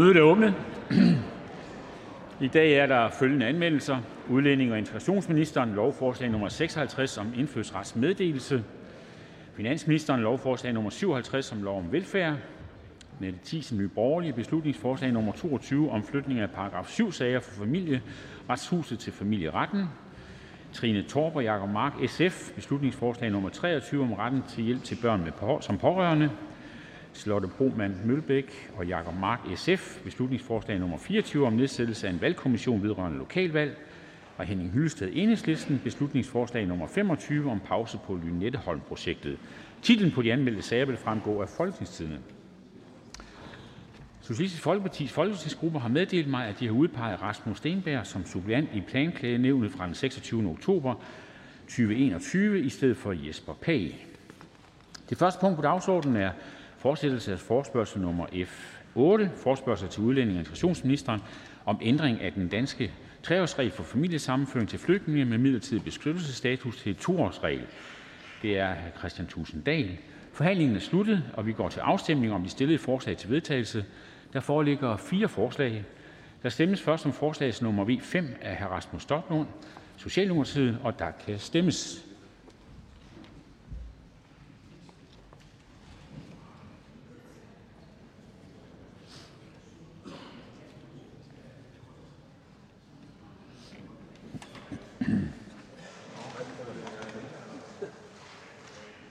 Mødet er åbnet. I dag er der følgende anmeldelser: Udlænding og integrationsministeren lovforslag nummer 56 om indfødsretsmeddelelse, finansministeren lovforslag nummer 57 om lov om velfærd, Mette Thiesen Nye Borgerlige. Beslutningsforslag nummer 22 om flytning af paragraf 7-sager for familieretshuset til familieretten, Trine Torp og Jacob Mark (SF) beslutningsforslag nummer 23 om retten til hjælp til børn med som pårørende, Charlotte Broman Mølbæk og Jacob Mark (SF) beslutningsforslag nummer 24 om nedsættelse af en valgkommission vedrørende lokalvalg og Henning Hyllested (EL) beslutningsforslag nummer 25 om pause på Lynetteholm-projektet. Titlen på de anmeldte sager vil fremgå af Folketingstidende. Socialistisk Folkepartis folketingsgruppe har meddelt mig, at de har udpeget Rasmus Stenberg som suppleant i Planklagenævnet fra den 26. oktober 2021 i stedet for Jesper Pagh. Det første punkt på dagsordenen er fortsættelse af forespørgsel nummer F 8, forespørgsel til udlænding- og integrationsministeren om ændring af den danske treårsregel for familiesammenføring til flygtninge med midlertidig beskyttelsesstatus til toårsregel. Det er Christian Tusinddal. Forhandlingen er sluttet, og vi går til afstemning om de stillede forslag til vedtagelse. Der foreligger fire forslag. Der stemmes først om forslagsnummer V 5 af hr. Rasmus Stoklund, Socialdemokratiet, og der kan stemmes.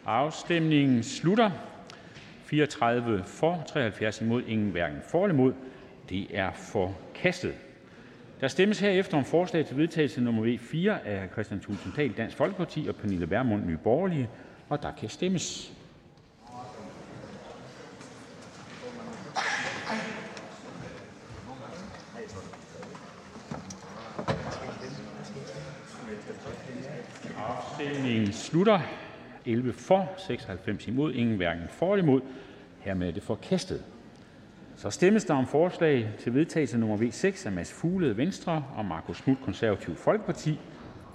Afstemningen slutter. 34 for, 73 imod, ingen hverken for eller imod. Det er forkastet. Der stemmes herefter om forslag til vedtagelse nummer V 4 af Christian Thulesen Dansk Folkeparti og Pernille Vermund Nye Borgerlige, og der kan stemmes. Afstemningen slutter. 11 for, 96 imod, ingen hverken for eller imod. Hermed er det forkastet. Så stemmes der om forslag til vedtagelse nummer V 6 af Mads Fuglede Venstre og Markus Knudt Konservativ Folkeparti,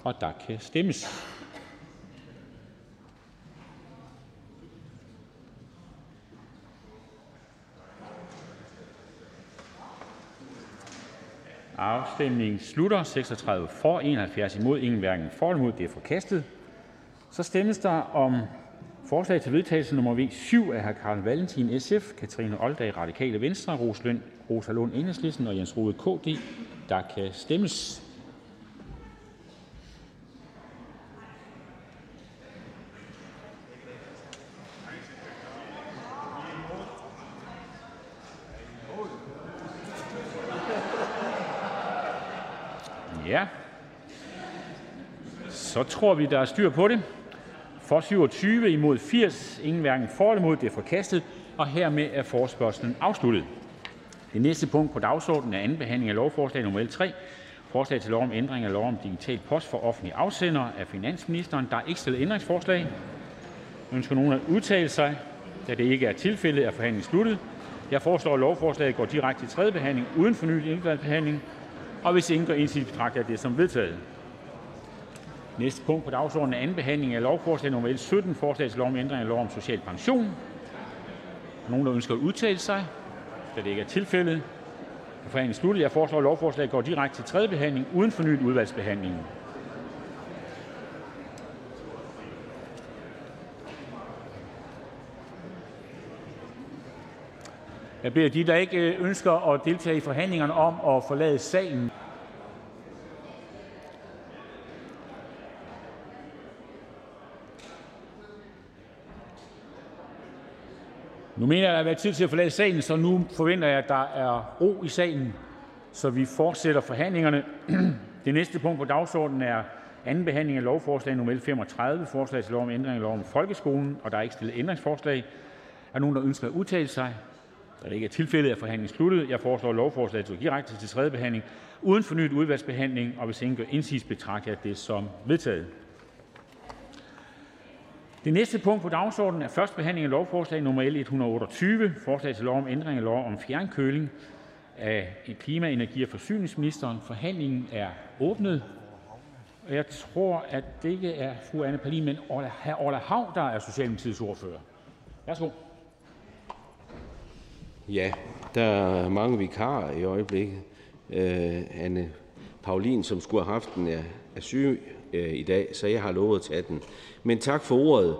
og der kan stemmes. Afstemningen slutter. 36 for, 71 imod, ingen hverken for eller imod. Det er forkastet. Så stemmes der om forslag til vedtagelse nummer V 7 af Carl Valentin (SF), Kathrine Olldag (Radikale Venstre), Rosa Lund (Enhedslisten) og Jens Rohde (KD). Der kan stemmes. Ja, så tror vi, der er styr på det. For 27, imod 80, ingen hverken for eller imod. Det er forkastet, og hermed er forspørgselen afsluttet. Det næste punkt på dagsordenen er anden behandling af lovforslag nummer L 3, forslag til lov om ændring af lov om digital post for offentlige afsendere af finansministeren. Der er ikke stillet ændringsforslag. Ønsker nogen at udtale sig? Da det ikke er tilfældet, er forhandlingen sluttet. Jeg foreslår, at lovforslaget går direkte til tredje behandling uden fornyet indvalgsbehandling. Og hvis ingen gør indsigelse, betragter jeg det som vedtaget. Næste punkt på dagsordenen er anden behandling af lovforslag nummer L 17, forslag til lov om ændring af lov om social pension. Nogen, der ønsker at udtale sig? Da det ikke er tilfældet, er forhandlingen sluttet. Jeg foreslår, at lovforslaget går direkte til tredje behandling uden fornyet udvalgsbehandling. Jeg beder de, der ikke ønsker at deltage i forhandlingerne, om at forlade salen. Nu mener jeg, at der har været tid til at forlade salen, så nu forventer jeg, at der er ro i salen, så vi fortsætter forhandlingerne. Det næste punkt på dagsordenen er anden behandling af lovforslag nummer 35, forslag til lov om ændring af lov om folkeskolen, og der er ikke stillet ændringsforslag. Er nogen, der ønsker at udtale sig? Da det ikke er tilfældet, er forhandlingen sluttet. Jeg foreslår, at lovforslaget går direkte til tredje behandling uden fornyet udvalgsbehandling, og hvis ingen gør indsigelse, betragter jeg det som vedtaget. Det næste punkt på dagsordenen er første behandling af lovforslag nummer L 128, forslag til lov om ændring af lov om fjernkøling af klima-, energi- og forsyningsministeren. Forhandlingen er åbnet. Og jeg tror, at det ikke er fru Anne Palin, men hr. Orla Hav, der er Socialdemokratiets ordfører. Værsgo. Ja, Der er mange vikarer i øjeblikket. Øh, Anne Paulin, som skulle have haft den, er syg øh, i dag, så jeg har lovet at tage den. Men tak for ordet.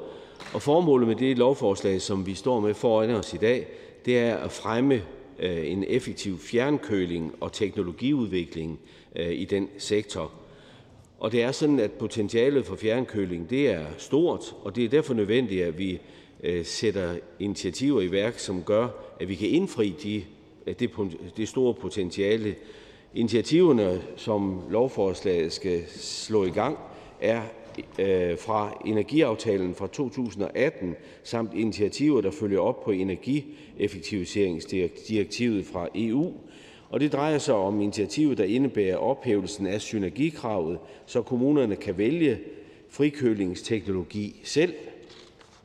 Og formålet med det lovforslag, som vi står med foran os i dag, det er at fremme øh, en effektiv fjernkøling og teknologiudvikling øh, i den sektor. Og det er sådan, at potentialet for fjernkøling det er stort, og det er derfor nødvendigt, at vi øh, sætter initiativer i værk, som gør, at vi kan indfri de, øh, det, det store potentiale. Initiativerne, som lovforslaget skal slå i gang, er øh, fra energiaftalen fra 2018 samt initiativer, der følger op på energieffektiviseringsdirektivet fra EU. Og det drejer sig om initiativer, der indebærer ophævelsen af synergikravet, så kommunerne kan vælge frikølingsteknologi selv.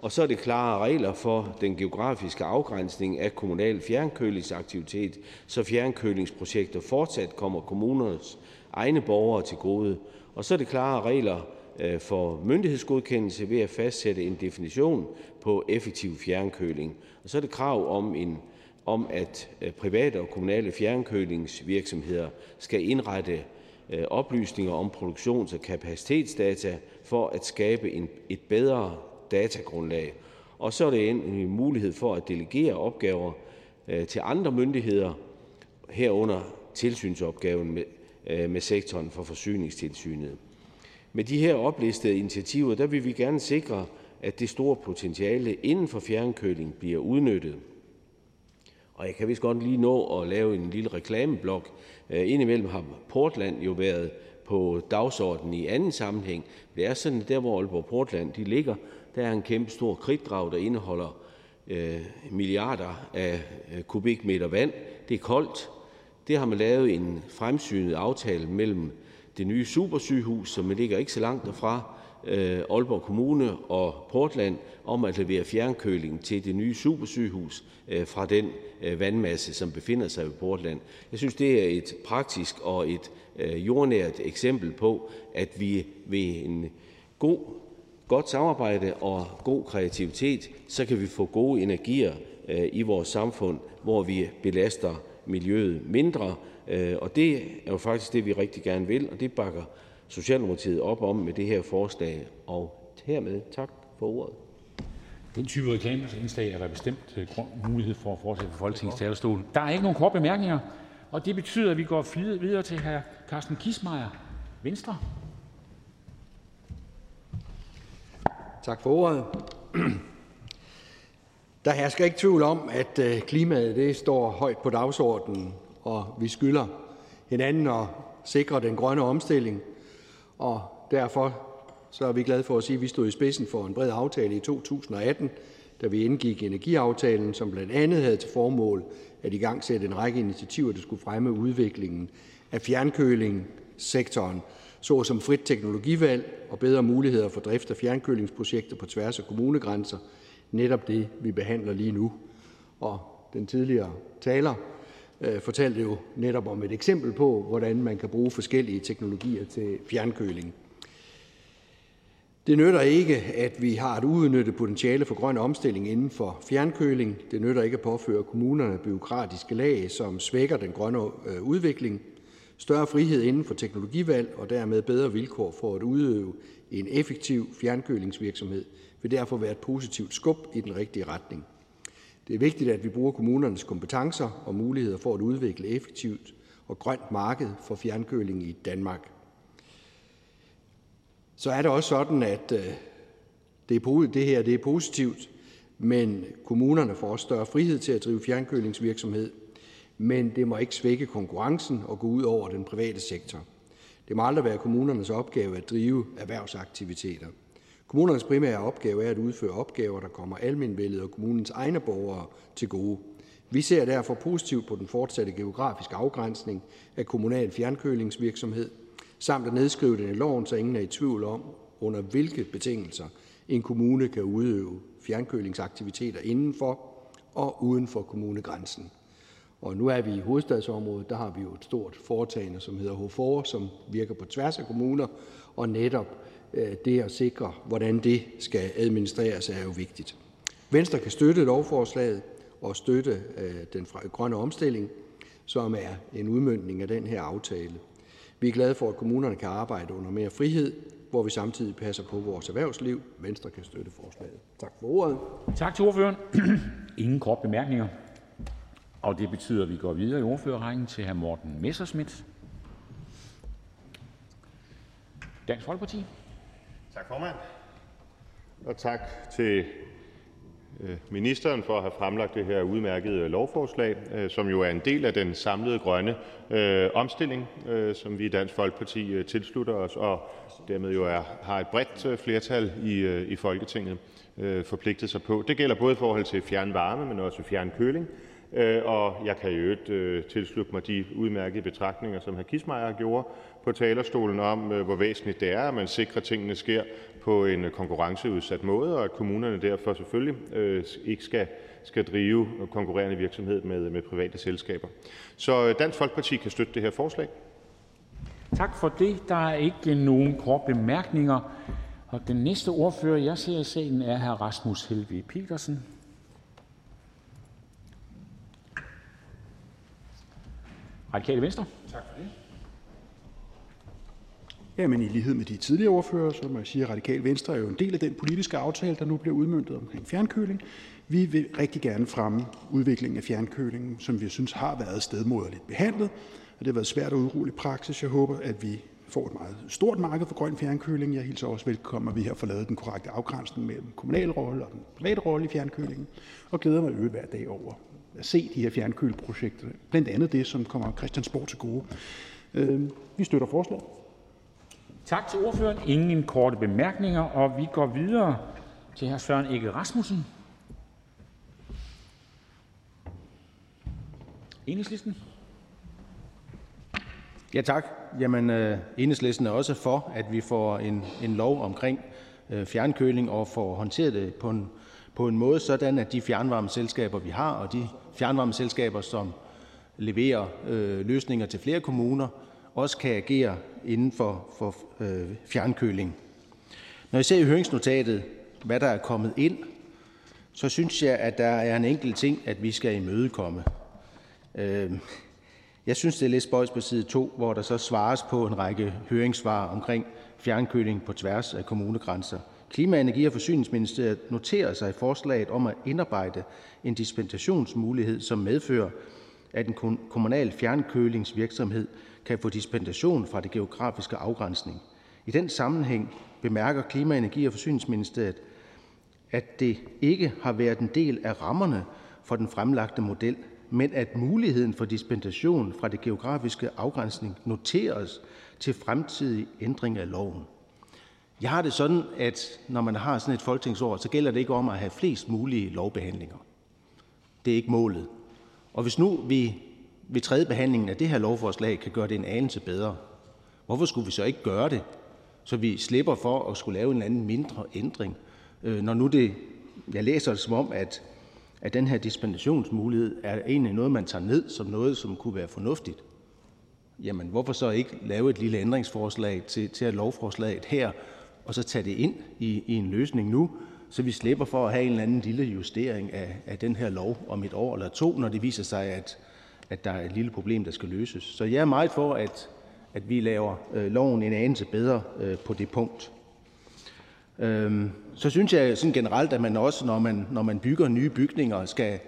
Og så er det klare regler for den geografiske afgrænsning af kommunal fjernkølingsaktivitet, så fjernkølingsprojekter fortsat kommer kommunernes egne borgere til gode. Og så er det klare regler øh, for myndighedsgodkendelse ved at fastsætte en definition på effektiv fjernkøling. Og så er det krav om, en, om at øh, private og kommunale fjernkølingsvirksomheder skal indrette øh, oplysninger om produktions- og kapacitetsdata for at skabe en, et bedre datagrundlag. Og så er det en mulighed for at delegere opgaver øh, til andre myndigheder, herunder tilsynsopgaven med, øh, med sektoren for forsyningstilsynet. Med de her oplistede initiativer der vil vi gerne sikre, at det store potentiale inden for fjernkøling bliver udnyttet. Og jeg kan vist godt lige nå at lave en lille reklameblok. Øh, indimellem har Portland jo været på dagsordenen i anden sammenhæng. Det er sådan, der hvor Aalborg Portland de ligger, der er en kæmpe stor kridtgrav, der indeholder øh, milliarder af øh, kubikmeter vand. Det er koldt. Det har man lavet en fremsynet aftale mellem det nye supersygehus, som ligger ikke så langt derfra, øh, Aalborg Kommune og Portland, om at levere fjernkøling til det nye supersygehus øh, fra den øh, vandmasse, som befinder sig i Portland. Jeg synes, det er et praktisk og et øh, jordnært eksempel på, at vi ved en god godt samarbejde og god kreativitet, så kan vi få gode energier øh, i vores samfund, hvor vi belaster miljøet mindre, Øh, og det er jo faktisk det, vi rigtig gerne vil, og det bakker Socialdemokratiet op om med det her forslag. Og hermed tak for ordet. Den type reklameindslag er der bestemt øh, mulighed for at fortsætte på Folketingets talerstol. Der er ikke nogen korte bemærkninger, og det betyder, at vi går videre til hr. Carsten Kismeier, Venstre. Tak for ordet. Der hersker ikke tvivl om, at øh, klimaet det står højt på dagsordenen og vi skylder hinanden at sikre den grønne omstilling. Og derfor så er vi glade for at sige, at vi stod i spidsen for en bred aftale i 2018, da vi indgik energiaftalen, som blandt andet havde til formål at i gang sætte en række initiativer, der skulle fremme udviklingen af fjernkølingssektoren, såsom frit teknologivalg og bedre muligheder for drift af fjernkølingsprojekter på tværs af kommunegrænser. Netop det, vi behandler lige nu. Og den tidligere taler øh, fortalte jo netop om et eksempel på, hvordan man kan bruge forskellige teknologier til fjernkøling. Det nytter ikke, at vi har et uudnyttet potentiale for grøn omstilling inden for fjernkøling. Det nytter ikke at påføre kommunerne byråkratiske lag, som svækker den grønne øh, udvikling. Større frihed inden for teknologivalg og dermed bedre vilkår for at udøve en effektiv fjernkølingsvirksomhed vil derfor være et positivt skub i den rigtige retning. Det er vigtigt, at vi bruger kommunernes kompetencer og muligheder for at udvikle effektivt og grønt marked for fjernkøling i Danmark. Så er det også sådan, at øh, det her det er positivt, men kommunerne får også større frihed til at drive fjernkølingsvirksomhed, men det må ikke svække konkurrencen og gå ud over den private sektor. Det må aldrig være kommunernes opgave at drive erhvervsaktiviteter. Kommunernes primære opgave er at udføre opgaver, der kommer almenvældet og kommunens egne borgere til gode. Vi ser derfor positivt på den fortsatte geografiske afgrænsning af kommunal fjernkølingsvirksomhed, samt at nedskrive den i loven, så ingen er i tvivl om, under hvilke betingelser en kommune kan udøve fjernkølingsaktiviteter indenfor og uden for kommunegrænsen. Og nu er vi i hovedstadsområdet, der har vi jo et stort foretagende, som hedder HFOR, som virker på tværs af kommuner, og netop øh, det at sikre, hvordan det skal administreres, er jo vigtigt. Venstre kan støtte lovforslaget og støtte øh, den grønne omstilling, som er en udmyndning af den her aftale. Vi er glade for, at kommunerne kan arbejde under mere frihed, hvor vi samtidig passer på vores erhvervsliv. Venstre kan støtte forslaget. Tak for ordet. Tak til ordføreren. Ingen kort bemærkninger. Og det betyder, at vi går videre i ordførerrækken til hr. Morten Messerschmidt, Dansk Folkeparti. Tak, formand. Og tak til øh, ministeren for at have fremlagt det her udmærkede lovforslag, øh, som jo er en del af den samlede grønne øh, omstilling, øh, som vi i Dansk Folkeparti tilslutter os, og dermed jo er, har et bredt flertal i, i Folketinget forpligtet sig på. Det gælder både i forhold til fjernvarme, men også fjernkøling. Øh, og jeg kan i øvrigt øh, tilslutte mig de udmærkede betragtninger, som hr. Kissmeyer gjorde på talerstolen, om, øh, hvor væsentligt det er, at man sikrer, at tingene sker på en konkurrenceudsat måde, og at kommunerne derfor selvfølgelig ikke skal skal drive konkurrerende virksomhed med med private selskaber. Så Dansk Folkeparti kan støtte det her forslag. Tak for det. Der er ikke nogen korte bemærkninger. Og den næste ordfører, jeg ser i salen, er hr. Rasmus Helveg Petersen. Radikale Venstre. Tak for det. Jamen i lighed med de tidligere ordfører, så må jeg sige, at Radikal Venstre er jo en del af den politiske aftale, der nu bliver udmyndtet omkring fjernkøling. Vi vil rigtig gerne fremme udviklingen af fjernkølingen, som vi synes har været stedmoderligt behandlet, og det har været svært at udrulle i praksis. Jeg håber, at vi får et meget stort marked for grøn fjernkøling. Jeg hilser også velkommen, at vi her får lavet den korrekte afgrænsning mellem kommunal rolle og den private rolle i fjernkølingen, og glæder mig øvrigt hver dag over se de her fjernkøleprojekter, blandt andet det, som kommer Christiansborg til gode. Øh, vi støtter forslaget. Tak til ordføreren. Ingen korte bemærkninger, og vi går videre til hr. Søren Egge Rasmussen, Enhedslisten. Ja, tak. Jamen, øh, Enhedslisten er også for, at vi får en, en lov omkring øh, fjernkøling og får håndteret det på en, på en måde, sådan at de fjernvarmeselskaber, vi har, og de fjernvarmeselskaber, som leverer øh, løsninger til flere kommuner, også kan agere inden for, for øh, fjernkøling. Når jeg ser i høringsnotatet, hvad der er kommet ind, så synes jeg, at der er en enkelt ting, at vi skal imødekomme. Øh, jeg synes, det er lidt spøjs på side 2, hvor der så svares på en række høringssvar omkring fjernkøling på tværs af kommunegrænser. Klima-, Energi- og Forsyningsministeriet noterer sig i forslaget om at indarbejde en dispensationsmulighed, som medfører, at en kommunal fjernkølingsvirksomhed kan få dispensation fra det geografiske afgrænsning. I den sammenhæng bemærker Klima-, Energi- og Forsyningsministeriet, at det ikke har været en del af rammerne for den fremlagte model, men at muligheden for dispensation fra det geografiske afgrænsning noteres til fremtidig ændring af loven. Jeg har det sådan, at når man har sådan et folketingsår, så gælder det ikke om at have flest mulige lovbehandlinger. Det er ikke målet. Og hvis nu vi ved tredje behandlingen af det her lovforslag kan gøre det en anelse bedre, hvorfor skulle vi så ikke gøre det, så vi slipper for at skulle lave en eller anden mindre ændring, øh, når nu det, jeg læser det som om, at, at den her dispensationsmulighed er egentlig noget, man tager ned som noget, som kunne være fornuftigt. Jamen, hvorfor så ikke lave et lille ændringsforslag til, til at lovforslaget her, og så tage det ind i, i en løsning nu, så vi slipper for at have en eller anden lille justering af, af den her lov om et år eller to, når det viser sig, at, at der er et lille problem, der skal løses. Så jeg er meget for, at, at vi laver øh, loven en anelse bedre øh, på det punkt. Øhm, så synes jeg sådan generelt, at man også, når man, når man bygger nye bygninger, skal,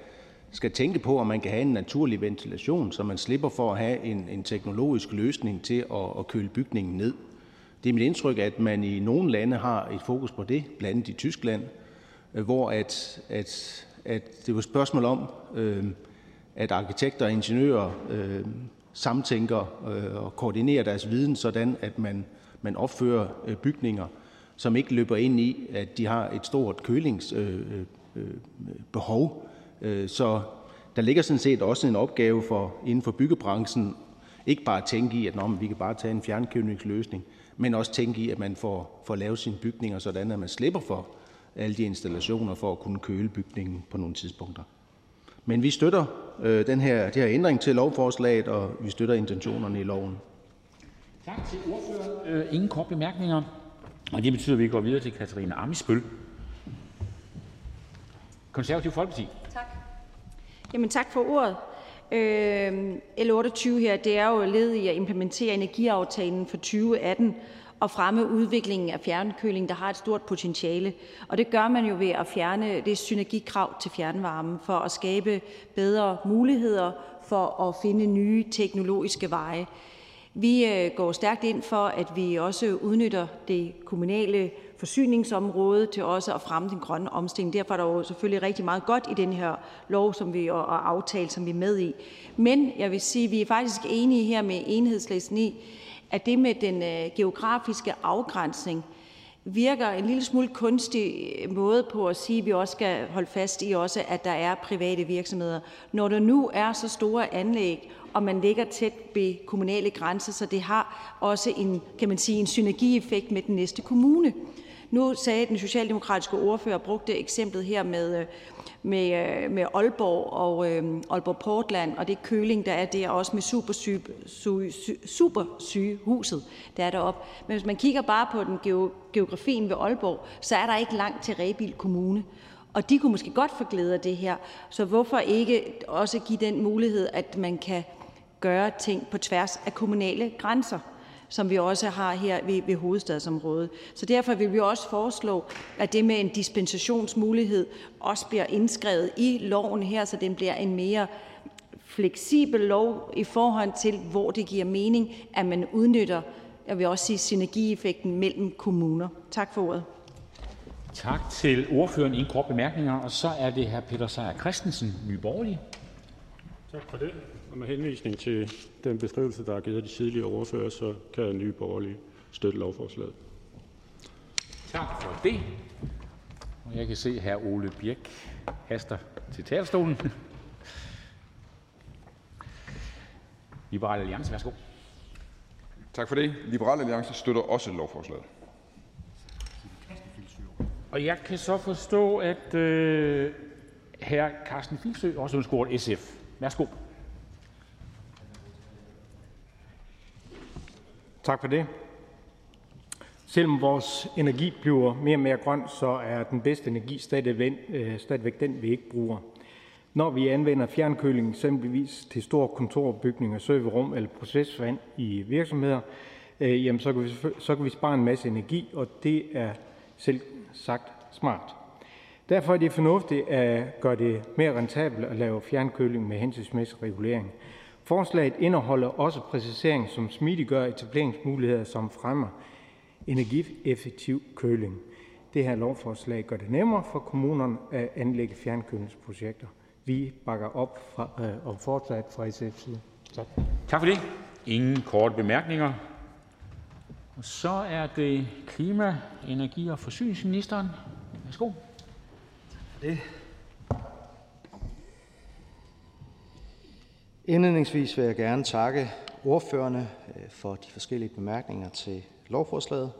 skal tænke på, om man kan have en naturlig ventilation, så man slipper for at have en, en teknologisk løsning til at, at køle bygningen ned. Det er mit indtryk, at man i nogle lande har et fokus på det, blandt andet i Tyskland, øh, hvor at, at, at det var et spørgsmål om, øh, at arkitekter og ingeniører øh, samtænker øh, og koordinerer deres viden, sådan at man, man opfører øh, bygninger, som ikke løber ind i, at de har et stort kølingsbehov. Øh, øh, øh, så der ligger sådan set også en opgave for inden for byggebranchen, ikke bare at tænke i, at Nå, vi kan bare tage en fjernkølingsløsning, men også tænke i, at man får, får lavet sine bygninger, sådan at man slipper for alle de installationer for at kunne køle bygningen på nogle tidspunkter. Men vi støtter øh, den her, det her ændring til lovforslaget, og vi støtter intentionerne i loven. Tak til ordføreren. Øh, ingen kort bemærkninger. Og det betyder, at vi går videre til Katarina Amisbøl. Konservativ Folkeparti. Tak. Jamen tak for ordet. Øh, L28 her, det er jo led i at implementere energiaftalen for 2018 og fremme udviklingen af fjernkøling, der har et stort potentiale. Og det gør man jo ved at fjerne det synergikrav til fjernvarme for at skabe bedre muligheder for at finde nye teknologiske veje. Vi øh, går stærkt ind for, at vi også udnytter det kommunale forsyningsområde til også at fremme den grønne omstilling. Derfor er der jo selvfølgelig rigtig meget godt i den her lov som vi, og aftale, som vi er med i. Men jeg vil sige, at vi er faktisk enige her med enhedslisten i, at det med den øh, geografiske afgrænsning virker en lille smule kunstig øh, måde på at sige, at vi også skal holde fast i, også, at der er private virksomheder. Når der nu er så store anlæg, og man ligger tæt ved kommunale grænser, så det har også en, kan man sige, en synergieffekt med den næste kommune. Nu sagde den socialdemokratiske ordfører, brugte eksemplet her med, øh, med, øh, med Aalborg og øh, Aalborg Portland, og det køling, der er der, også med supersyge, supersygehuset, der er deroppe. Men hvis man kigger bare på den geografien ved Aalborg, så er der ikke langt til Rebil Kommune. Og de kunne måske godt få glæde af det her. Så hvorfor ikke også give den mulighed, at man kan gøre ting på tværs af kommunale grænser? som vi også har her ved, ved hovedstadsområdet. Så derfor vil vi også foreslå, at det med en dispensationsmulighed også bliver indskrevet i loven her, så den bliver en mere fleksibel lov i forhold til, hvor det giver mening, at man udnytter, jeg vil også sige, synergieffekten mellem kommuner. Tak for ordet. Tak til ordføreren. Ingen kort bemærkninger. Og så er det hr. Peter Seier Christensen, Nye Borgerlige. Tak for det. Og med henvisning til den beskrivelse, der er givet af de tidligere ordfører, så kan Nye Borgerlige støtte lovforslaget. Tak for det. Og jeg kan se, at hr. Ole Birk haster til talerstolen. Liberal Alliance, værsgo. Tak for det. Liberal Alliance støtter også lovforslaget. Og jeg kan så forstå, at øh, hr. Carsten Filsø også ønsker ordet SF. Værsgo. Tak for det. Selvom vores energi bliver mere og mere grøn, så er den bedste energi øh, stadigvæk, den, vi ikke bruger. Når vi anvender fjernkøling eksempelvis til store kontorbygninger, serverrum eller procesvand i virksomheder, øh, jamen så, kan vi, så kan vi spare en masse energi, og det er selv sagt smart. Derfor er det fornuftigt at gøre det mere rentabelt at lave fjernkøling med hensigtsmæssig regulering. Forslaget indeholder også præcisering, som smidiggør etableringsmuligheder, som fremmer energieffektiv køling. Det her lovforslag gør det nemmere for kommunerne at anlægge fjernkølingsprojekter. Vi bakker op fra, øh, om fortsat fra SF's side. Tak. Tak for det. Ingen korte bemærkninger. Og så er det klima-, energi- og forsyningsministeren. Værsgo. Det. Indledningsvis vil jeg gerne takke ordførerne øh, for de forskellige bemærkninger til lovforslaget.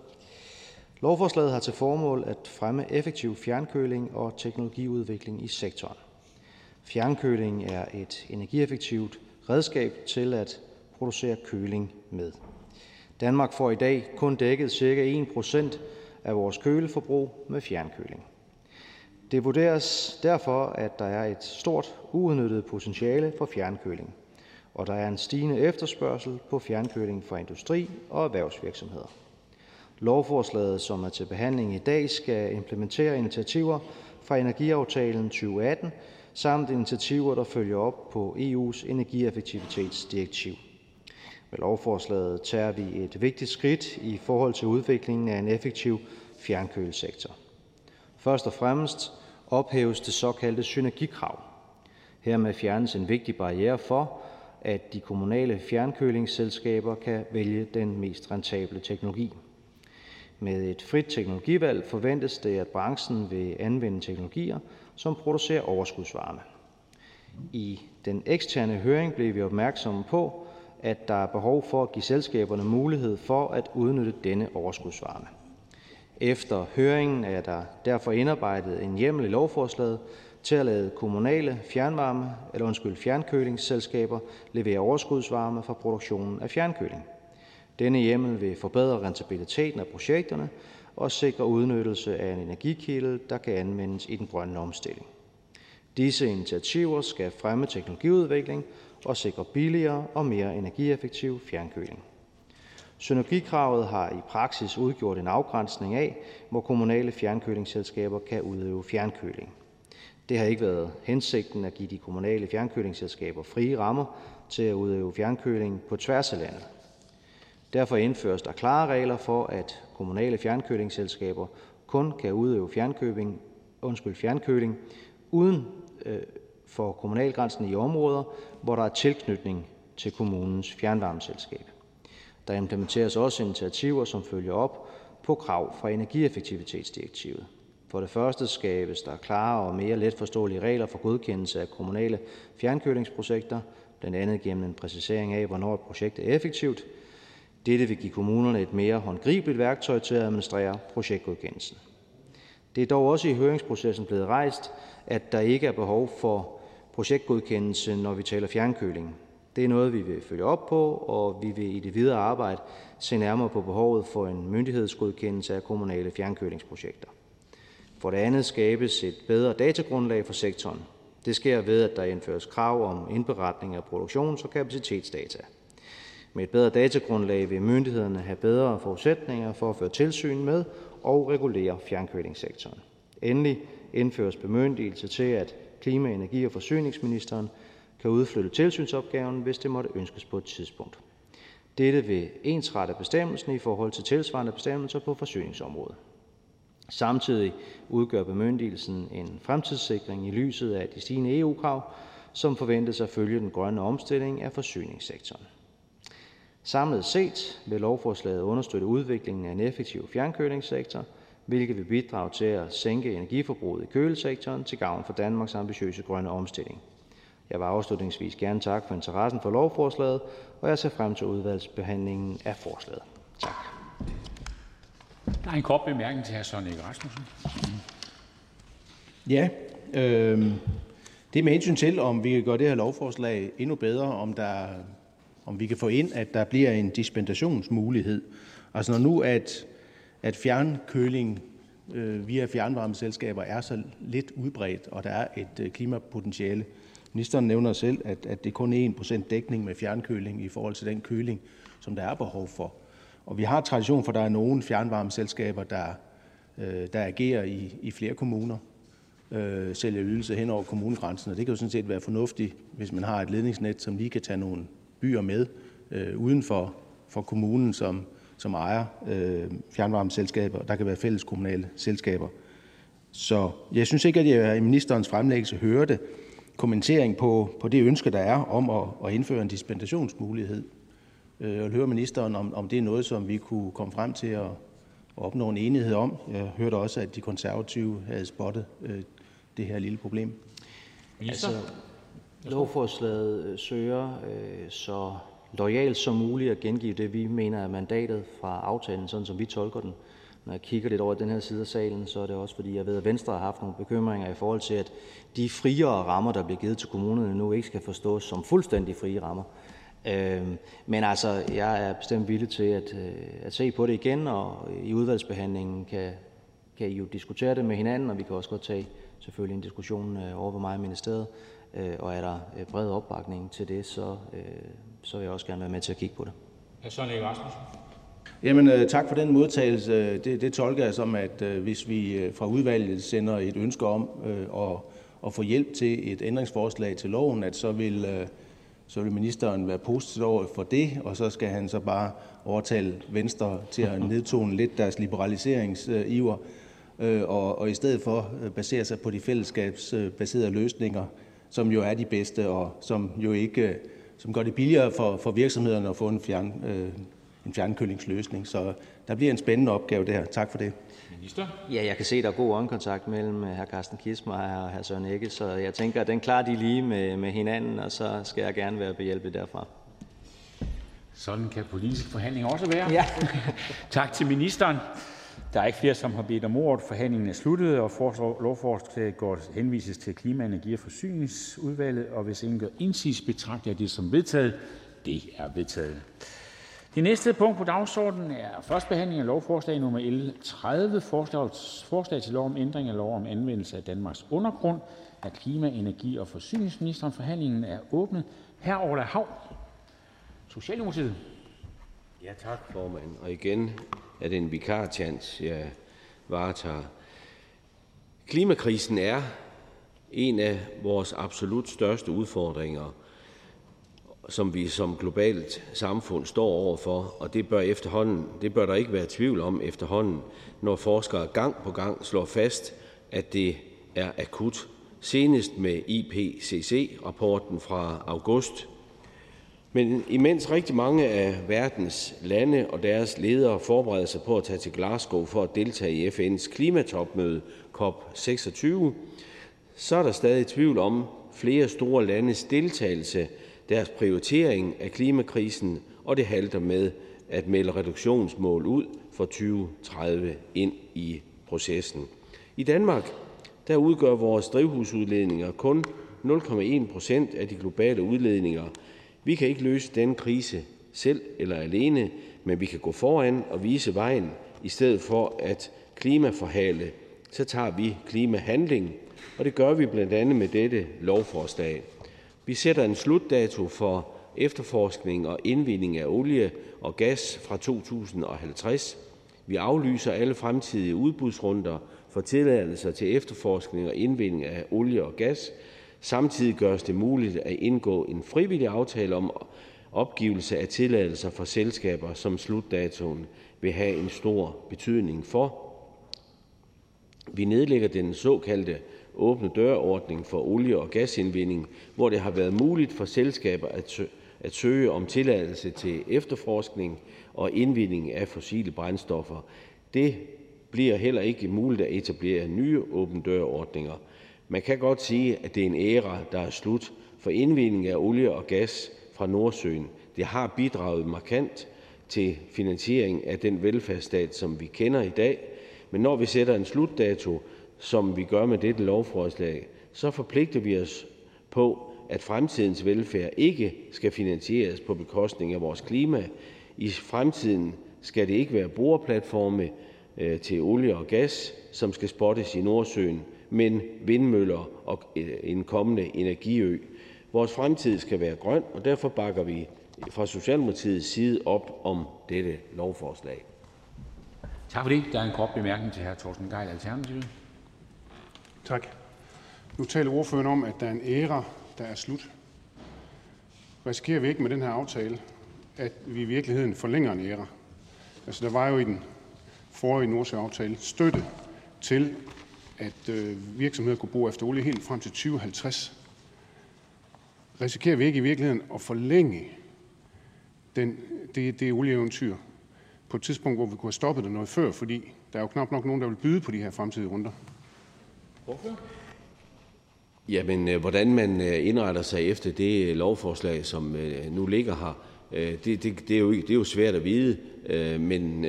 Lovforslaget har til formål at fremme effektiv fjernkøling og teknologiudvikling i sektoren. Fjernkøling er et energieffektivt redskab til at producere køling med. Danmark får i dag kun dækket ca. 1% af vores køleforbrug med fjernkøling. Det vurderes derfor, at der er et stort uudnyttet potentiale for fjernkøling, og der er en stigende efterspørgsel på fjernkøling fra industri og erhvervsvirksomheder. Lovforslaget, som er til behandling i dag, skal implementere initiativer fra energiaftalen 2018 samt initiativer, der følger op på EU's energieffektivitetsdirektiv. Med lovforslaget tager vi et vigtigt skridt i forhold til udviklingen af en effektiv fjernkølesektor. Først og fremmest ophæves det såkaldte synergikrav. Hermed fjernes en vigtig barriere for, at de kommunale fjernkølingsselskaber kan vælge den mest rentable teknologi. Med et frit teknologivalg forventes det, at branchen vil anvende teknologier, som producerer overskudsvarme. I den eksterne høring blev vi opmærksomme på, at der er behov for at give selskaberne mulighed for at udnytte denne overskudsvarme. Efter høringen er der derfor indarbejdet en hjemmel i lovforslaget til at lade kommunale fjernvarme eller undskyld, fjernkølingsselskaber levere overskudsvarme fra produktionen af fjernkøling. Denne hjemmel vil forbedre rentabiliteten af projekterne og sikre udnyttelse af en energikilde, der kan anvendes i den grønne omstilling. Disse initiativer skal fremme teknologiudvikling og sikre billigere og mere energieffektiv fjernkøling. Synergikravet har i praksis udgjort en afgrænsning af, hvor kommunale fjernkølingsselskaber kan udøve fjernkøling. Det har ikke været hensigten at give de kommunale fjernkølingsselskaber frie rammer til at udøve fjernkøling på tværs af landet. Derfor indføres der klare regler for, at kommunale fjernkølingsselskaber kun kan udøve fjernkøling, undskyld, fjernkøling uden øh, for kommunalgrænsen i områder, hvor der er tilknytning til kommunens fjernvarmeselskab. Der implementeres også initiativer, som følger op på krav fra energieffektivitetsdirektivet. For det første skabes der klare og mere letforståelige regler for godkendelse af kommunale fjernkølingsprojekter, blandt andet gennem en præcisering af, hvornår et projekt er effektivt. Dette vil give kommunerne et mere håndgribeligt værktøj til at administrere projektgodkendelsen. Det er dog også i høringsprocessen blevet rejst, at der ikke er behov for projektgodkendelse, når vi taler fjernkøling. Det er noget, vi vil følge op på, og vi vil i det videre arbejde se nærmere på behovet for en myndighedsgodkendelse af kommunale fjernkølingsprojekter. For det andet skabes et bedre datagrundlag for sektoren. Det sker ved, at der indføres krav om indberetning af produktions- og kapacitetsdata. Med et bedre datagrundlag vil myndighederne have bedre forudsætninger for at føre tilsyn med og regulere fjernkølingssektoren. Endelig indføres bemyndigelse til, at klima-, energi- og forsyningsministeren kan udflytte tilsynsopgaven, hvis det måtte ønskes på et tidspunkt. Dette vil ensrette bestemmelsen i forhold til tilsvarende bestemmelser på forsyningsområdet. Samtidig udgør bemyndigelsen en fremtidssikring i lyset af de stigende EU-krav, som forventes at følge den grønne omstilling af forsyningssektoren. Samlet set vil lovforslaget understøtte udviklingen af en effektiv fjernkølingssektor, hvilket vil bidrage til at sænke energiforbruget i kølesektoren til gavn for Danmarks ambitiøse grønne omstilling. Jeg vil afslutningsvis gerne takke for interessen for lovforslaget, og jeg ser frem til udvalgsbehandlingen af forslaget. Tak. Der er en kort bemærkning til hr. Søren Egge Rasmussen. Ja, øh, det er med hensyn til, om vi kan gøre det her lovforslag endnu bedre, om, der, om vi kan få ind, at der bliver en dispensationsmulighed. Altså når nu, at, at fjernkøling øh, via fjernvarmeselskaber er så lidt udbredt, og der er et øh, klimapotentiale. Ministeren nævner selv, at, at det kun er 1% dækning med fjernkøling i forhold til den køling, som der er behov for. Og vi har tradition for, at der er nogle fjernvarmeselskaber, der, øh, der agerer i, i flere kommuner, øh, sælger ydelser hen over kommunegrænsen. Og det kan jo sådan set være fornuftigt, hvis man har et ledningsnet, som lige kan tage nogle byer med øh, uden for, for kommunen, som, som ejer øh, fjernvarmeselskaber. Der kan være fælles kommunale selskaber. Så jeg synes ikke, at jeg i ministerens fremlæggelse hørte kommentering på, på det ønske, der er om at, at indføre en dispensationsmulighed øh, og høre ministeren, om, om det er noget, som vi kunne komme frem til at, at opnå en enighed om. Jeg hørte også, at de konservative havde spottet øh, det her lille problem. Altså, lovforslaget øh, søger øh, så lojalt som muligt at gengive det, vi mener er mandatet fra aftalen, sådan som vi tolker den. Når jeg kigger lidt over den her side af salen, så er det også fordi, jeg ved, at Venstre har haft nogle bekymringer i forhold til, at de friere rammer, der bliver givet til kommunerne nu, ikke skal forstås som fuldstændig frie rammer. Øhm, men altså, jeg er bestemt villig til at, øh, at se på det igen, og i udvalgsbehandlingen kan, kan I jo diskutere det med hinanden, og vi kan også godt tage selvfølgelig en diskussion øh, over ved mig i ministeriet, øh, og er der øh, bred opbakning til det, så, så vil jeg også gerne være med til at kigge på det. Hr. Søren Rasmussen. Jamen, øh, tak for den modtagelse. Det, det tolker jeg som, at øh, hvis vi øh, fra udvalget sender et ønske om at, at få hjælp til et ændringsforslag til loven, at så vil så vil ministeren være positiv over for det, og så skal han så bare overtale Venstre til at nedtone lidt deres liberaliseringsiver, og, og i stedet for basere sig på de fællesskabsbaserede løsninger, som jo er de bedste, og som jo ikke som gør det billigere for, for virksomhederne at få en, fjern, øh, en fjernkølingsløsning. Så der bliver en spændende opgave der. Tak for det. Minister? Ja, jeg kan se, at der er god øjenkontakt mellem hr. Carsten Kissmeyer og hr. Søren Egge, så jeg tænker, at den klarer de lige med, med hinanden, og så skal jeg gerne være behjælpelig derfra. Sådan kan politiske forhandlinger også være. Ja. tak til ministeren. Der er ikke flere, som har bedt om ordet. Forhandlingen er sluttet, og lovforslaget går henvises til Klima-, Energi- og Forsyningsudvalget. Og hvis ingen gør indsigelse, betragter jeg det som vedtaget. Det er vedtaget. Det næste punkt på dagsordenen er: første behandling af lovforslag nr. L 30: Forslag til lov om ændring af lov om anvendelse af Danmarks undergrund. af klima-, energi- og forsyningsministeren. Forhandlingen er åbnet. Hr. Orla Hav, Socialdemokratiet. Ja, tak, formand. Og igen er det en vikartjans, jeg varetager. Klimakrisen er en af vores absolut største udfordringer, som vi som globalt samfund står overfor, og det bør, efterhånden, det bør der ikke være tvivl om efterhånden, når forskere gang på gang slår fast, at det er akut. Senest med IPCC-rapporten fra august. Men imens rigtig mange af verdens lande og deres ledere forbereder sig på at tage til Glasgow for at deltage i FN's klimatopmøde COP26, så er der stadig tvivl om flere store landes deltagelse, deres prioritering af klimakrisen, og det halter med at melde reduktionsmål ud for 2030 ind i processen. I Danmark der udgør vores drivhusudledninger kun 0,1 procent af de globale udledninger. Vi kan ikke løse den krise selv eller alene, men vi kan gå foran og vise vejen i stedet for at klimaforhale. Så tager vi klimahandling, og det gør vi blandt andet med dette lovforslag. Vi sætter en slutdato for efterforskning og indvinding af olie og gas fra 2050. Vi aflyser alle fremtidige udbudsrunder for tilladelser til efterforskning og indvinding af olie og gas. Samtidig gøres det muligt at indgå en frivillig aftale om opgivelse af tilladelser for selskaber, som slutdatoen vil have en stor betydning for. Vi nedlægger den såkaldte åbne dørordning for olie- og gasindvinding, hvor det har været muligt for selskaber at søge om tilladelse til efterforskning og indvinding af fossile brændstoffer. Det bliver heller ikke muligt at etablere nye åbne dør-ordninger. Man kan godt sige, at det er en æra, der er slut for indvinding af olie og gas fra Nordsøen. Det har bidraget markant til finansiering af den velfærdsstat, som vi kender i dag. Men når vi sætter en slutdato, som vi gør med dette lovforslag, så forpligter vi os på, at fremtidens velfærd ikke skal finansieres på bekostning af vores klima. I fremtiden skal det ikke være boreplatforme øh, til olie og gas, som skal spottes i Nordsøen, men vindmøller og øh, en kommende energiø. Vores fremtid skal være grøn, og derfor bakker vi fra Socialdemokratiets side op om dette lovforslag. Tak for det. Der er en kort bemærkning til hr. Torsten Geil, Alternativet. Tak. Nu taler ordføreren om, at der er en æra, der er slut. Risikerer vi ikke med den her aftale, at vi i virkeligheden forlænger en æra? Altså, der var jo i den forrige Nordsjøaftale støtte til, at øh, virksomheder kunne bruge efter olie helt frem til 2050. Risikerer vi ikke i virkeligheden at forlænge den, det, det olieeventyr på et tidspunkt, hvor vi kunne have stoppet det noget før, fordi der er jo knap nok nogen, der vil byde på de her fremtidige runder? Jamen, øh, hvordan man øh, indretter sig efter det øh, lovforslag, som nu ligger her, det, det, det, er, jo, det er jo svært at vide, men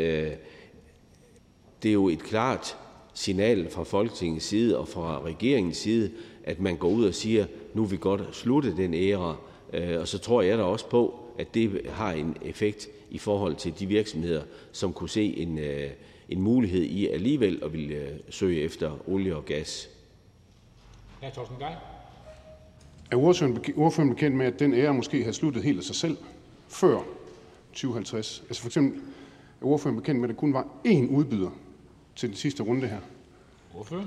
det er jo et klart signal fra Folketingets side og fra regeringens side, at man går ud og siger, nu vil godt slutte den æra. Og så tror jeg da også på, at det har en effekt i forhold til de virksomheder, som kunne se en, en mulighed i alligevel at ville søge efter olie og gas. Hr. Torsten Gejl. Er ordføreren bekendt med, at den ære måske har sluttet helt af sig selv før 2050? Altså for eksempel, er ordføreren bekendt med, at der kun var én udbyder til den sidste runde her? Ordfører?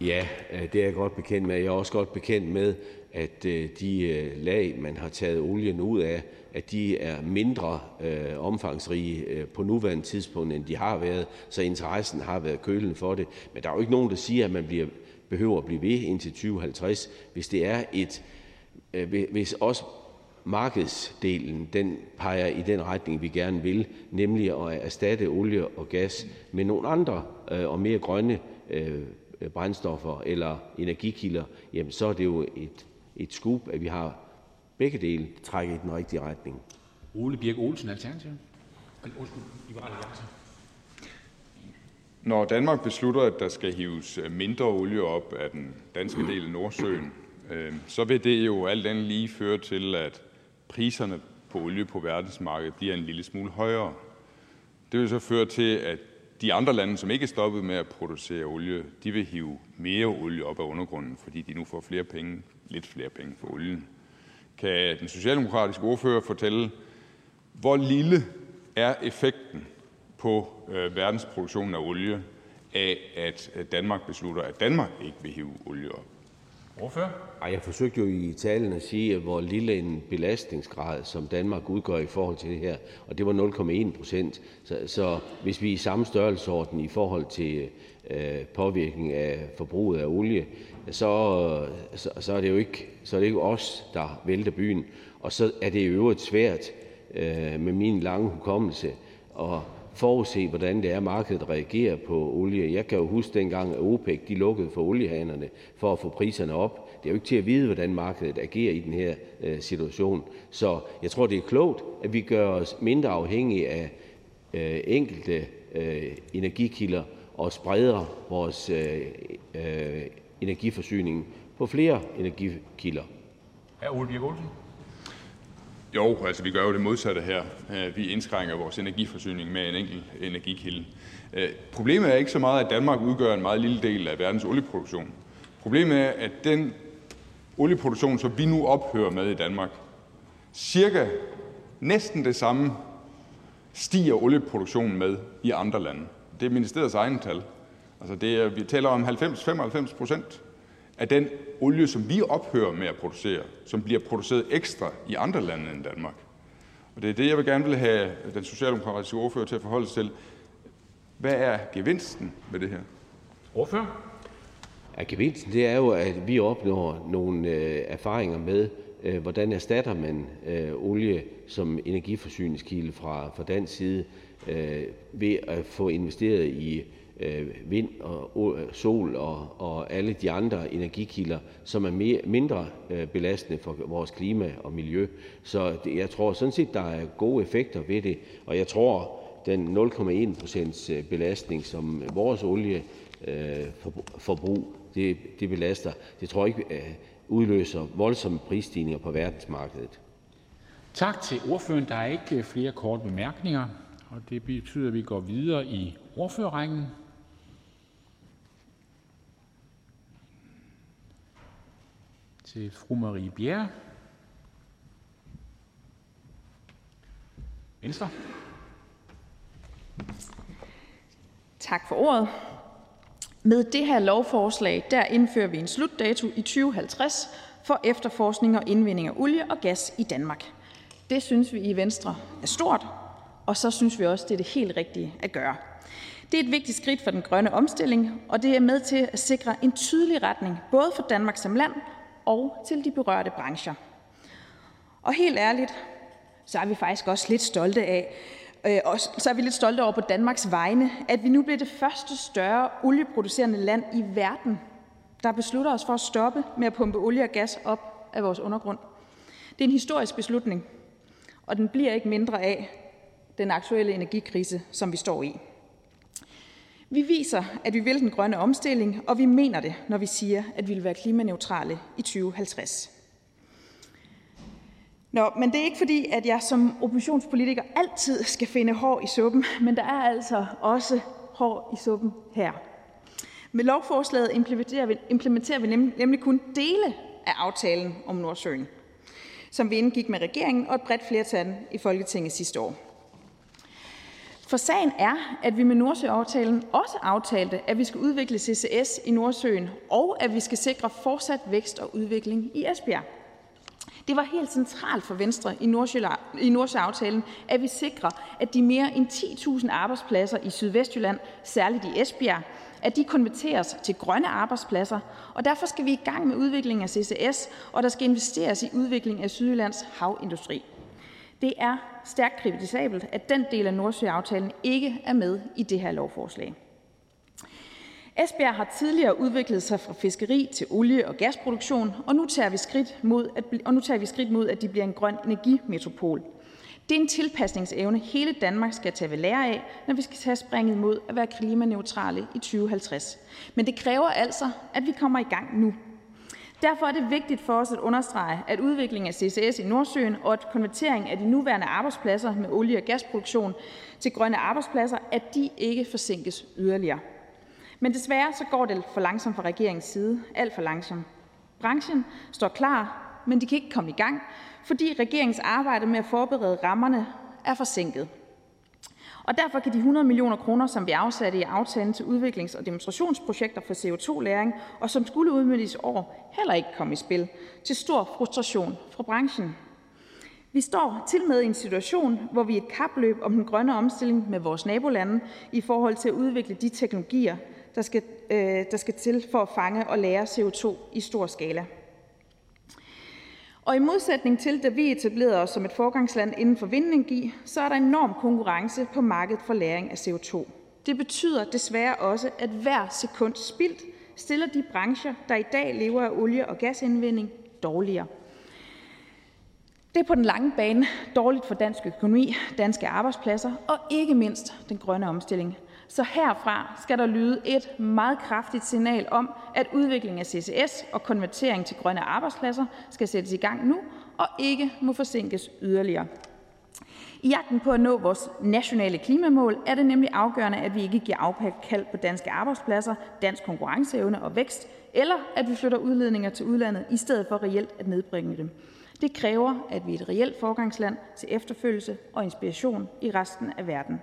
Ja, øh, det er jeg godt bekendt med. Jeg er også godt bekendt med, at øh, de øh, lag, man har taget olien ud af, at de er mindre øh, omfangsrige øh, på nuværende tidspunkt, end de har været, så interessen har været kølen for det. Men der er jo ikke nogen, der siger, at man bliver behøver at blive ved indtil 2050, hvis det er et, øh, hvis også markedsdelen den peger i den retning, vi gerne vil, nemlig at erstatte olie og gas med nogle andre øh, og mere grønne øh, brændstoffer eller energikilder, jamen så er det jo et, et skub, at vi har begge dele trække i den rigtige retning. Ole Birk Olsen, Alternativ. Liberale Alliance. Når Danmark beslutter, at der skal hives øh, mindre olie op af den danske del af Nordsøen, øh, så vil det jo alt andet lige føre til, at priserne på olie på verdensmarkedet bliver en lille smule højere. Det vil så føre til, at de andre lande, som ikke er stoppet med at producere olie, de vil hive mere olie op af undergrunden, fordi de nu får flere penge, lidt flere penge for olien. Kan den socialdemokratiske ordfører fortælle, hvor lille er effekten på øh, verdensproduktionen af olie af, at Danmark beslutter, at Danmark ikke vil hive olie op? Ordfører? Ej, jeg forsøgte jo i talen at sige, hvor lille en belastningsgrad, som Danmark udgør i forhold til det her, og det var 0,1 procent. Så, så hvis vi er i samme størrelsesorden i forhold til øh, påvirkning af forbruget af olie, så, så, så, er det jo ikke, så er det ikke os, der vælter byen. Og så er det i øvrigt svært øh, med min lange hukommelse at forudse, hvordan det er, markedet reagerer på olie. Jeg kan jo huske dengang, at OPEC de lukkede for oliehanerne for at få priserne op. Det er jo ikke til at vide, hvordan markedet agerer i den her øh, situation. Så jeg tror, det er klogt, at vi gør os mindre afhængige af øh, enkelte øh, energikilder og spreder vores øh, øh, energiforsyning på flere energikilder. Hr. Ole Birk Olsen. Jo, altså vi gør jo det modsatte her. Øh, vi indskrænker vores energiforsyning med en enkelt energikilde. Øh, problemet er ikke så meget, at Danmark udgør en meget lille del af verdens olieproduktion. Problemet er, at den olieproduktion, som vi nu ophører med i Danmark, cirka næsten det samme stiger olieproduktionen med i andre lande. Det er ministeriets egen tal. Altså det er, vi taler om 90-95 procent af den olie, som vi ophører med at producere, som bliver produceret ekstra i andre lande end Danmark. Og det er det, jeg vil gerne vil have den socialdemokratiske ordfører til at forholde sig til. Hvad er gevinsten ved det her? Ordfører? Ja, gevinsten det er jo, at vi opnår nogle øh, erfaringer med, øh, hvordan erstatter man øh, olie som energiforsyningskilde fra, fra dansk side øh, ved at få investeret i Øh, vind og øh, sol og og alle de andre energikilder, som er mere, mindre øh, belastende for vores klima og miljø. Så jeg tror sådan set, der er gode effekter ved det, og jeg tror, den 0,1 procents øh, belastning, som vores olieforbrug øh, det, det belaster, det tror jeg ikke udløser voldsomme prisstigninger på verdensmarkedet. Tak til ordføreren. Der er ikke flere korte bemærkninger, og det betyder, at vi går videre i ordførerrækken. Til fru Marie Bjerre, Venstre. Tak for ordet. Med det her lovforslag der indfører vi en slutdato i 2050 for efterforskning og indvinding af olie og gas i Danmark. Det synes vi i Venstre er stort, og så synes vi også, det er det helt rigtige at gøre. Det er et vigtigt skridt for den grønne omstilling, og det er med til at sikre en tydelig retning både for Danmark som land og til de berørte brancher. Og helt ærligt, så er vi faktisk også lidt stolte af, øh, og så er vi lidt stolte over på Danmarks vegne, at vi nu bliver det første større olieproducerende land i verden, der beslutter os for at stoppe med at pumpe olie og gas op af vores undergrund. Det er en historisk beslutning, og den bliver ikke mindre af den aktuelle energikrise, som vi står i. Vi viser, at vi vil den grønne omstilling, og vi mener det, når vi siger, at vi vil være klimaneutrale i 2050. Nå, men det er ikke fordi, at jeg som oppositionspolitiker altid skal finde hår i suppen, men der er altså også hår i suppen her. Med lovforslaget implementerer vi, implementerer vi nemlig kun dele af aftalen om Nordsøen, som vi indgik med regeringen og et bredt flertal i Folketinget sidste år. For sagen er, at vi med Nordsøaftalen også aftalte, at vi skal udvikle CCS i Nordsøen, og at vi skal sikre fortsat vækst og udvikling i Esbjerg. Det var helt centralt for Venstre i Nordsøaftalen, at vi sikrer, at de mere end 10.000 arbejdspladser i Sydvestjylland, særligt i Esbjerg, at de konverteres til grønne arbejdspladser, og derfor skal vi i gang med udviklingen af CCS, og der skal investeres i udvikling af Sydjyllands havindustri. Det er stærkt kritisabelt, at den del af Nordsøaftalen ikke er med i det her lovforslag. Esbjerg har tidligere udviklet sig fra fiskeri til olie- og gasproduktion, og nu tager vi skridt mod, at, og nu tager vi skridt mod, at de bliver en grøn energimetropol. Det er en tilpasningsevne, hele Danmark skal tage ved lære af, når vi skal tage springet mod at være klimaneutrale i 2050. Men det kræver altså, at vi kommer i gang nu. Derfor er det vigtigt for os at understrege, at udviklingen af CCS i Nordsøen og at konvertering af de nuværende arbejdspladser med olie- og gasproduktion til grønne arbejdspladser, at de ikke forsinkes yderligere. Men desværre så går det for langsomt fra regeringens side. Alt for langsomt. Branchen står klar, men de kan ikke komme i gang, fordi regeringens arbejde med at forberede rammerne er forsinket. Og derfor kan de 100 millioner kroner, som vi afsatte i aftalen til udviklings- og demonstrationsprojekter for CO2-læring, og som skulle udmyndes i år, heller ikke komme i spil, til stor frustration fra branchen. Vi står til med i en situation, hvor vi er et kapløb om den grønne omstilling med vores nabolande i forhold til at udvikle de teknologier, der skal, øh, der skal til for at fange og lære CO2 i stor skala. Og i modsætning til, da vi etablerede os som et forgangsland inden for vindenergi, så er der enorm konkurrence på markedet for læring af CO2. Det betyder desværre også, at hver sekund spildt stiller de brancher, der i dag lever af olie- og gasindvinding, dårligere. Det er på den lange bane dårligt for dansk økonomi, danske arbejdspladser og ikke mindst den grønne omstilling. Så herfra skal der lyde et meget kraftigt signal om, at udviklingen af CCS og konvertering til grønne arbejdspladser skal sættes i gang nu og ikke må forsinkes yderligere. I jagten på at nå vores nationale klimamål er det nemlig afgørende, at vi ikke giver afkald på danske arbejdspladser, dansk konkurrenceevne og vækst, eller at vi flytter udledninger til udlandet i stedet for reelt at nedbringe dem. Det kræver, at vi er et reelt forgangsland til efterfølgelse og inspiration i resten af verden.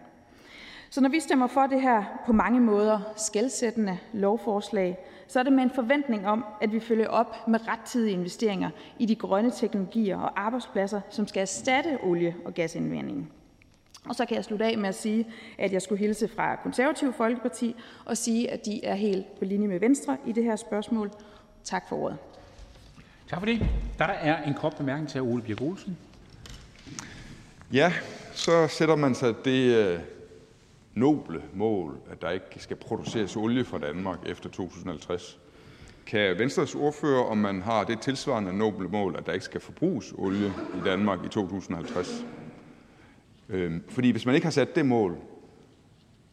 Så når vi stemmer for det her på mange måder skældsættende lovforslag, så er det med en forventning om, at vi følger op med rettidige investeringer i de grønne teknologier og arbejdspladser, som skal erstatte olie- og gasindvindingen. Og så kan jeg slutte af med at sige, at jeg skulle hilse fra Konservativ Folkeparti og sige, at de er helt på linje med Venstre i det her spørgsmål. Tak for ordet. Tak for det. Der er en kort bemærkning til Ole Birk Olsen. Ja, så sætter man sig det øh, noble mål, at der ikke skal produceres olie fra Danmark efter 2050. Kan Venstres ordfører, om man har det tilsvarende noble mål, at der ikke skal forbruges olie i Danmark i 2050? Øhm, fordi hvis man ikke har sat det mål,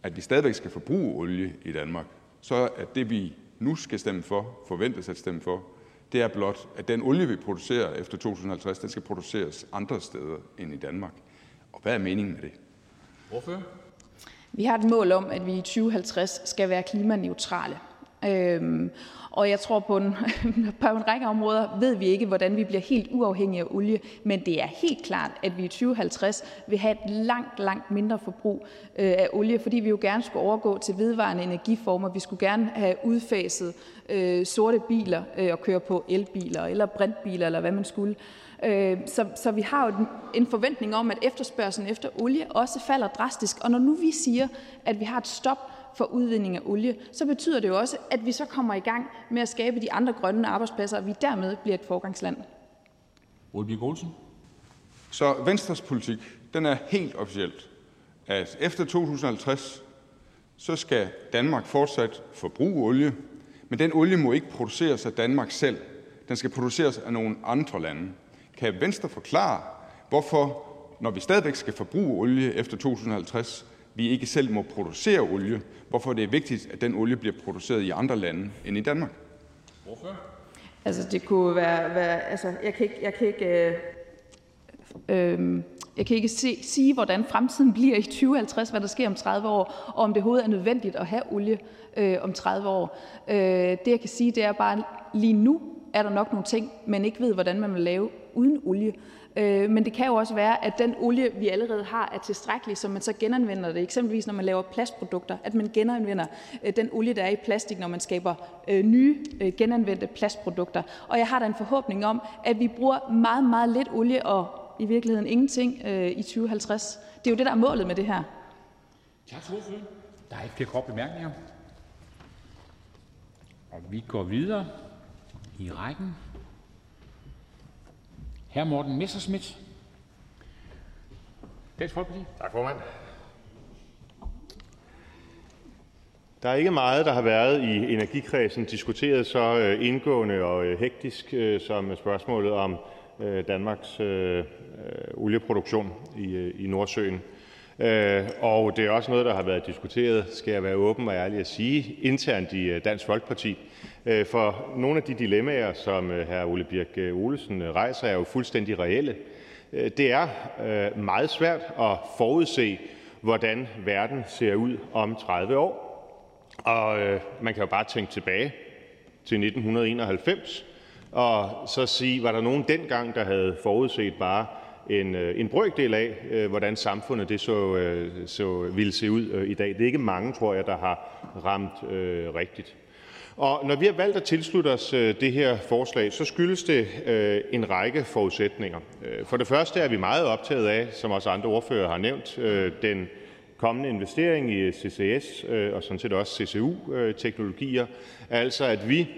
at vi stadigvæk skal forbruge olie i Danmark, så er det, vi nu skal stemme for, forventes at stemme for, det er blot, at den olie, vi producerer efter 2050, den skal produceres andre steder end i Danmark. Og hvad er meningen med det? Ordfører? Vi har et mål om, at vi i 2050 skal være klimaneutrale. Øhm, og jeg tror, på en, på en række områder ved vi ikke, hvordan vi bliver helt uafhængige af olie, men det er helt klart, at vi i 2050 vil have et langt, langt mindre forbrug øh, af olie, fordi vi jo gerne skulle overgå til vedvarende energiformer. Vi skulle gerne have udfaset øh, sorte biler øh, og køre på elbiler eller brintbiler, eller hvad man skulle. Øh, så, så vi har jo en forventning om, at efterspørgselen efter olie også falder drastisk. Og når nu vi siger, at vi har et stop for udvinding af olie, så betyder det jo også, at vi så kommer i gang med at skabe de andre grønne arbejdspladser, og vi dermed bliver et forgangsland. Olsen. Så Venstres politik, den er helt officielt, at efter 2050, så skal Danmark fortsat forbruge olie, men den olie må ikke produceres af Danmark selv. Den skal produceres af nogle andre lande. Kan Venstre forklare, hvorfor, når vi stadigvæk skal forbruge olie efter 2050, vi ikke selv må producere olie, hvorfor det er vigtigt, at den olie bliver produceret i andre lande end i Danmark? Hvorfor? Altså, det kunne være, være altså, jeg kan ikke, jeg kan ikke, øh, øh, jeg kan ikke se, sige, hvordan fremtiden bliver i 2050, hvad der sker om 30 år, og om det overhovedet er nødvendigt at have olie øh, om 30 år. Øh, det, jeg kan sige, det er bare, lige nu er der nok nogle ting, man ikke ved, hvordan man vil lave uden olie. Øh, men det kan jo også være, at den olie, vi allerede har, er tilstrækkelig, så man så genanvender det. Eksempelvis når man laver plastprodukter, at man genanvender øh, den olie, der er i plastik, når man skaber øh, nye øh, genanvendte plastprodukter. Og jeg har da en forhåbning om, at vi bruger meget, meget lidt olie og i virkeligheden ingenting øh, i 2050. Det er jo det, der er målet med det her. Tak til ordføreren. Der er ikke flere korte bemærkninger. Og vi går videre i rækken. Hr. Morten Messerschmidt, Dansk Folkeparti. Tak, formand. Der er ikke meget, der har været i energikredsen diskuteret så øh, indgående og øh, hektisk øh, som spørgsmålet om Danmarks olieproduktion i Nordsøen. Øh, og det er også noget, der har været diskuteret, skal jeg være åben og ærlig at sige, internt i øh, Dansk Folkeparti. Øh, for nogle af de dilemmaer, som øh, hr. Ole Birk Olesen rejser, er jo fuldstændig reelle. Det er meget svært at forudse, hvordan verden ser ud om 30 år. Og man kan jo bare tænke tilbage til 1991 og så sige, var der nogen dengang, der havde forudset bare en, øh, en brøkdel af, øh, hvordan samfundet det så, øh, så ville se ud i dag. Det er ikke mange, tror jeg, der har ramt øh, rigtigt. Og når vi har valgt at tilslutte os det her forslag, så skyldes det øh, en række forudsætninger. For det første er vi meget optaget af, som også andre ordfører har nævnt, øh, den kommende investering i CCS øh, og sådan set også CCU-teknologier, altså at vi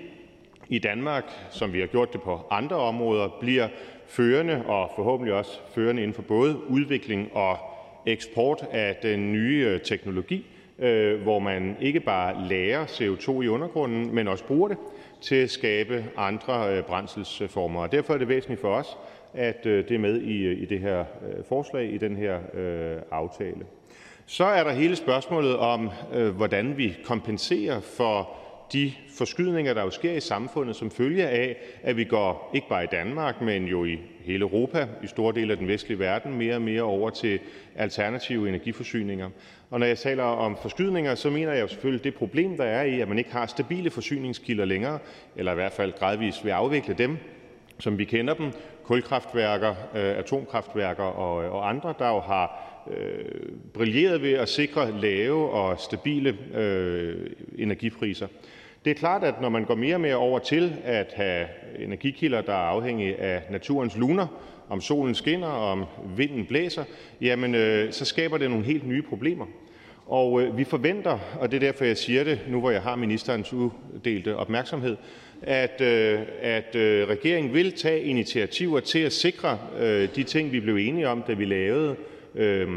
i Danmark, som vi har gjort det på andre områder, bliver førende og forhåbentlig også førende inden for både udvikling og eksport af den nye øh, teknologi, øh, hvor man ikke bare lærer CO2 i undergrunden, men også bruger det til at skabe andre øh, brændselsformer. Derfor er det væsentligt for os, at det er med i det her forslag, i den her aftale. Så er der hele spørgsmålet om, hvordan vi kompenserer for de forskydninger, der jo sker i samfundet som følge af, at vi går, ikke bare i Danmark, men jo i hele Europa, i store dele af den vestlige verden, mere og mere over til alternative energiforsyninger. Og når jeg taler om forskydninger, så mener jeg jo selvfølgelig det problem, der er i, at man ikke har stabile forsyningskilder længere, eller i hvert fald gradvist vil afvikle dem, som vi kender dem, kulkraftværker, øh, atomkraftværker øh, og, andre, der jo har øh, brilleret ved at sikre lave og stabile energipriser. Det er klart, at når man går mere og mere over til at have energikilder, der er afhængige af naturens luner, om solen skinner, og om vinden blæser, jamen øh, så skaber det nogle helt nye problemer. Og øh, vi forventer, og det er derfor, jeg siger det, nu hvor jeg har ministerens uddelte opmærksomhed, at, øh, at øh, regeringen vil tage initiativer til at sikre øh, de ting, vi blev enige om, da vi lavede øh,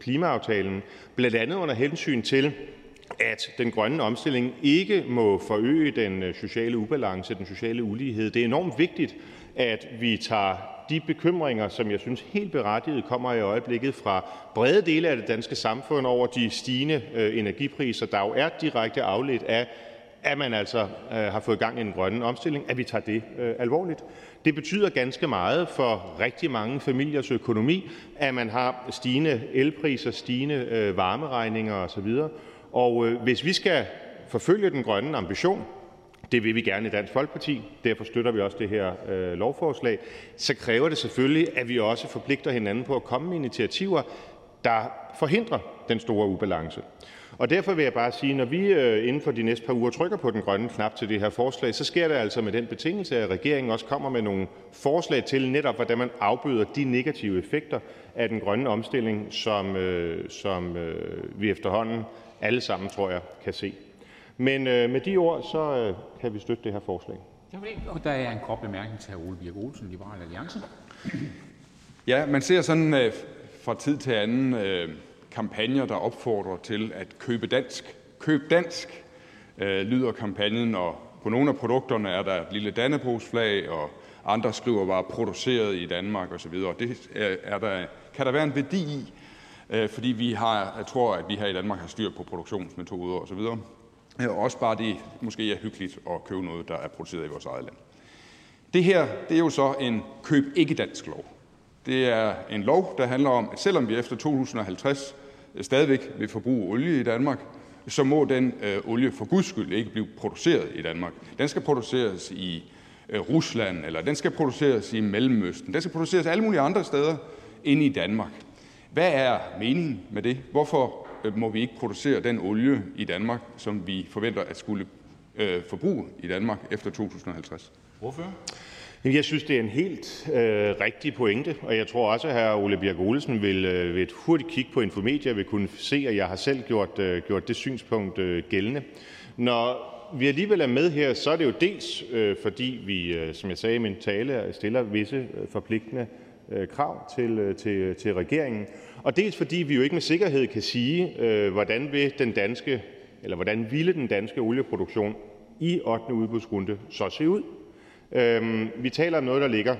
klimaaftalen, blandt andet under hensyn til, at den grønne omstilling ikke må forøge den øh, sociale ubalance, den sociale ulighed. Det er enormt vigtigt, at vi tager de bekymringer, som jeg synes helt berettiget kommer i øjeblikket fra brede dele af det danske samfund over de stigende øh, energipriser, der jo er direkte afledt af, at man altså øh, har fået gang i den grønne omstilling, at vi tager det alvorligt. Det betyder ganske meget for rigtig mange familiers økonomi, at man har stigende elpriser, stigende varmeregninger osv. Og øh, hvis vi skal forfølge den grønne ambition – det vil vi gerne i Dansk Folkeparti, derfor støtter vi også det her øh, lovforslag – så kræver det selvfølgelig, at vi også forpligter hinanden på at komme med initiativer, der forhindrer den store ubalance. Og Derfor vil jeg bare sige, at når vi øh, inden for de næste par uger trykker på den grønne knap til det her forslag, så sker det altså med den betingelse, at regeringen også kommer med nogle forslag til, netop hvordan man afbøder de negative effekter af den grønne omstilling, som, øh, som øh, vi efterhånden alle sammen, tror jeg, kan se. Men øh, med de ord, så øh, kan vi støtte det her forslag. Der er en kort bemærkning til hr. Ole Birk Olesen, Liberal Alliance. Ja, man ser sådan øh, fra tid til anden øh, kampagner, der opfordrer til at købe dansk. Køb dansk, øh, lyder kampagnen, og på nogle af produkterne er der et lille dannebrugsflag, og andre skriver bare produceret i Danmark osv. Det er, er der, kan der være en værdi i, Øh, fordi vi har, jeg tror, at vi her i Danmark har styr på produktionsmetoder osv. Øh, og også bare det måske er hyggeligt at købe noget, der er produceret i vores eget land. Det her det er jo så en køb ikke dansk lov. Det er en lov, der handler om, at selvom vi efter 2050 øh, stadigvæk vil forbruge olie i Danmark, så må den øh, olie for guds skyld ikke blive produceret i Danmark. Den skal produceres i øh, Rusland, eller den skal produceres i Mellemøsten. Den skal produceres alle mulige andre steder end i Danmark. Hvad er meningen med det? Hvorfor øh, må vi ikke producere den olie i Danmark, som vi forventer at skulle øh, forbruge i Danmark efter 2050? Hvorfor? Jeg synes, det er en helt øh, rigtig pointe, og jeg tror også, at hr. Ole Birk Olesen vil øh, ved et hurtigt kig på Infomedia vil kunne se, at jeg har selv gjort, øh, gjort det synspunkt øh, gældende. Når vi alligevel er med her, så er det jo dels, øh, fordi vi, øh, som jeg sagde i min tale, stiller visse øh, forpligtende Øh, krav til øh, til, til regeringen, og dels fordi vi jo ikke med sikkerhed kan sige, øh, hvordan vil den danske, eller hvordan ville den danske olieproduktion i 8. udbudsrunde så se ud. Øhm, vi taler om noget, der ligger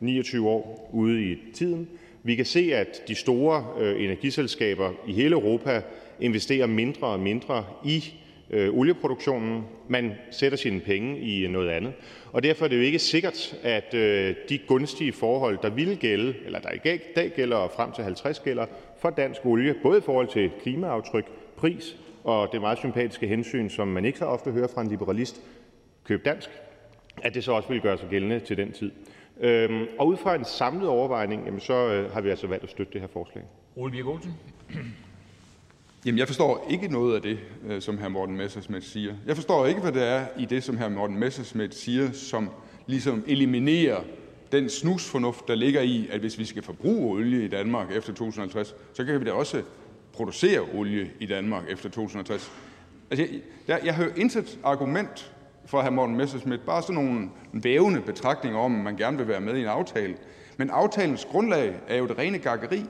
29 år ude i tiden. Vi kan se, at de store energiselskaber i hele Europa investerer mindre og mindre i øh, Øh, olieproduktionen. Man sætter sine penge i øh, noget andet. Og derfor er det jo ikke sikkert, at øh, de gunstige forhold, der ville gælde, eller der i dag gælder og frem til 50 gælder for dansk olie, både i forhold til klimaaftryk, pris og det meget sympatiske hensyn, som man ikke så ofte hører fra en liberalist, køb dansk, at det så også ville gøre sig gældende til den tid. Øhm, og ud fra en samlet overvejning, jamen så øh, har vi altså valgt at støtte det her forslag. Ole Birk Olsen. Jamen, jeg forstår ikke noget af det, øh, som hr. Morten Messerschmidt siger. Jeg forstår ikke, hvad det er i det, som hr. Morten Messerschmidt siger, som ligesom eliminerer den snusfornuft, der ligger i, at hvis vi skal forbruge olie i Danmark efter 2050, så kan vi da også producere olie i Danmark efter 2050. Altså, jeg, jeg, jeg hører intet argument fra hr. Morten Messerschmidt, bare sådan nogle vævende betragtninger om, at man gerne vil være med i en aftale. Men aftalens grundlag er jo det rene gakkeri,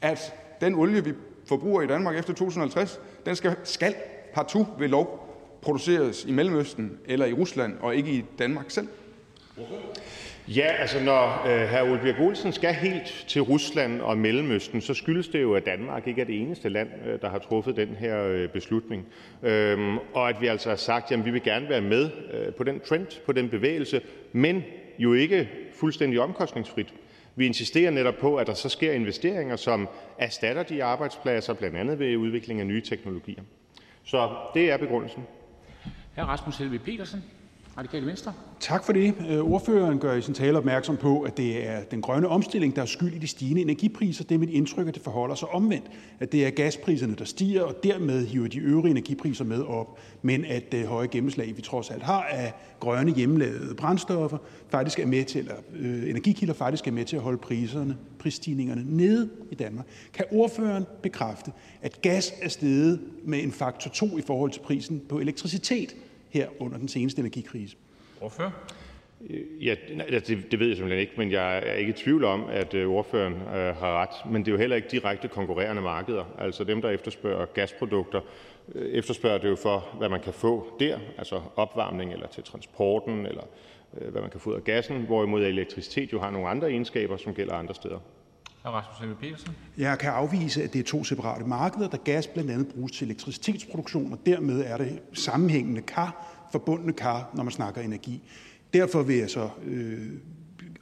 at den olie, vi forbruger i Danmark efter 2050, den skal, skal partout ved lov produceres i Mellemøsten eller i Rusland og ikke i Danmark selv. Ja, altså når øh, hr. Ole Birk Olsen skal helt til Rusland og Mellemøsten, så skyldes det jo, at Danmark ikke er det eneste land, øh, der har truffet den her øh, beslutning. Øhm, og at vi altså har sagt, at vi vil gerne være med øh, på den trend, på den bevægelse, men jo ikke fuldstændig omkostningsfrit. Vi insisterer netop på, at der så sker investeringer, som erstatter de arbejdspladser, blandt andet ved udvikling af nye teknologier. Så det er begrundelsen. Radikale Venstre. Tak for det. Øh, ordføreren gør i sin tale opmærksom på, at det er den grønne omstilling, der er skyld i de stigende energipriser. Det er mit indtryk, at det forholder sig omvendt, at det er gaspriserne, der stiger, og dermed hiver de øvrige energipriser med op, men at det høje gennemslag, vi trods alt har af grønne hjemmelavede brændstoffer, faktisk er med til, eller øh, energikilder faktisk er med til at holde priserne, prisstigningerne nede i Danmark. Kan ordføreren bekræfte, at gas er steget med en faktor 2 i forhold til prisen på elektricitet her under den seneste energikrise? Hvorfor? Ja, det, det ved jeg simpelthen ikke, men jeg er ikke i tvivl om, at øh, ordføreren øh, har ret. Men det er jo heller ikke direkte konkurrerende markeder. Altså dem, der efterspørger gasprodukter, øh, efterspørger det jo for, hvad man kan få der, altså opvarmning eller til transporten, eller øh, hvad man kan få ud af gassen, hvorimod elektricitet jo har nogle andre egenskaber, som gælder andre steder. Rasmus Petersen. Jeg kan afvise, at det er to separate markeder, da gas blandt andet bruges til elektricitetsproduktion, og dermed er det sammenhængende kar, forbundne kar, når man snakker energi. Derfor vil jeg så øh,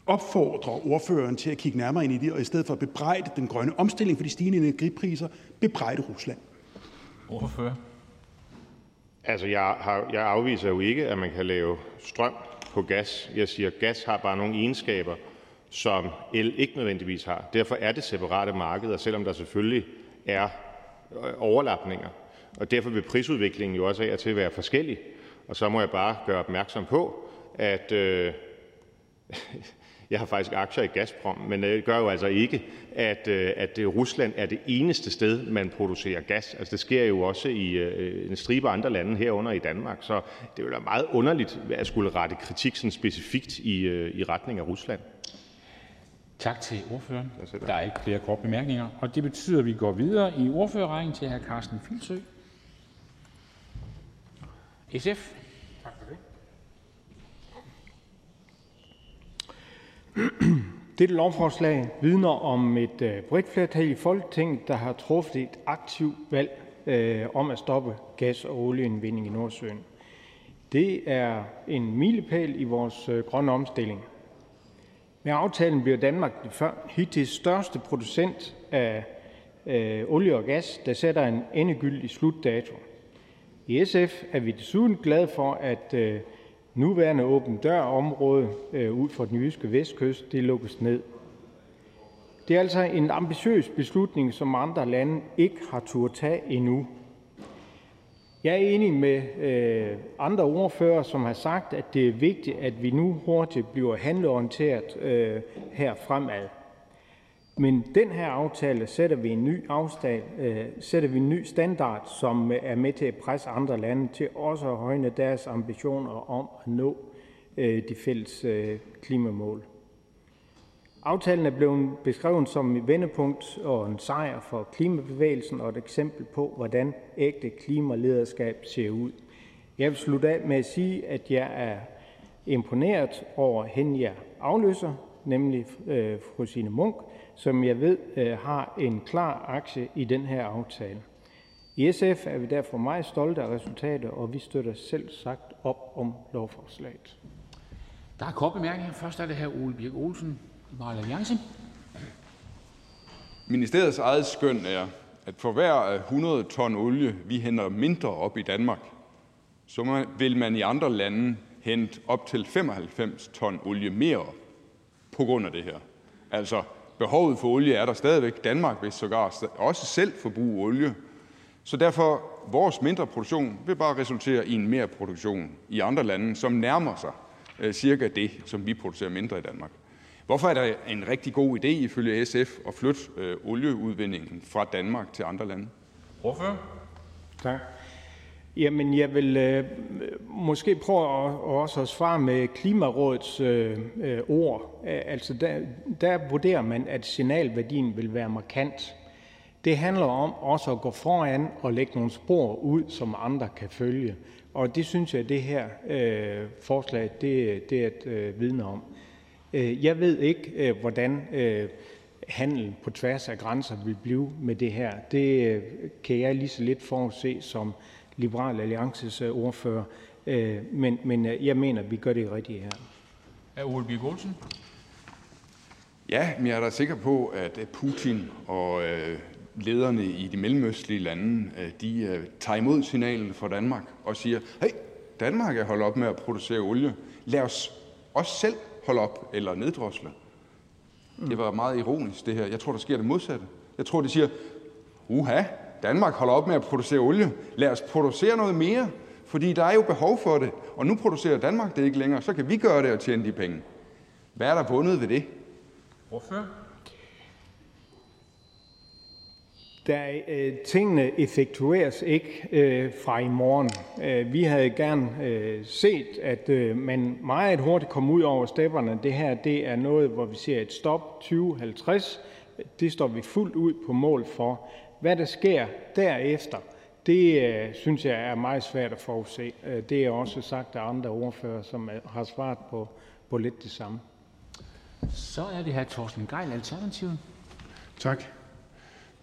opfordre ordføreren til at kigge nærmere ind i det, og i stedet for at bebrejde den grønne omstilling for de stigende energipriser, bebrejde Rusland. Ordfører. Altså, jeg, har, jeg afviser jo ikke, at man kan lave strøm på gas. Jeg siger, at gas har bare nogle egenskaber, som el ikke nødvendigvis har. Derfor er det separate markeder, selvom der selvfølgelig er øh, overlapninger. Og derfor vil prisudviklingen jo også af og til være forskellig. Og så må jeg bare gøre opmærksom på, at øh, jeg har faktisk aktier i Gazprom, men det gør jo altså ikke, at, øh, at Rusland er det eneste sted, man producerer gas. Altså, det sker jo også i øh, en stribe andre lande herunder i Danmark. Så det er jo meget underligt at skulle rette kritik sådan specifikt i, øh, i retning af Rusland. Tak til ordføreren. Der er ikke flere korte bemærkninger, og det betyder, at vi går videre i ordførerrækken til hr. Carsten Filsø. SF. Tak for det. Dette lovforslag vidner om et øh, bredt flertal i Folketinget, der har truffet et aktivt valg øh, om at stoppe gas- og olieindvinding i Nordsøen. Det er en milepæl i vores øh, grønne omstilling. Med aftalen bliver Danmark den hidtil største producent af øh, olie og gas, der sætter en endegyldig slutdato. I SF er vi desuden glade for, at øh, nuværende åben dør-område øh, ud for den jyske vestkyst det lukkes ned. Det er altså en ambitiøs beslutning, som andre lande ikke har turde tage endnu. Jeg er enig med øh, andre ordfører, som har sagt, at det er vigtigt, at vi nu hurtigt bliver handleorienteret øh, her fremad. Men den her aftale sætter vi en ny afstand, øh, sætter vi en ny standard, som øh, er med til at presse andre lande til også at højne deres ambitioner om at nå øh, de fælles øh, klimamål. Aftalen er blevet beskrevet som et vendepunkt og en sejr for klimabevægelsen og et eksempel på, hvordan ægte klimalederskab ser ud. Jeg vil slutte af med at sige, at jeg er imponeret over hende, jeg afløser, nemlig øh, fru Signe Munk, som jeg ved øh, har en klar aktie i den her aftale. I SF er vi derfor meget stolte af resultatet, og vi støtter selv sagt op om lovforslaget. Der er kort bemærkninger. Først er det her Ole Birk Olsen, Ministeriets eget skøn er, at for hver 100 ton olie, vi henter mindre op i Danmark, så vil man i andre lande hente op til 95 ton olie mere på grund af det her. Altså, behovet for olie er der stadigvæk. Danmark vil sågar også selv forbruge olie. Så derfor, vores mindre produktion vil bare resultere i en mere produktion i andre lande, som nærmer sig øh, cirka det, som vi producerer mindre i Danmark. Hvorfor er det en rigtig god idé ifølge SF at flytte øh, olieudvindingen fra Danmark til andre lande? Ordfører? Tak. Jamen, jeg vil øh, måske prøve at, også at svare med Klimarådets øh, øh, ord. Altså, der, der vurderer man, at signalværdien vil være markant. Det handler om også at gå foran og lægge nogle spor ud, som andre kan følge. Og det synes jeg, at det her øh, forslag det, det er et øh, vidne om. Øh, jeg ved ikke, øh, hvordan øh, handel på tværs af grænser vil blive med det her. Det kan jeg lige så lidt forudse som Liberal Alliances ordfører. Men, men jeg mener, at vi gør det rigtigt her. Er Ole Birk Olsen? Ja, men jeg er da sikker på, at Putin og lederne i de mellemøstlige lande de tager imod signalet fra Danmark og siger, hey, Danmark er holdt op med at producere olie. Lad os også selv hold op eller neddrosle. Det var meget ironisk, det her. Jeg tror, der sker det modsatte. Jeg tror, de siger, uha, Danmark holder op med at producere olie. Lad os producere noget mere, fordi der er jo behov for det. Og nu producerer Danmark det ikke længere, så kan vi gøre det og tjene de penge. Hvad er der vundet ved det? Hvorfor? Der, øh, tingene effektueres ikke øh, fra i morgen. Øh, vi havde gerne øh, set, at øh, man meget hurtigt kom ud over stepperne. Det her det er noget, hvor vi ser et stop 2050. Det står vi fuldt ud på mål for. Hvad der sker derefter, det øh, synes jeg er meget svært at forudse. Øh, det er også sagt af andre ordfører, som øh, har svaret på, på lidt det samme. Så er det her Torsten Geil, Alternativet. Tak.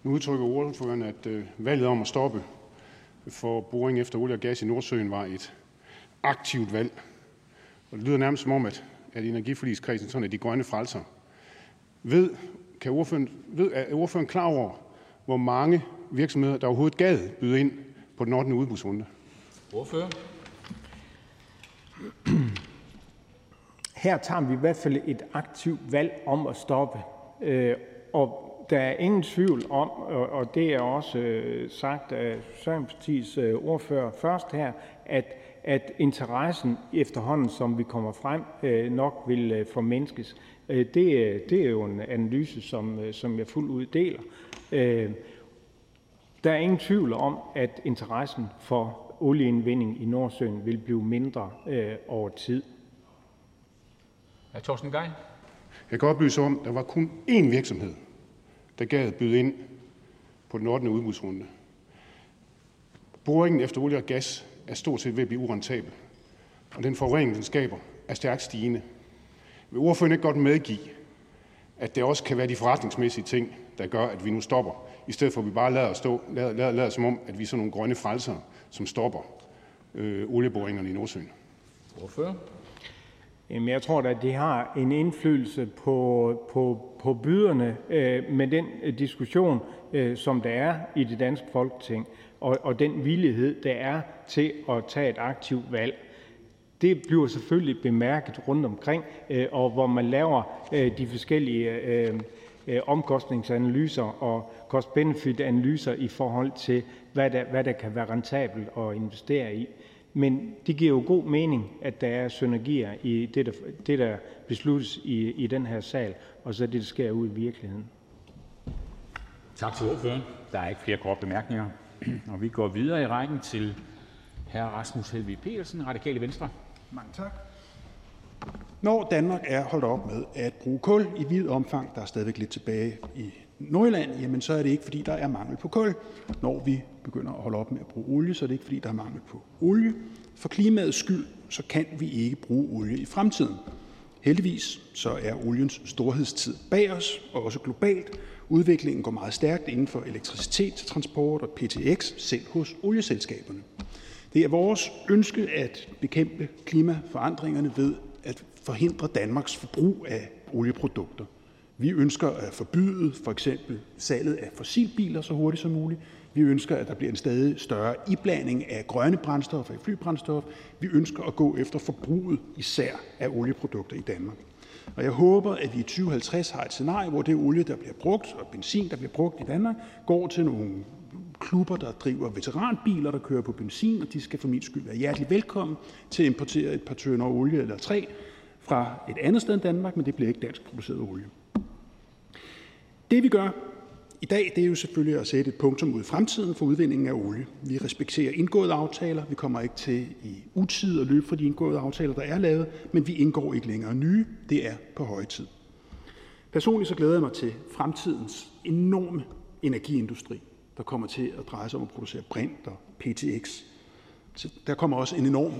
Nu udtrykker ordføreren, at øh, valget om at stoppe for boring efter olie og gas i Nordsøen var et aktivt valg. Og det lyder nærmest som om, at, at energiforligskredsen sådan er de grønne frelser. Ved, kan ordføreren, ved, er ordføreren klar over, hvor mange virksomheder der overhovedet gad byde ind på den 8. udbudsrunde? Ordfører. Her tager vi i hvert fald et aktivt valg om at stoppe. Øh, og der er ingen tvivl om, og det er også øh, sagt af Socialdemokratiets øh, ordfører først her, at, at interessen efterhånden, som vi kommer frem, nok vil formindskes. Det, det er jo en analyse, som, som jeg fuldt ud deler. Der er ingen tvivl om, at interessen for olieindvinding i Nordsøen vil blive mindre øh, over tid. Er Torsten Geil? Jeg kan oplyse om, at der var kun én virksomhed, der gad byde ind på den 8. udbudsrunde. Boringen efter olie og gas er stort set ved at blive urentabel, og den forurening, den skaber, er stærkt stigende. Vil ordføreren ikke godt medgive, at det også kan være de forretningsmæssige ting, der gør, at vi nu stopper, i stedet for at vi bare lader, stå, lader, lader, lader som om, at vi er sådan nogle grønne frelser, som stopper øh, olieboringerne i Nordsøen? Ordfører? Jamen, jeg tror at det har en indflydelse på, på, på byderne øh, med den øh, diskussion, øh, som der er i det danske folketing, og, og den villighed, der er til at tage et aktivt valg. Det bliver selvfølgelig bemærket rundt omkring, øh, og hvor man laver øh, de forskellige øh, øh, omkostningsanalyser og cost-benefit-analyser i forhold til, hvad der, hvad der kan være rentabelt at investere i. Men det giver jo god mening, at der er synergier i det, der, det, der besluttes i, i den her sal, og så det, der sker ud i virkeligheden. Tak til ordføreren. Der er ikke flere korte bemærkninger. Og vi går videre i rækken til hr. Rasmus Helvig Petersen, Radikale Venstre. Mange tak. Når Danmark er holdt op med at bruge kul i vid omfang, der er stadigvæk lidt tilbage i Nordjylland, jamen så er det ikke, fordi der er mangel på kul. Når vi begynder at holde op med at bruge olie, så er det ikke, fordi der er mangel på olie. For klimaets skyld, så kan vi ikke bruge olie i fremtiden. Heldigvis så er oliens storhedstid bag os, og også globalt. Udviklingen går meget stærkt inden for elektricitet til transport og PTX, selv hos olieselskaberne. Det er vores ønske at bekæmpe klimaforandringerne ved at forhindre Danmarks forbrug af olieprodukter. Vi ønsker at forbyde for eksempel salget af fossilbiler så hurtigt som muligt. Vi ønsker, at der bliver en stadig større iblanding af grønne brændstoffer i flybrændstof. Vi ønsker at gå efter forbruget især af olieprodukter i Danmark. Og jeg håber, at vi i 2050 har et scenarie, hvor det olie, der bliver brugt, og benzin, der bliver brugt i Danmark, går til nogle klubber, der driver veteranbiler, der kører på benzin, og de skal for min skyld være hjertelig velkommen til at importere et par tønder olie eller tre fra et andet sted end Danmark, men det bliver ikke dansk produceret olie. Det vi gør i dag, det er jo selvfølgelig at sætte et punktum ud i fremtiden for udvindingen af olie. Vi respekterer indgåede aftaler. Vi kommer ikke til i utid at løbe fra de indgåede aftaler, der er lavet, men vi indgår ikke længere nye. Det er på høje tid. Personligt så glæder jeg mig til fremtidens enorme energiindustri, der kommer til at dreje sig om at producere brint og PTX. Så der kommer også en enorm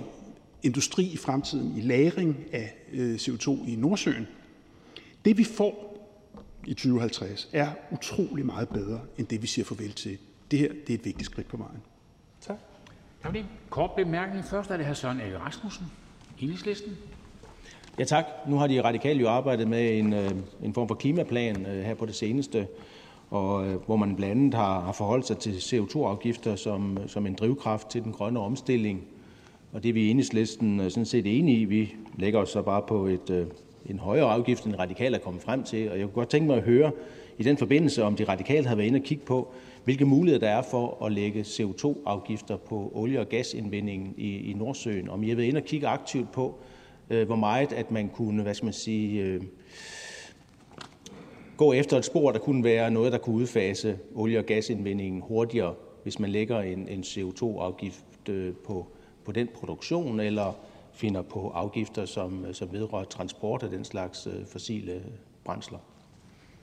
industri i fremtiden i lagring af øh, CO2 i Nordsøen. Det vi får i 2050 er utrolig meget bedre end det, vi siger farvel til. Det her det er et vigtigt skridt på vejen. Tak. Tak det. Kort bemærkning. Først er det hr. Søren Ege Rasmussen, Enhedslisten. Ja tak. Nu har de radikale jo arbejdet med en, øh, en form for klimaplan øh, her på det seneste, og øh, hvor man blandt andet har, har forholdt sig til CO2-afgifter som, som en drivkraft til den grønne omstilling. Og det er vi i enhedslisten sådan set enige i. Vi lægger os så bare på et, en højere afgift, end radikale er kommet frem til. Og jeg kunne godt tænke mig at høre i den forbindelse, om de radikale har været inde og kigge på, hvilke muligheder der er for at lægge CO2-afgifter på olie- og gasindvindingen i, i Nordsøen. Om I har været inde og kigge aktivt på, øh, hvor meget at man kunne, hvad skal man sige, øh, gå efter et spor, der kunne være noget, der kunne udfase olie- og gasindvindingen hurtigere, hvis man lægger en, en CO2-afgift øh, på, på den produktion, eller finder på afgifter, som, som vedrører transport af den slags øh, fossile brændsler.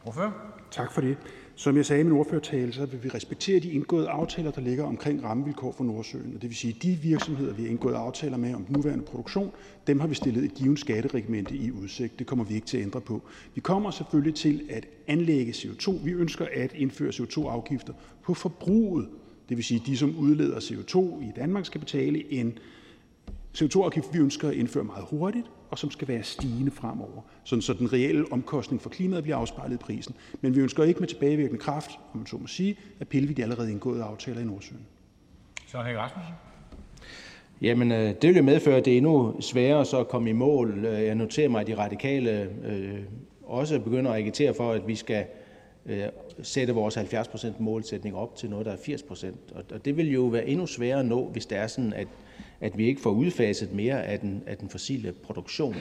Hvorfor? Tak for det. Som jeg sagde i min ordførertale, så vil vi respektere de indgåede aftaler, der ligger omkring rammevilkår for Nordsøen. Og det vil sige, at de virksomheder, vi har indgået aftaler med om den nuværende produktion, dem har vi stillet et givet skatteregimente i udsigt. Det kommer vi ikke til at ændre på. Vi kommer selvfølgelig til at anlægge CO2. Vi ønsker at indføre CO2-afgifter på forbruget. Det vil sige, at de, som udleder CO2 i Danmark, skal betale en CO2-afgift, vi ønsker at indføre meget hurtigt, og som skal være stigende fremover, sådan så den reelle omkostning for klimaet bliver afspejlet i prisen. Men vi ønsker ikke med tilbagevirkende kraft, om man så må sige, at pille ved de allerede indgåede aftaler i Nordsøen. Så er Rasmussen. Jamen, øh, det vil jo medføre, at det er endnu sværere så at komme i mål. Øh, jeg noterer mig, at de radikale øh, også begynder at agitere for, at vi skal øh, sætte vores 70% målsætning op til noget, der er 80%. Og det vil jo være endnu sværere at nå, hvis det er sådan, at at vi ikke får udfaset mere af den, af den fossile produktion.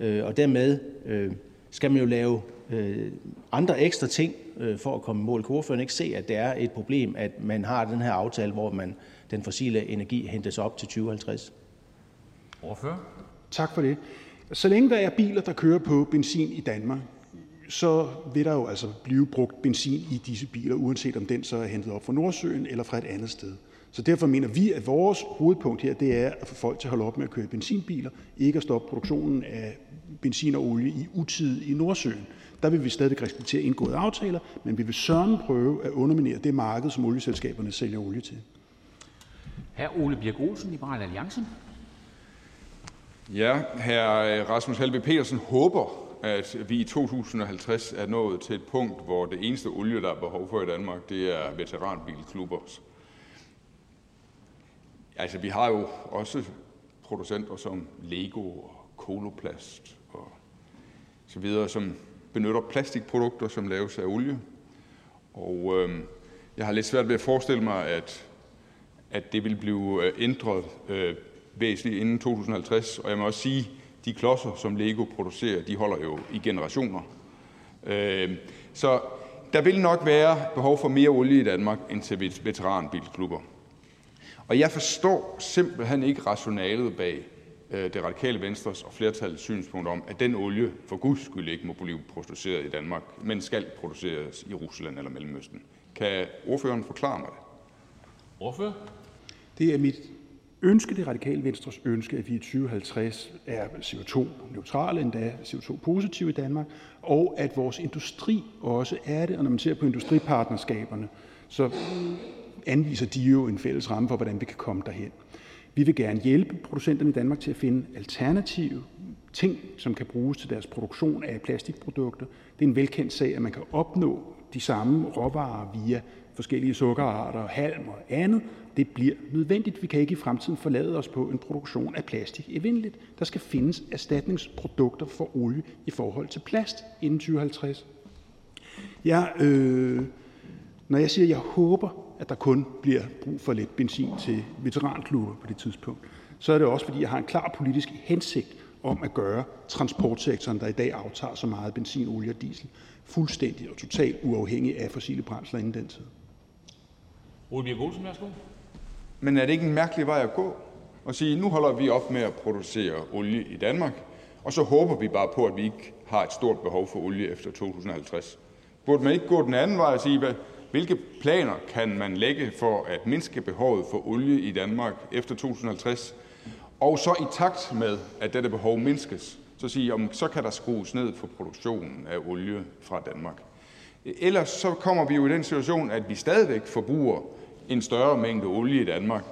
Øh, og dermed øh, skal man jo lave øh, andre ekstra ting øh, for at komme i mål. Kan ordføreren ikke se, at det er et problem, at man har den her aftale, hvor man den fossile energi hentes op til 2050? Ordfører? Tak for det. Så længe der er biler, der kører på benzin i Danmark, så vil der jo altså blive brugt benzin i disse biler, uanset om den så er hentet op fra Nordsøen eller fra et andet sted. Så derfor mener vi, at vores hovedpunkt her det er at få folk til at holde op med at køre i benzinbiler, ikke at stoppe produktionen af benzin og olie i utid i Nordsøen. Der vil vi stadig respektere indgåede aftaler, men vi vil sørge prøve at underminere det marked, som olieselskaberne sælger olie til. Hr. Ole Birk Olsen, Liberal Alliance. Ja, hr. Rasmus Helve Petersen håber, at vi i 2050 er nået til et punkt, hvor det eneste olie, der er behov for i Danmark, det er veteranbilklubber, Altså, vi har jo også producenter som Lego og Coloplast og så videre, som benytter plastikprodukter, som laves af olie. Og øh, jeg har lidt svært ved at forestille mig, at, at det vil blive øh, ændret øh, væsentligt inden 2050. Og jeg må også sige, at de klodser, som Lego producerer, de holder jo i generationer. Øh, så der vil nok være behov for mere olie i Danmark end til veteranbilklubber. Og jeg forstår simpelthen ikke rationalet bag øh, det radikale Venstres og flertallets synspunkt om, at den olie for guds skyld ikke må blive produceret i Danmark, men skal produceres i Rusland eller Mellemøsten. Kan ordføreren forklare mig det? Ordfører? Det er mit ønske, det radikale venstres ønske, at vi i 2050 er CO2-neutrale, endda CO2-positive i Danmark, og at vores industri også er det. Og når man ser på industripartnerskaberne, så anviser de jo en fælles ramme for, hvordan vi kan komme derhen. Vi vil gerne hjælpe producenterne i Danmark til at finde alternative ting, som kan bruges til deres produktion af plastikprodukter. Det er en velkendt sag, at man kan opnå de samme råvarer via forskellige sukkerarter, halm og andet. Det bliver nødvendigt. Vi kan ikke i fremtiden forlade os på en produktion af plastik evindeligt. Der skal findes erstatningsprodukter for olie i forhold til plast inden 2050. Jeg, øh, når jeg siger, at jeg håber, at der kun bliver brug for lidt benzin til veteranklubber på det tidspunkt, så er det også, fordi jeg har en klar politisk hensigt om at gøre transportsektoren, der i dag aftager så meget benzin, olie og diesel, fuldstændig og totalt uafhængig af fossile brændsler inden den tid. Ole Birk Olsen, værsgo. Men er det ikke en mærkelig vej at gå? At sige, nu holder vi op med at producere olie i Danmark, og så håber vi bare på, at vi ikke har et stort behov for olie efter 2050. Burde man ikke gå den anden vej og sige, hvad, hvilke planer kan man lægge for at mindske behovet for olie i Danmark efter 2050, og så i takt med, at dette behov mindskes, så sige, om så kan der skrues ned for produktionen af olie fra Danmark. Ellers så kommer vi jo i den situation, at vi stadigvæk forbruger en større mængde olie i Danmark,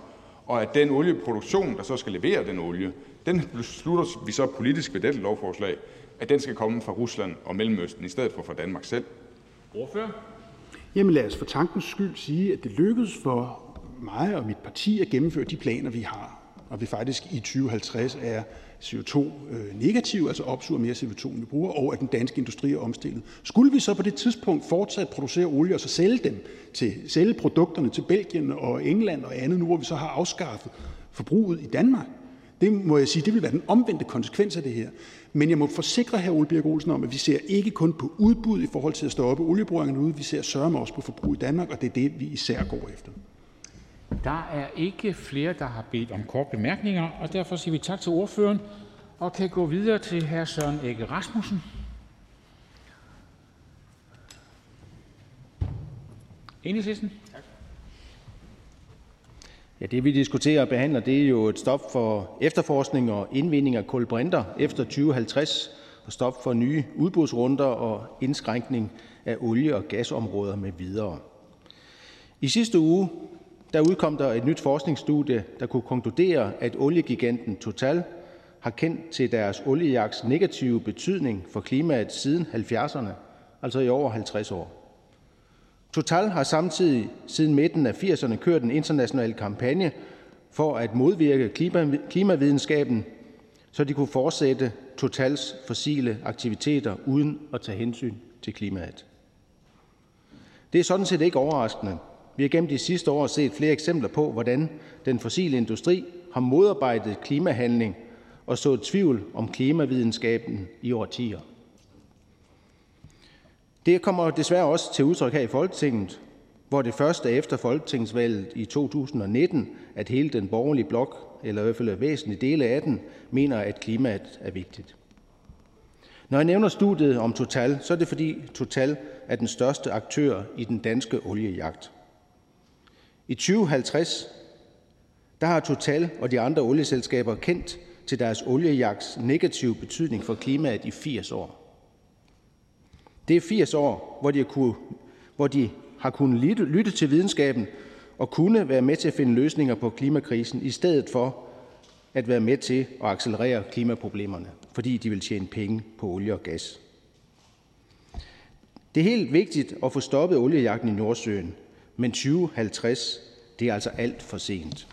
og at den olieproduktion, der så skal levere den olie, den beslutter vi så politisk ved dette lovforslag, at den skal komme fra Rusland og Mellemøsten i stedet for fra Danmark selv. Ordfører? Jamen lad os for tankens skyld sige, at det lykkedes for mig og mit parti at gennemføre de planer, vi har. Og vi faktisk i 2050 er CO2-negativ, øh, altså opsuger mere CO2, end vi bruger, og at den danske industri er omstillet. Skulle vi så på det tidspunkt fortsat producere olie og så sælge dem til sælge produkterne til Belgien og England og andet, nu hvor vi så har afskaffet forbruget i Danmark? Det må jeg sige, det vil være den omvendte konsekvens af det her. Men jeg må forsikre hr. Ole Birk Olsen om, at vi ser ikke kun på udbud i forhold til at stoppe olieboringerne ude, vi ser sørme også på forbrug i Danmark, og det er det, vi især går efter. Der er ikke flere, der har bedt om kort bemærkninger, og derfor siger vi tak til ordføreren og kan gå videre til hr. Søren Ege Rasmussen. Enhedslisten. Ja, det vi diskuterer og behandler, det er jo et stop for efterforskning og indvinding af kulbrinter efter 2050 og stop for nye udbudsrunder og indskrænkning af olie- og gasområder med videre. I sidste uge der udkom der et nyt forskningsstudie, der kunne konkludere, at oliegiganten Total har kendt til deres oliejagts negative betydning for klimaet siden 70'erne, altså i over 50 år. Total har samtidig siden midten af 80'erne kørt en international kampagne for at modvirke klimavidenskaben, så de kunne fortsætte Totals fossile aktiviteter uden at tage hensyn til klimaet. Det er sådan set ikke overraskende, vi har gennem de sidste år set flere eksempler på, hvordan den fossile industri har modarbejdet klimahandling og sået tvivl om klimavidenskaben i årtier. Det kommer desværre også til udtryk her i Folketinget, hvor det første efter folketingsvalget i 2019, at hele den borgerlige blok, eller i hvert fald væsentlige dele af den, mener, at klimaet er vigtigt. Når jeg nævner studiet om Total, så er det fordi Total er den største aktør i den danske oliejagt. I 2050 der har Total og de andre olieselskaber kendt til deres oliejagts negative betydning for klimaet i 80 år. Det er 80 år, hvor de, kunne, hvor de har kunnet lytte, lytte til videnskaben og kunne være med til at finde løsninger på klimakrisen, i stedet for at være med til at accelerere klimaproblemerne, fordi de vil tjene penge på olie og gas. Det er helt vigtigt at få stoppet oliejagten i Nordsøen, men 2050 det er altså alt for sent.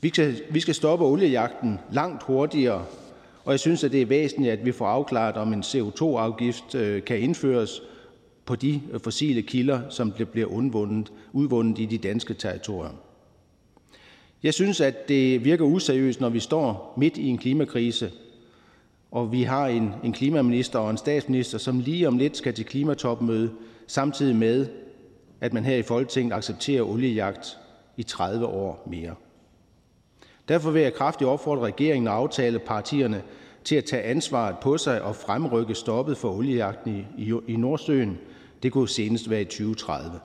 Vi skal, vi skal stoppe oliejagten langt hurtigere, og jeg synes, at det er væsentligt, at vi får afklaret, om en CO2-afgift øh, kan indføres på de øh, fossile kilder, som bliver udvundet, udvundet i de danske territorier. Jeg synes, at det virker useriøst, når vi står midt i en klimakrise, og vi har en, en klimaminister og en statsminister, som lige om lidt skal til klimatopmøde, samtidig med, at man her i Folketinget accepterer oliejagt i 30 år mere. Derfor vil jeg kraftigt opfordre regeringen og aftalepartierne til at tage ansvaret på sig og fremrykke stoppet for oliejagten i, i Nordsøen. Det kunne senest være i 2030.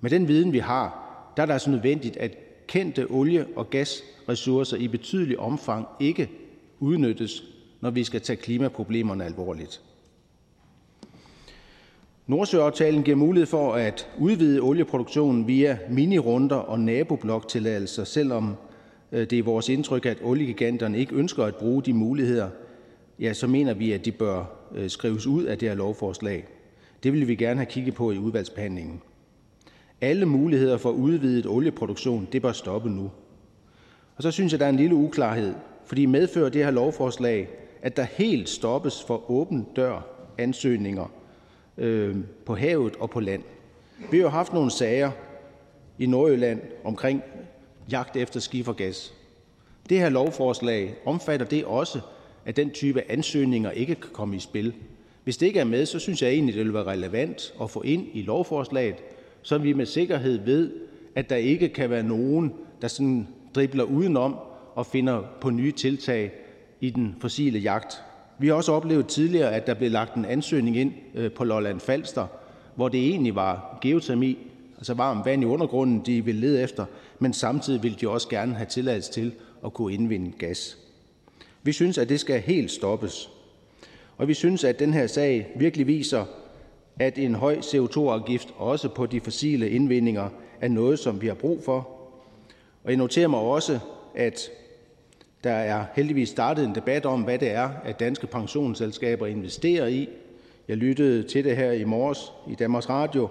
Med den viden, vi har, der er det altså nødvendigt, at kendte olie- og gasressourcer i betydelig omfang ikke udnyttes, når vi skal tage klimaproblemerne alvorligt. Nordsøaftalen giver mulighed for at udvide olieproduktionen via minirunder og nabobloktilladelser, selvom Øh, det er vores indtryk, at oliegiganterne ikke ønsker at bruge de muligheder, ja, så mener vi, at de bør øh, skrives ud af det her lovforslag. Det vil vi gerne have kigget på i udvalgsbehandlingen. Alle muligheder for udvidet olieproduktion det bør stoppe nu. Og så synes jeg, der er en lille uklarhed, fordi medfører det her lovforslag, at der helt stoppes for åben dør ansøgninger øh, på havet og på land. Vi har jo haft nogle sager i Nordjylland omkring jagt efter skifergas. Det her lovforslag omfatter det også, at den type ansøgninger ikke kan komme i spil. Hvis det ikke er med, så synes jeg egentlig, det vil være relevant at få ind i lovforslaget, så vi med sikkerhed ved, at der ikke kan være nogen, der sådan dribler udenom og finder på nye tiltag i den fossile jagt. Vi har også oplevet tidligere, at der blev lagt en ansøgning ind øh, på Lolland Falster, hvor det egentlig var geotermi, altså varmt vand i undergrunden, de ville lede efter, men samtidig vil de også gerne have tilladelse til at kunne indvinde gas. Vi synes, at det skal helt stoppes. Og vi synes, at den her sag virkelig viser, at en høj CO2-afgift også på de fossile indvindinger er noget, som vi har brug for. Og jeg noterer mig også, at der er heldigvis startet en debat om, hvad det er, at danske pensionsselskaber investerer i. Jeg lyttede til det her i morges i Danmarks Radio,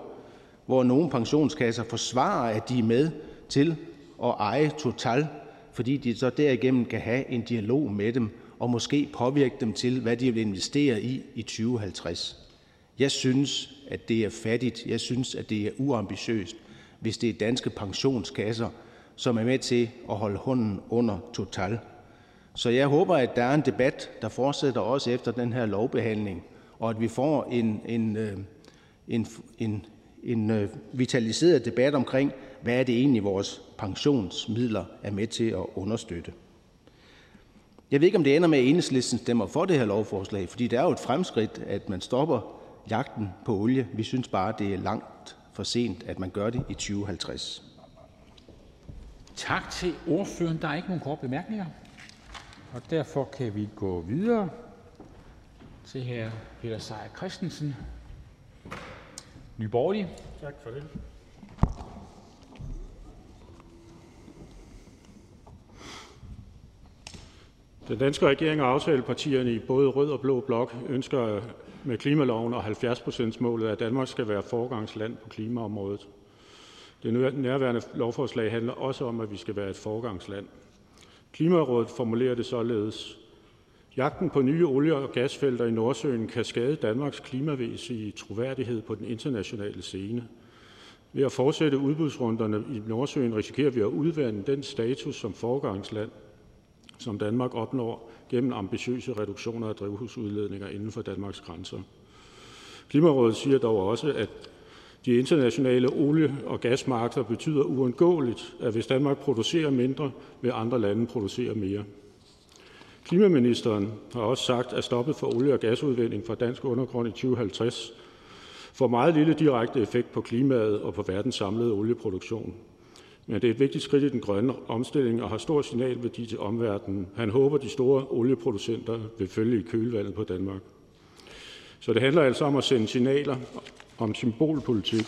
hvor nogle pensionskasser forsvarer, at de er med til at eje Total, fordi de så derigennem kan have en dialog med dem og måske påvirke dem til, hvad de vil investere i i 2050. Jeg synes, at det er fattigt. Jeg synes, at det er uambitiøst, hvis det er danske pensionskasser, som er med til at holde hånden under Total. Så jeg håber, at der er en debat, der fortsætter også efter den her lovbehandling, og at vi får en, en, øh, en, en, en øh, vitaliseret debat omkring, hvad er det egentlig, vores pensionsmidler er med til at understøtte. Jeg ved ikke, om det ender med, at enhedslisten stemmer for det her lovforslag, fordi det er jo et fremskridt, at man stopper jagten på olie. Vi synes bare, det er langt for sent, at man gør det i 2050. Tak til ordføreren. Der er ikke nogen korte bemærkninger. Og derfor kan vi gå videre til hr. Peter Seier Christensen, Nye Borgerlige. Tak for det. Den danske regering og aftalepartierne i både rød og blå blok ønsker med klimaloven og 70%-målet, at Danmark skal være forgangsland på klimaområdet. Det nærværende lovforslag handler også om, at vi skal være et forgangsland. Klimarådet formulerer det således: Jagten på nye olie- og gasfelter i Nordsøen kan skade Danmarks klimavæsige troværdighed på den internationale scene. Ved at fortsætte udbudsrunderne i Nordsøen risikerer vi at udvande den status som forgangsland, som Danmark opnår gennem ambitiøse reduktioner af drivhusudledninger inden for Danmarks grænser. Klimarådet siger dog også, at de internationale olie- og gasmarkeder betyder uundgåeligt, at hvis Danmark producerer mindre, vil andre lande producere mere. Klimaministeren har også sagt, at stoppet for olie- og gasudvinding fra dansk undergrund i 2050 får meget lille direkte effekt på klimaet og på verdens samlede olieproduktion. Men det er et vigtigt skridt i den grønne omstilling og har stor signalværdi til omverdenen. Han håber, de store olieproducenter vil følge i kølvandet på Danmark. Så det handler altså om at sende signaler om symbolpolitik.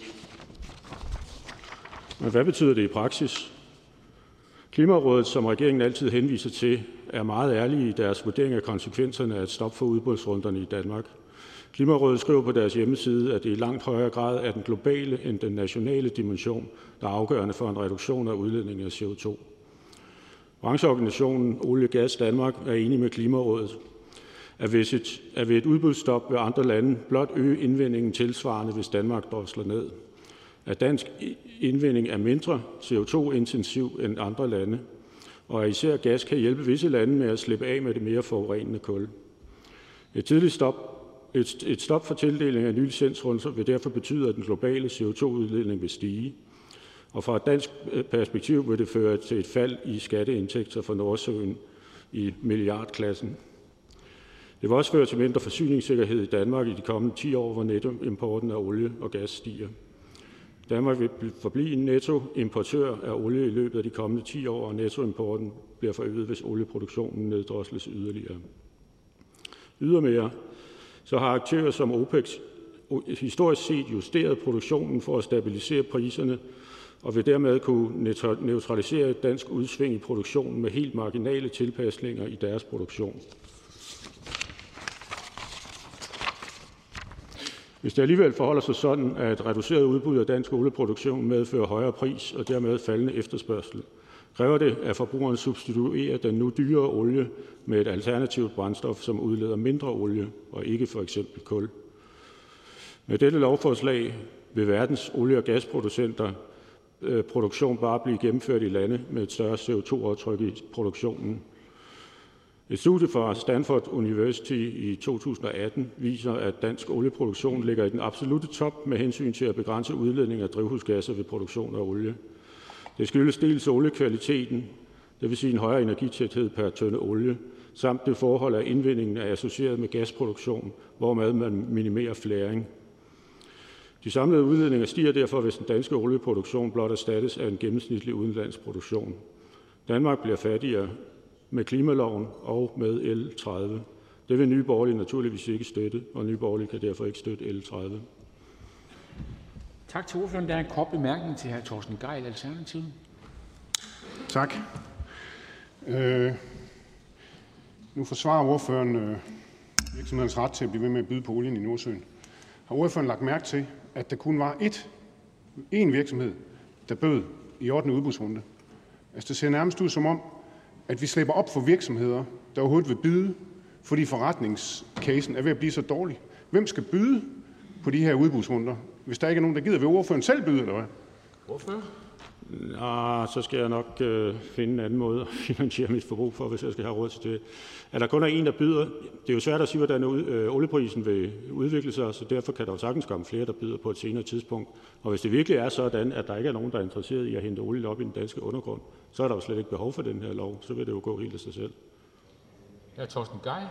Men hvad betyder det i praksis? Klimarådet, som regeringen altid henviser til, er meget ærlige i deres vurdering af konsekvenserne af et stop for udbudsrunderne i Danmark. Klimarådet skriver på deres hjemmeside, at det i langt højere grad er den globale end den nationale dimension, der er afgørende for en reduktion af udledningen af CO2. Brancheorganisationen Olie Gas Danmark er enig med Klimarådet, at hvis et, at ved et udbudsstop vil andre lande blot øge indvindingen tilsvarende, hvis Danmark drosler ned. At dansk indvinding er mindre CO2-intensiv end andre lande, og at især gas kan hjælpe visse lande med at slippe af med det mere forurenende kul. Et tidligt stop et, et stop for tildeling af nye licensrunder vil derfor betyde, at den globale CO2-udledning vil stige. Og fra et dansk øh, perspektiv vil det føre til et fald i skatteindtægter for Nordsøen i milliardklassen. Det vil også føre til mindre forsyningssikkerhed i Danmark i de kommende 10 år, hvor nettoimporten af olie og gas stiger. Danmark vil forblive en nettoimportør af olie i løbet af de kommende 10 år, og nettoimporten bliver forøget, hvis olieproduktionen neddrosles yderligere. Ydermere så har aktører som OPEC historisk set justeret produktionen for at stabilisere priserne og vil dermed kunne neutralisere et dansk udsving i produktionen med helt marginale tilpasninger i deres produktion. Hvis det alligevel forholder sig sådan, at reduceret udbud af dansk olieproduktion medfører højere pris og dermed faldende efterspørgsel, kræver det, at forbrugeren substituerer den nu dyre olie med et alternativt brændstof, som udleder mindre olie og ikke for eksempel kul. Med dette lovforslag vil verdens olie- og gasproducenter Øh, produktion bare blive gennemført i lande med et større CO2-aftryk i produktionen. Et studie fra Stanford University i 2018 viser, at dansk olieproduktion ligger i den absolute top med hensyn til at begrænse udledning af drivhusgasser ved produktion af olie. Det skyldes dels oliekvaliteten, det vil sige en højere energitæthed per tønde olie, samt det forhold, at indvindingen er associeret med gasproduktion, hvormed man minimerer flæring. De samlede udledninger stiger derfor, hvis den danske olieproduktion blot erstattes af en gennemsnitlig udenlandsproduktion. Danmark bliver fattigere med klimaloven og med L30. Det vil Nye Borgerlige naturligvis ikke støtte, og Nye Borgerlige kan derfor ikke støtte L30. Tak til ordføreren. Der er en kort bemærkning til hr. Torsten Geil, Alternativet. Tak. Øh, nu forsvarer ordføreren øh, virksomhedens ret til at blive ved med at byde på olien i Nordsøen. Har ordføreren lagt mærke til, at der kun var ét, én virksomhed, der bød i 8. udbudsrunde? Altså, det ser nærmest ud som om, at vi slipper op for virksomheder, der overhovedet vil byde, fordi forretningscasen er ved at blive så dårlig. Hvem skal byde på de her udbudsrunder, hvis der ikke er nogen, der gider? Vil ordføreren selv byde, eller hvad? Nå, så skal jeg nok øh, finde en anden måde at finansiere mit forbrug for, hvis jeg skal have råd til det. Er der kun er en, der byder? Det er jo svært at sige, hvordan øh, olieprisen vil udvikle sig, så derfor kan der jo sagtens komme flere, der byder på et senere tidspunkt. Og hvis det virkelig er sådan, at der ikke er nogen, der er interesseret i at hente olie op i den danske undergrund, så er der jo slet ikke behov for den her lov. Så vil det jo gå helt af sig selv. Ja, Torsten Geil.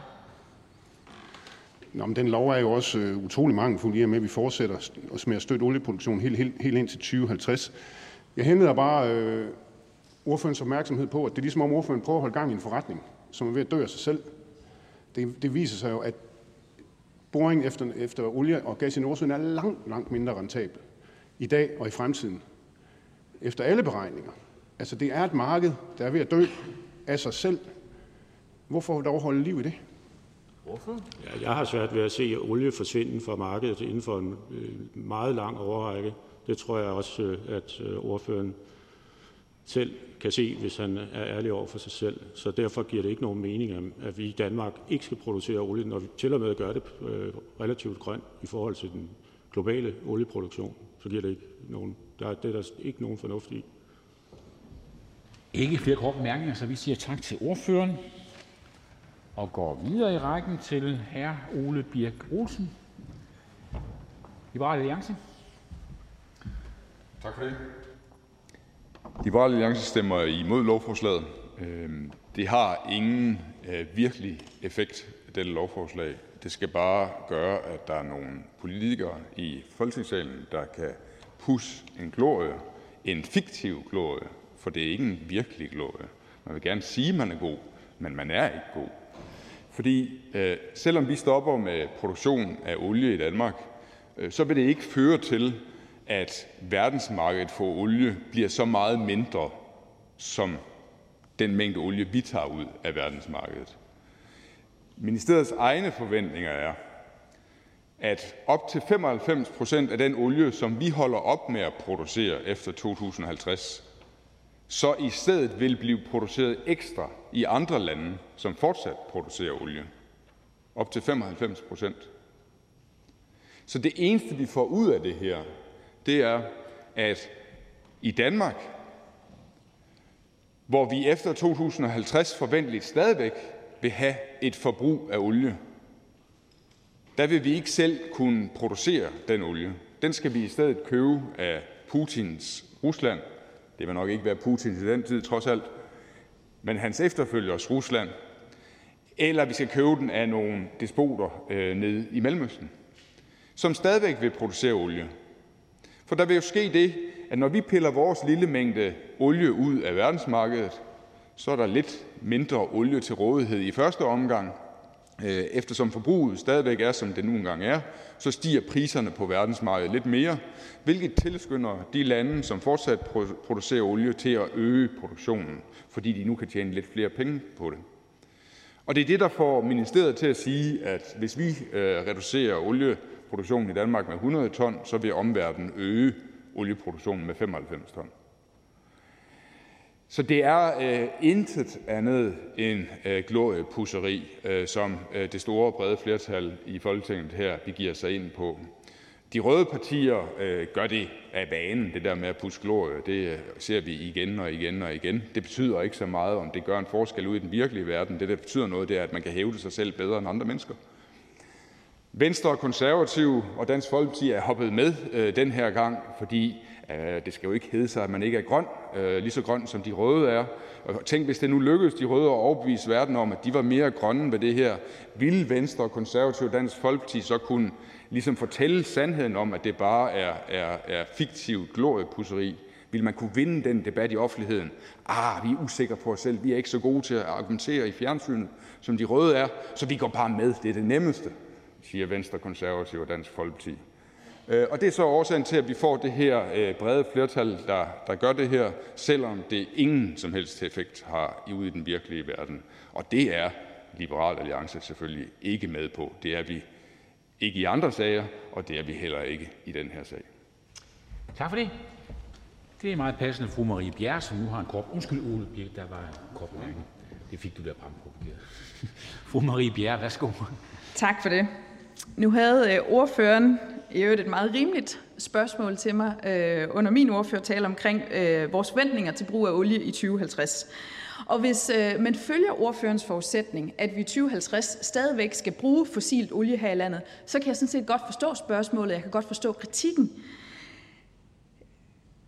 Nå, men den lov er jo også øh, utrolig mangelfuld i og med, at vi fortsætter med at støtte olieproduktion helt, helt, helt ind til 2050. Jeg hentede bare øh, ordførens opmærksomhed på, at det er ligesom om ordføreren prøver at holde gang i en forretning, som er ved at dø af sig selv. Det, det viser sig jo, at boring efter, efter olie og gas i Nordsøen er langt, langt mindre rentabel i dag og i fremtiden. Efter alle beregninger. Altså det er et marked, der er ved at dø af sig selv. Hvorfor dog holde liv i det? Hvorfor? Ja, jeg har svært ved at se olie forsvinde fra markedet inden for en øh, meget lang overrække. Det tror jeg også, øh, at øh, ordføreren selv kan se, hvis han er ærlig over for sig selv. Så derfor giver det ikke nogen mening, at vi i Danmark ikke skal producere olie, når vi til og med gør det øh, relativt grønt i forhold til den globale olieproduktion. Så giver det ikke nogen, der er, det er der ikke nogen fornuft i. Ikke flere korte bemærkninger, så vi siger tak til ordføreren og går videre i rækken til hr. Ole Birk Olsen, Liberal Alliance. Tak for det. Liberal Alliance stemmer imod lovforslaget. Øhm, det har ingen øh, virkelig effekt, dette lovforslag. Det skal bare gøre, at der er nogle politikere i Folketingssalen, der kan pusse en glorie, en fiktiv glorie, for det er ikke en virkelig glorie. Man vil gerne sige, at man er god, men man er ikke god. Fordi øh, selvom vi stopper med produktion af olie i Danmark, øh, så vil det ikke føre til, at verdensmarkedet for olie bliver så meget mindre som den mængde olie, vi tager ud af verdensmarkedet. Ministeriets egne forventninger er, at op til 95 procent af den olie, som vi holder op med at producere efter 2050, så i stedet vil blive produceret ekstra i andre lande, som fortsat producerer olie. Op til 95 procent. Så det eneste, vi får ud af det her, er, at i Danmark, hvor vi efter 2050 forventeligt stadigvæk vil have et forbrug af olie, der vil vi ikke selv kunne producere den olie. Den skal vi i stedet købe af Putins Rusland. Det vil nok ikke være Putin til den tid, trods alt, men hans efterfølgers Rusland. Eller vi skal købe den af nogle despoter øh, nede i Mellemøsten, som stadigvæk vil producere olie. For der vil jo ske det, at når vi piller vores lille mængde olie ud af verdensmarkedet, så er der lidt mindre olie til rådighed i første omgang. Øh, eftersom forbruget stadigvæk er, som det nu engang er, så stiger priserne på verdensmarkedet lidt mere, hvilket tilskynder de lande, som fortsat producerer olie, til at øge produktionen, fordi de nu kan tjene lidt flere penge på det. Og det er det, der får ministeriet til at sige, at hvis vi øh, reducerer reducerer olieproduktionen i Danmark med 100 ton, så vil omverdenen øge olieproduktionen med 95 ton. Så det er øh, intet andet end øh, gloriepusseri, øh, som øh, det store brede flertal i Folketinget her begiver sig ind på. De røde partier øh, gør det af vanen, det der med at pusse glorie. Det øh, ser vi igen og igen og igen. Det betyder ikke så meget, om det gør en forskel ud i den virkelige verden. Det, der betyder noget, det er, at man kan hævde sig selv bedre end andre mennesker. Venstre og Konservative og Dansk Folkeparti er hoppet med øh, den her gang, fordi Øh, det skal jo ikke hedde sig, at man ikke er grøn, øh, lige så grøn som de røde er. Og tænk, hvis det nu lykkedes de røde at overbevise verden om, at de var mere grønne ved det her, ville Venstre og Konservative og Dansk Folkeparti så kunne ligesom fortælle sandheden om, at det bare er, er, er fiktivt gloriepusseri? Vil man kunne vinde den debat i offentligheden? Ah, vi er usikre på os selv. Vi er ikke så gode til at argumentere i fjernsynet, som de røde er, så vi går bare med. Det er det nemmeste, siger Venstre, Konservative og Dansk Folkeparti. Øh, og det er så årsagen til, at vi får det her øh, brede flertal, der, der gør det her, selvom det ingen som helst effekt har ude i den virkelige verden. Og det er Liberal Alliance selvfølgelig ikke med på. Det er vi ikke i andre sager, og det er vi heller ikke i den her sag. Tak for det. Det er meget passende fru Marie Bjerre, som nu har en kort... Undskyld, Ole Birk, der var en kort. Det fik du der fremprovokeret. fru Marie Bjerre, værsgo. Tak for det. Nu havde øh, ordføreren i øvrigt et meget rimeligt spørgsmål til mig øh, under min ordførertale omkring øh, vores forventninger til brug af olie i 2050. Og hvis øh, man følger ordførens forudsætning, at vi i 2050 stadigvæk skal bruge fossilt olie her i landet, så kan jeg sådan set godt forstå spørgsmålet, jeg kan godt forstå kritikken.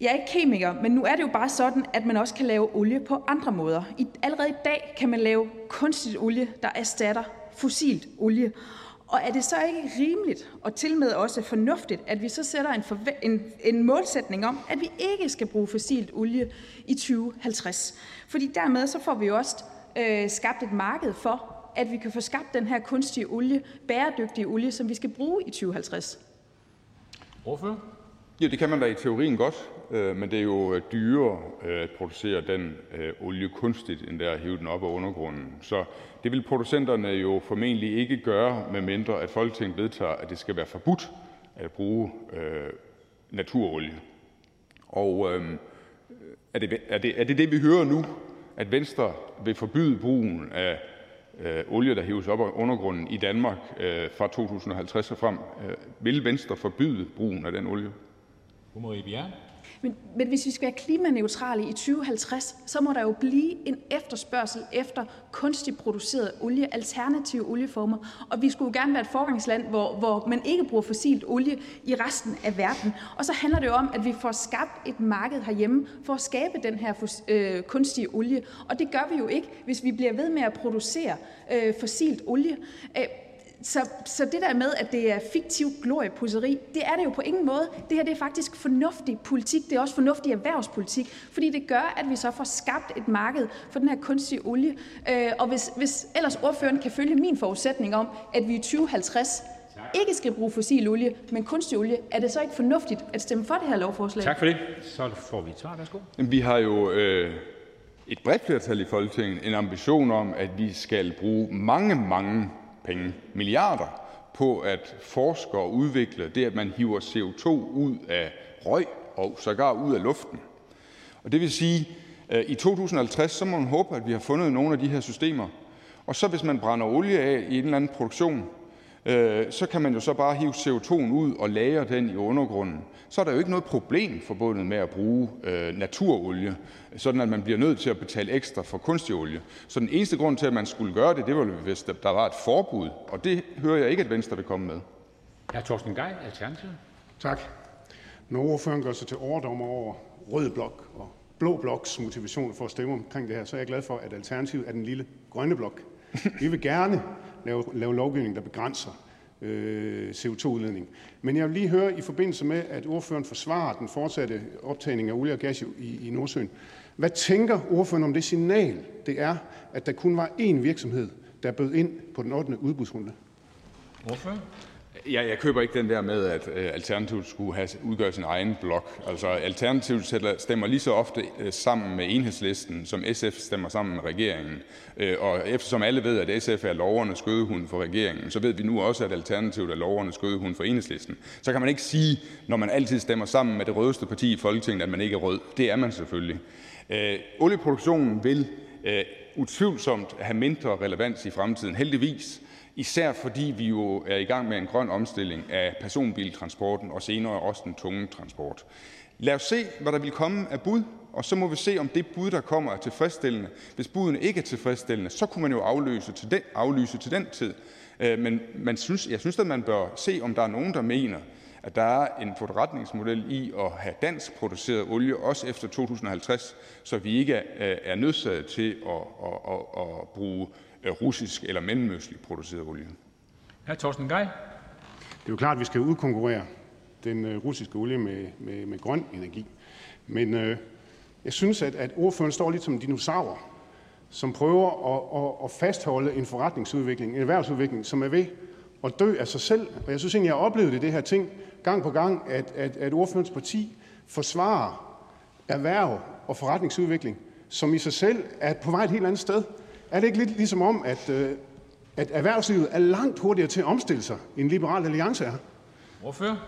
Jeg er ikke kemiker, men nu er det jo bare sådan, at man også kan lave olie på andre måder. I, allerede i dag kan man lave kunstigt olie, der erstatter fossilt olie. Og er det så ikke rimeligt og til med også fornuftigt, at vi så sætter en, en, en målsætning om, at vi ikke skal bruge fossilt olie i 2050? Fordi dermed så får vi jo også øh, skabt et marked for, at vi kan få skabt den her kunstige olie, bæredygtige olie, som vi skal bruge i 2050. Hvorfor? Ja, det kan man da i teorien godt, Øh, men det er jo øh, dyrere øh, at producere den olie kunstigt, end det er at hive den op af undergrunden. Så det vil producenterne jo formentlig ikke gøre, medmindre at Folketinget vedtager, at det skal være forbudt at bruge naturolie. Og øhm, er det er det, er det, det vi hører nu, at Venstre vil forbyde brugen af olie, der hives op af undergrunden i Danmark fra 2050 og frem? Vil Venstre forbyde brugen af den olie? Men, men hvis vi skal være klimaneutrale i 2050, så må der jo blive en efterspørgsel efter kunstigt produceret olie, alternative olieformer. Og vi skulle jo gerne være et forgangsland, hvor, hvor man ikke bruger fossilt olie i resten af verden. Og så handler det jo om, at vi får skabt et marked herhjemme for at skabe den her øh, kunstige olie. Og det gør vi jo ikke, hvis vi bliver ved med at producere øh, fossilt olie. Øh, så, så det der med, at det er fiktiv gloriepusseri, det er det jo på ingen måde. Det her det er faktisk fornuftig politik. Det er også fornuftig erhvervspolitik, fordi det gør, at vi så får skabt et marked for den her kunstige olie. Øh, og hvis, hvis ellers ordføreren kan følge min forudsætning om, at vi i 2050 ikke skal bruge fossil olie, men kunstig olie, er det så ikke fornuftigt at stemme for det her lovforslag? Tak for det. Så får vi et svar. Værsgo. Vi har jo øh, et bredt flertal i Folketinget en ambition om, at vi skal bruge mange, mange penge, milliarder, på at forske og udvikle det, at man hiver CO2 ud af røg og sågar ud af luften. Og det vil sige, at i 2050 så må man håbe, at vi har fundet nogle af de her systemer. Og så hvis man brænder olie af i en eller anden produktion, så kan man jo så bare hive CO2'en ud og lagre den i undergrunden. Så er der jo ikke noget problem forbundet med at bruge øh, naturolie, sådan at man bliver nødt til at betale ekstra for kunstig olie. Så den eneste grund til, at man skulle gøre det, det var, hvis der var et forbud, og det hører jeg ikke, at Venstre vil komme med. Hr. Torsten Gej, Alternativet. Tak. Når ordføreren gør sig til overdommer over rød blok og blå bloks motivation for at stemme omkring det her, så er jeg glad for, at Alternativet er den lille grønne blok. Vi vil gerne lave, lave lovgivning, der begrænser øh, CO2-udledning. Men jeg vil lige høre i forbindelse med, at ordføreren forsvarer den fortsatte optagning af olie og gas i, i Nordsøen. Hvad tænker ordføreren om det signal, det er, at der kun var én virksomhed, der bød ind på den 8. udbudsrunde? Ordfører? Ja, jeg køber ikke den der med, at øh, Alternativet skulle have udgøre sin egen blok. Altså, Alternativet stemmer lige så ofte øh, sammen med enhedslisten, som SF stemmer sammen med regeringen. Øh, og eftersom alle ved, at SF er lovernes skødehund for regeringen, så ved vi nu også, at Alternativet er lovernes skødehund for enhedslisten. Så kan man ikke sige, når man altid stemmer sammen med det rødeste parti i Folketinget, at man ikke er rød. Det er man selvfølgelig. Øh, olieproduktionen vil øh, utvivlsomt have mindre relevans i fremtiden, heldigvis, især fordi vi jo er i gang med en grøn omstilling af personbiltransporten og senere også den tunge transport. Lad os se, hvad der vil komme af bud, og så må vi se, om det bud, der kommer, er tilfredsstillende. Hvis budene ikke er tilfredsstillende, så kunne man jo aflyse til den, aflyse til den tid. Øh, men man synes, jeg synes, at man bør se, om der er nogen, der mener, at der er en forretningsmodel i at have dansk produceret olie også efter 2050, så vi ikke øh, er nødsaget til at, at, at, at bruge russisk eller mellemøstlig produceret olie. Hr. Torsten Gej. Det er jo klart, at vi skal udkonkurrere den øh, russiske olie med, med, med grøn energi. Men øh, jeg synes, at, at ordføreren står lidt som en dinosaur, som prøver at, at, at fastholde en forretningsudvikling, en erhvervsudvikling, som er ved at dø af sig selv. Og jeg synes egentlig, jeg har oplevet det, det her ting gang på gang, at, at, at ordførens parti forsvarer erhverv og forretningsudvikling, som i sig selv er på vej et helt andet sted. Er det ikke lidt ligesom om, at, øh, at erhvervslivet er langt hurtigere til at omstille sig, end Liberal Alliance er? Hvorfor?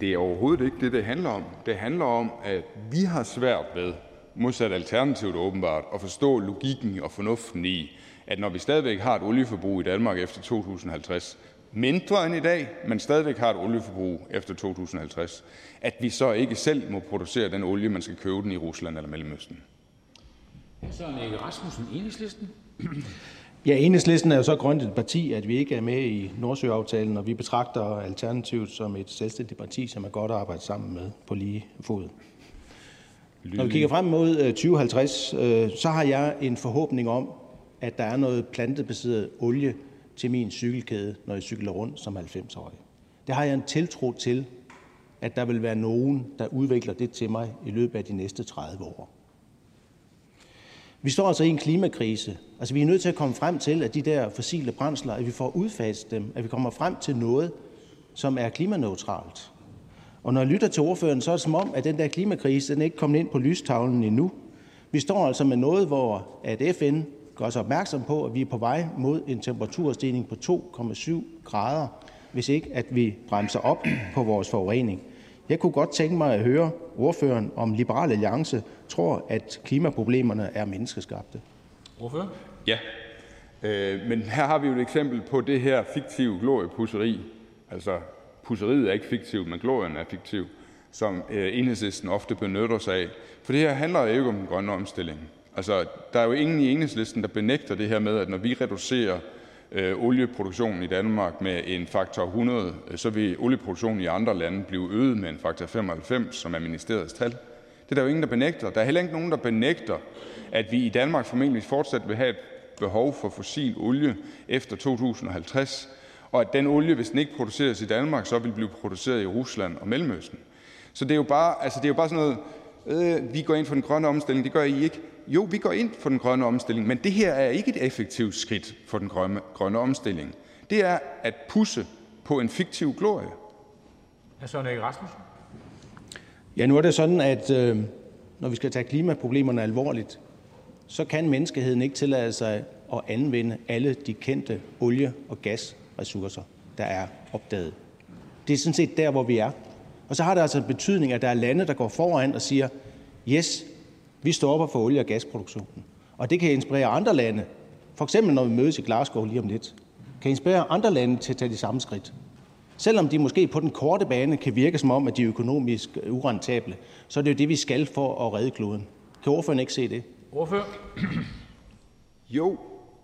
Det er overhovedet ikke det, det handler om. Det handler om, at vi har svært ved, modsat alternativt åbenbart, at forstå logikken og fornuften i, at når vi stadigvæk har et olieforbrug i Danmark efter 2050, mindre end i dag, men stadigvæk har et olieforbrug efter 2050, at vi så ikke selv må producere den olie, man skal købe den i Rusland eller Mellemøsten. Søren Egge Rasmussen, Enhedslisten. Ja, Enhedslisten er jo så grønt et parti, at vi ikke er med i Nordsøaftalen, og vi betragter Alternativet som et selvstændigt parti, som er godt at arbejde sammen med på lige fod. Når vi kigger frem mod 2050, øh, øh, så har jeg en forhåbning om, at der er noget plantebaseret olie til min cykelkæde, når jeg cykler rundt som 90-årig. Det har jeg en tiltro til, at der vil være nogen, der udvikler det til mig i løbet af de næste 30 år. Vi står altså i en klimakrise. Altså, vi er nødt til at komme frem til, at de der fossile brændsler, at vi får udfaset dem, at vi kommer frem til noget, som er klimaneutralt. Og når jeg lytter til ordføreren, så er det som om, at den der klimakrise, den er ikke kommet ind på lystavlen endnu. Vi står altså med noget, hvor at FN gør os opmærksom på, at vi er på vej mod en temperaturstigning på 2,7 grader, hvis ikke at vi bremser op på vores forurening. Jeg kunne godt tænke mig at høre ordføreren, om Liberal Alliance tror, at klimaproblemerne er menneskeskabte. Ordfører? Ja, øh, men her har vi jo et eksempel på det her fiktive gloriepusseri. Altså, pusseriet er ikke fiktivt, men glorien er fiktiv, som øh, enhedslisten ofte benytter sig af. For det her handler jo ikke om den grønne omstilling. Altså, der er jo ingen i enhedslisten, der benægter det her med, at når vi reducerer Øh, olieproduktionen i Danmark med en faktor 100, øh, så vil olieproduktionen i andre lande blive øget med en faktor 95, som er ministeriets tal. Det er der jo ingen, der benægter. Der er heller ikke nogen, der benægter, at vi i Danmark formentlig fortsat vil have et behov for fossil olie efter 2050, og at den olie, hvis den ikke produceres i Danmark, så vil blive produceret i Rusland og Mellemøsten. Så det er jo bare, altså det er jo bare sådan noget, øh, vi går ind for den grønne omstilling, det gør I ikke. Jo, vi går ind for den grønne omstilling, men det her er ikke et effektivt skridt for den grønne, grønne omstilling. Det er at pusse på en fiktiv glorie. Hr. Søren Egge Rasmussen. Ja, nu er det sådan, at øh, når vi skal tage klimaproblemerne alvorligt, så kan menneskeheden ikke tillade sig at anvende alle de kendte olie- og gasressourcer, der er opdaget. Det er sådan set der, hvor vi er. Og så har det altså betydning, at der er lande, der går foran og siger, yes, vi stopper for olie- og gasproduktionen. Og det kan inspirere andre lande, for eksempel når vi mødes i Glasgow lige om lidt, kan inspirere andre lande til at tage de samme skridt. Selvom de måske på den korte bane kan virke som om, at de er økonomisk urentable, så er det jo det, vi skal for at redde kloden. Kan ordføreren ikke se det? Ordfører? Jo,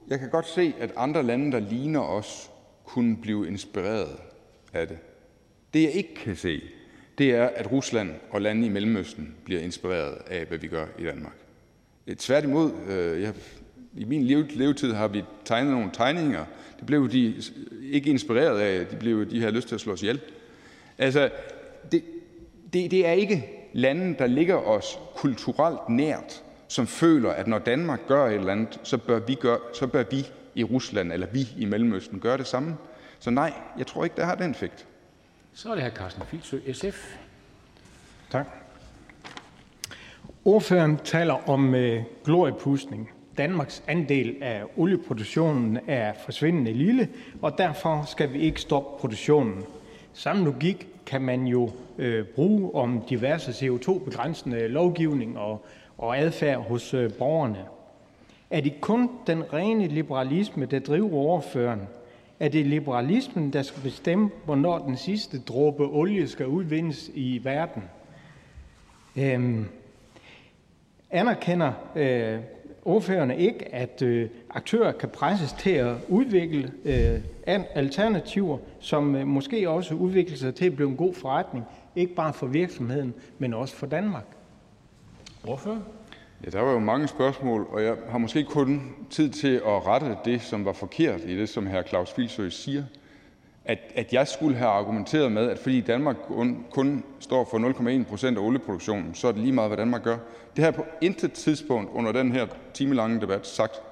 jeg kan godt se, at andre lande, der ligner os, kunne blive inspireret af det. Det jeg ikke kan se, er, at Rusland og lande i Mellemøsten bliver inspireret af, hvad vi gør i Danmark. Øh, tværtimod, øh, jeg I min levetid har vi tegnet nogle tegninger. Det blev de ikke inspireret af, de blev de havde lyst til at slå os ihjel. Altså, det, det, det er ikke lande, der ligger os kulturelt nært, som føler, at når Danmark gør et eller andet, så bør vi, gøre, så bør vi i Rusland eller vi i Mellemøsten gøre det samme. Så nej, jeg tror ikke, det har den effekt. Så er det hr. Carsten Filsø, SF. Tak. Ordføreren taler om øh, gloriepustning. Danmarks andel af olieproduktionen er forsvindende lille, og derfor skal vi ikke stoppe produktionen. Samme logik kan man jo øh, bruge om diverse CO2-begrænsende lovgivning og, og adfærd hos øh, borgerne. Er det kun den rene liberalisme, der driver overføren? Er det liberalismen, der skal bestemme, hvornår den sidste dråbe olie skal udvindes i verden? Øhm, anerkender øh, ordførerne ikke, at øh, aktører kan presses til at udvikle øh, alternativer, som øh, måske også udvikler sig til at blive en god forretning, ikke bare for virksomheden, men også for Danmark? Ordfører? Ja, der var jo mange spørgsmål, og jeg har måske kun tid til at rette det, som var forkert i det, som hr. Claus Filsø siger. At, at jeg skulle have argumenteret med, at fordi Danmark kun, kun står for 0,1 procent af olieproduktionen, så er det lige meget, hvad Danmark gør. Det har jeg på intet tidspunkt under den her timelange debat sagt.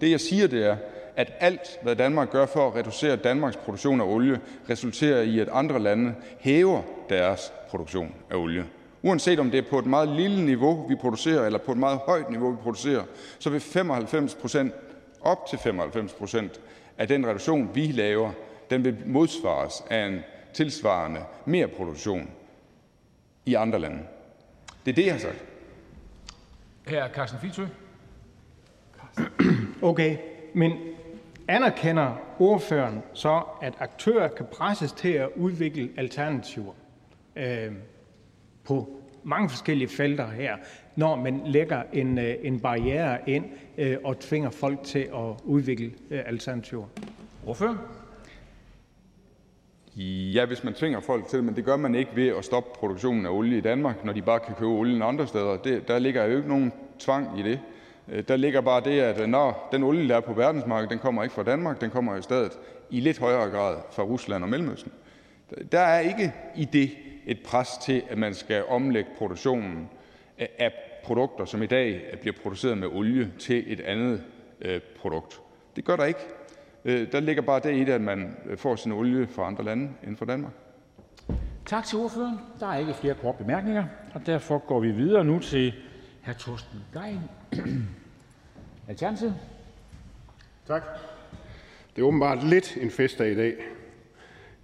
Det jeg siger, det er, at alt, hvad Danmark gør for at reducere Danmarks produktion af olie, resulterer i, at andre lande hæver deres produktion af olie. Uanset om det er på et meget lille niveau, vi producerer, eller på et meget højt niveau, vi producerer, så vil 95 procent, op til 95 procent af den reduktion, vi laver, den vil modsvares af en tilsvarende mere produktion i andre lande. Det er det, jeg har sagt. Her Carsten Filsø. Okay, men anerkender ordføreren så, at aktører kan presses til at udvikle alternativer øh, på mange forskellige felter her, når man lægger en, øh, en barriere ind øh, og tvinger folk til at udvikle øh, alternativer? Ordfører? Ja, hvis man tvinger folk til det, men det gør man ikke ved at stoppe produktionen af olie i Danmark, når de bare kan købe olien andre steder. Det, der ligger jo ikke nogen tvang i det. Der ligger bare det, at når den olie, der er på verdensmarkedet, den kommer ikke fra Danmark, den kommer i stedet i lidt højere grad fra Rusland og Mellemøsten. Der er ikke i det et pres til, at man skal omlægge produktionen af produkter, som i dag bliver produceret med olie, til et andet øh, produkt. Det gør der ikke. Øh, der ligger bare det i det, at man får sin olie fra andre lande end fra Danmark. Tak til ordføreren. Der er ikke flere korte bemærkninger, og derfor går vi videre nu til hr. Torsten Gejl, Alternativet. Tak. Det er åbenbart lidt en festdag i dag,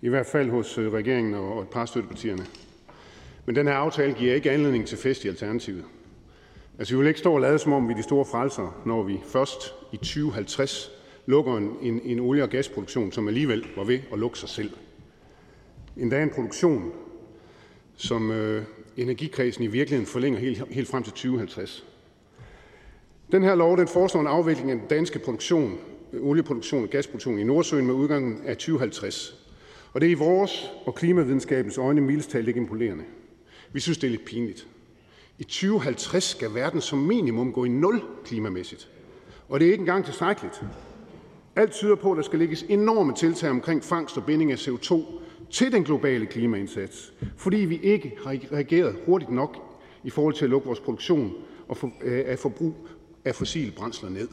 i hvert fald hos øh, regeringen og et par støttepartierne. Men den her aftale giver ikke anledning til fest i Alternativet. Altså, vi vil ikke stå og lade som om, vi er de store frelser, når vi først i 2050 lukker en, en, en olie- og gasproduktion, som alligevel var ved at lukke sig selv. Endda en produktion, som øh, energikredsen i virkeligheden forlænger helt, helt frem til 2050. Den her lov den foreslår en afvikling af den danske produktion, øh, olieproduktion og gasproduktion i Nordsøen med udgangen af 2050. Og det er i vores og klimavidenskabens øjne mildest talt ikke imponerende. Vi synes, det er lidt pinligt. I 2050 skal verden som minimum gå i nul klimamæssigt. Og det er ikke engang tilstrækkeligt. Alt tyder på, at der skal lægges enorme tiltag omkring fangst og binding af CO2 til den globale klimaindsats, fordi vi ikke har reageret hurtigt nok i forhold til at lukke vores produktion og for, øh, af forbrug af fossile brændsler ned.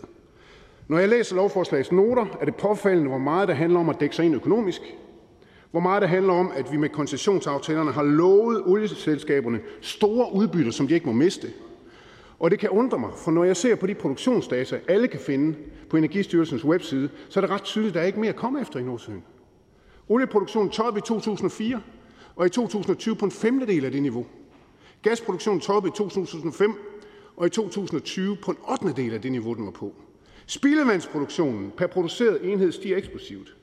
Når jeg læser lovforslagets noter, er det påfaldende, hvor meget der handler om at dække sig ind økonomisk, hvor meget det handler om, at vi med koncessionsaftalerne har lovet olieselskaberne store udbytter, som de ikke må miste. Og det kan undre mig, for når jeg ser på de produktionsdata, alle kan finde på Energistyrelsens webside, så er det ret tydeligt, at der er ikke mere at komme efter i Nordsøen. Olieproduktionen toppede i 2004, og i 2020 på en femtedel af det niveau. Gasproduktionen toppede i 2005, og i 2020 på en 8. del af det niveau, den var på. Spildevandsproduktionen per produceret enhed stiger eksplosivt.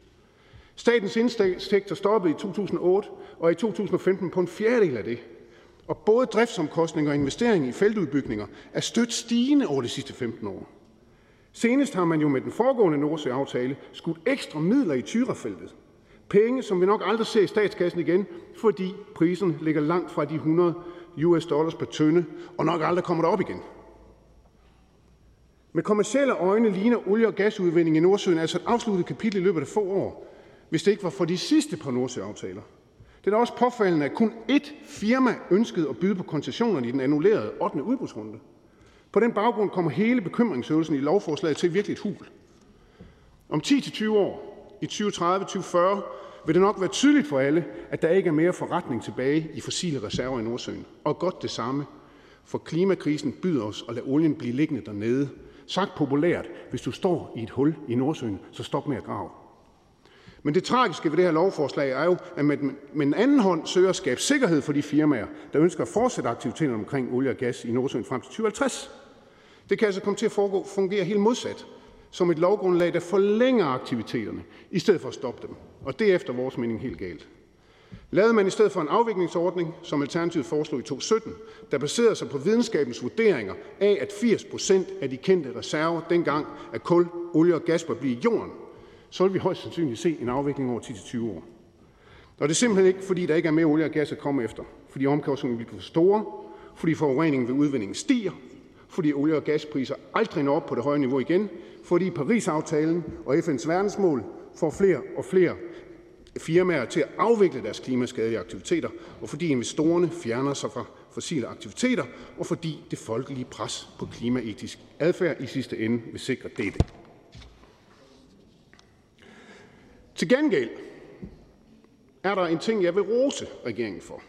Statens indtægter stoppede i 2008 og i 2015 på en fjerdedel af det. Og både driftsomkostninger og investering i feltudbygninger er stødt stigende over de sidste 15 år. Senest har man jo med den foregående Nordsøaftale skudt ekstra midler i Tyrafeltet. Penge, som vi nok aldrig ser i statskassen igen, fordi prisen ligger langt fra de 100 US dollars per tønde, og nok aldrig kommer derop igen. Med kommercielle øjne ligner olie- og gasudvinding i Nordsøen altså et afsluttet kapitel i løbet af få år, hvis det ikke var for de sidste par Nordsøaftaler. Det er også påfaldende, at kun ét firma ønskede at byde på koncessionerne i den annullerede 8. udbudsrunde. På den baggrund kommer hele bekymringsøvelsen i lovforslaget til virkelig et hul. Om 10-20 år, i 2030-2040, vil det nok være tydeligt for alle, at der ikke er mere forretning tilbage i fossile reserver i Nordsøen. Og godt det samme, for klimakrisen byder os at lade olien blive liggende dernede. Sagt populært, hvis du står i et hul i Nordsøen, så stop med at grave. Men det tragiske ved det her lovforslag er jo, at man med en anden hånd søger at skabe sikkerhed for de firmaer, der ønsker at fortsætte aktiviteterne omkring olie og gas i Nordsøen frem til 2050. Det kan altså komme til at foregå, fungere helt modsat, som et lovgrundlag, der forlænger aktiviteterne, i stedet for at stoppe dem. Og det er efter vores mening helt galt. Lavede man i stedet for en afviklingsordning, som Alternativet foreslog i 2017, der baserede sig på videnskabens vurderinger af, at 80 procent af de kendte reserver dengang af kul, olie og gas bør blive i jorden, så vil vi højst sandsynligt se en afvikling over 10-20 år. Og det er simpelthen ikke, fordi der ikke er mere olie og gas at komme efter, fordi omkostningerne vil blive for store, fordi forureningen ved udvindingen stiger, fordi olie- og gaspriser aldrig når op på det høje niveau igen, fordi Paris-aftalen og FN's verdensmål får flere og flere firmaer til at afvikle deres klimaskadelige aktiviteter, og fordi investorerne fjerner sig fra fossile aktiviteter, og fordi det folkelige pres på klimaetisk adfærd i sidste ende vil sikre dette. Til gengæld er der en ting, jeg vil rose regeringen for,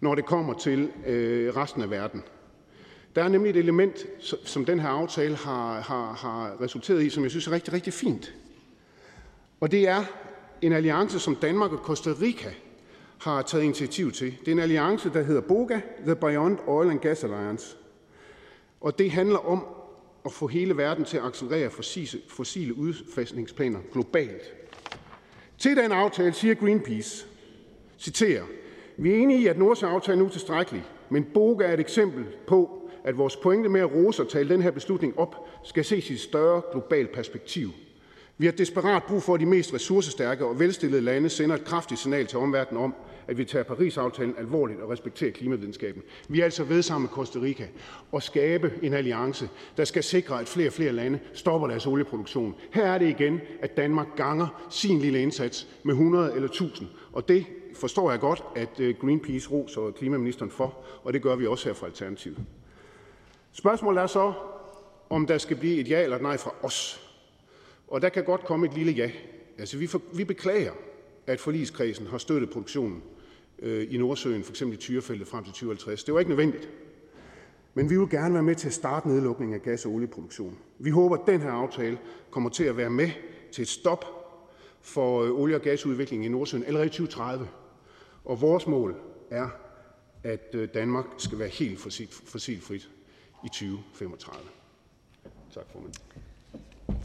når det kommer til øh, resten af verden. Der er nemlig et element, som den her aftale har, har, har resulteret i, som jeg synes er rigtig, rigtig fint. Og det er en alliance, som Danmark og Costa Rica har taget initiativ til. Det er en alliance, der hedder BOGA, The Beyond Oil and Gas Alliance. Og det handler om at få hele verden til at accelerere fossile, fossile udfasningsplaner globalt. Til den aftale siger Greenpeace, citerer, vi er enige i, at Nordsjøaftalen nu er tilstrækkelig, men BOGA er et eksempel på, at vores pointe med at rose og tale den her beslutning op, skal ses i et større globalt perspektiv. Vi har desperat brug for, at de mest ressourcestærke og velstillede lande sender et kraftigt signal til omverdenen om, at vi tager Paris-aftalen alvorligt og respekterer klimavidenskaben. Vi er altså ved sammen med Costa Rica at skabe en alliance, der skal sikre, at flere og flere lande stopper deres olieproduktion. Her er det igen, at Danmark ganger sin lille indsats med 100 eller 1000, og det forstår jeg godt, at øh, Greenpeace roser klimaministeren for, og det gør vi også her fra Alternativet. Spørgsmålet er så, om der skal blive et ja eller et nej fra os. Og der kan godt komme et lille ja. Altså, vi, for, vi beklager, at forligskredsen har støttet produktionen øh, i Nordsøen, f.eks. i Tyrefeltet frem til 2050. Det var ikke nødvendigt. Men vi vil gerne være med til at starte nedlukningen af gas- og olieproduktion. Vi håber, at den her aftale kommer til at være med til et stop for øh, olie- og gasudviklingen i Nordsøen allerede i 2030. Og vores mål er, at øh, Danmark skal være helt fossilfrit i 2035. Tak, formand.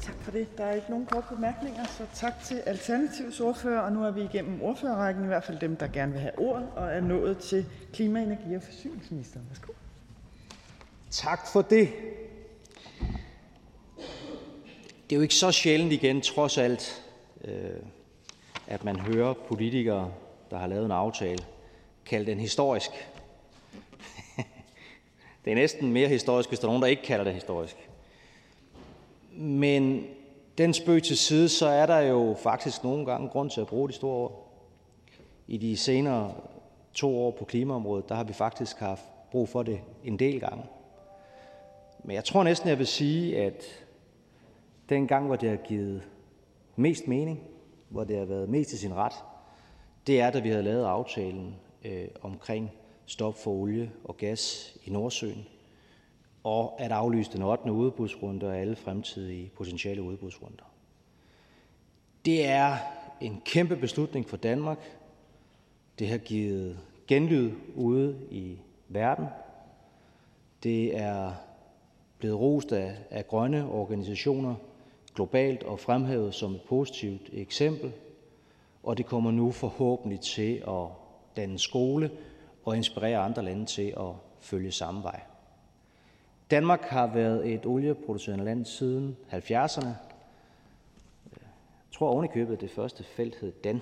Tak for det. Der er ikke nogen korte bemærkninger, så tak til Alternativets ordfører. Og nu er vi igennem ordførerrækken, i hvert fald dem, der gerne vil have ordet, og er nået til klima-, energi- og forsyningsministeren. Værsgo. Tak for det. Det er jo ikke så sjældent igen, trods alt, øh, at man hører politikere, der har lavet en aftale, kalde den historisk. det er næsten mere historisk, hvis der er nogen, der ikke kalder det historisk. Men den spøg til side, så er der jo faktisk nogle gange grund til at bruge de store ord. I de senere to år på klimaområdet, der har vi faktisk haft brug for det en del gange. Men jeg tror næsten, jeg vil sige, at den gang, hvor det har givet mest mening, hvor det har været mest til sin ret, det er, da vi havde lavet aftalen øh, omkring stop for olie og gas i Nordsøen, og at aflyse den 8. udbudsrunde og alle fremtidige potentielle udbudsrunder. Det er en kæmpe beslutning for Danmark. Det har givet genlyd ude i verden. Det er blevet rost af, af grønne organisationer globalt og fremhævet som et positivt eksempel. Og det kommer nu forhåbentlig til at danne skole og inspirere andre lande til at følge samme vej. Danmark har været et olieproducerende land siden 70'erne. Jeg tror oven i købet, det første felt hed Dan.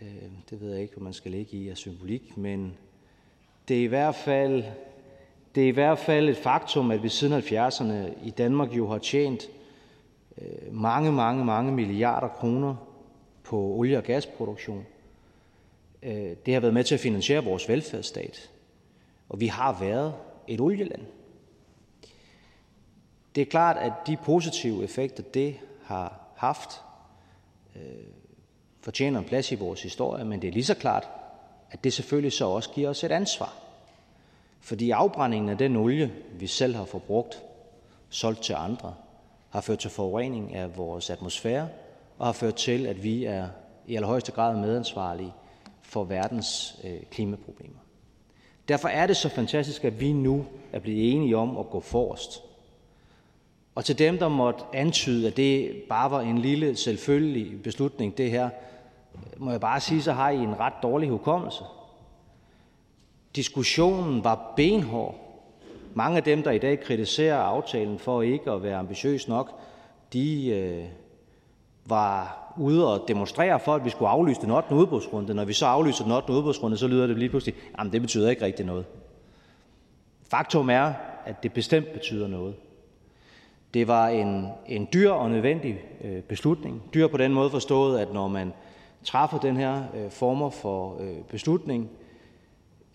Øh, det ved jeg ikke, hvor man skal ligge i af symbolik, men det er i hvert fald Det er i hvert fald et faktum, at vi siden 70'erne i Danmark jo har tjent øh, mange, mange, mange milliarder kroner på olie- og gasproduktion. Øh, det har været med til at finansiere vores velfærdsstat, og vi har været et olieland. Det er klart, at de positive effekter, det har haft, øh, fortjener en plads i vores historie, men det er lige så klart, at det selvfølgelig så også giver os et ansvar. Fordi afbrændingen af den olie, vi selv har forbrugt, solgt til andre, har ført til forurening af vores atmosfære og har ført til, at vi er i allerhøjeste grad medansvarlige for verdens øh, klimaproblemer. Derfor er det så fantastisk, at vi nu er blevet enige om at gå forrest. Og til dem, der måtte antyde, at det bare var en lille selvfølgelig beslutning, det her, må jeg bare sige, så har I en ret dårlig hukommelse. Diskussionen var benhård. Mange af dem, der i dag kritiserer aftalen for ikke at være ambitiøs nok, de øh, var ude og demonstrere for, at vi skulle aflyse den 8. udbudsrunde. Når vi så aflyser den 8. udbudsrunde, så lyder det lige pludselig, at det betyder ikke rigtig noget. Faktum er, at det bestemt betyder noget. Det var en, en dyr og nødvendig øh, beslutning. Dyr på den måde forstået, at når man træffer den her øh, former for øh, beslutning,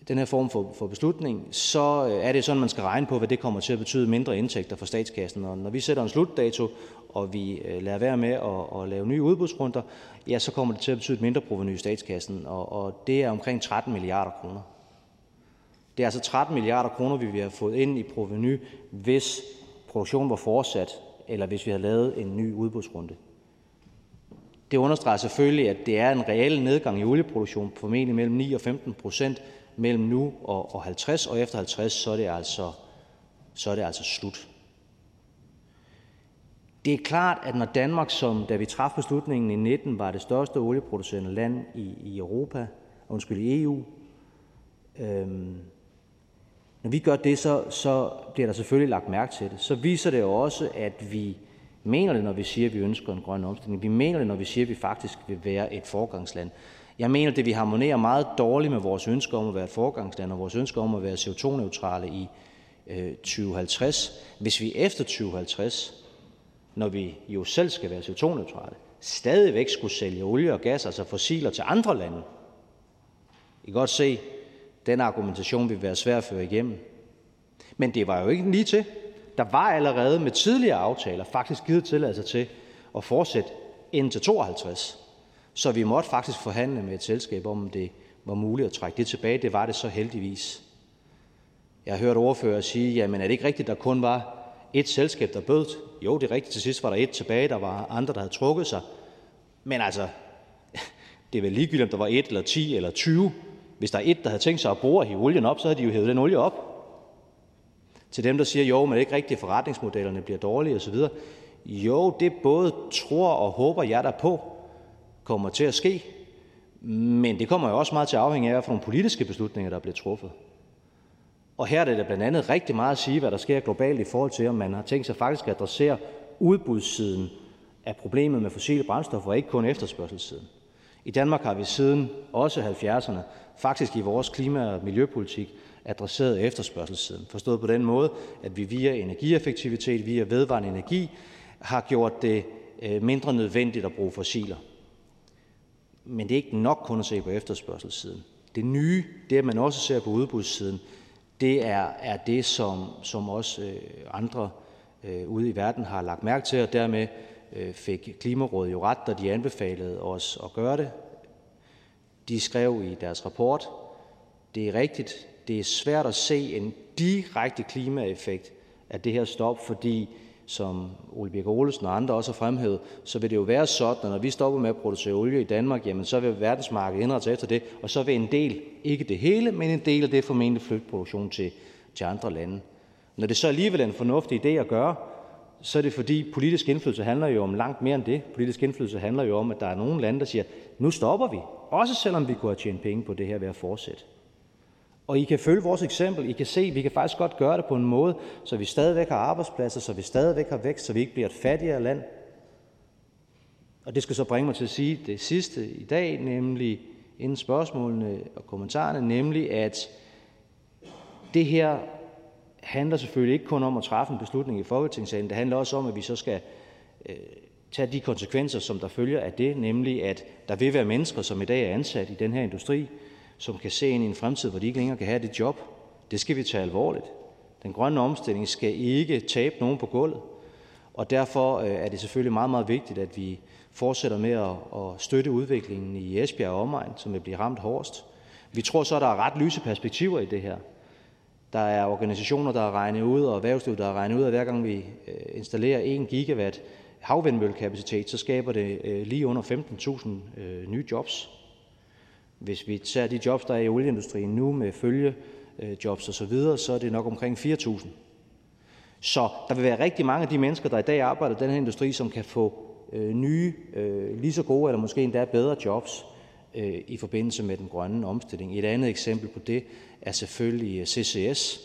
den her form for, for beslutning, så øh, er det sådan, man skal regne på, hvad det kommer til at betyde mindre indtægter for statskassen. Og når vi sætter en slutdato, og vi øh, lader være med at, at lave nye udbudsrunder, ja, så kommer det til at betyde et mindre proveny i statskassen, og, og det er omkring 13 milliarder kroner. Det er altså 13 milliarder kroner, vi ville have fået ind i proveny, hvis produktionen var fortsat, eller hvis vi havde lavet en ny udbudsrunde. Det understreger selvfølgelig, at det er en reel nedgang i olieproduktion, formentlig mellem 9 og 15 procent mellem nu og, og 50, og efter 50, så er det altså, så er det altså slut. Det er klart, at når Danmark, som da vi træffede beslutningen i 19, var det største olieproducerende land i, i Europa, undskyld, i EU, øhm, når vi gør det, så, så bliver der selvfølgelig lagt mærke til det. Så viser det jo også, at vi mener det, når vi siger, at vi ønsker en grøn omstilling. Vi mener det, når vi siger, at vi faktisk vil være et forgangsland. Jeg mener, det vi harmonerer meget dårligt med vores ønske om at være et forgangsland og vores ønske om at være CO2-neutrale i øh, 2050, hvis vi efter 2050, når vi jo selv skal være CO2-neutrale, stadigvæk skulle sælge olie og gas, altså fossiler, til andre lande. I kan godt se, den argumentation vil være svær at føre igennem. Men det var jo ikke lige til. Der var allerede med tidligere aftaler faktisk givet tilladelse til at fortsætte indtil 52. Så vi måtte faktisk forhandle med et selskab om, det var muligt at trække det tilbage. Det var det så heldigvis. Jeg har hørt ordfører sige, jamen er det ikke rigtigt, at der kun var et selskab, der bød? Jo, det er rigtigt. Til sidst var der et tilbage. Der var andre, der havde trukket sig. Men altså, det er vel ligegyldigt, om der var et eller 10 eller 20. Hvis der er et, der havde tænkt sig at bruge og hive olien op, så havde de jo hævet den olie op. Til dem, der siger, jo, men det er ikke rigtigt, forretningsmodellerne bliver dårlige osv. Jo, det både tror og håber jeg der på kommer til at ske, men det kommer jo også meget til at afhænge af, hvad for nogle politiske beslutninger, der bliver truffet. Og her er det da blandt andet rigtig meget at sige, hvad der sker globalt i forhold til, om man har tænkt sig faktisk at adressere udbudssiden af problemet med fossile brændstoffer, og ikke kun efterspørgselssiden. I Danmark har vi siden også 70'erne faktisk i vores klima- og miljøpolitik adresseret efterspørgselssiden. Forstået på den måde, at vi via energieffektivitet, via vedvarende energi, har gjort det øh, mindre nødvendigt at bruge fossiler. Men det er ikke nok kun at se på efterspørgselssiden. Det nye, det at man også ser på udbudssiden, det er, er det, som, som også øh, andre øh, ude i verden har lagt mærke til, og dermed øh, fik Klimarådet jo ret, da de anbefalede os at gøre det. De skrev i deres rapport, det er rigtigt, det er svært at se en direkte klimaeffekt af det her stop, fordi som Ole Birk Olesen og andre også har fremhævet, så vil det jo være sådan, at når vi stopper med at producere olie i Danmark, jamen så vil verdensmarkedet indrette sig efter det, og så vil en del, ikke det hele, men en del af det formentlig flytte produktion til, til andre lande. Når det så alligevel er en fornuftig idé at gøre, så er det fordi politisk indflydelse handler jo om langt mere end det. Politisk indflydelse handler jo om, at der er nogle lande, der siger, nu stopper vi, også selvom vi kunne have tjent penge på det her ved at fortsætte. Og I kan følge vores eksempel. I kan se, at vi kan faktisk godt gøre det på en måde, så vi stadigvæk har arbejdspladser, så vi stadigvæk har vækst, så vi ikke bliver et fattigere land. Og det skal så bringe mig til at sige det sidste i dag, nemlig inden spørgsmålene og kommentarerne, nemlig at det her handler selvfølgelig ikke kun om at træffe en beslutning i Folketingssalen. Det handler også om, at vi så skal øh, tage de konsekvenser, som der følger af det, nemlig at der vil være mennesker, som i dag er ansat i den her industri, som kan se ind i en fremtid, hvor de ikke længere kan have det job. Det skal vi tage alvorligt. Den grønne omstilling skal ikke tabe nogen på gulvet, og derfor øh, er det selvfølgelig meget, meget vigtigt, at vi fortsætter med at støtte udviklingen i Esbjerg og omegn, som vil blive ramt hårdest. Vi tror så, at der er ret lyse perspektiver i det her. Der er organisationer, der har regnet ud, og erhvervsliv, der har regnet ud, at hver gang vi øh, installerer 1 gigawatt havvindmøllekapacitet, så skaber det øh, lige under 15.000 nye jobs. Hvis vi tager de jobs, der er i olieindustrien nu med følgejobs øh, osv., så er det nok omkring 4.000. Så der vil være rigtig mange af de mennesker, der i dag arbejder i den her industri, som kan få øh, nye, øh, lige så gode eller måske endda bedre jobs i forbindelse med den grønne omstilling. Et andet eksempel på det er selvfølgelig CCS.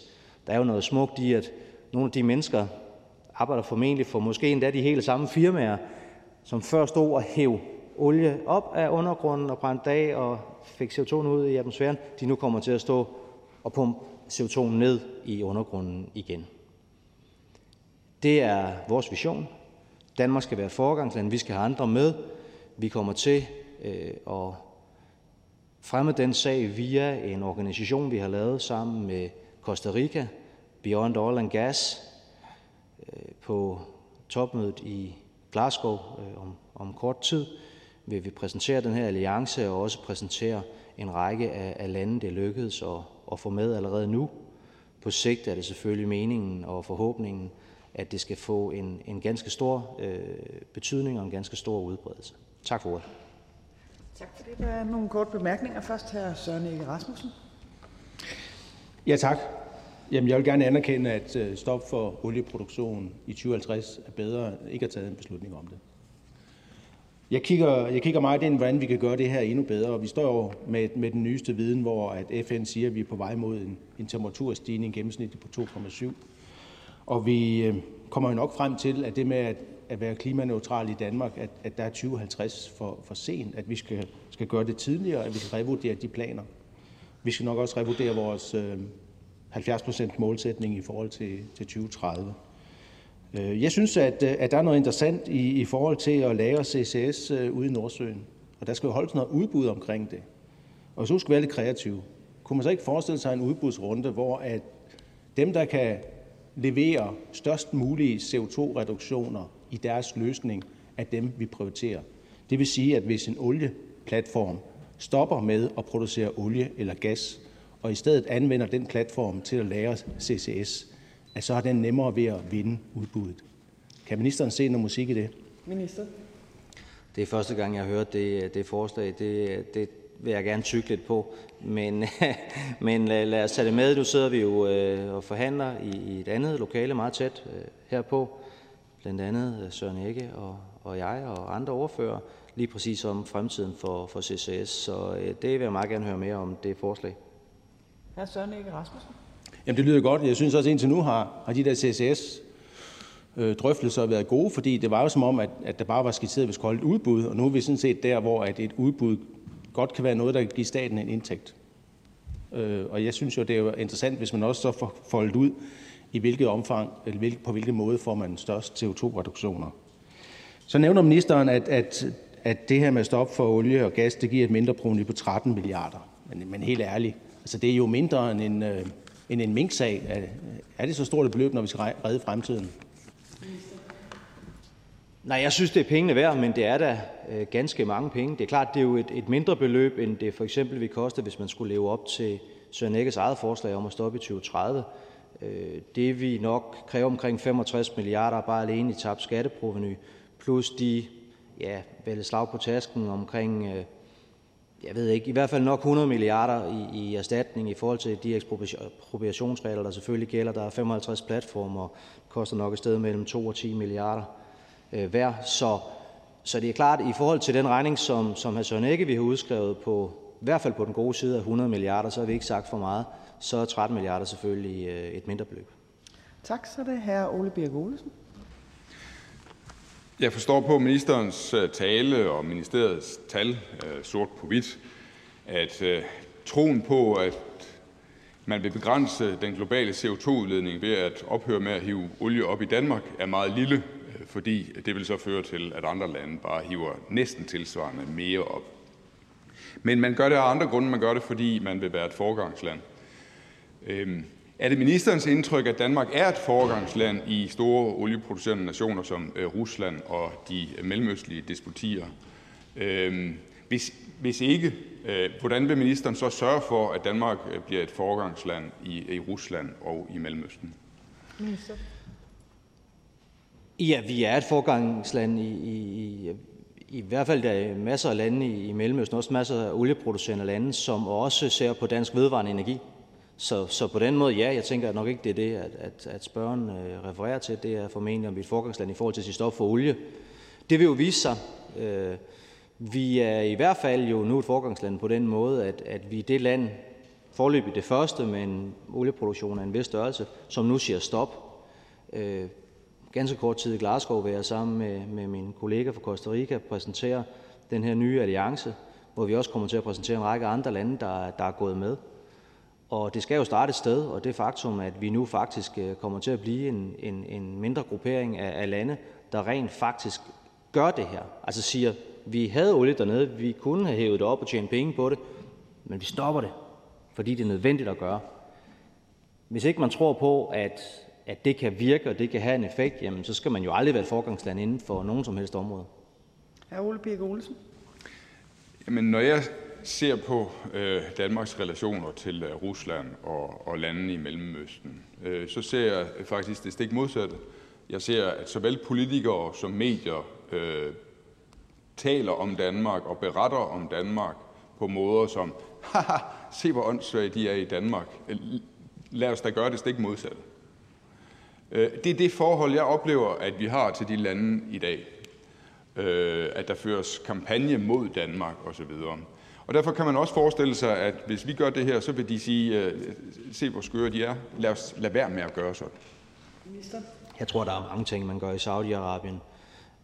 Der er jo noget smukt i, at nogle af de mennesker arbejder formentlig for måske endda de helt samme firmaer, som før stod og hæv olie op af undergrunden og brændte af og fik CO2 ud i atmosfæren, de nu kommer til at stå og pumpe CO2 ned i undergrunden igen. Det er vores vision. Danmark skal være foregangsland. Vi skal have andre med. Vi kommer til øh, at fremme den sag via en organisation, vi har lavet sammen med Costa Rica, Beyond Oil and Gas, øh, på topmødet i Glasgow øh, om, om kort tid vil vi præsentere den her alliance og også præsentere en række af, af lande, det lykkedes at, at få med allerede nu. På sigt er det selvfølgelig meningen og forhåbningen, at det skal få en, en ganske stor øh, betydning og en ganske stor udbredelse. Tak for ordet. Tak for det. Der er nogle korte bemærkninger. Først her Søren Ege Rasmussen. Ja, tak. Jamen, jeg vil gerne anerkende, at øh, stop for olieproduktion i 2050 er bedre ikke at tage en beslutning om det. Jeg kigger, jeg kigger meget ind, hvordan vi kan gøre det her endnu bedre, og vi står jo med, med den nyeste viden, hvor at FN siger, at vi er på vej mod en, en temperaturstigning gennemsnitligt på 2,7. Og vi øh, kommer jo nok frem til, at det med at, at være klimaneutral i Danmark, at, at der er 2050 for, for sent, at vi skal, skal gøre det tidligere, at vi skal revurdere de planer. Vi skal nok også revurdere vores øh, 70% målsætning i forhold til, til 2030. Øh, jeg synes, at, øh, at der er noget interessant i, i forhold til at lagre CCS øh, ude i Nordsøen. Og der skal jo holdes noget udbud omkring det. Og hvis skal vi være lidt kreative, kunne man så ikke forestille sig en udbudsrunde, hvor at dem, der kan levere størst mulige CO2-reduktioner i deres løsning, er dem, vi prioriterer. Det vil sige, at hvis en olieplatform stopper med at producere olie eller gas, og i stedet anvender den platform til at lære CCS, så er den nemmere ved at vinde udbuddet. Kan ministeren se noget musik i det? Minister. Det er første gang, jeg har hørt det, det forslag. Det, det vil jeg gerne tykke lidt på. Men, men lad, lad os tage det med. Nu sidder vi jo øh, og forhandler i, i et andet lokale meget tæt øh, herpå. Blandt andet øh, Søren Ikke og, og jeg og andre ordfører lige præcis om fremtiden for, for CCS. Så øh, det vil jeg meget gerne høre mere om, det forslag. Hr. Søren Ege Rasmussen. Jamen, det lyder godt. Jeg synes også, indtil nu har, har de der CCS-drøftelser øh, været gode, fordi det var jo som om, at, at der bare var skitseret, at vi skulle holde et udbud, og nu er vi sådan set der, hvor at et udbud godt kan være noget, der kan give staten en indtægt. Øh, og jeg synes jo, det er jo interessant, hvis man også så får foldet ud, i hvilket omfang, eller på hvilken måde får man størst CO2-reduktioner. Så nævner ministeren, at, at, at det her med stop for olie og gas, det giver et mindre provenu på 13 milliarder. Men, men helt ærligt, altså det er jo mindre end en, øh, end en minksag. Er, det så stort et beløb, når vi skal redde fremtiden? Nej, jeg synes, det er pengene værd, men det er da øh, ganske mange penge. Det er klart, det er jo et, et mindre beløb, end det for eksempel ville koste, hvis man skulle leve op til Søren Ægges eget forslag om at stoppe i 2030. Øh, det vi nok kræver omkring 65 milliarder bare alene i tabt skatteproveny, plus de, ja, vel slag på tasken omkring øh, jeg ved ikke, i hvert fald nok 100 milliarder i, i erstatning i forhold til de ekspropriationsregler, der selvfølgelig gælder. Der er 55 platformer, og koster nok et sted mellem 2 og 10 milliarder øh, hver. Så, så det er klart, i forhold til den regning, som, som hr. Søren Ikke vi har udskrevet på, i hvert fald på den gode side af 100 milliarder, så har vi ikke sagt for meget. Så er 13 milliarder selvfølgelig øh, et mindre beløb. Tak, så er det hr. Ole Birk Olesen. Jeg forstår på ministerens øh, tale og ministeriets tal, øh, sort på hvidt, at øh, troen på, at man vil begrænse den globale CO2-udledning ved at ophøre med at hive olie op i Danmark, er meget lille, fordi det vil så føre til, at andre lande bare hiver næsten tilsvarende mere op. Men man gør det af andre grunde. Man gør det, fordi man vil være et foregangsland. Øhm, er det ministerens indtryk, at Danmark er et foregangsland i store olieproducerende nationer som øh, Rusland og de mellemøstlige despotier? Øhm, hvis, hvis ikke, øh, hvordan vil ministeren så sørge for, at Danmark øh, bliver et foregangsland i, i Rusland og i Mellemøsten? Minister. Ja, vi er et forgangsland i, i, i hvert fald der er masser af lande i Mellemøsten, også masser af olieproducerende lande, som også ser på dansk vedvarende energi. Så, så på den måde, ja, jeg tænker nok ikke, det er det, at, at, at spørgen øh, refererer til. Det er formentlig om et forgangsland i forhold til at sige stop for olie. Det vil jo vise sig. Øh, vi er i hvert fald jo nu et forgangsland på den måde, at, at vi er det land, forløbig det første med en olieproduktion af en vis størrelse, som nu siger stop. Øh, ganske kort tid i Glasgow vil jeg sammen med, med min kollega fra Costa Rica præsentere den her nye alliance, hvor vi også kommer til at præsentere en række andre lande, der, der er gået med. Og det skal jo starte et sted, og det faktum, at vi nu faktisk øh, kommer til at blive en, en, en mindre gruppering af, af lande, der rent faktisk gør det her. Altså siger, vi havde olie dernede, vi kunne have hævet det op og tjene penge på det, men vi stopper det, fordi det er nødvendigt at gøre. Hvis ikke man tror på, at, at det kan virke, og det kan have en effekt, jamen, så skal man jo aldrig være et forgangsland inden for nogen som helst område. Hr. Ole Birk Olesen. Jamen, når jeg ser på øh, Danmarks relationer til øh, Rusland og, og landene i Mellemøsten, øh, så ser jeg faktisk det stik modsatte. Jeg ser, at såvel politikere som medier øh, taler om Danmark og beretter om Danmark på måder som, haha, se hvor åndssvage de er i Danmark. Øh, lad os da gøre det stik modsatte. Øh, det er det forhold, jeg oplever, at vi har til de lande i dag. Øh, at der føres kampagne mod Danmark osv. Og derfor kan man også forestille sig, at hvis vi gør det her, så vil de sige, øh, se hvor skøre de er. Lad os lade være med at gøre sådan. Jeg tror, der er mange ting, man gør i Saudi-Arabien,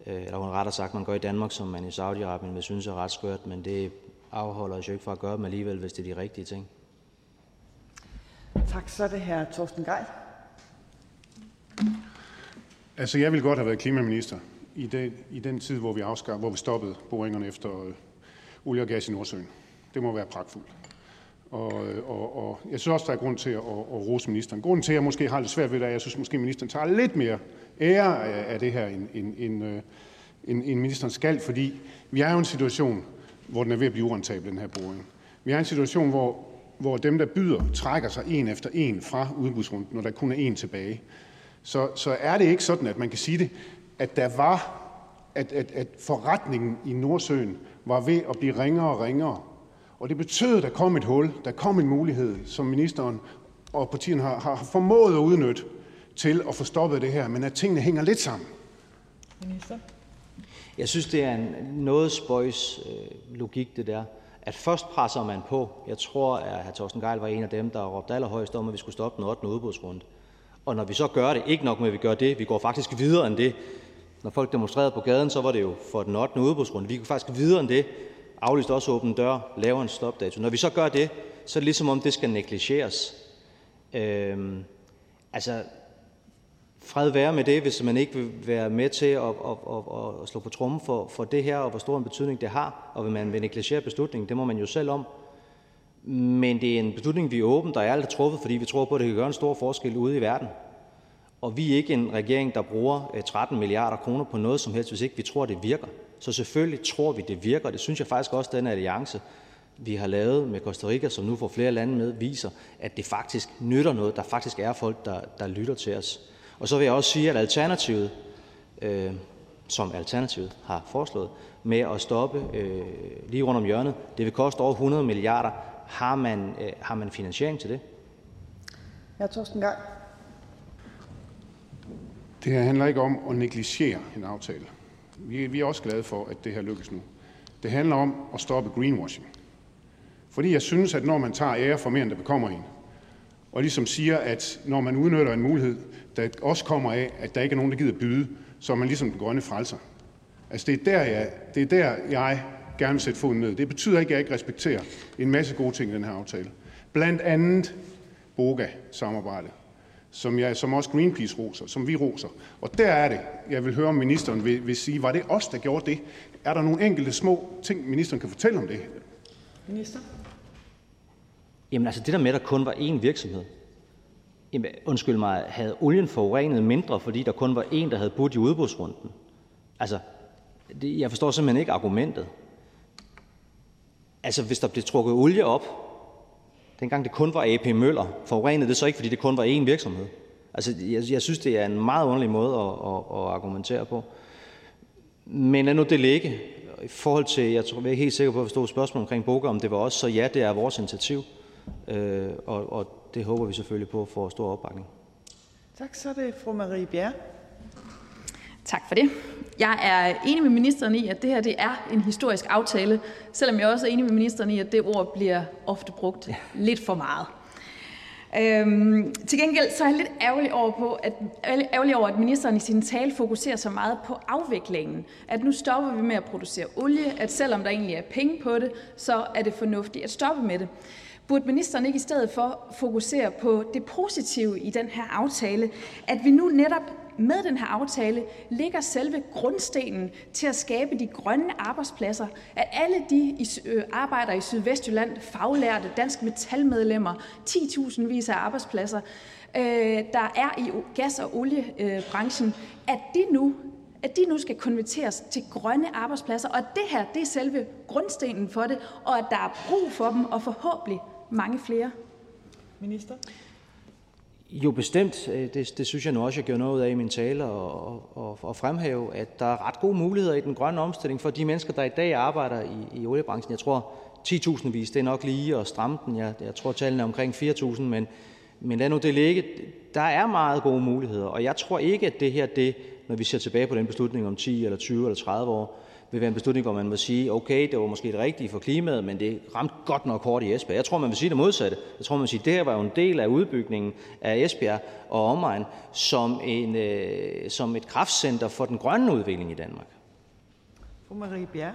eller hun rettere sagt, man gør i Danmark, som man i Saudi-Arabien vil synes er ret skørt, men det afholder os jo ikke fra at gøre dem alligevel, hvis det er de rigtige ting. Tak, så er det her Torsten Geil. Altså, jeg ville godt have været klimaminister i den, i den tid, hvor vi, afskar, hvor vi stoppede boringerne efter øh, olie og gas i Nordsøen. Det må være pragtfuldt. Og, og, og jeg synes også, der er grund til at, at, at rose ministeren. Grunden til, at jeg måske har lidt svært ved det, er, at jeg synes, måske ministeren tager lidt mere ære af, af det her, end, end, end, øh, end, end ministeren skal, fordi vi er jo i en situation, hvor den er ved at blive urentabel, den her boring. Vi er i en situation, hvor, hvor dem, der byder, trækker sig en efter en fra udbudsrunden, når der kun er en tilbage. Så, så er det ikke sådan, at man kan sige det, at der var, at, at, at forretningen i Nordsøen var ved at blive ringere og ringere. Og det betød, at der kom et hul, der kom en mulighed, som ministeren og partierne har, har formået at udnytte til at få stoppet det her, men at tingene hænger lidt sammen. Minister? Jeg synes, det er en noget spøjs øh, logik, det der. At først presser man på. Jeg tror, at hr. Torsten Geil var en af dem, der råbte allerhøjst om, at vi skulle stoppe den 8. udbudsrunde. Og når vi så gør det, ikke nok med, at vi gør det, vi går faktisk videre end det. Når folk demonstrerede på gaden, så var det jo for den 8. udbudsrunde. Vi går faktisk videre end det. Aflyst også åbne dør, laver en stopdato. Når vi så gør det, så er det ligesom om, det skal negligeres. Øhm, altså, fred være med det, hvis man ikke vil være med til at, at, at, at slå på trummen for, for det her, og hvor stor en betydning det har, og vil man vil negligere beslutningen, det må man jo selv om. Men det er en beslutning, vi er åbent og ærligt truffet, fordi vi tror på, at det kan gøre en stor forskel ude i verden. Og vi er ikke en regering, der bruger øh, 13 milliarder kroner på noget som helst, hvis ikke vi tror, det virker. Så selvfølgelig tror vi, det virker. Det synes jeg faktisk også, at den alliance, vi har lavet med Costa Rica, som nu får flere lande med, viser, at det faktisk nytter noget. Der faktisk er folk, der, der lytter til os. Og så vil jeg også sige, at alternativet, øh, som Alternativet har foreslået, med at stoppe øh, lige rundt om hjørnet, det vil koste over 100 milliarder. Har man, øh, har man finansiering til det? Ja, Torsten Gang. Det her handler ikke om at negligere en aftale. Vi, vi er også glade for, at det her lykkes nu. Det handler om at stoppe greenwashing. Fordi jeg synes, at når man tager ære for mere, end der bekommer en, og ligesom siger, at når man udnytter en mulighed, der også kommer af, at der ikke er nogen, der gider byde, så er man ligesom den grønne frelser. Altså det er der, jeg, det er der, jeg gerne vil sætte foden ned. Det betyder ikke, at jeg ikke respekterer en masse gode ting i den her aftale. Blandt andet BOGA-samarbejde, som, jeg, som også Greenpeace roser, som vi roser. Og der er det, jeg vil høre, om ministeren vil, vil sige, var det os, der gjorde det? Er der nogle enkelte små ting, ministeren kan fortælle om det? Minister? Jamen altså det der med, at der kun var én virksomhed. Jamen, undskyld mig, havde olien forurenet mindre, fordi der kun var én, der havde budt i udbudsrunden? Altså, det, jeg forstår simpelthen ikke argumentet. Altså, hvis der blev trukket olie op, dengang det kun var AP Møller, forurenede det så ikke, fordi det kun var én virksomhed? Altså, jeg, jeg synes, det er en meget underlig måde at, at, at argumentere på. Men lad nu det ligge. I forhold til, jeg tror, jeg er ikke helt sikker på at forstå spørgsmålet omkring Boga, om det var også, så ja, det er vores initiativ. Øh, og, og det håber vi selvfølgelig på for stor opbakning. Tak, så er det fru Marie Bjerre. Tak for det. Jeg er enig med ministeren i, at det her det er en historisk aftale, selvom jeg også er enig med ministeren i, at det ord bliver ofte brugt lidt for meget. Øhm, til gengæld så er jeg lidt ærgerlig over, på, at, ærgerlig over, at ministeren i sin tale fokuserer så meget på afviklingen. At nu stopper vi med at producere olie, at selvom der egentlig er penge på det, så er det fornuftigt at stoppe med det. Burde ministeren ikke i stedet for fokusere på det positive i den her aftale, at vi nu netop med den her aftale ligger selve grundstenen til at skabe de grønne arbejdspladser, at alle de øh, arbejder i Sydvestjylland, faglærte, dansk metalmedlemmer, 10.000 vis af arbejdspladser, øh, der er i gas- og oliebranchen, at de nu at de nu skal konverteres til grønne arbejdspladser, og at det her det er selve grundstenen for det, og at der er brug for dem, og forhåbentlig mange flere. Minister? Jo, bestemt. Øh, det, det synes jeg nu også, jeg gjorde noget ud af i min tale, og, og, og fremhæve, at der er ret gode muligheder i den grønne omstilling for de mennesker, der i dag arbejder i, i oliebranchen. Jeg tror, 10.000 vis, det er nok lige at stramme den. Jeg, jeg tror, tallene er omkring 4.000, men, men lad nu det ligge. Der er meget gode muligheder, og jeg tror ikke, at det her, det, når vi ser tilbage på den beslutning om 10 eller 20 eller 30 år, vil være en beslutning, hvor man må sige, okay, det var måske det rigtige for klimaet, men det ramte godt nok hårdt i Esbjerg. Jeg tror, man vil sige det modsatte. Jeg tror, man vil sige, at det her var jo en del af udbygningen af Esbjerg og omegn som, en, øh, som et kraftcenter for den grønne udvikling i Danmark. Fru Marie Bjerg.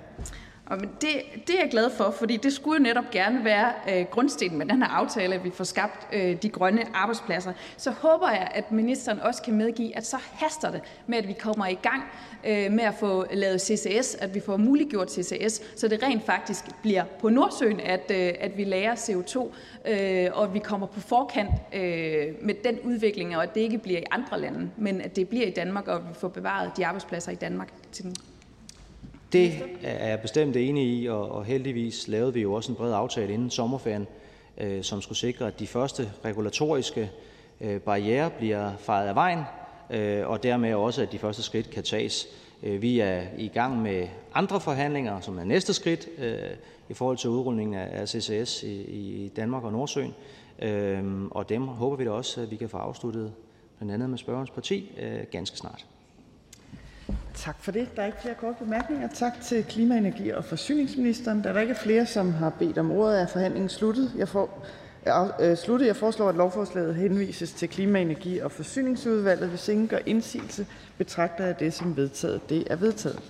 Og det, det er jeg glad for, fordi det skulle jo netop gerne være øh, grundstenen med den her aftale, at vi får skabt øh, de grønne arbejdspladser. Så håber jeg, at ministeren også kan medgive, at så haster det med, at vi kommer i gang øh, med at få lavet CCS, at vi får muliggjort CCS, så det rent faktisk bliver på Nordsøen, at, øh, at vi lærer CO2, øh, og at vi kommer på forkant øh, med den udvikling, og at det ikke bliver i andre lande, men at det bliver i Danmark, og at vi får bevaret de arbejdspladser i Danmark til den det er jeg bestemt enig i, og heldigvis lavede vi jo også en bred aftale inden sommerferien, øh, som skulle sikre, at de første regulatoriske øh, barriere bliver fejet af vejen, øh, og dermed også, at de første skridt kan tages. Øh, vi er i gang med andre forhandlinger, som er næste skridt øh, i forhold til udrulningen af CCS i Danmark og Nordsøen, øh, og dem håber vi da også, at vi kan få afsluttet, blandt andet med spørgerens parti, ganske snart. Tak for det. Der er ikke flere korte bemærkninger. Tak til klima-, energi- og forsyningsministeren. Da der ikke er flere, som har bedt om ordet, er forhandlingen sluttet. Jeg, får, øh, sluttet. Jeg foreslår, at lovforslaget henvises til klima-, energi- og forsyningsudvalget. Hvis ingen gør indsigelse, betragter jeg det som vedtaget. Det er vedtaget.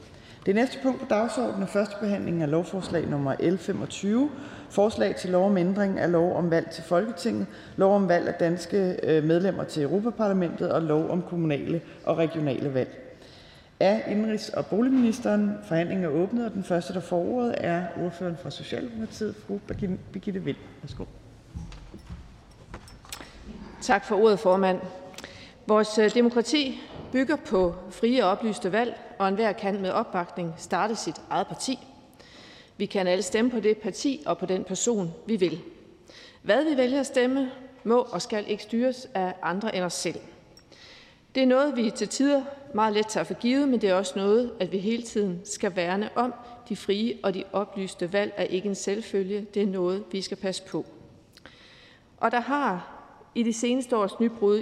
Det næste punkt på dagsordenen er første behandling af lovforslag nummer L 25. Forslag til lov om ændring af lov om valg til Folketinget, lov om valg af danske øh, medlemmer til Europaparlamentet og lov om kommunale og regionale valg af indenrigs- og boligministeren. Forhandlingen er åbnet, og den første, der får ordet, er ordføreren fra Socialdemokratiet, fru Birgitte Vind. Værsgo. Tak for ordet, formand. Vores øh, demokrati bygger på frie og oplyste valg, og enhver kan med opbakning starte sit eget parti. Vi kan alle stemme på det parti og på den person, vi vil. Hvad vi vælger at stemme, må og skal ikke styres af andre end os selv. Det er noget, vi til tider meget let tager for givet, men det er også noget, at vi hele tiden skal værne om. De frie og de oplyste valg er ikke en selvfølge. Det er noget, vi skal passe på. Og der har i de seneste års nybrud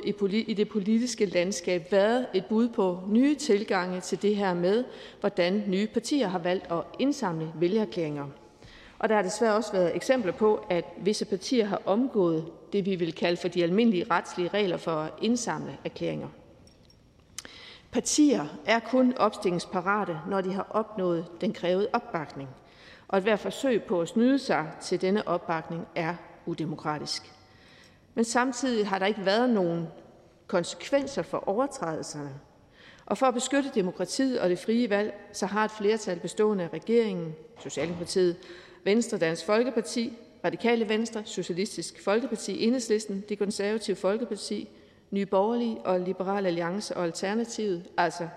i det politiske landskab været et bud på nye tilgange til det her med, hvordan nye partier har valgt at indsamle vælgerklæringer. Og der har desværre også været eksempler på, at visse partier har omgået det, vi vil kalde for de almindelige retslige regler for at indsamle erklæringer. Partier er kun opstillingsparate, når de har opnået den krævede opbakning, og at hver forsøg på at snyde sig til denne opbakning er udemokratisk. men samtidig har der ikke været nogen konsekvenser for overtrædelserne. Og for at beskytte demokratiet og det frie valg, så har et flertal bestående af regeringen, Socialdemokratiet, Venstre, Dansk Folkeparti, Radikale Venstre, Socialistisk Folkeparti, Enhedslisten, Det Konservative Folkeparti, Nye Borgerlige og Liberal Alliance og Alternativet, altså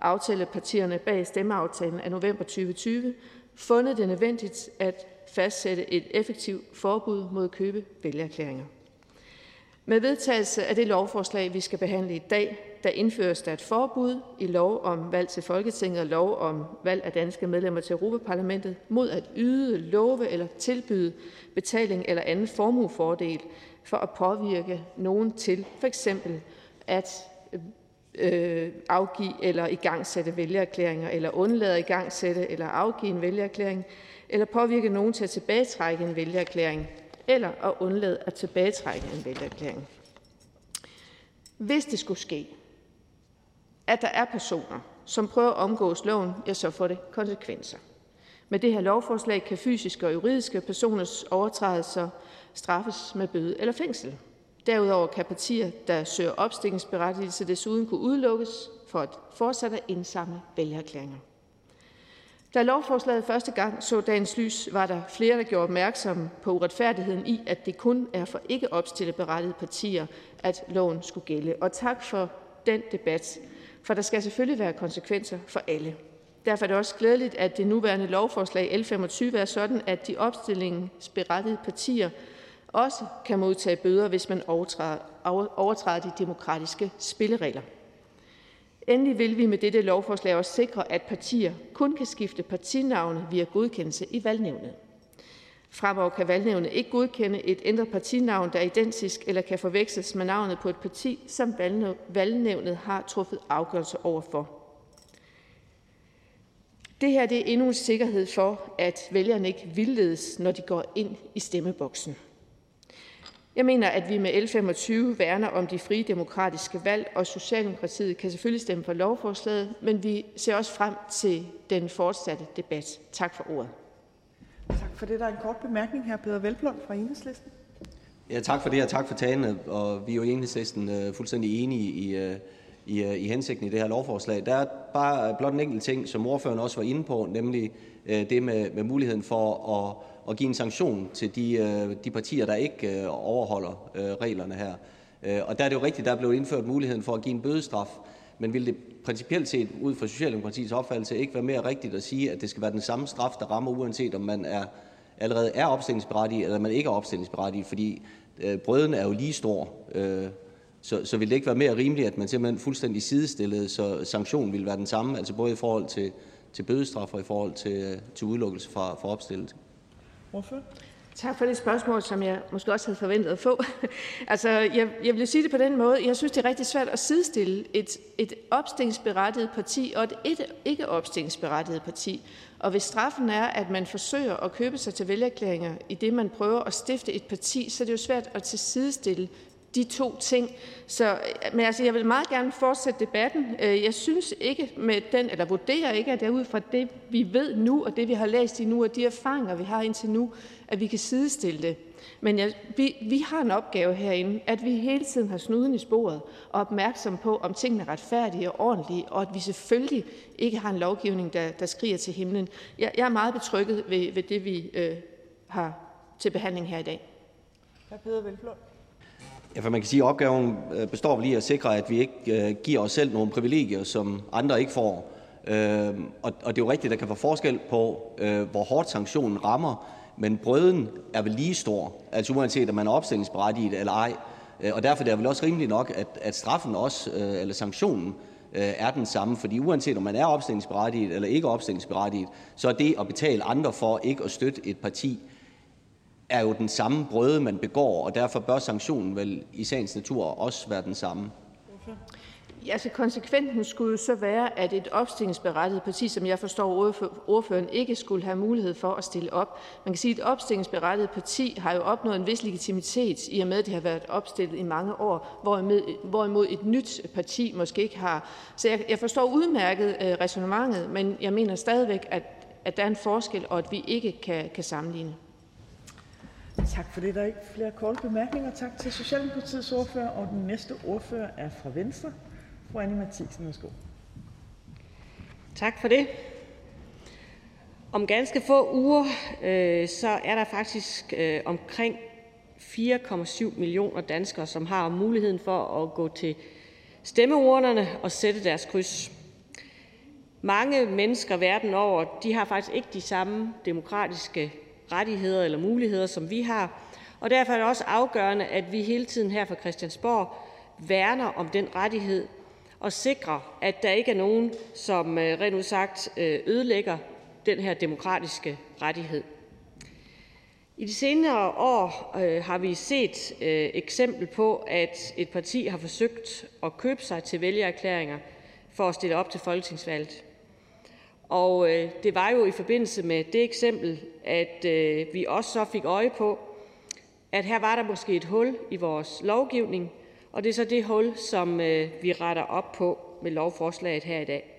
aftalepartierne bag stemmeaftalen af november 2020, fundet det nødvendigt at fastsætte et effektivt forbud mod at købe vælgerklæringer. Med vedtagelse af det lovforslag, vi skal behandle i dag, der indføres der et forbud i lov om valg til Folketinget og lov om valg af danske medlemmer til Europaparlamentet mod at yde, love eller tilbyde betaling eller anden formuefordel for at påvirke nogen til for eksempel at øh, afgive eller igangsætte vælgererklæringer, eller undlade at igangsætte eller afgive en vælgererklæring, eller påvirke nogen til at tilbagetrække en vælgererklæring, eller at undlade at tilbagetrække en vælgererklæring. Hvis det skulle ske, at der er personer, som prøver at omgås loven, ja, så får det konsekvenser. Med det her lovforslag kan fysiske og juridiske personers overtrædelser straffes med bøde eller fængsel. Derudover kan partier, der søger opstillingsberettigelse, desuden kunne udelukkes for at fortsætte at indsamle vælgerklæringer. Da lovforslaget første gang så dagens lys, var der flere, der gjorde opmærksom på uretfærdigheden i, at det kun er for ikke opstillerberettigede partier, at loven skulle gælde. Og tak for den debat, for der skal selvfølgelig være konsekvenser for alle. Derfor er det også glædeligt, at det nuværende lovforslag L25 er sådan, at de opstillingsberettigede partier også kan modtage bøder, hvis man overtræder, overtræder de demokratiske spilleregler. Endelig vil vi med dette lovforslag også sikre, at partier kun kan skifte partinavne via godkendelse i valgnævnet. Fremover kan valgnævnet ikke godkende et ændret partinavn, der er identisk eller kan forveksles med navnet på et parti, som valgnævnet har truffet afgørelse overfor. Det her det er endnu en sikkerhed for, at vælgerne ikke vildledes, når de går ind i stemmeboksen. Jeg mener, at vi med L 25 værner om de frie demokratiske valg, og Socialdemokratiet kan selvfølgelig stemme for lovforslaget, men vi ser også frem til den fortsatte debat. Tak for ordet. Tak for det. Der er en kort bemærkning her. Peter Velblom fra Enhedslisten. Ja, tak for det, og tak for talen. Og vi er jo i Enhedslisten uh, fuldstændig enige i, uh, i, uh, i hensigten i det her lovforslag. Der er bare blot en enkelt ting, som ordføreren også var inde på, nemlig uh, det med, med muligheden for at at give en sanktion til de øh, de partier, der ikke øh, overholder øh, reglerne her. Og Der er det jo rigtigt, at der er blevet indført muligheden for at give en bødestraf, men ville det principielt set ud fra Socialdemokratiets opfattelse ikke være mere rigtigt at sige, at det skal være den samme straf, der rammer, uanset om man er allerede er opstillingsberettiget eller man ikke er opstillingsberettiget? Fordi brøden er jo lige stor. Så, så ville det ikke være mere rimeligt, at man simpelthen fuldstændig sidestillede, så sanktionen ville være den samme, altså både i forhold til, til bødestraf og i forhold til, til udelukkelse fra, fra opstillelse? Ordfører. Tak for det spørgsmål, som jeg måske også havde forventet at få. altså, jeg, jeg vil sige det på den måde. Jeg synes, det er rigtig svært at sidestille et, et opstillingsberettiget parti og et ikke opstillingsberettiget parti. Og hvis straffen er, at man forsøger at købe sig til vælgerklæringer i det, man prøver at stifte et parti, så er det jo svært at tilsidestille de to ting. Så, øh, men altså, jeg vil meget gerne fortsætte debatten. Øh, jeg synes ikke med den, eller vurderer ikke, at det er ud fra det, vi ved nu, og det, vi har læst i nu, og de erfaringer, vi har indtil nu, at vi kan sidestille det. Men jeg, vi, vi har en opgave herinde, at vi hele tiden har snuden i sporet og opmærksom på, om tingene er retfærdige og ordentlige, og at vi selvfølgelig ikke har en lovgivning, der, der skriger til himlen. Jeg, jeg er meget betrykket ved, ved det, vi øh, har til behandling her i dag. Hr. Peter Velflund. Ja, for man kan sige, at opgaven øh, består vel i at sikre, at vi ikke øh, giver os selv nogle privilegier, som andre ikke får. Øh, og det er jo rigtigt, at der kan være forskel på, øh, hvor hårdt sanktionen rammer, men brøden er vel lige stor, altså uanset om man er opstillingsberettiget eller ej. Øh, og derfor er det vel også rimeligt nok, at, at straffen også, eller sanktionen, er den samme. Fordi uanset om man er opstillingsberettiget eller ikke opstillingsberettiget, så er det at betale andre for ikke at støtte et parti er jo den samme brøde, man begår, og derfor bør sanktionen vel i sagens natur også være den samme. Ja, altså konsekvensen skulle jo så være, at et opstillingsberettiget parti, som jeg forstår ordføreren, ikke skulle have mulighed for at stille op. Man kan sige, at et opstillingsberettiget parti har jo opnået en vis legitimitet, i og med at det har været opstillet i mange år, hvorimod et nyt parti måske ikke har. Så jeg, jeg forstår udmærket øh, resonemanget, men jeg mener stadigvæk, at, at der er en forskel, og at vi ikke kan, kan sammenligne. Tak for det. Der er ikke flere korte bemærkninger. Tak til Socialdemokratiets ordfører. Og den næste ordfører er fra Venstre. Fru Annie Matthiesen, værsgo. Tak for det. Om ganske få uger øh, så er der faktisk øh, omkring 4,7 millioner danskere, som har muligheden for at gå til stemmeurnerne og sætte deres kryds. Mange mennesker verden over de har faktisk ikke de samme demokratiske rettigheder eller muligheder, som vi har, og derfor er det også afgørende, at vi hele tiden her fra Christiansborg værner om den rettighed og sikrer, at der ikke er nogen, som øh, rent sagt øh, ødelægger den her demokratiske rettighed. I de senere år øh, har vi set øh, eksempel på, at et parti har forsøgt at købe sig til vælgererklæringer for at stille op til folketingsvalget. Og øh, det var jo i forbindelse med det eksempel, at øh, vi også så fik øje på, at her var der måske et hul i vores lovgivning, og det er så det hul, som øh, vi retter op på med lovforslaget her i dag.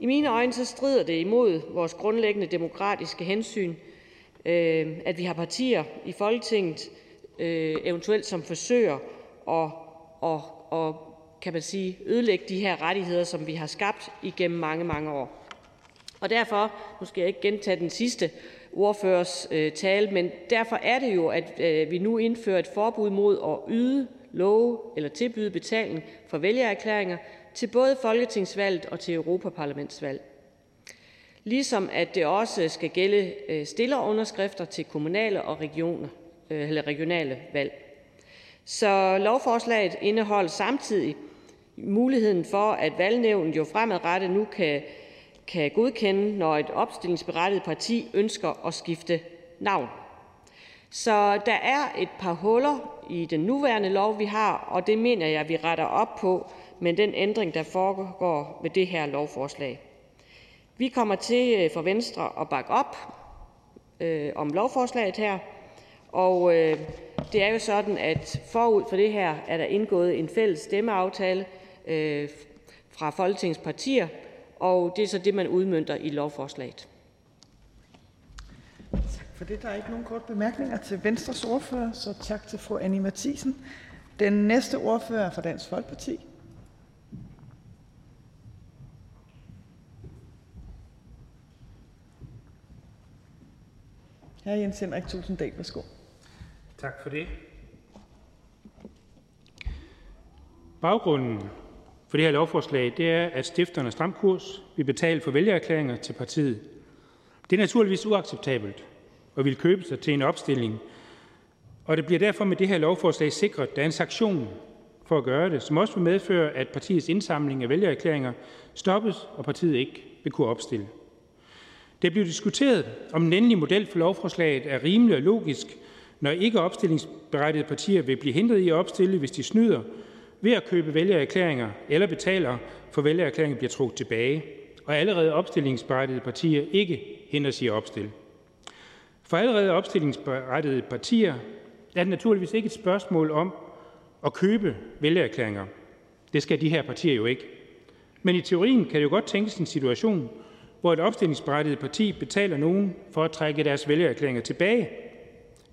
I mine øjne så strider det imod vores grundlæggende demokratiske hensyn, øh, at vi har partier i Folketinget, øh, eventuelt som forsøger at, at, at kan man sige, ødelægge de her rettigheder, som vi har skabt igennem mange, mange år. Og derfor, nu skal jeg ikke gentage den sidste ordførers øh, tale, men derfor er det jo, at øh, vi nu indfører et forbud mod at yde, love eller tilbyde betaling for vælgererklæringer til både folketingsvalget og til Europaparlamentsvalg. Ligesom at det også skal gælde øh, stillerunderskrifter til kommunale og regioner, øh, eller regionale valg. Så lovforslaget indeholder samtidig muligheden for, at valgnævnet jo fremadrettet nu kan kan godkende, når et opstillingsberettiget parti ønsker at skifte navn. Så der er et par huller i den nuværende lov, vi har, og det mener jeg, vi retter op på med den ændring, der foregår med det her lovforslag. Vi kommer til fra for Venstre at bakke op øh, om lovforslaget her, og øh, det er jo sådan, at forud for det her er der indgået en fælles stemmeaftale øh, fra Folketingets partier, og det er så det, man udmønter i lovforslaget. Tak for det. Der er ikke nogen kort bemærkninger til Venstres ordfører, så tak til fru Annie Mathisen. Den næste ordfører er fra Dansk Folkeparti. Hr. Jens Henrik Tulsendal, værsgo. Tak for det. Baggrunden for det her lovforslag, det er, at stifterne af Stram Kurs vil betale for vælgererklæringer til partiet. Det er naturligvis uacceptabelt og vil købe sig til en opstilling, og det bliver derfor med det her lovforslag sikret, at der er en sanktion for at gøre det, som også vil medføre, at partiets indsamling af vælgererklæringer stoppes, og partiet ikke vil kunne opstille. Det bliver diskuteret, om den endelige model for lovforslaget er rimelig og logisk, når ikke opstillingsberettigede partier vil blive hindret i at opstille, hvis de snyder ved at købe vælgererklæringer eller betaler for vælgererklæringer bliver trukket tilbage, og allerede opstillingsberettigede partier ikke hindres i at opstille. For allerede opstillingsberettigede partier er det naturligvis ikke et spørgsmål om at købe vælgererklæringer. Det skal de her partier jo ikke. Men i teorien kan det jo godt tænkes en situation, hvor et opstillingsberettiget parti betaler nogen for at trække deres vælgererklæringer tilbage.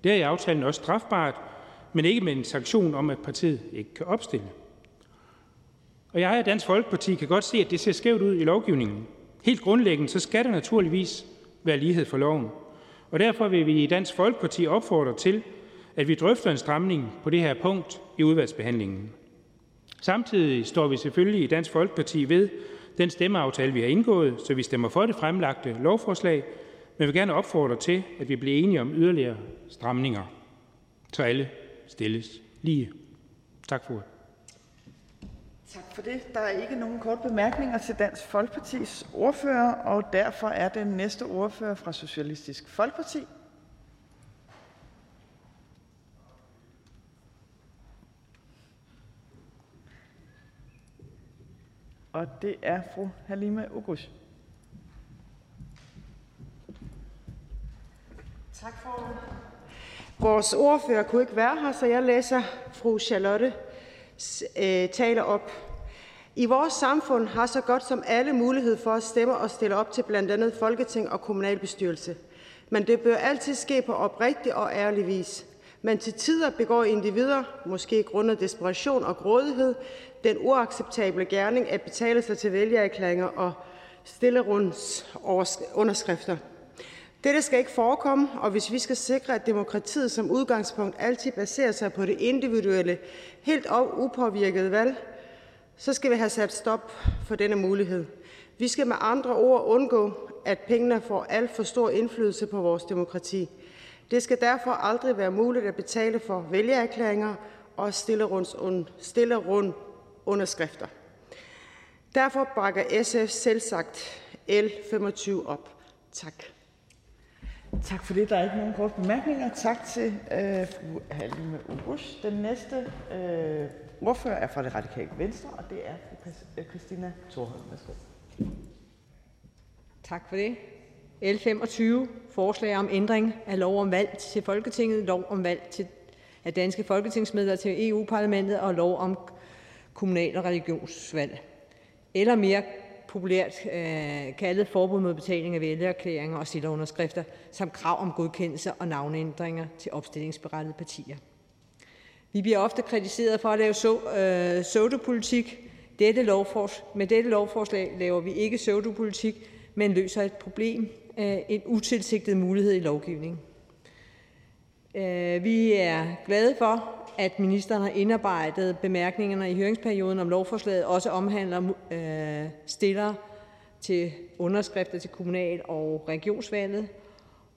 Det er i aftalen også strafbart, men ikke med en sanktion om, at partiet ikke kan opstille. Og jeg og Dansk Folkeparti kan godt se, at det ser skævt ud i lovgivningen. Helt grundlæggende så skal der naturligvis være lighed for loven. Og derfor vil vi i Dansk Folkeparti opfordre til, at vi drøfter en stramning på det her punkt i udvalgsbehandlingen. Samtidig står vi selvfølgelig i Dansk Folkeparti ved den stemmeaftale, vi har indgået, så vi stemmer for det fremlagte lovforslag, men vil gerne opfordre til, at vi bliver enige om yderligere stramninger, så alle stilles lige. Tak for Tak for det. Der er ikke nogen kort bemærkninger til Dansk Folkepartis ordfører, og derfor er den næste ordfører fra Socialistisk Folkeparti. Og det er fru Halima Oguz. Tak for Vores ordfører kunne ikke være her, så jeg læser fru Charlotte øh, taler op. I vores samfund har så godt som alle mulighed for at stemme og stille op til blandt andet Folketing og kommunalbestyrelse. men det bør altid ske på oprigtig og ærlig vis. Men til tider begår individer, måske grundet desperation og grådighed, den uacceptable gerning at betale sig til vælgererklæringer og stillerunds underskrifter. Dette skal ikke forekomme, og hvis vi skal sikre, at demokratiet som udgangspunkt altid baserer sig på det individuelle, helt og upåvirkede valg, så skal vi have sat stop for denne mulighed. Vi skal med andre ord undgå, at pengene får alt for stor indflydelse på vores demokrati. Det skal derfor aldrig være muligt at betale for vælgererklæringer og stille rund underskrifter. Derfor bakker SF selvsagt L 25 op. Tak. Tak for det. Der er ikke nogen korte bemærkninger. Tak til øh, fru Halime Urush. Den næste øh, ordfører er fra det radikale venstre, og det er fru øh, Christina Thorholm. Værsgo. Tak for det. L 25, forslag om ændring af lov om valg til Folketinget, lov om valg til, af danske folketingsmedlemmer til EU-parlamentet og lov om kommunal- og religionsvalg. Eller mere populært øh, kaldet forbud mod betaling af vælgererklæringer og stillerunderskrifter, samt krav om godkendelse og navneændringer til opstillingsberettigede partier. Vi bliver ofte kritiseret for at lave so, øh, pseudopolitik. Dette lovfors, med dette lovforslag laver vi ikke pseudopolitik, men løser et problem, øh, en utilsigtet mulighed i lovgivningen. Øh, vi er glade for, at ministeren har indarbejdet bemærkningerne i høringsperioden om lovforslaget også omhandler øh, stiller til underskrifter til kommunal- og regionsvalget,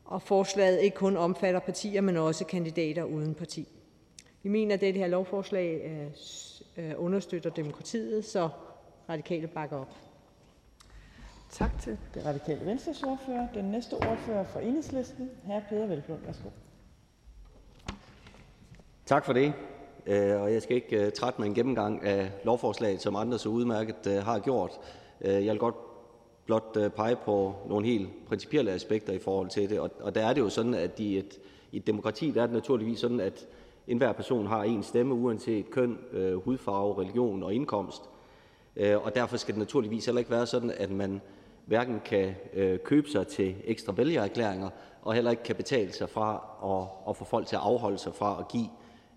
og forslaget ikke kun omfatter partier, men også kandidater uden parti. Vi mener, at det her lovforslag øh, øh, understøtter demokratiet, så radikale bakker op. Tak til det radikale venstres ordfører. Den næste ordfører for enhedslisten, hr. Peter Velblom. Værsgo. Tak for det. Øh, og jeg skal ikke øh, trætte med en gennemgang af lovforslaget, som andre så udmærket øh, har gjort. Jeg vil godt blot pege på nogle helt principielle aspekter i forhold til det. Og der er det jo sådan, at i et, i et demokrati der er det naturligvis sådan, at enhver person har en stemme, uanset køn, hudfarve, religion og indkomst. Og derfor skal det naturligvis heller ikke være sådan, at man hverken kan købe sig til ekstra vælgererklæringer og heller ikke kan betale sig fra at, at få folk til at afholde sig fra at give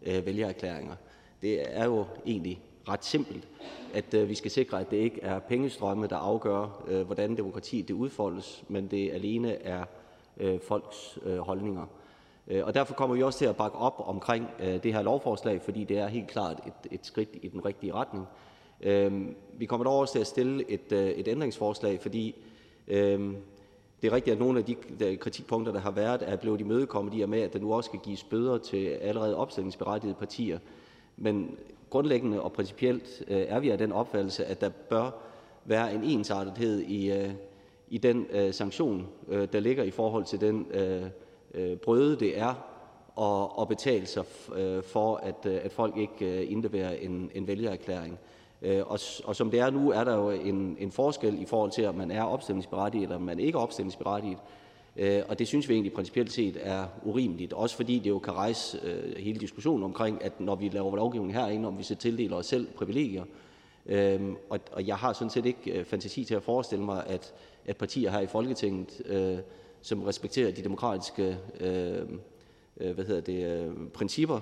øh, vælgererklæringer. Det er jo egentlig ret simpelt, at øh, vi skal sikre, at det ikke er pengestrømme, der afgør, øh, hvordan demokratiet det udfoldes, men det alene er øh, folks øh, holdninger. Øh, og Derfor kommer vi også til at bakke op omkring det her lovforslag, fordi det er helt klart et, et skridt i den rigtige retning. Vi kommer dog også til at stille et, et ændringsforslag, fordi det er rigtigt, at nogle af de kritikpunkter, der har været, er blevet imødekommet i og med, at der nu også skal gives bøder til allerede opstillingsberettigede partier. Men grundlæggende og principielt øh, er vi af den opfattelse, at der bør være en ensartethed i, øh, i den øh, sanktion, der ligger i forhold til den brøde, det er at betale sig for, at, at folk ikke indleverer en, en vælgererklæring. Øh, og som det er nu, er der jo en, en forskel i forhold til, om man er opstillingsberettiget eller om man ikke er opstillingsberettiget. Øh, og det synes vi egentlig principielt set er urimeligt, også fordi det jo kan rejse øh, hele diskussionen omkring, at når vi laver lovgivning herinde, om vi så tildeler os selv privilegier. Øhm, og, og jeg har sådan set ikke øh, fantasi til at forestille mig, at, at partier her i Folketinget, som respekterer de demokratiske hvad hedder det, principper,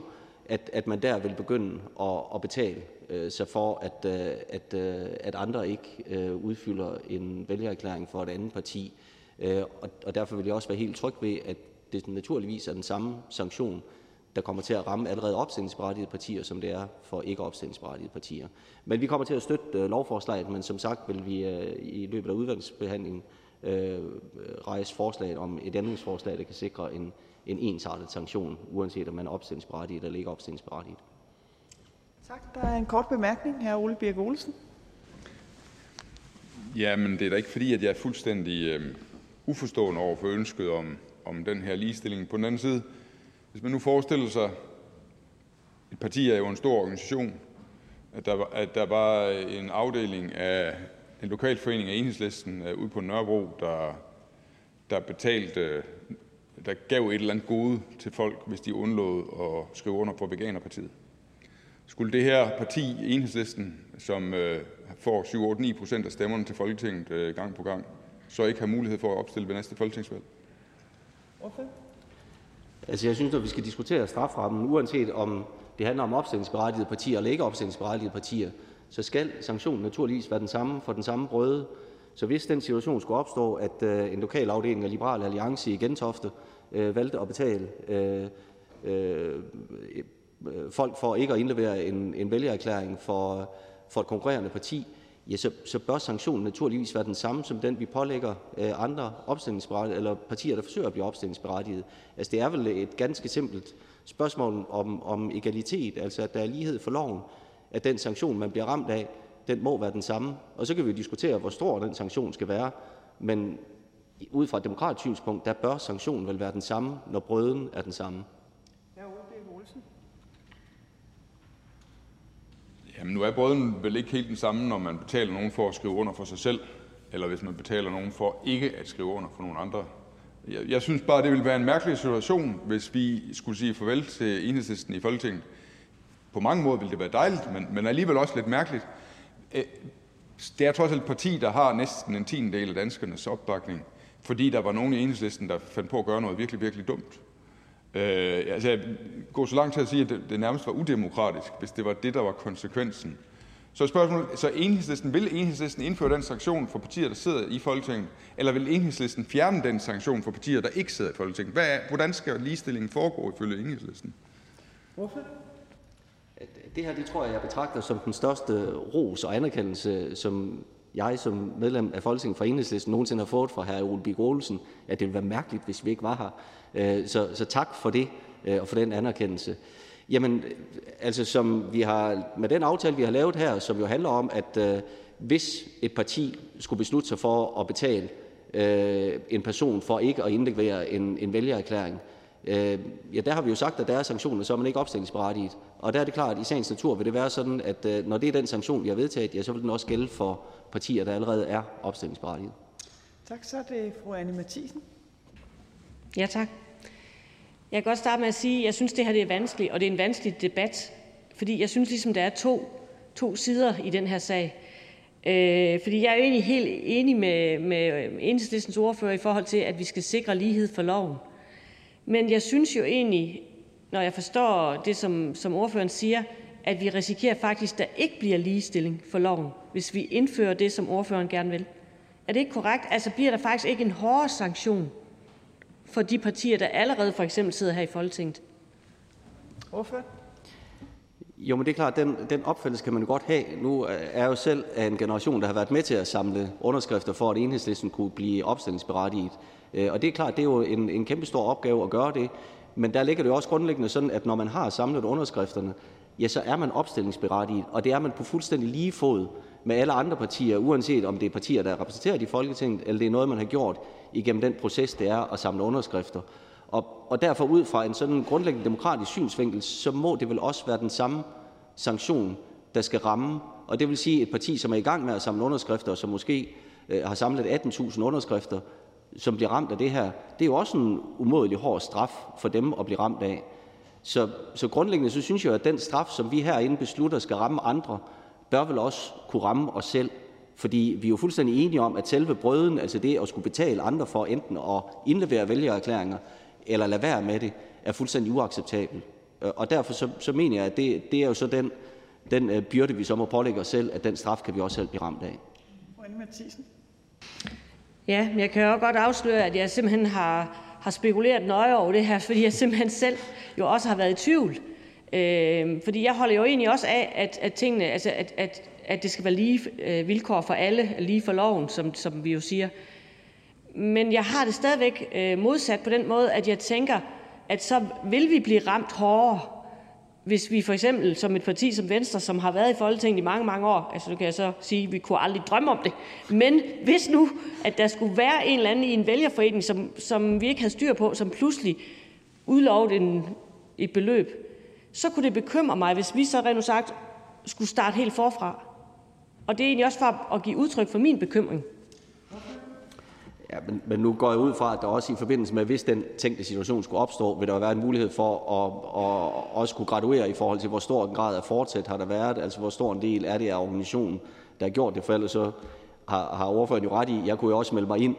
at, at man der vil begynde at, at betale Øh, sig for, at, øh, at, øh, at andre ikke øh, udfylder en vælgererklæring for et andet parti. Øh, og, og derfor vil jeg også være helt tryg ved, at det naturligvis er den samme sanktion, der kommer til at ramme allerede opstillingsberettigede partier, som det er for ikke opstillingsberettigede partier. Men vi kommer til at støtte lovforslaget, men som sagt vil vi i løbet af udvalgsbehandlingen rejse forslaget om et ændringsforslag, der kan sikre en, en ensartet sanktion, uanset om man er opstillingsberettiget eller ikke opstillingsberettiget. Tak. Der er en kort bemærkning. Hr. Ole Birk Olesen. Jamen, det er da ikke fordi, at jeg er fuldstændig øh, uforstående over for ønsket om, om den her ligestilling. På den anden side, hvis man nu forestiller sig, et parti er jo en stor organisation, at der, at der var en afdeling af en lokalforening af enhedslisten øh, ude på Nørrebro, der, der betalte der gav et eller andet gode til folk, hvis de undlod at skrive under på Veganerpartiet. Skulle det her parti, Enhedslisten, som øh, får 7-8-9 procent af stemmerne til Folketinget øh, gang på gang, så ikke have mulighed for at opstille ved næste folketingsvalg? Altså, jeg synes, når vi skal diskutere straframmen, uanset om det handler om opstillingsberettigede partier eller ikke opstillingsberettigede partier, så skal sanktionen naturligvis være den samme for den samme brøde. Så hvis den situation skulle opstå, at øh, en lokal afdeling af Liberal Alliance i Gentofte øh, valgte at betale øh, øh, Øh, folk for ikke at indlevere en, en vælgererklæring for, for et konkurrerende parti, ja, så, så bør sanktionen naturligvis være den samme som den, vi pålægger øh, andre eller partier, der forsøger at blive opstillingsberettiget. Altså, det er vel et ganske simpelt spørgsmål om, om egalitet, altså at der er lighed for loven, at den sanktion, man bliver ramt af, den må være den samme. Og så kan vi jo diskutere, hvor stor den sanktion skal være, men ud fra et demokratisk synspunkt, der bør sanktionen vel være den samme, når brøden er den samme. Jamen, nu er brøden vel ikke helt den samme, når man betaler nogen for at skrive under for sig selv, eller hvis man betaler nogen for ikke at skrive under for nogle andre. Jeg, jeg synes bare, det ville være en mærkelig situation, hvis vi skulle sige farvel til enhedslisten i Folketinget. På mange måder ville det være dejligt, men, men alligevel også lidt mærkeligt. Det er trods alt et parti, der har næsten en tiendedel af danskernes opbakning, fordi der var nogen i enhedslisten, der fandt på at gøre noget virkelig, virkelig dumt. Øh, altså, jeg går så langt til at sige, at det, det nærmest var udemokratisk, hvis det var det, der var konsekvensen. Så spørgsmålet, så enhedslisten, vil enhedslisten indføre den sanktion for partier, der sidder i Folketinget, eller vil enhedslisten fjerne den sanktion for partier, der ikke sidder i Folketinget? Hvad er, hvordan skal ligestillingen foregå ifølge enhedslisten? Hvorfor? Det her, det tror jeg, jeg betragter som den største ros og anerkendelse, som jeg som medlem af Folketinget for Enhedslisten nogensinde har fået fra hr. Ole Bik Olsen, at det ville være mærkeligt, hvis vi ikke var her. Øh, så, så tak for det øh, og for den anerkendelse. Jamen, altså som vi har, med den aftale, vi har lavet her, som jo handler om, at øh, hvis et parti skulle beslutte sig for at betale øh, en person for ikke at indlevere en, en vælgererklæring, øh, ja, der har vi jo sagt, at der er sanktioner, så er man ikke opstillingsberettiget. Og der er det klart, at i sagens natur vil det være sådan, at øh, når det er den sanktion, vi har vedtaget, ja, så vil den også gælde for partier, der allerede er opstillingsberettiget. Tak, så er det fru Anne Mathisen. Ja, tak. Jeg kan godt starte med at sige, at jeg synes, det her det er vanskeligt, og det er en vanskelig debat, fordi jeg synes ligesom, der er to, to sider i den her sag. Øh, fordi jeg er jo egentlig helt enig med, med enhedslistens ordfører i forhold til, at vi skal sikre lighed for loven. Men jeg synes jo egentlig, når jeg forstår det, som, som ordføreren siger, at vi risikerer faktisk, at der ikke bliver ligestilling for loven, hvis vi indfører det, som ordføreren gerne vil. Er det ikke korrekt? Altså bliver der faktisk ikke en hårdere sanktion for de partier, der allerede for eksempel sidder her i Folketinget? Hvorfor? Jo, men det er klart, den, den opfattelse kan man jo godt have. Nu er jeg jo selv af en generation, der har været med til at samle underskrifter for, at enhedslisten kunne blive opstillingsberettiget. Øh, og det er klart, det er jo en, en kæmpe stor opgave at gøre det. Men der ligger det jo også grundlæggende sådan, at når man har samlet underskrifterne, ja, så er man opstillingsberettiget, og det er man på fuldstændig lige fod med alle andre partier, uanset om det er partier, der er repræsenteret i Folketinget, eller det er noget, man har gjort igennem den proces, det er at samle underskrifter. Og, og derfor ud fra en sådan grundlæggende demokratisk synsvinkel, så må det vel også være den samme sanktion, der skal ramme. Og det vil sige, et parti, som er i gang med at samle underskrifter, og som måske øh, har samlet 18.000 underskrifter, som bliver ramt af det her, det er jo også en umådelig hård straf for dem at blive ramt af. Så, så grundlæggende så synes jeg, at den straf, som vi herinde beslutter skal ramme andre, bør vel også kunne ramme os selv. Fordi vi er jo fuldstændig enige om, at selve brøden, altså det at skulle betale andre for enten at indlevere vælgererklæringer eller lade være med det, er fuldstændig uacceptabelt. Øh, og derfor så, så mener jeg, at det, det er jo så den, den øh, byrde, vi så må pålægge os selv, at den straf kan vi også selv blive ramt af. Ja, men jeg kan jo godt afsløre, at jeg simpelthen har, har spekuleret nøje over det her, fordi jeg simpelthen selv jo også har været i tvivl. Øh, fordi jeg holder jo egentlig også af, at, at tingene, altså at, at, at det skal være lige øh, vilkår for alle, lige for loven, som, som vi jo siger. Men jeg har det stadigvæk øh, modsat på den måde, at jeg tænker, at så vil vi blive ramt hårdere, hvis vi for eksempel som et parti som Venstre, som har været i Folketinget i mange, mange år, altså nu kan jeg så sige, at vi kunne aldrig drømme om det, men hvis nu, at der skulle være en eller anden i en vælgerforening, som, som vi ikke havde styr på, som pludselig udlovede en, et beløb, så kunne det bekymre mig, hvis vi så rent sagt skulle starte helt forfra. Og det er egentlig også for at give udtryk for min bekymring. Ja, men, men nu går jeg ud fra, at der også i forbindelse med, hvis den tænkte situation skulle opstå, vil der være en mulighed for at, at, at også kunne graduere i forhold til, hvor stor en grad af fortsæt har der været, altså hvor stor en del er det af organisationen, der har gjort det, for ellers så har, har ordføreren jo ret i, jeg kunne jo også melde mig ind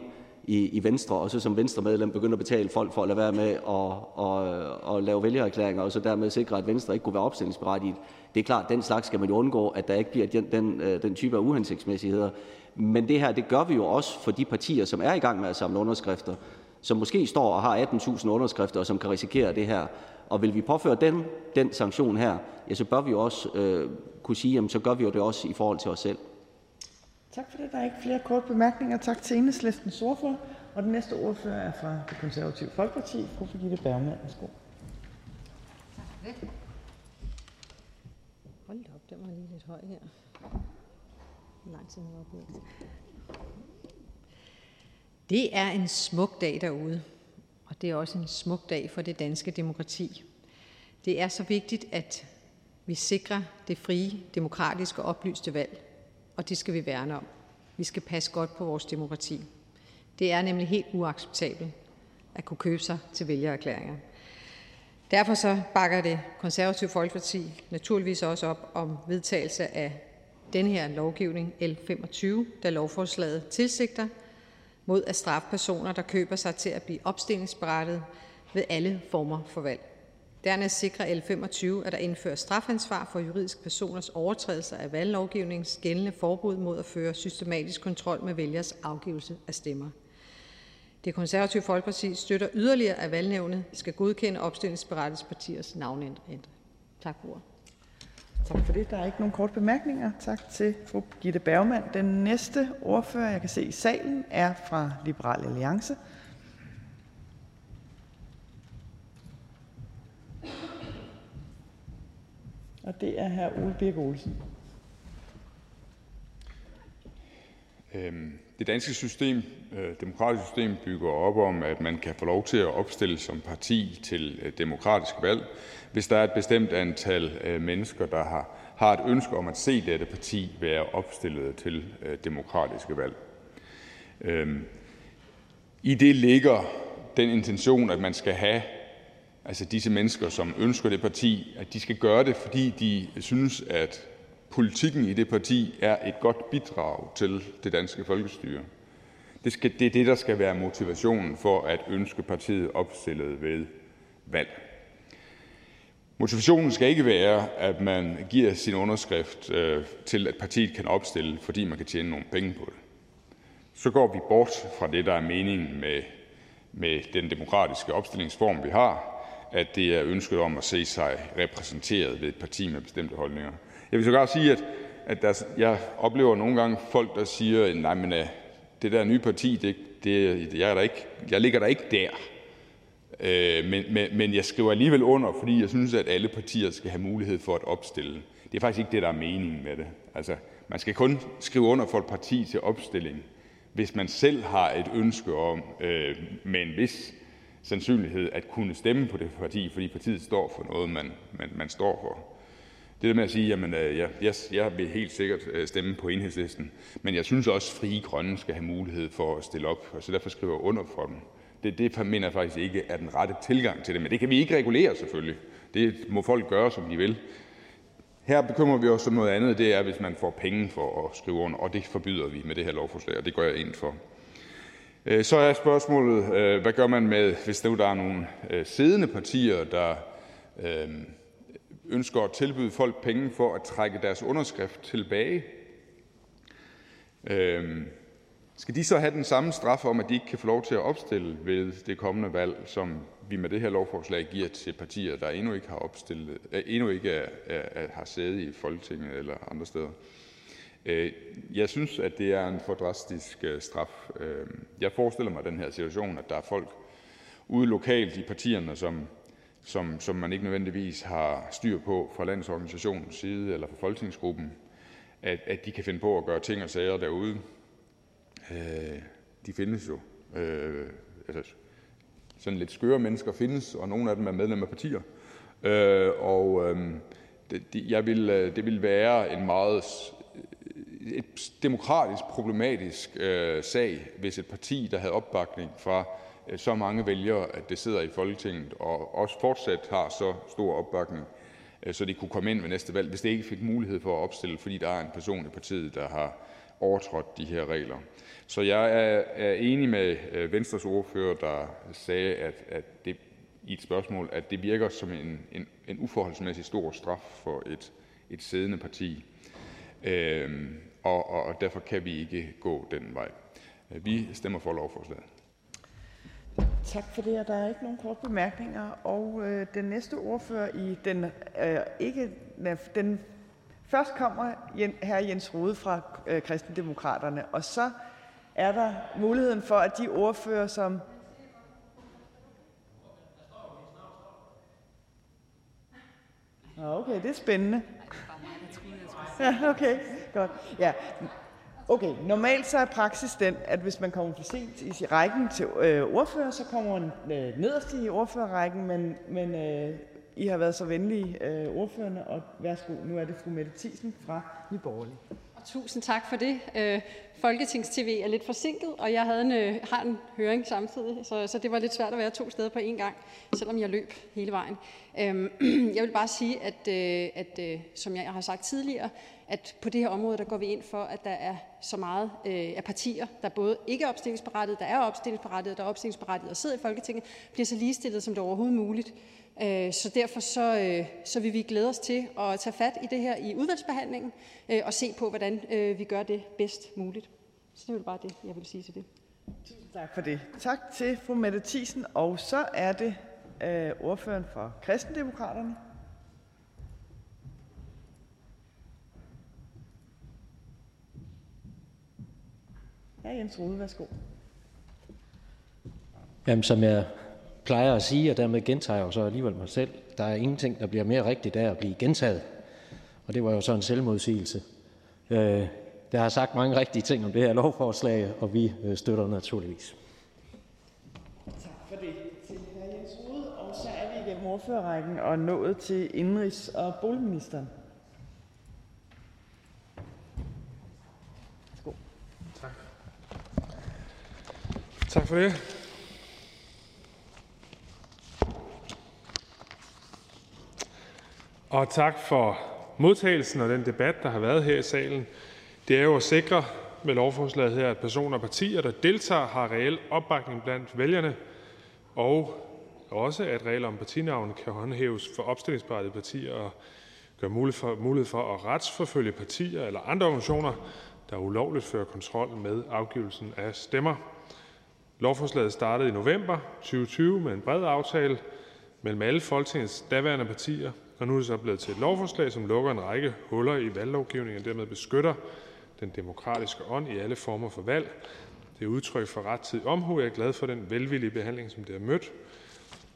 i, i Venstre, og så som Venstre-medlem begynde at betale folk for at lade være med at, at, at lave vælgererklæringer, og så dermed sikre, at Venstre ikke kunne være opstillingsberettiget. Det er klart, den slags skal man jo undgå, at der ikke bliver den, den, øh, den type af uhensigtsmæssigheder. Men det her, det gør vi jo også for de partier, som er i gang med at samle underskrifter, som måske står og har 18.000 underskrifter, og som kan risikere det her. Og vil vi påføre den, den sanktion her, ja, så bør vi jo også øh, kunne sige, jamen så gør vi jo det også i forhold til os selv. Tak for det. Der er ikke flere korte bemærkninger. Tak til Enhedslistens ordfører. Og den næste ordfører er fra Det Konservative Folkeparti, fru Birgitte Bergman. Værsgo. Hold da op, den var lige lidt høj her. Langt tid var Det er en smuk dag derude, og det er også en smuk dag for det danske demokrati. Det er så vigtigt, at vi sikrer det frie, demokratiske og oplyste valg, og det skal vi værne om. Vi skal passe godt på vores demokrati. Det er nemlig helt uacceptabelt at kunne købe sig til vælgererklæringer. Derfor så bakker det konservative Folkeparti naturligvis også op om vedtagelse af den her lovgivning, L 25, da lovforslaget tilsigter mod at straffe personer, der køber sig til at blive opstillingsberettet ved alle former for valg. Dernæst sikrer L 25, at der indføres strafansvar for juridiske personers overtrædelser af valglovgivningens gældende forbud mod at føre systematisk kontrol med vælgers afgivelse af stemmer. Det konservative Folkeparti støtter yderligere, at valgnævnet skal godkende opstillingsberettigede partiers navneændring. Tak for ordet. Tak for det. Der er ikke nogen korte bemærkninger. Tak til fru Gitte Bergmann. Den næste ordfører, jeg kan se i salen, er fra Liberal Alliance. Og det er hr. Ole Birk Olsen. Øhm, det danske system, øh, demokratiske system, bygger op om, at man kan få lov til at opstille som parti til øh, demokratiske valg, hvis der er et bestemt antal øh, mennesker, der har, har et ønske om at se dette parti være opstillet til demokratiske valg. Øhm, I det ligger den intention, at man skal have altså disse mennesker, som ønsker det parti, at de skal gøre det, fordi de synes, at politikken i det parti er et godt bidrag til det danske folkestyre. Det, skal, det er det, der skal være motivationen for at ønske partiet opstillet ved valg. Motivationen skal ikke være, at man giver sin underskrift øh, til, at partiet kan opstille, fordi man kan tjene nogle penge på det. Så går vi bort fra det, der er meningen med, med den demokratiske opstillingsform, vi har, at det er ønsket om at se sig repræsenteret ved et parti med bestemte holdninger. Jeg vil sågar sige, at, at der, jeg oplever nogle gange folk, der siger, nej, men øh, det der nye parti, det, det, jeg, er der ikke, jeg ligger der ikke der. Uh, men, men, men jeg skriver alligevel under, fordi jeg synes, at alle partier skal have mulighed for at opstille. Det er faktisk ikke det, der er meningen med det. Altså, man skal kun skrive under for et parti til opstilling, hvis man selv har et ønske om, øh, med en vis sandsynlighed at kunne stemme på det parti, fordi partiet står for noget, man, man, man står for. Det der med at sige, jamen øh, jeg, jeg, jeg vil helt sikkert øh, stemme på enhedslisten, men jeg synes også, at frie grønne skal have mulighed for at stille op, og så derfor skriver jeg under for dem. Det, det mener jeg faktisk ikke er den rette tilgang til det, men det kan vi ikke regulere selvfølgelig. Det må folk gøre, som de vil. Her bekymrer vi os om noget andet, det er, hvis man får penge for at skrive under, og det forbyder vi med det her lovforslag, og det går jeg ind for. Øh, så er spørgsmålet, øh, hvad gør man med, hvis der er nogle øh, siddende partier, der ønsker at tilbyde folk penge for at trække deres underskrift tilbage? Skal de så have den samme straf om, at de ikke kan få lov til at opstille ved det kommende valg, som vi med det her lovforslag giver til partier, der endnu ikke har, opstillet, endnu ikke er, er, har sæde i Folketinget eller andre steder? Øh, jeg synes, at det er en for drastisk øh, straf. Øh, jeg forestiller mig den her situation, at der er folk ude lokalt i partierne, som, som, som man ikke nødvendigvis har styr på fra landsorganisationens side eller fra folketingsgruppen, at, at de kan finde på at gøre ting og sager derude. Øh, de findes jo. Altså, sådan lidt skøre mennesker findes, og nogle af dem er medlemmer af partier. Og øhm, det, jeg vil, det vil være en meget et demokratisk problematisk øh, sag, hvis et parti, der havde opbakning fra øh, så mange vælgere, at det sidder i Folketinget, og også fortsat har så stor opbakning, øh, så de kunne komme ind ved næste valg, hvis det ikke fik mulighed for at opstille, fordi der er en person i partiet, der har overtrådt de her regler. Så jeg er, er enig med øh, Venstres ordfører, der sagde, at, at det i et spørgsmål, at det virker som en, en, en uforholdsmæssig stor straf for et, et siddende parti. Øhm, og, og, derfor kan vi ikke gå den vej. Vi stemmer for lovforslaget. Tak for det, og der er ikke nogen korte bemærkninger. Og øh, den næste ordfører i den øh, ikke den først kommer hr. Jens Rode fra øh, Kristendemokraterne, og så er der muligheden for, at de ordfører, som Okay, det er spændende. Ja, okay, godt. Ja. Okay, normalt så er praksis den, at hvis man kommer for sent i rækken til øh, ordfører, så kommer man øh, nederst i ordførerrækken, men, men øh, I har været så venlige, øh, ordførende, og værsgo, nu er det fru Mette Thiesen fra Nye Borgerlige. Tusind tak for det. Øh, Folketings-TV er lidt forsinket, og jeg havde en, øh, har en høring samtidig, så, så det var lidt svært at være to steder på én gang, selvom jeg løb hele vejen. Øhm, jeg vil bare sige, at, øh, at øh, som jeg har sagt tidligere, at på det her område der går vi ind for, at der er så meget øh, af partier, der både ikke er opstillingsberettiget, der er opstillingsberettiget, der er opstillingsberettiget og sidder i Folketinget, bliver så ligestillet som det overhovedet muligt. Øh, så derfor så, øh, så vil vi glæde os til at tage fat i det her i udvalgsbehandlingen øh, og se på, hvordan øh, vi gør det bedst muligt. Så det er bare det, jeg vil sige til det. Tusind tak for det. Tak til fru Mette Thiesen. Og så er det øh, ordføreren for Kristendemokraterne. Ja, Jens Rode, værsgo. Jamen, som jeg plejer at sige, og dermed gentager jeg jo så alligevel mig selv, der er ingenting, der bliver mere rigtigt af at blive gentaget. Og det var jo så en selvmodsigelse. Øh, der har sagt mange rigtige ting om det her lovforslag, og vi øh, støtter naturligvis. Tak for det til hr. Jens Rode, og så er vi igennem ordførerrækken og nået til indrigs- og boligministeren. Tak for det. Og tak for modtagelsen og den debat, der har været her i salen. Det er jo at sikre med lovforslaget her, at personer og partier, der deltager, har reel opbakning blandt vælgerne, og også at regler om partinavn kan håndhæves for opstillingsberettigede partier og gøre mulighed for, mulighed for at retsforfølge partier eller andre organisationer, der ulovligt fører kontrol med afgivelsen af stemmer. Lovforslaget startede i november 2020 med en bred aftale mellem alle Folketingets daværende partier, og nu er det så blevet til et lovforslag, som lukker en række huller i valglovgivningen og dermed beskytter den demokratiske ånd i alle former for valg. Det er udtryk for rettidig omhu. Jeg er glad for den velvillige behandling, som det har mødt.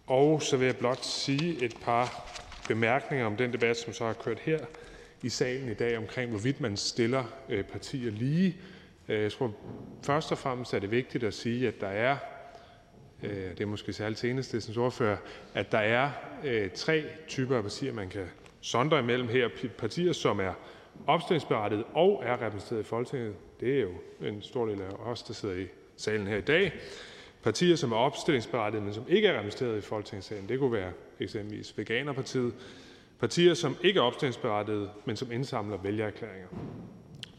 Og så vil jeg blot sige et par bemærkninger om den debat, som så har kørt her i salen i dag omkring, hvorvidt man stiller øh, partier lige. Øh, jeg tror først og fremmest er det vigtigt at sige, at der er øh, det er måske særligt til Enhedslistens ordfører, at der er øh, tre typer af partier, man kan sondre imellem her. Partier, som er opstillingsberettiget og er repræsenteret i Folketinget. Det er jo en stor del af os, der sidder i salen her i dag. Partier, som er opstillingsberettiget, men som ikke er repræsenteret i Folketingssalen. Det kunne være eksempelvis Veganerpartiet. Partier, som ikke er opstillingsberettiget, men som indsamler vælgererklæringer.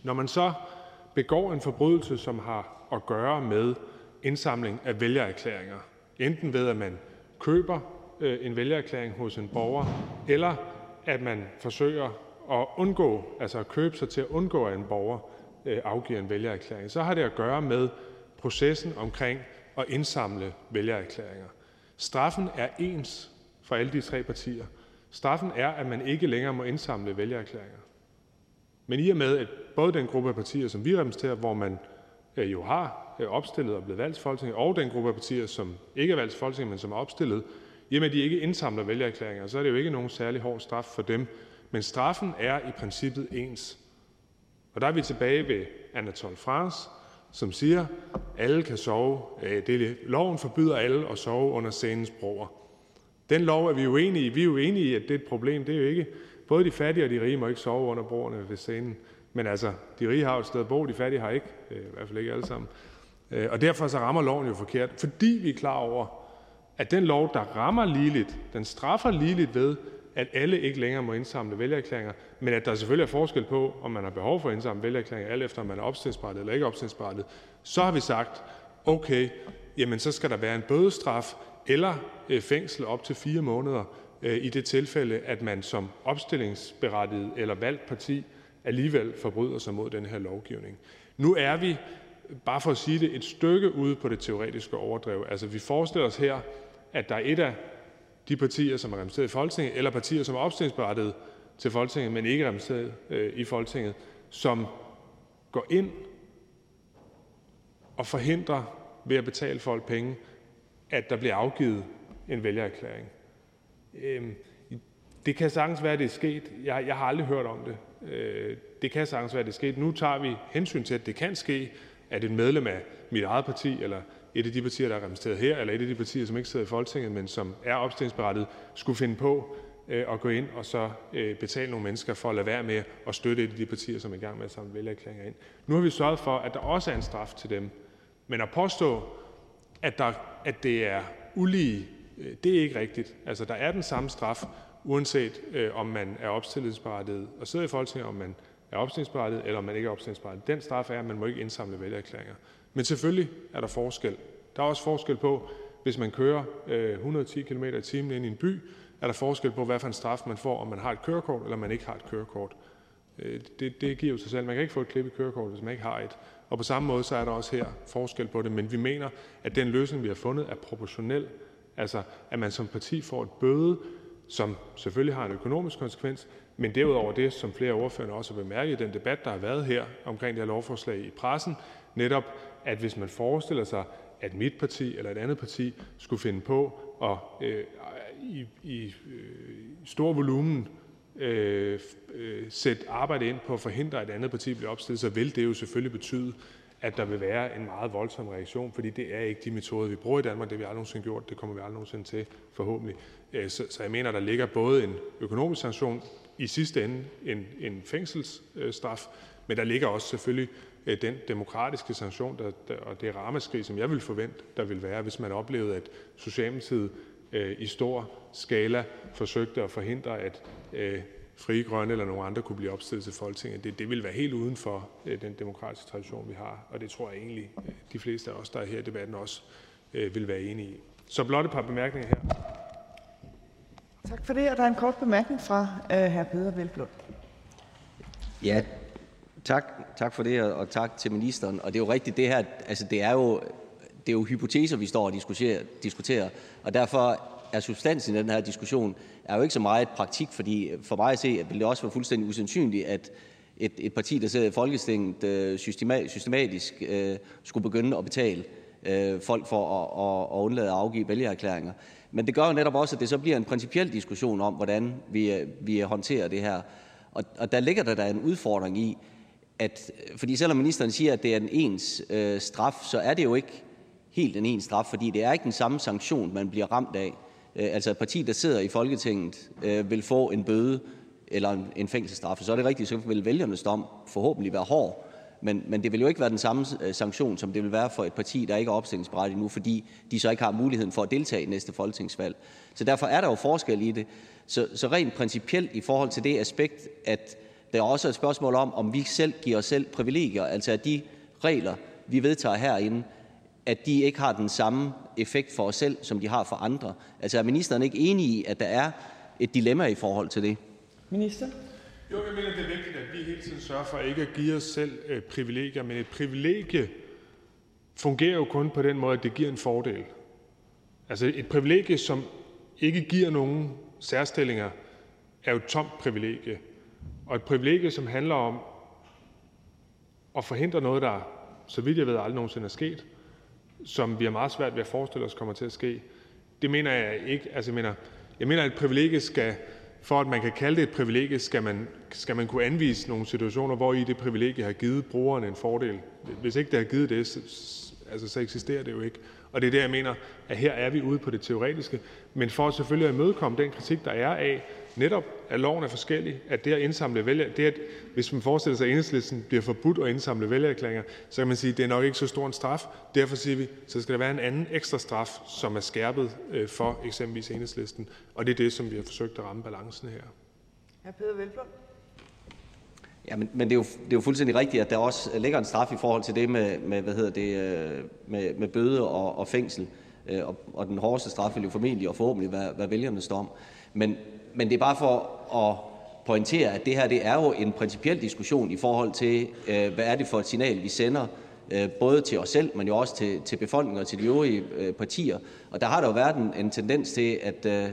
Når man så begår en forbrydelse, som har at gøre med indsamling af vælgererklæringer, enten ved at man køber øh, en vælgererklæring hos en borger, eller at man forsøger at undgå, altså at købe sig til at undgå, at en borger øh, afgiver en vælgererklæring, så har det at gøre med processen omkring at indsamle vælgererklæringer. Straffen er ens for alle de tre partier. Straffen er, at man ikke længere må indsamle vælgererklæringer. Men i og med, at både den gruppe af partier, som vi repræsenterer, hvor man øh, jo har øh, opstillet og blevet valgt til Folketinget, og den gruppe af partier, som ikke er valgt til Folketinget, men som er opstillet, jamen de ikke indsamler vælgererklæringer, så er det jo ikke nogen særlig hård straf for dem. Men straffen er i princippet ens. Og der er vi tilbage ved Anatole France, som siger, at alle kan sove. Øh, det loven forbyder alle at sove under scenens broer. Den lov er vi uenige i. Vi er uenige enige i, at det er et problem. Det er jo ikke, både de fattige og de rige må ikke sove under broerne ved scenen. Men altså, de rige har et sted at bo, de fattige har ikke. Øh, I hvert fald ikke alle sammen. Øh, og derfor så rammer loven jo forkert, fordi vi er klar over, at den lov, der rammer ligeligt, den straffer ligeligt ved, at alle ikke længere må indsamle vælgererklæringer, men at der selvfølgelig er forskel på, om man har behov for at indsamle vælgererklæringer, alt efter om man er opstillingsberettiget eller ikke opstillingsberettiget, så har vi sagt, okay, jamen så skal der være en bødestraf eller øh, fængsel op til fire måneder Øh, i det tilfælde, at man som opstillingsberettiget eller valgt parti alligevel forbryder sig mod den her lovgivning. Nu er vi, bare for at sige det, et stykke ude på det teoretiske overdrev. Altså vi forestiller os her, at der er et af de partier, som er repræsenteret i Folketinget, eller partier, som er opstillingsberettiget til Folketinget, men ikke repræsenteret øh, i Folketinget, som går ind og forhindrer ved at betale folk penge, at der bliver afgivet en vælgererklæring. Øhm, det kan sagtens være, at det er sket. Jeg, jeg har aldrig hørt om det. Øh, det kan sagtens være, at det er sket. Nu tager vi hensyn til, at det kan ske, at et medlem af mit eget parti, eller et af de partier, der er repræsenteret her, eller et af de partier, som ikke sidder i Folketinget, men som er opstillingsberettet, skulle finde på øh, at gå ind og så øh, betale nogle mennesker for at lade være med at støtte et af de partier, som er i gang med at samle vælgerklæringer ind. Nu har vi sørget for, at der også er en straf til dem. Men at påstå, at, der, at det er ulige, Øh, det er ikke rigtigt. Altså, der er den samme straf, uanset øh, om man er opstillingsberettiget og sidder i Folketinget, om man er opstillingsberettiget, eller om man ikke er opstillingsberettiget. Den straf er, at man må ikke indsamle vælgererklæringer. Men selvfølgelig er der forskel. Der er også forskel på, hvis man kører øh, 110 km i timen ind i en by, er der forskel på, hvad for en straf man får, om man har et kørekort, eller man ikke har et kørekort. Øh, det, det giver jo sig selv. Man kan ikke få et klip i kørekort, hvis man ikke har et. Og på samme måde så er der også her forskel på det, men vi mener, at den løsning, vi har fundet, er proportionel. Altså, at man som parti får et bøde, som selvfølgelig har en økonomisk konsekvens, men derudover det, som flere af ordførerne også har bemærket i den debat, der har været her omkring det her lovforslag i pressen, netop at hvis man forestiller sig, at mit parti eller et andet parti skulle finde på at øh, i, i øh, stor volumen øh, øh, sætte arbejde ind på at forhindre, at et andet parti bliver opstillet, så vil det jo selvfølgelig betyde, at der vil være en meget voldsom reaktion, fordi det er ikke de metoder, vi bruger i Danmark. Det har vi aldrig nogensinde gjort. Det kommer vi aldrig nogensinde til, forhåbentlig. Øh, så, så jeg mener, der ligger både en økonomisk sanktion, i sidste ende en, en fængselsstraf, men der ligger også selvfølgelig øh, den demokratiske sanktion der, der, og det ramaskrig, som jeg vil forvente, der vil være, hvis man oplevede, at Socialdemokratiet øh, i stor skala forsøgte at forhindre, at øh, Frie Grønne eller nogle andre kunne blive opstillet til Folketinget. Det, det vil være helt uden for øh, den demokratiske tradition, vi har, og det tror jeg egentlig, øh, de fleste af os, der er her i debatten, også øh, vil være enige i. Så blot et par bemærkninger her. Tak for det, og der er en kort bemærkning fra øh, hr. Peder Velblom. Ja, tak, tak for det, og tak til ministeren. Og det er jo rigtigt, det her, altså det er jo, det er jo hypoteser, vi står og diskuterer, diskuterer, og derfor er substansen i den her diskussion er jo ikke så meget praktik, fordi øh, for mig at se vil det også være fuldstændig usandsynligt, at et, et parti, der sidder i Folketinget, øh, systematisk, systematisk skulle begynde at betale folk for at, at, at undlade at afgive vælgererklæringer. Men det gør jo netop også, at det så bliver en principiel diskussion om, hvordan vi, vi håndterer det her. Og, og der ligger der, der en udfordring i, at fordi selvom ministeren siger, at det er en ens øh, straf, så er det jo ikke helt en ens straf, fordi det er ikke den samme sanktion, man bliver ramt af. Øh, altså et parti, der sidder i Folketinget, øh, vil få en bøde eller en, fængselsstraf. Så er det rigtigt, så vil vælgernes dom forhåbentlig være hård. Men, men det vil jo ikke være den samme øh, sanktion, som det vil være for et parti, der ikke er opstillingsberettiget nu, fordi de så ikke har muligheden for at deltage i næste folketingsvalg. Så derfor er der jo forskel i det. Så, så rent principielt i forhold til det aspekt, at der også er et spørgsmål om, om vi selv giver os selv privilegier, altså at de regler, vi vedtager herinde, at de ikke har den samme effekt for os selv, som de har for andre. Altså er ministeren ikke enig i, at der er et dilemma i forhold til det? Minister? Jo, jeg mener, det er vigtigt, at vi hele tiden sørger for ikke at give os selv øh, privilegier, men et privilegie fungerer jo kun på den måde, at det giver en fordel. Altså et privilegie, som ikke giver nogen særstillinger, er jo et tomt privilegie. Og et privilegie, som handler om at forhindre noget, der, så vidt jeg ved, aldrig nogensinde er sket, som vi har meget svært ved at forestille os kommer til at ske, det mener jeg ikke. Altså, jeg mener, jeg mener, at et privilegie skal for at man kan kalde det et privilegie, skal man, skal man kunne anvise nogle situationer, hvor i det privilegie har givet brugeren en fordel. Hvis ikke det har givet det, så, altså, så eksisterer det jo ikke. Og det er der, jeg mener, at her er vi ude på det teoretiske. Men for at selvfølgelig at imødekomme den kritik, der er af, netop at loven er forskellig, at det at indsamle vælger, det at, hvis man forestiller sig, at enhedslisten bliver forbudt at indsamle vælgererklæringer, så kan man sige, at det er nok ikke så stor en straf. Derfor siger vi, så skal der være en anden ekstra straf, som er skærpet øh, for eksempelvis enhedslisten. Og det er det, som vi har forsøgt at ramme balancen her. Hr. Peder Hvelplund. Ja, men, men det, er jo, det er jo fuldstændig rigtigt, at der også ligger en straf i forhold til det med, med hvad hedder det, øh, med, med bøde og, og fængsel. Øh, og, og den hårdeste straf vil jo formentlig og forhåbentlig være, være vælgernes dom. Men, men det er bare for at pointere, at det her det er jo en principiel diskussion i forhold til, øh, hvad er det for et signal, vi sender øh, både til os selv, men jo også til, til befolkningen og til de øvrige øh, partier. Og der har der jo været en, en tendens til, at, øh,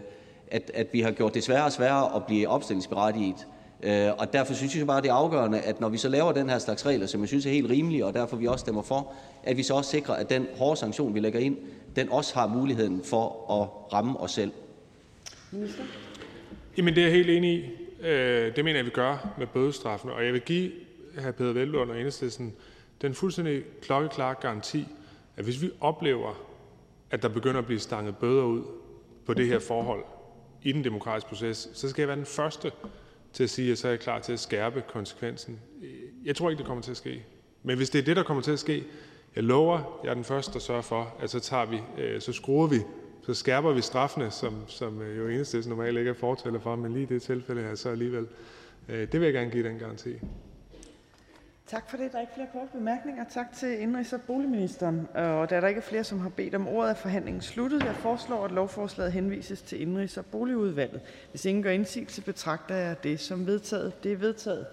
at, at vi har gjort det sværere og sværere at blive opstillingsberettiget Øh, og derfor synes jeg bare, det er afgørende, at når vi så laver den her slags regler, som jeg synes er helt rimelige, og derfor vi også stemmer for, at vi så også sikrer, at den hårde sanktion, vi lægger ind, den også har muligheden for at ramme os selv. Minister? Jamen det er jeg helt enig i. Øh, det mener jeg, vi gør med bødestraffen. Og jeg vil give hr. Peder Velblund og Enhedslisten den fuldstændig klokkeklare garanti, at hvis vi oplever, at der begynder at blive stanget bøder ud på det her forhold i den demokratiske proces, så skal jeg være den første til at sige, at så er jeg klar til at skærpe konsekvensen. Jeg tror ikke, det kommer til at ske. Men hvis det er det, der kommer til at ske, jeg lover, jeg er den første, der sørger for, at så, tager vi, øh, så skruer vi, så skærper vi straffene, som, som øh, jo eneste normalt ikke er fortæller for, men lige i det tilfælde her, så alligevel. Øh, det vil jeg gerne give den garanti. Tak for det. Der er ikke flere korte bemærkninger. Tak til indrigs- og boligministeren. Og da der ikke er flere, som har bedt om ordet, er forhandlingen sluttet. Jeg foreslår, at lovforslaget henvises til indrigs- og boligudvalget. Hvis ingen gør indsigelse, betragter jeg det som vedtaget. Det er vedtaget.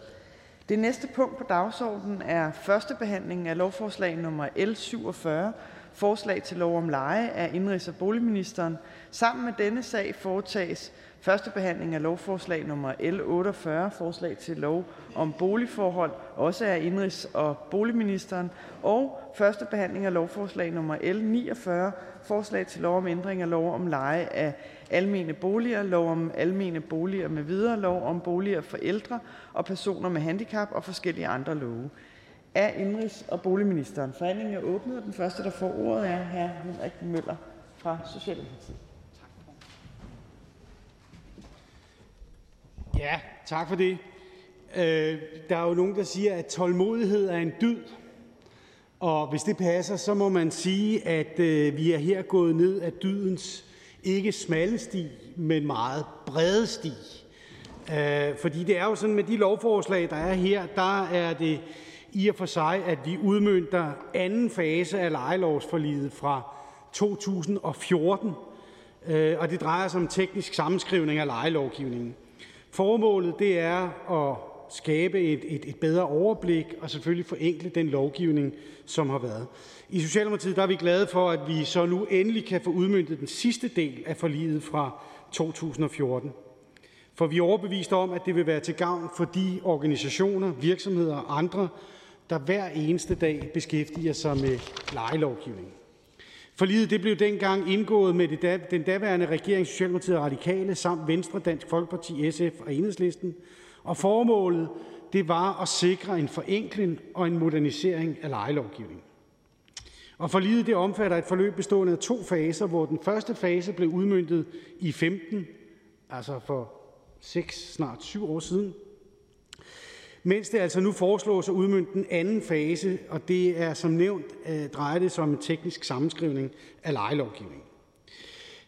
Det næste punkt på dagsordenen er første behandling af lovforslag nummer L 47, forslag til lov om leje af indrigs- og boligministeren. Sammen med denne sag foretages første behandling af lovforslag nummer L 48, forslag til lov om boligforhold, også af indrigs- og boligministeren, og første behandling af lovforslag nummer L 49, forslag til lov om ændring af lov om leje af almene boliger, lov om almene boliger med videre, lov om boliger for ældre og personer med handicap og forskellige andre love. Af indrigs- og boligministeren. Forhandlingen er åbnet, og den første, der får ordet, er hr. Henrik Møller fra Socialdemokratiet. Ja, tak for det. Øh, der er jo nogen, der siger, at tålmodighed er en dyd. Og hvis det passer, så må man sige, at øh, vi er her gået ned af dydens ikke smalle sti, men meget brede sti. Øh, fordi det er jo sådan med de lovforslag, der er her, der er det i og for sig, at vi udmyndter anden fase af lejelovsforliget fra 2014, øh, og det drejer sig om teknisk sammenskrivning af lejelovgivningen. Formålet det er at skabe et, et, et bedre overblik og selvfølgelig forenkle den lovgivning, som har været. I Socialdemokratiet der er vi glade for, at vi så nu endelig kan få udmyndtet den sidste del af forliget fra 2014. For vi er overbevist om, at det vil være til gavn for de organisationer, virksomheder og andre, der hver eneste dag beskæftiger sig med lejelovgivning. Forliget det blev dengang indgået med det, den daværende regering, Socialdemokratiet og Radikale, samt Venstre, Dansk Folkeparti, SF og Enhedslisten. Og formålet det var at sikre en forenkling og en modernisering af lejelovgivningen. Og forliget det omfatter et forløb bestående af to faser, hvor den første fase blev udmyndtet i 15, altså for 6, snart 7 år siden, mens det altså nu foreslås at udmynde den anden fase, og det er som nævnt øh, drejer det sig om en teknisk sammenskrivning af lejelovgivningen.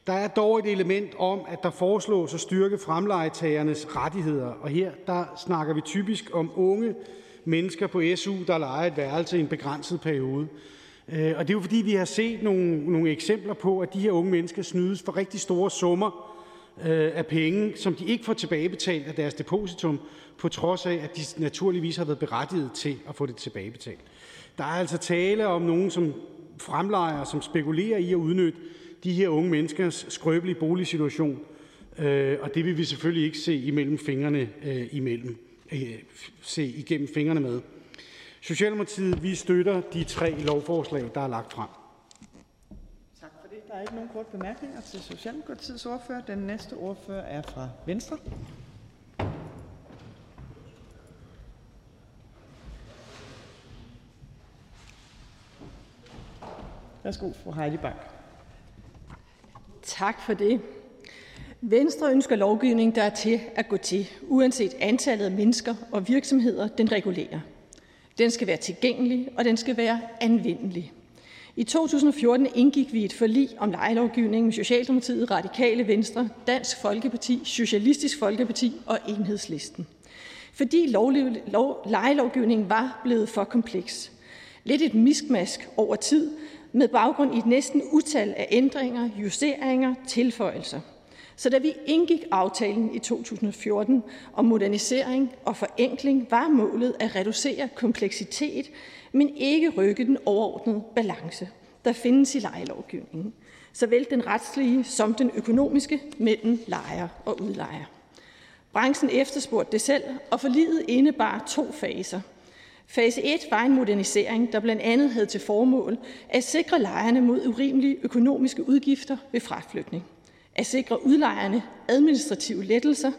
Der er dog et element om, at der foreslås at styrke fremlejetagernes rettigheder, og her der snakker vi typisk om unge mennesker på SU, der leger et værelse i en begrænset periode. Øh, og det er jo fordi, vi har set nogle, nogle eksempler på, at de her unge mennesker snydes for rigtig store summer øh, af penge, som de ikke får tilbagebetalt af deres depositum, på trods af, at de naturligvis har været berettiget til at få det tilbagebetalt. Der er altså tale om nogen, som fremlejer, som spekulerer i at udnytte de her unge menneskers skrøbelige boligsituation, øh, og det vil vi selvfølgelig ikke se imellem fingrene øh, imellem, øh, se igennem fingrene med. Socialdemokratiet, vi støtter de tre lovforslag, der er lagt frem. Tak for det. Der er ikke nogen kort bemærkninger til Socialdemokratiets ordfører. Den næste ordfører er fra Venstre. Værsgo, fru Heidi Bank. Tak for det. Venstre ønsker lovgivning, der er til at gå til, uanset antallet af mennesker og virksomheder, den regulerer. Den skal være tilgængelig, og den skal være anvendelig. I 2014 indgik vi et forlig om lejelovgivning med Socialdemokratiet, Radikale Venstre, Dansk Folkeparti, Socialistisk Folkeparti og Enhedslisten. Fordi lov, lejelovgivningen var blevet for kompleks. Lidt et miskmask over tid, med baggrund i et næsten utal af ændringer, justeringer, tilføjelser. Så da vi indgik aftalen i 2014 om modernisering og forenkling, var målet at reducere kompleksitet, men ikke rykke den overordnede balance, der findes i lejelovgivningen, såvel den retslige som den økonomiske mellem lejer og udlejer. Branchen efterspurgte det selv, og forliget indebar to faser. Fase 1 var en modernisering, der blandt andet havde til formål at sikre lejerne mod urimelige økonomiske udgifter ved fraflytning at sikre udlejerne administrative lettelser.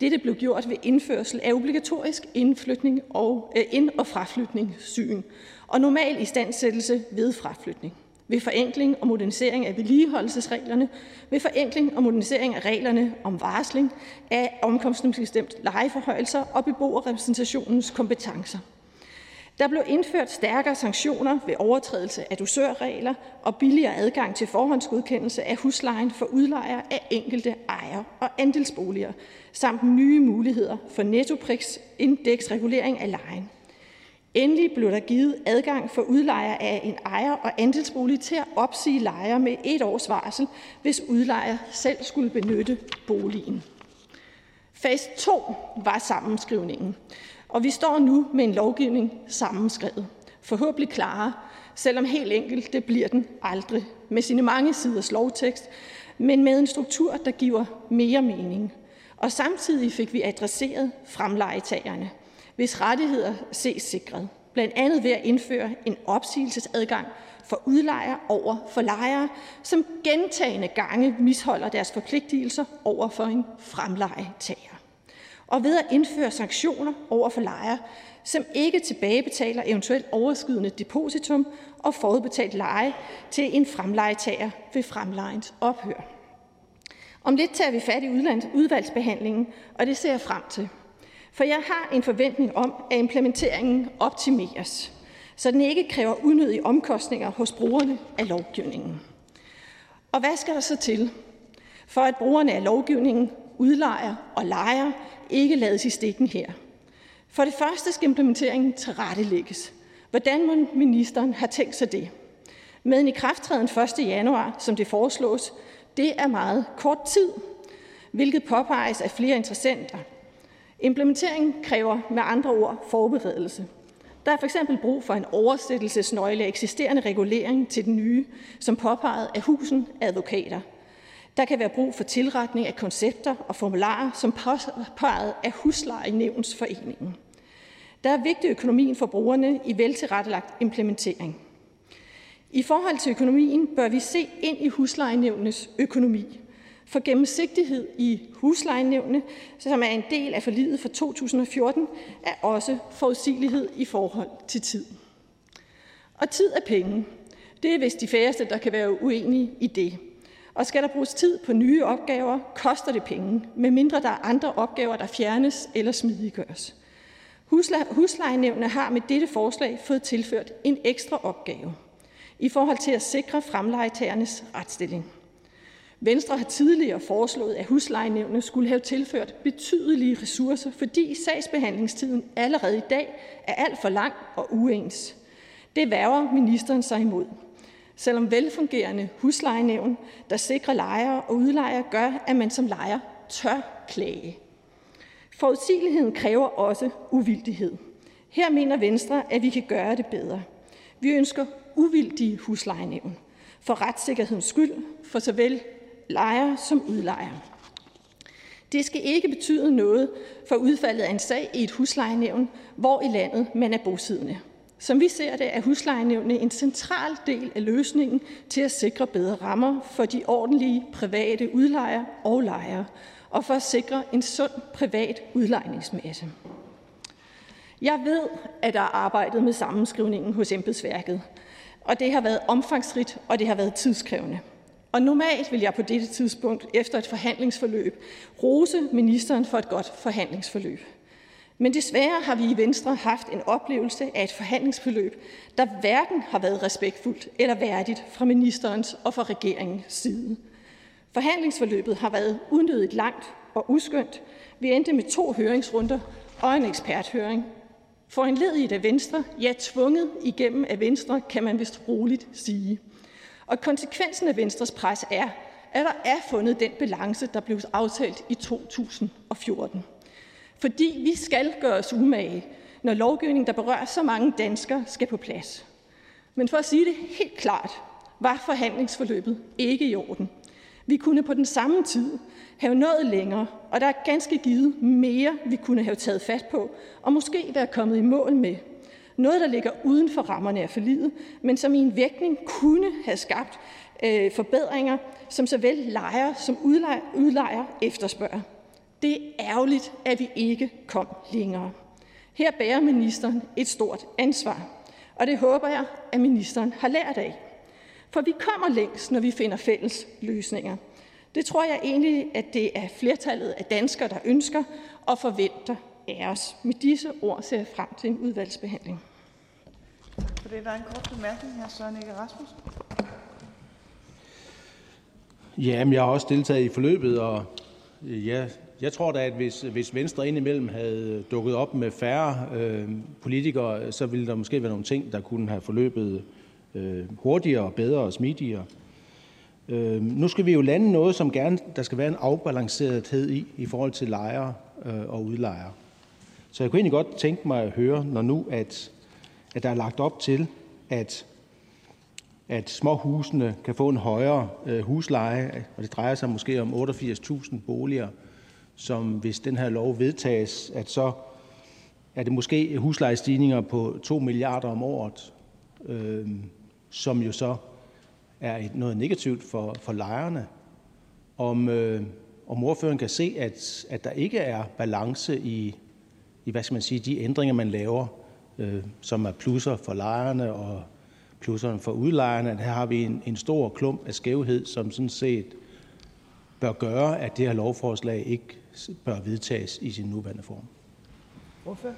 Dette blev gjort ved indførsel af obligatorisk indflytning og, øh, ind- og fraflytningssyn og normal istandsættelse ved fraflytning, ved forenkling og modernisering af vedligeholdelsesreglerne, ved forenkling og modernisering af reglerne om varsling af omkostningsbestemt lejeforhøjelser og beboerrepræsentationens kompetencer. Der blev indført stærkere sanktioner ved overtrædelse af dusørregler og billigere adgang til forhåndsgodkendelse af huslejen for udlejere af enkelte ejer- og andelsboliger, samt nye muligheder for nettoprisindeksregulering af lejen. Endelig blev der givet adgang for udlejer af en ejer- og andelsbolig til at opsige lejer med et års varsel, hvis udlejer selv skulle benytte boligen. Fase 2 var sammenskrivningen, og vi står nu med en lovgivning sammenskrevet, forhåbentlig klarere, selvom helt enkelt det bliver den aldrig, med sine mange siders lovtekst, men med en struktur, der giver mere mening. Og samtidig fik vi adresseret fremlejetagerne, hvis rettigheder ses sikret, blandt andet ved at indføre en opsigelsesadgang for udlejer over for lejere, som gentagende gange misholder deres forpligtelser over for en fremlejetager og ved at indføre sanktioner over for lejere, som ikke tilbagebetaler eventuelt overskydende depositum og forudbetalt leje til en fremlejetager ved fremlejens ophør. Om lidt tager vi fat i udvalgsbehandlingen, og det ser jeg frem til. For jeg har en forventning om, at implementeringen optimeres, så den ikke kræver unødige omkostninger hos brugerne af lovgivningen. Og hvad skal der så til, for at brugerne af lovgivningen, udlejer og lejer, ikke lades i stikken her. For det første skal implementeringen tilrettelægges. Hvordan må ministeren have tænkt sig det? Med en ikrafttræden 1. januar, som det foreslås, det er meget kort tid, hvilket påpeges af flere interessenter. Implementeringen kræver med andre ord forberedelse. Der er for eksempel brug for en oversættelsesnøgle af eksisterende regulering til den nye, som påpeget af husen advokater. Der kan være brug for tilretning af koncepter og formularer som påpeget af Huslejenævnsforeningen. Der er vigtig økonomien for brugerne i veltilrettelagt implementering. I forhold til økonomien bør vi se ind i huslejenævnenes økonomi. For gennemsigtighed i huslejenævnene, som er en del af forliget for 2014, er også forudsigelighed i forhold til tid. Og tid er penge. Det er vist de færreste, der kan være uenige i det. Og skal der bruges tid på nye opgaver, koster det penge, medmindre der er andre opgaver, der fjernes eller smidiggøres. Huslejenævnene har med dette forslag fået tilført en ekstra opgave i forhold til at sikre fremlejetagernes retsstilling. Venstre har tidligere foreslået, at huslejenævnene skulle have tilført betydelige ressourcer, fordi sagsbehandlingstiden allerede i dag er alt for lang og uens. Det værger ministeren sig imod selvom velfungerende huslejenævn, der sikrer lejere og udlejere, gør, at man som lejer tør klage. Forudsigeligheden kræver også uvildighed. Her mener Venstre, at vi kan gøre det bedre. Vi ønsker uvildige huslejenævn for retssikkerhedens skyld for såvel lejer som udlejer. Det skal ikke betyde noget for udfaldet af en sag i et huslejenævn, hvor i landet man er bosiddende. Som vi ser det, er huslejenævnene en central del af løsningen til at sikre bedre rammer for de ordentlige private udlejere og lejere, og for at sikre en sund privat udlejningsmasse. Jeg ved, at der er arbejdet med sammenskrivningen hos embedsværket, og det har været omfangsrigt, og det har været tidskrævende. Og normalt vil jeg på dette tidspunkt efter et forhandlingsforløb rose ministeren for et godt forhandlingsforløb. Men desværre har vi i Venstre haft en oplevelse af et forhandlingsforløb, der hverken har været respektfuldt eller værdigt fra ministerens og fra regeringens side. Forhandlingsforløbet har været unødigt langt og uskyndt. Vi endte med to høringsrunder og en eksperthøring. For en led af Venstre, ja tvunget igennem af Venstre, kan man vist roligt sige. Og konsekvensen af Venstres pres er, at der er fundet den balance, der blev aftalt i 2014. Fordi vi skal gøre os umage, når lovgivning, der berører så mange danskere, skal på plads. Men for at sige det helt klart, var forhandlingsforløbet ikke i orden. Vi kunne på den samme tid have nået længere, og der er ganske givet mere, vi kunne have taget fat på, og måske være kommet i mål med. Noget, der ligger uden for rammerne af forliget, men som i en vægtning kunne have skabt øh, forbedringer, som såvel lejer som udlejer, udlejer efterspørger. Det er ærgerligt, at vi ikke kom længere. Her bærer ministeren et stort ansvar, og det håber jeg, at ministeren har lært af. For vi kommer længst, når vi finder fælles løsninger. Det tror jeg egentlig, at det er flertallet af danskere, der ønsker og forventer af os. Med disse ord ser jeg frem til en udvalgsbehandling. For det, der er en kort bemærkning her, Søren Ege Rasmussen. Jamen, jeg har også deltaget i forløbet, og ja, jeg tror da, at hvis, hvis Venstre indimellem havde dukket op med færre øh, politikere, så ville der måske være nogle ting, der kunne have forløbet øh, hurtigere, bedre og smidigere. Øh, nu skal vi jo lande noget, som gerne der skal være en afbalancerethed i, i forhold til lejere øh, og udlejere. Så jeg kunne egentlig godt tænke mig at høre, når nu at, at der er lagt op til, at, at småhusene kan få en højere øh, husleje, og det drejer sig måske om 88.000 boliger, som hvis den her lov vedtages, at så er det måske huslejestigninger på 2 milliarder om året, øh, som jo så er et, noget negativt for, for lejerne. Om, øh, om ordføreren kan se, at, at der ikke er balance i, i hvad skal man sige, de ændringer, man laver, øh, som er plusser for lejerne og plusserne for udlejerne. Her har vi en, en stor klump af skævhed, som sådan set bør gøre, at det her lovforslag ikke bør vedtages i sin nuværende form. Hvorfor?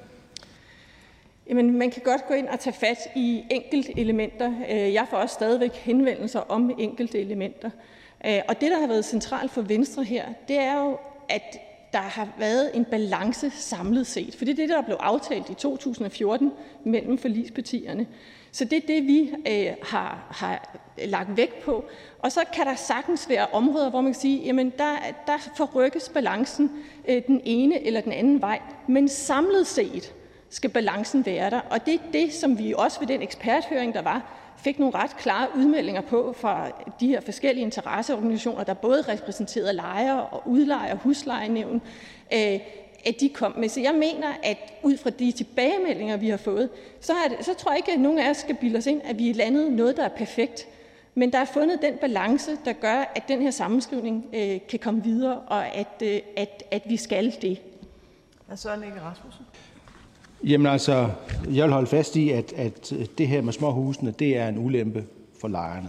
Jamen, man kan godt gå ind og tage fat i enkelte elementer. Øh, jeg får også stadigvæk henvendelser om enkelte elementer. Øh, og det, der har været centralt for Venstre her, det er jo, at der har været en balance samlet set. For det er det, der blev aftalt i 2014 mellem forlispartierne. Så det er det, vi øh, har, har lagt vægt på. Og så kan der sagtens være områder, hvor man kan sige, jamen der, der forrykkes balancen øh, den ene eller den anden vej. Men samlet set skal balancen være der. Og det er det, som vi også ved den eksperthøring, der var, fik nogle ret klare udmeldinger på fra de her forskellige interesseorganisationer, der både repræsenterede lejere og udlejere og huslejenævn, øh, at de kom med. Så jeg mener, at ud fra de tilbagemeldinger, vi har fået, så, er det, så tror jeg ikke, at nogen af os skal bilde os ind, at vi er landet noget, der er perfekt. Men der er fundet den balance, der gør, at den her sammenskrivning øh, kan komme videre, og at, øh, at, at vi skal det. Hr. Søren Ege Rasmussen. Jamen altså, jeg vil holde fast i, at, at det her med småhusene, det er en ulempe for lejerne.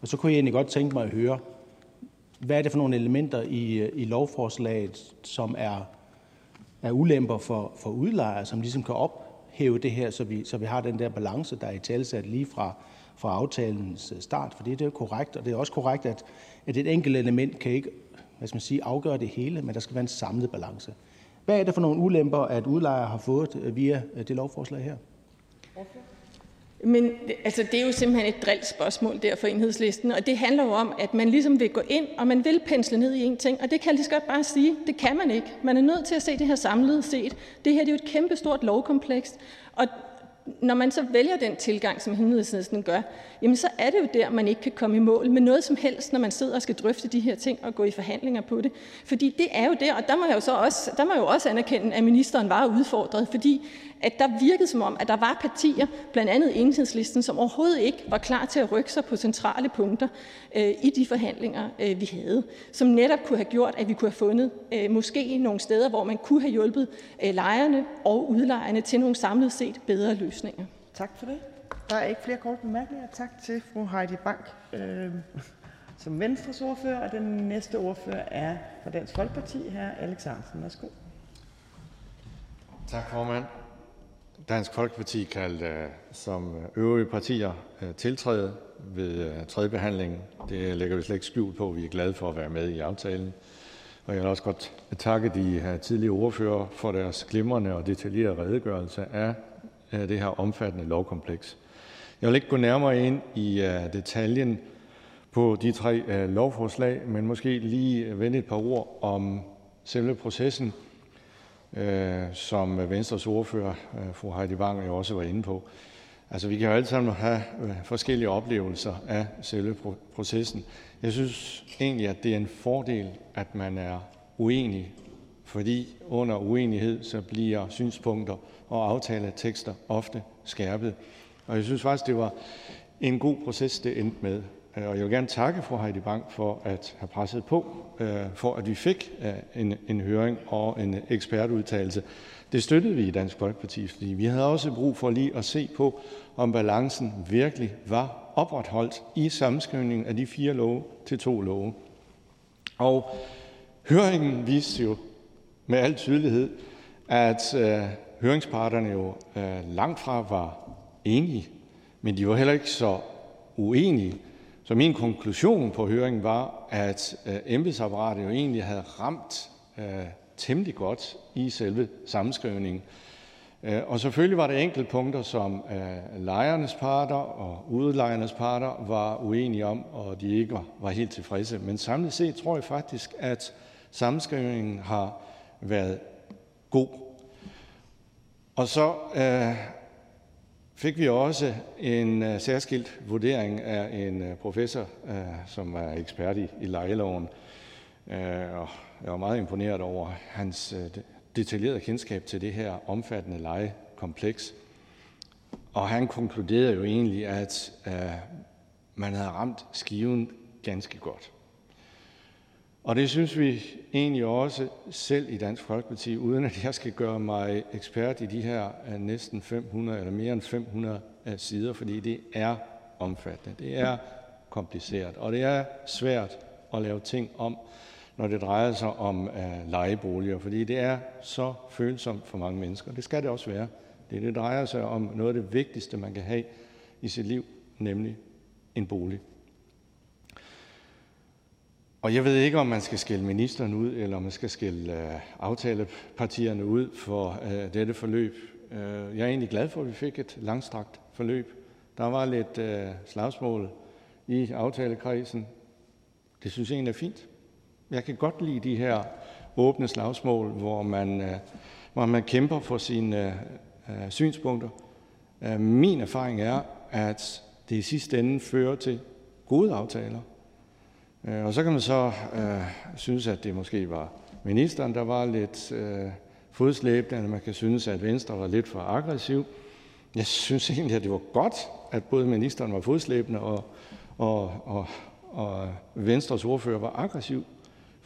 Og så kunne jeg egentlig godt tænke mig at høre, hvad er det for nogle elementer i, i lovforslaget, som er, er ulemper for, for udlejere, som ligesom kan ophæve det her, så vi, så vi har den der balance, der er i talsat lige fra, fra aftalens start. For det er jo korrekt, og det er også korrekt, at, at et enkelt element kan ikke hvad skal man sige, afgøre det hele, men der skal være en samlet balance. Hvad er det for nogle ulemper, at udlejere har fået øh, via øh, det lovforslag her? Men altså, det er jo simpelthen et drildt spørgsmål der for enhedslisten, og det handler jo om, at man ligesom vil gå ind, og man vil pensle ned i en ting, og det kan jeg lige så godt bare sige, det kan man ikke. Man er nødt til at se det her samlet set. Det her det er jo et kæmpestort lovkompleks, og når man så vælger den tilgang, som enhedslisten gør, jamen så er det jo der, man ikke kan komme i mål med noget som helst, når man sidder og skal drøfte de her ting og gå i forhandlinger på det. Fordi det er jo der, og der må jeg jo så også, der må jeg jo også anerkende, at ministeren var udfordret, fordi at der virkede som om, at der var partier, blandt andet enhedslisten, som overhovedet ikke var klar til at rykke sig på centrale punkter øh, i de forhandlinger, øh, vi havde, som netop kunne have gjort, at vi kunne have fundet øh, måske nogle steder, hvor man kunne have hjulpet øh, lejerne og udlejerne til nogle samlet set bedre løsninger. Tak for det. Der er ikke flere korte bemærkninger. Tak til fru Heidi Bank øh, som Venstres ordfører. Og den næste ordfører er fra Dansk Folkeparti, hr. Alex Ahrendtsen. Værsgo. Tak, formand. Dansk Folkeparti kan øh, som øvrige partier øh, tiltræde ved øh, tredje behandling. Det lægger vi slet ikke skjult på. Vi er glade for at være med i aftalen. Og jeg vil også godt takke de tidligere ordfører for deres glimrende og detaljerede redegørelse af det her omfattende lovkompleks. Jeg vil ikke gå nærmere ind i detaljen på de tre lovforslag, men måske lige vende et par ord om selve processen, Øh, som Venstres ordfører, øh, fru Heidi Bank, jo også var inde på. Altså, vi kan jo alle sammen have øh, forskellige oplevelser af selve processen. Jeg synes egentlig, at det er en fordel, at man er uenig, fordi under uenighed så bliver synspunkter og aftaletekster ofte skærpet. Og jeg synes faktisk, det var en god proces, det endte med. Øh, og jeg vil gerne takke fru Heidi Bank for at have presset på, øh, for at vi fik øh, en, en høring og en ekspertudtalelse. Det støttede vi i Dansk Folkeparti, fordi vi havde også brug for lige at se på, om balancen virkelig var opretholdt i sammenskrivningen af de fire love til to love. Og høringen viste jo med al tydelighed, at øh, høringsparterne jo øh, langt fra var enige, men de var heller ikke så uenige. Så min konklusion på høringen var, at øh, embedsapparatet jo egentlig havde ramt øh, temmelig godt i selve sammenskrivningen. Øh, og selvfølgelig var der enkelte punkter, som øh, lejernes parter og udlejernes parter var uenige om, og de ikke var, var helt tilfredse. Men samlet set tror jeg faktisk, at sammenskrivningen har været god. Og så øh, fik vi også en øh, særskilt vurdering af en øh, professor, øh, som er ekspert i, i lejeloven. Øh, og jeg var meget imponeret over hans detaljerede kendskab til det her omfattende lejekompleks. Og han konkluderede jo egentlig, at øh, man havde ramt skiven ganske godt. Og det synes vi egentlig også selv i Dansk Folkeparti, uden at jeg skal gøre mig ekspert i de her øh, næsten 500 eller mere end 500 øh, sider, fordi det er omfattende, det er kompliceret, og det er svært at lave ting om når det drejer sig om øh, lejeboliger, fordi det er så følsomt for mange mennesker. Det skal det også være. Det, det drejer sig om noget af det vigtigste, man kan have i sit liv, nemlig en bolig. Og jeg ved ikke, om man skal skælde ministeren ud, eller om man skal skælde øh, aftalepartierne ud for øh, dette forløb. Øh, jeg er egentlig glad for, at vi fik et langstrakt forløb. Der var lidt øh, slagsmål i aftalekredsen. Det synes jeg egentlig er fint. Jeg kan godt lide de her åbne slagsmål, hvor man, øh, hvor man kæmper for sine øh, øh synspunkter. Øh, min erfaring er, at det i sidste ende fører til gode aftaler. Øh, og så kan man så øh, synes, at det måske var ministeren, der var lidt øh, fodslæbende, eller man kan synes, at Venstre var lidt for aggressiv. Jeg synes egentlig, at det var godt, at både ministeren var fodslæbende og, og, og, og Venstres ordfører var aggressiv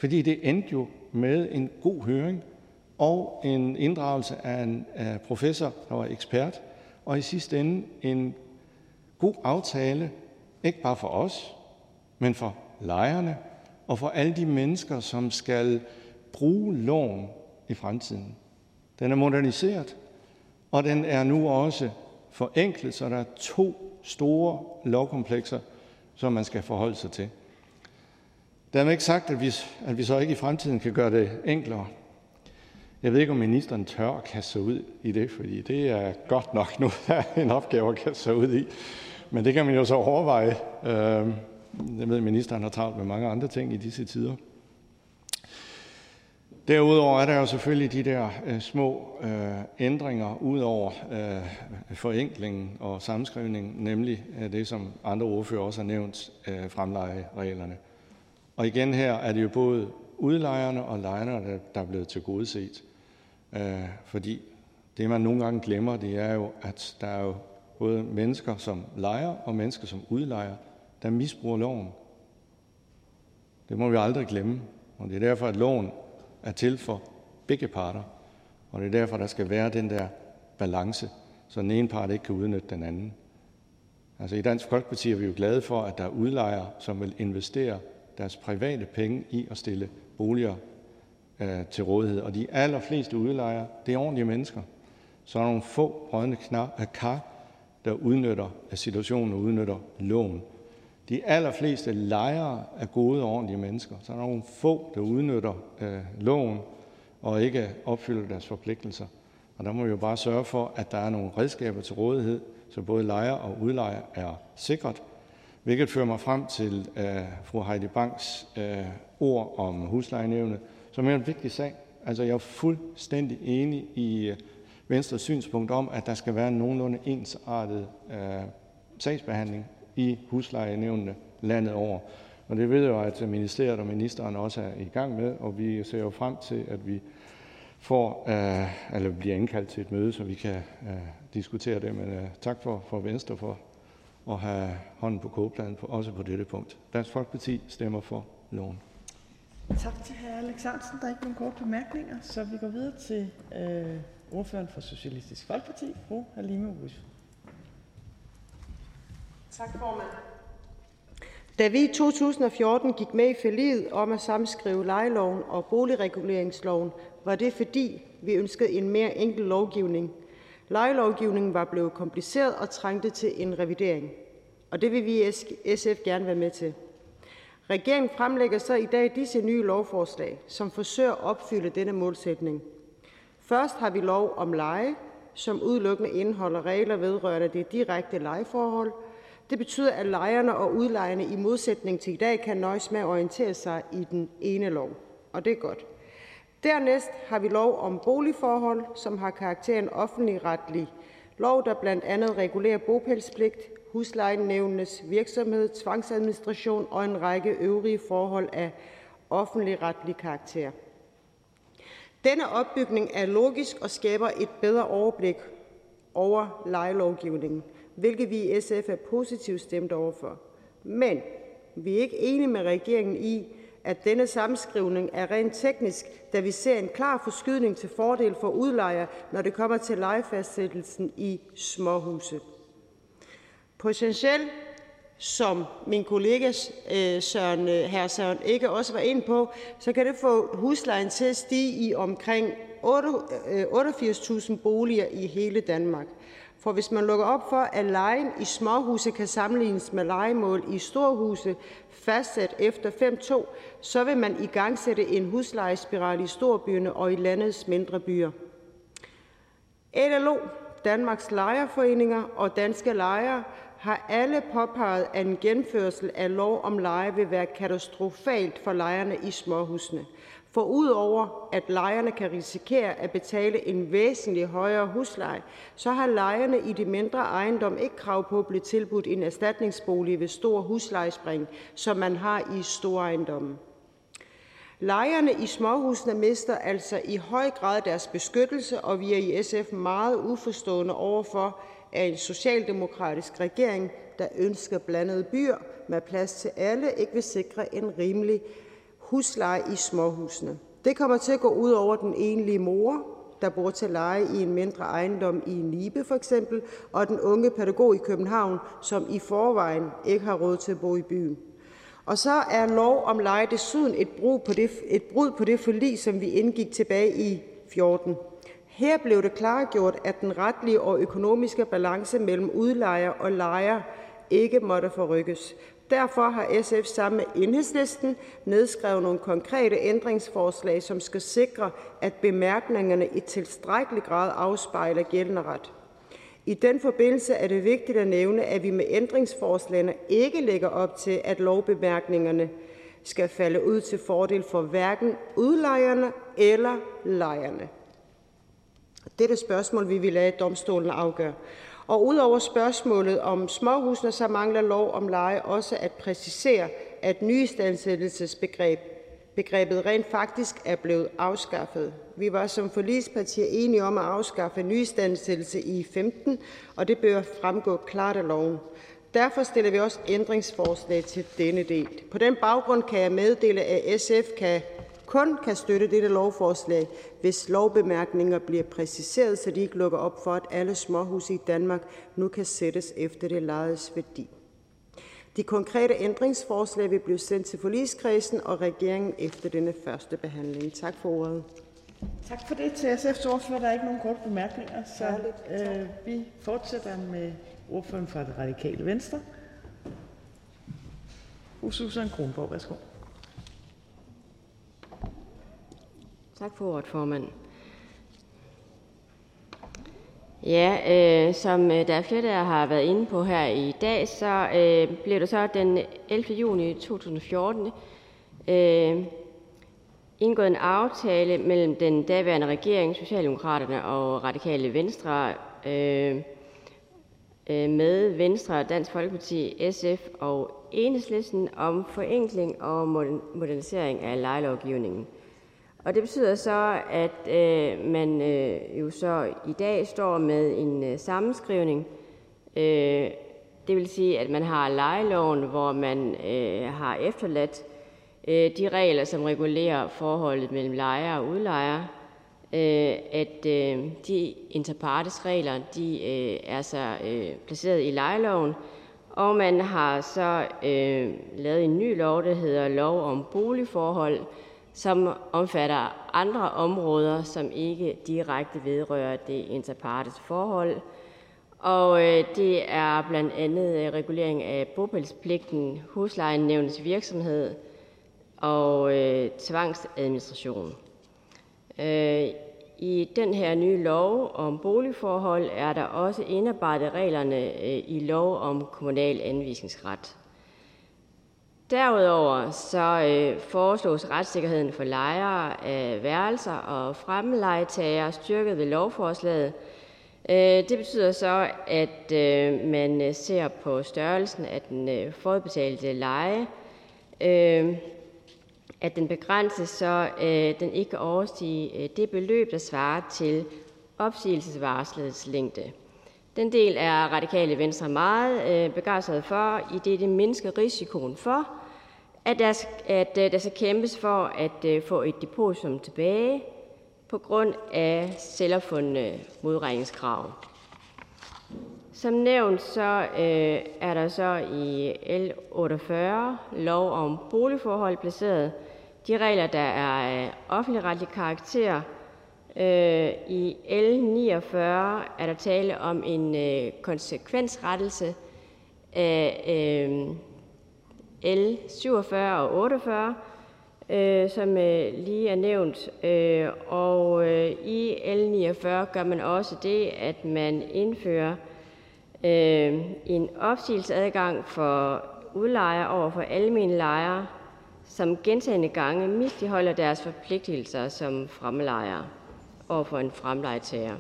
fordi det endte jo med en god høring og en inddragelse af en professor, der var ekspert, og i sidste ende en god aftale, ikke bare for os, men for lejerne og for alle de mennesker, som skal bruge loven i fremtiden. Den er moderniseret, og den er nu også forenklet, så der er to store lovkomplekser, som man skal forholde sig til. Dermed ikke sagt, at vi, at vi så ikke i fremtiden kan gøre det enklere. Jeg ved ikke, om ministeren tør at kaste sig ud i det, fordi det er godt nok nu en opgave at kaste sig ud i. Men det kan man jo så overveje. Øhm, jeg ved, at ministeren har travlt med mange andre ting i disse tider. Derudover er der jo selvfølgelig de der øh, små øh, ændringer ud over øh, forenklingen og sammenskrivningen, nemlig øh, det, som andre ordfører også har nævnt, øh, fremlejereglerne. Og igen her er det jo både udlejerne og lejerne, der er blevet tilgodeset. Øh, fordi det, man nogle gange glemmer, det er jo, at der er jo både mennesker som lejer og mennesker som udlejer, der misbruger loven. Det må vi aldrig glemme. Og det er derfor, at loven er til for begge parter. Og det er derfor, der skal være den der balance, så den ene part ikke kan udnytte den anden. Altså i Dansk Folkeparti er vi jo glade for, at der er udlejere, som vil investere deres private penge i at stille boliger øh, til rådighed. Og de allerfleste udlejere, det er ordentlige mennesker. Så er der nogle få rådne kar, der udnytter situationen og udnytter loven. De allerfleste lejere er gode og ordentlige mennesker. Så er der nogle få, der udnytter øh, loven og ikke opfylder deres forpligtelser. Og der må vi jo bare sørge for, at der er nogle redskaber til rådighed, så både lejer og udlejer er sikret. Hvilket fører mig frem til øh, fru Heidi Banks øh, ord om huslejenævnet, som er en vigtig sag. Altså, jeg er fuldstændig enig i øh, Venstres synspunkt om, at der skal være en nogenlunde ensartet øh, sagsbehandling i huslejenævnene landet over. Og det ved jeg jo, at ministeriet og ministeren også er i gang med, og vi ser jo frem til, at vi får, øh, eller bliver indkaldt til et møde, så vi kan øh, diskutere det. Men øh, tak for, for Venstre for at have hånden på kogepladen, på, også på dette punkt. Dansk Folkeparti stemmer for loven. Tak til hr. Alex Hansen. Der er ikke nogen korte bemærkninger, så vi går videre til øh, ordføreren for Socialistisk Folkeparti, fru Halime Oguz. Tak, formand. Da vi i 2014 gik med i forliget om at samskrive lejeloven og boligreguleringsloven, var det fordi, vi ønskede en mere enkel lovgivning. Lejelovgivningen var blevet kompliceret og trængte til en revidering, og det vil vi i SF gerne være med til. Regeringen fremlægger så i dag disse nye lovforslag, som forsøger at opfylde denne målsætning. Først har vi lov om leje, som udelukkende indeholder regler vedrørende det direkte lejeforhold. Det betyder, at lejerne og udlejerne i modsætning til i dag kan nøjes med at orientere sig i den ene lov, og det er godt. Dernæst har vi lov om boligforhold, som har karakteren offentlig retlig lov, der blandt andet regulerer bopælspligt, huslejenævnenes virksomhed, tvangsadministration og en række øvrige forhold af offentlig retlig karakter. Denne opbygning er logisk og skaber et bedre overblik over lejelovgivningen, hvilket vi i SF er positivt stemt overfor. Men vi er ikke enige med regeringen i, at denne sammenskrivning er rent teknisk, da vi ser en klar forskydning til fordel for udlejer, når det kommer til lejefastsættelsen i småhuse. Potentielt, som min kollega øh, Søren, øh, her Søren ikke også var ind på, så kan det få huslejen til at stige i omkring 88.000 øh, boliger i hele Danmark. For hvis man lukker op for, at lejen i småhuse kan sammenlignes med lejemål i storhuse fastsat efter 5.2, så vil man i gang sætte en huslejespiral i storbyerne og i landets mindre byer. LLO, Danmarks Lejerforeninger og Danske Lejere har alle påpeget, at en genførsel af lov om leje vil være katastrofalt for lejerne i småhusene. For udover at lejerne kan risikere at betale en væsentlig højere husleje, så har lejerne i de mindre ejendom ikke krav på at blive tilbudt en erstatningsbolig ved stor huslejespring, som man har i store ejendomme. Lejerne i småhusene mister altså i høj grad deres beskyttelse, og vi er i SF meget uforstående overfor, at en socialdemokratisk regering, der ønsker blandede byer med plads til alle, ikke vil sikre en rimelig husleje i småhusene. Det kommer til at gå ud over den enlige mor, der bor til leje i en mindre ejendom i Nibe for eksempel, og den unge pædagog i København, som i forvejen ikke har råd til at bo i byen. Og så er lov om leje desuden et brud på det, et brud på det forlig, som vi indgik tilbage i 14. Her blev det klargjort, at den retlige og økonomiske balance mellem udlejer og lejer ikke måtte forrykkes. Derfor har SF sammen med Enhedslisten nedskrevet nogle konkrete ændringsforslag, som skal sikre, at bemærkningerne i tilstrækkelig grad afspejler gældende ret. I den forbindelse er det vigtigt at nævne, at vi med ændringsforslagene ikke lægger op til, at lovbemærkningerne skal falde ud til fordel for hverken udlejerne eller lejerne. Dette spørgsmål vi vil lade domstolen afgøre. Og udover spørgsmålet om småhusene, så mangler lov om leje også at præcisere, at nyistandsættelsesbegrebet begrebet rent faktisk er blevet afskaffet. Vi var som forligspartier enige om at afskaffe nyistandsættelse i 15, og det bør fremgå klart af loven. Derfor stiller vi også ændringsforslag til denne del. På den baggrund kan jeg meddele, at SF kan kun kan støtte dette lovforslag, hvis lovbemærkninger bliver præciseret, så de ikke lukker op for, at alle småhuse i Danmark nu kan sættes efter det lejedes værdi. De konkrete ændringsforslag vil blive sendt til forligskredsen og regeringen efter denne første behandling. Tak for ordet. Tak for det til SF's ordfører. Der er ikke nogen korte bemærkninger, så øh, vi fortsætter med ordføreren fra det radikale venstre. Fru Susan Kronborg, værsgo. Tak for ordet, formand. Ja, øh, som øh, der er flere, der har været inde på her i dag, så øh, blev det så den 11. juni 2014 øh, indgået en aftale mellem den daværende regering, Socialdemokraterne og Radikale Venstre, øh, øh, med Venstre, Dansk Folkeparti, SF og Enhedslisten om forenkling og modernisering af lejelovgivningen. Og det betyder så, at øh, man øh, jo så i dag står med en øh, sammenskrivning. Øh, det vil sige, at man har lejeloven, hvor man øh, har efterladt øh, de regler, som regulerer forholdet mellem lejer og udlejer, øh, at øh, de interpartes regler, de øh, er så øh, placeret i lejeloven, og man har så øh, lavet en ny lov, der hedder Lov om boligforhold, som omfatter andre områder, som ikke direkte vedrører det interpartes forhold. Og øh, det er blandt andet øh, regulering af bopælspligten, huslejenævnets virksomhed og øh, tvangsadministration. Øh, I den her nye lov om boligforhold er der også indarbejdet reglerne øh, i lov om kommunal anvisningsret. Derudover så øh, foreslås retssikkerheden for lejere af værelser og fremlejetagere styrket ved lovforslaget. Øh, det betyder så, at øh, man øh, ser på størrelsen af den øh, forudbetalte leje, øh, at den begrænses, så øh, den ikke overstiger øh, det beløb, der svarer til opsigelsesvarslets længde. Den del er Radikale Venstre meget øh, begejstret for, i det det mindsker risikoen for, at der, at øh, der skal kæmpes for at øh, få et depositum tilbage på grund af selvopfundne modregningskrav. Som nævnt så øh, er der så i L 48 lov om boligforhold placeret de regler, der er af offentligretlig karakter. Øh, I L 49 er der tale om en øh, konsekvensrettelse af øh, L 47 og 48, øh, som øh, lige er nævnt. Øh, og øh, i L 49 gør man også det, at man indfører øh, en opsigelsesadgang for udlejere over for almindelige lejere, som gentagende gange misligholder deres forpligtelser som fremlejere over for en fremlejetager.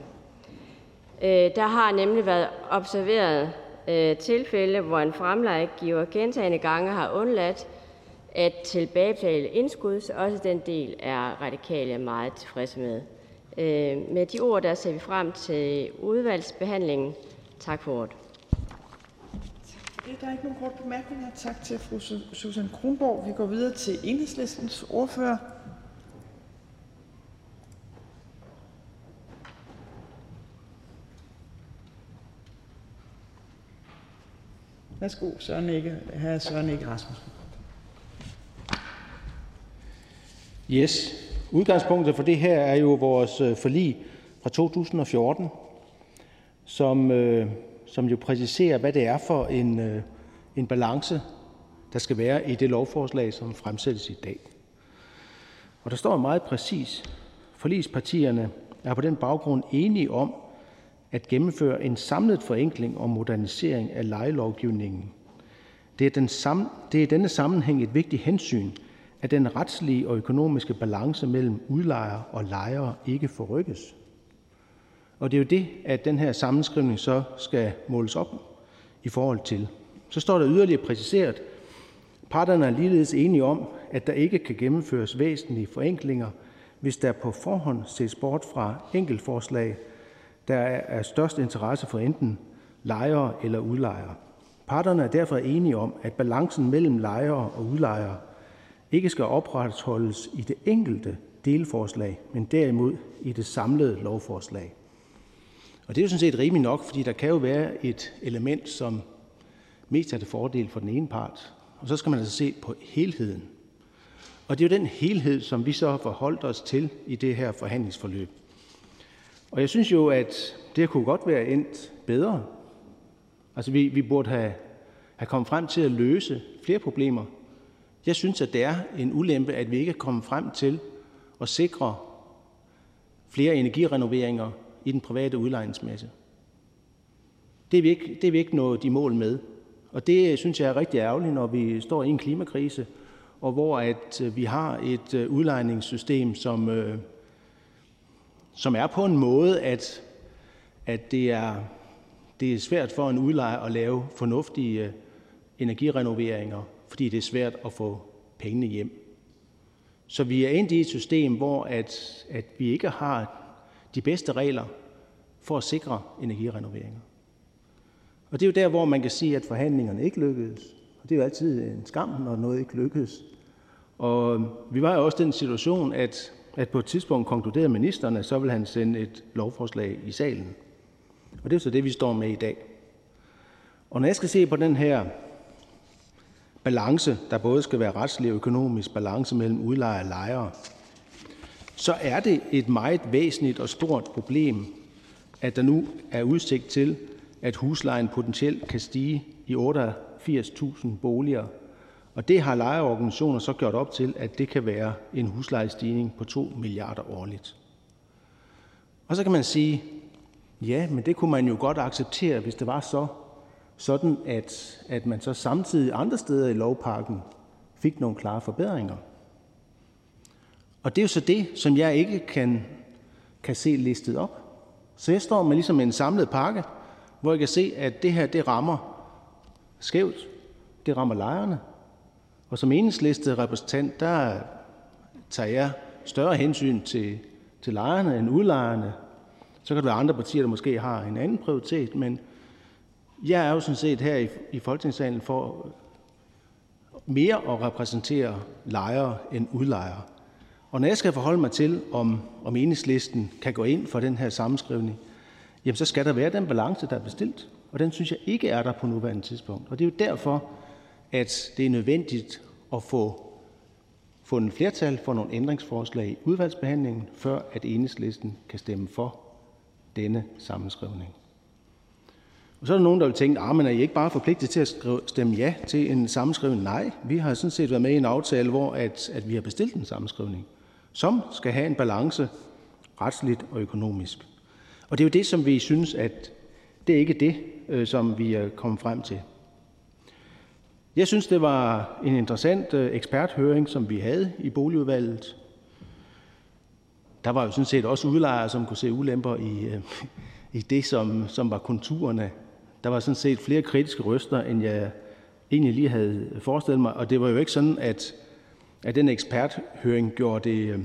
Øh, der har nemlig været observeret øh, tilfælde, hvor en fremlejegiver gentagende gange har undladt at tilbagebetale indskud, så også den del er radikale meget tilfredse med. Øh, med de ord, der ser vi frem til udvalgsbehandlingen. Tak for ordet. Der er ikke nogen korte bemærkninger. Tak til fru Susan Kronborg. Vi går videre til enhedslistens ordfører. Værsgo, Søren Ege, hr. Søren Ege Rasmussen. Yes. Udgangspunktet for det her er jo vores øh, forlig fra 2014, som, øh, som jo præciserer, hvad det er for en, øh, en balance, der skal være i det lovforslag, som fremsættes i dag. Og der står meget præcis, forligspartierne er på den baggrund enige om, at gennemføre en samlet forenkling og modernisering af lejelovgivningen. Det er, den sam, det er i denne sammenhæng et vigtigt hensyn, at den retslige og økonomiske balance mellem udlejer og lejere ikke forrykkes. Og det er jo det, at den her sammenskrivning så skal måles op i forhold til. Så står der yderligere præciseret, parterne er ligeledes enige om, at der ikke kan gennemføres væsentlige forenklinger, hvis der på forhånd ses bort fra enkeltforslag, der er størst interesse for enten lejere eller udlejere. Parterne er derfor enige om, at balancen mellem lejere og udlejere ikke skal opretholdes i det enkelte delforslag, men derimod i det samlede lovforslag. Og det er jo sådan set rimeligt nok, fordi der kan jo være et element, som mest er til fordel for den ene part, og så skal man altså se på helheden. Og det er jo den helhed, som vi så har forholdt os til i det her forhandlingsforløb. Og jeg synes jo, at det kunne godt være endt bedre. Altså vi, vi burde have, have kommet frem til at løse flere problemer. Jeg synes, at det er en ulempe, at vi ikke er kommet frem til at sikre flere energirenoveringer i den private udlejningsmasse. Det er vi ikke, det er vi ikke nået i mål med. Og det øh, synes jeg er rigtig ærgerligt, når vi står i en klimakrise, og hvor at øh, vi har et øh, udlejningssystem, som, øh, som er på en måde, at, at det, er, det er svært for en udlejer at lave fornuftige øh, energirenoveringer, fordi det er svært at få pengene hjem. Så vi er endt i et system, hvor at, at vi ikke har de bedste regler for at sikre energirenoveringer. Og det er jo der, hvor man kan sige, at forhandlingerne ikke lykkedes. Og det er jo altid en skam, når noget ikke lykkedes. Og øh, vi var jo også i den situation, at, at på et tidspunkt konkluderede ministeren, at så vil han sende et lovforslag i salen. Og det er så det, vi står med i dag. Og når jeg skal se på den her balance, der både skal være retslig og økonomisk balance mellem udlejere og lejere, så er det et meget væsentligt og stort problem, at der nu er udsigt til, at huslejen potentielt kan stige i 88.000 boliger. Og det har lejeorganisationer så gjort op til, at det kan være en huslejestigning på 2 milliarder årligt. Og så kan man sige, ja, men det kunne man jo godt acceptere, hvis det var så sådan, at, at man så samtidig andre steder i lovpakken fik nogle klare forbedringer. Og det er jo så det, som jeg ikke kan, kan se listet op. Så jeg står med ligesom en samlet pakke, hvor jeg kan se, at det her det rammer skævt. Det rammer lejerne. Og som enhedslistet repræsentant, der tager jeg større hensyn til, til lejerne end udlejerne. Så kan der være andre partier, der måske har en anden prioritet, men jeg er jo sådan set her i, i Folketingssalen for mere at repræsentere lejere end udlejere. Og når jeg skal forholde mig til, om, om enhedslisten kan gå ind for den her sammenskrivning, jamen så skal der være den balance, der er bestilt. Og den synes jeg ikke er der på nuværende tidspunkt. Og det er jo derfor, at det er nødvendigt at få fundet flertal for nogle ændringsforslag i udvalgsbehandlingen, før at enhedslisten kan stemme for denne sammenskrivning. Og så er der nogen, der vil tænke, ah, at er I ikke bare forpligtet til at stemme ja til en sammenskrivning? Nej, vi har sådan set været med i en aftale, hvor at, at vi har bestilt en sammenskrivning som skal have en balance retsligt og økonomisk. Og det er jo det, som vi synes, at det ikke er det, øh, som vi er kommet frem til. Jeg synes, det var en interessant øh, eksperthøring, som vi havde i boligudvalget. Der var jo sådan set også udlejere, som kunne se ulemper i, øh, i det, som, som var konturerne. Der var sådan set flere kritiske røster, end jeg egentlig lige havde forestillet mig. Og det var jo ikke sådan, at at den eksperthøring gjorde det, øh,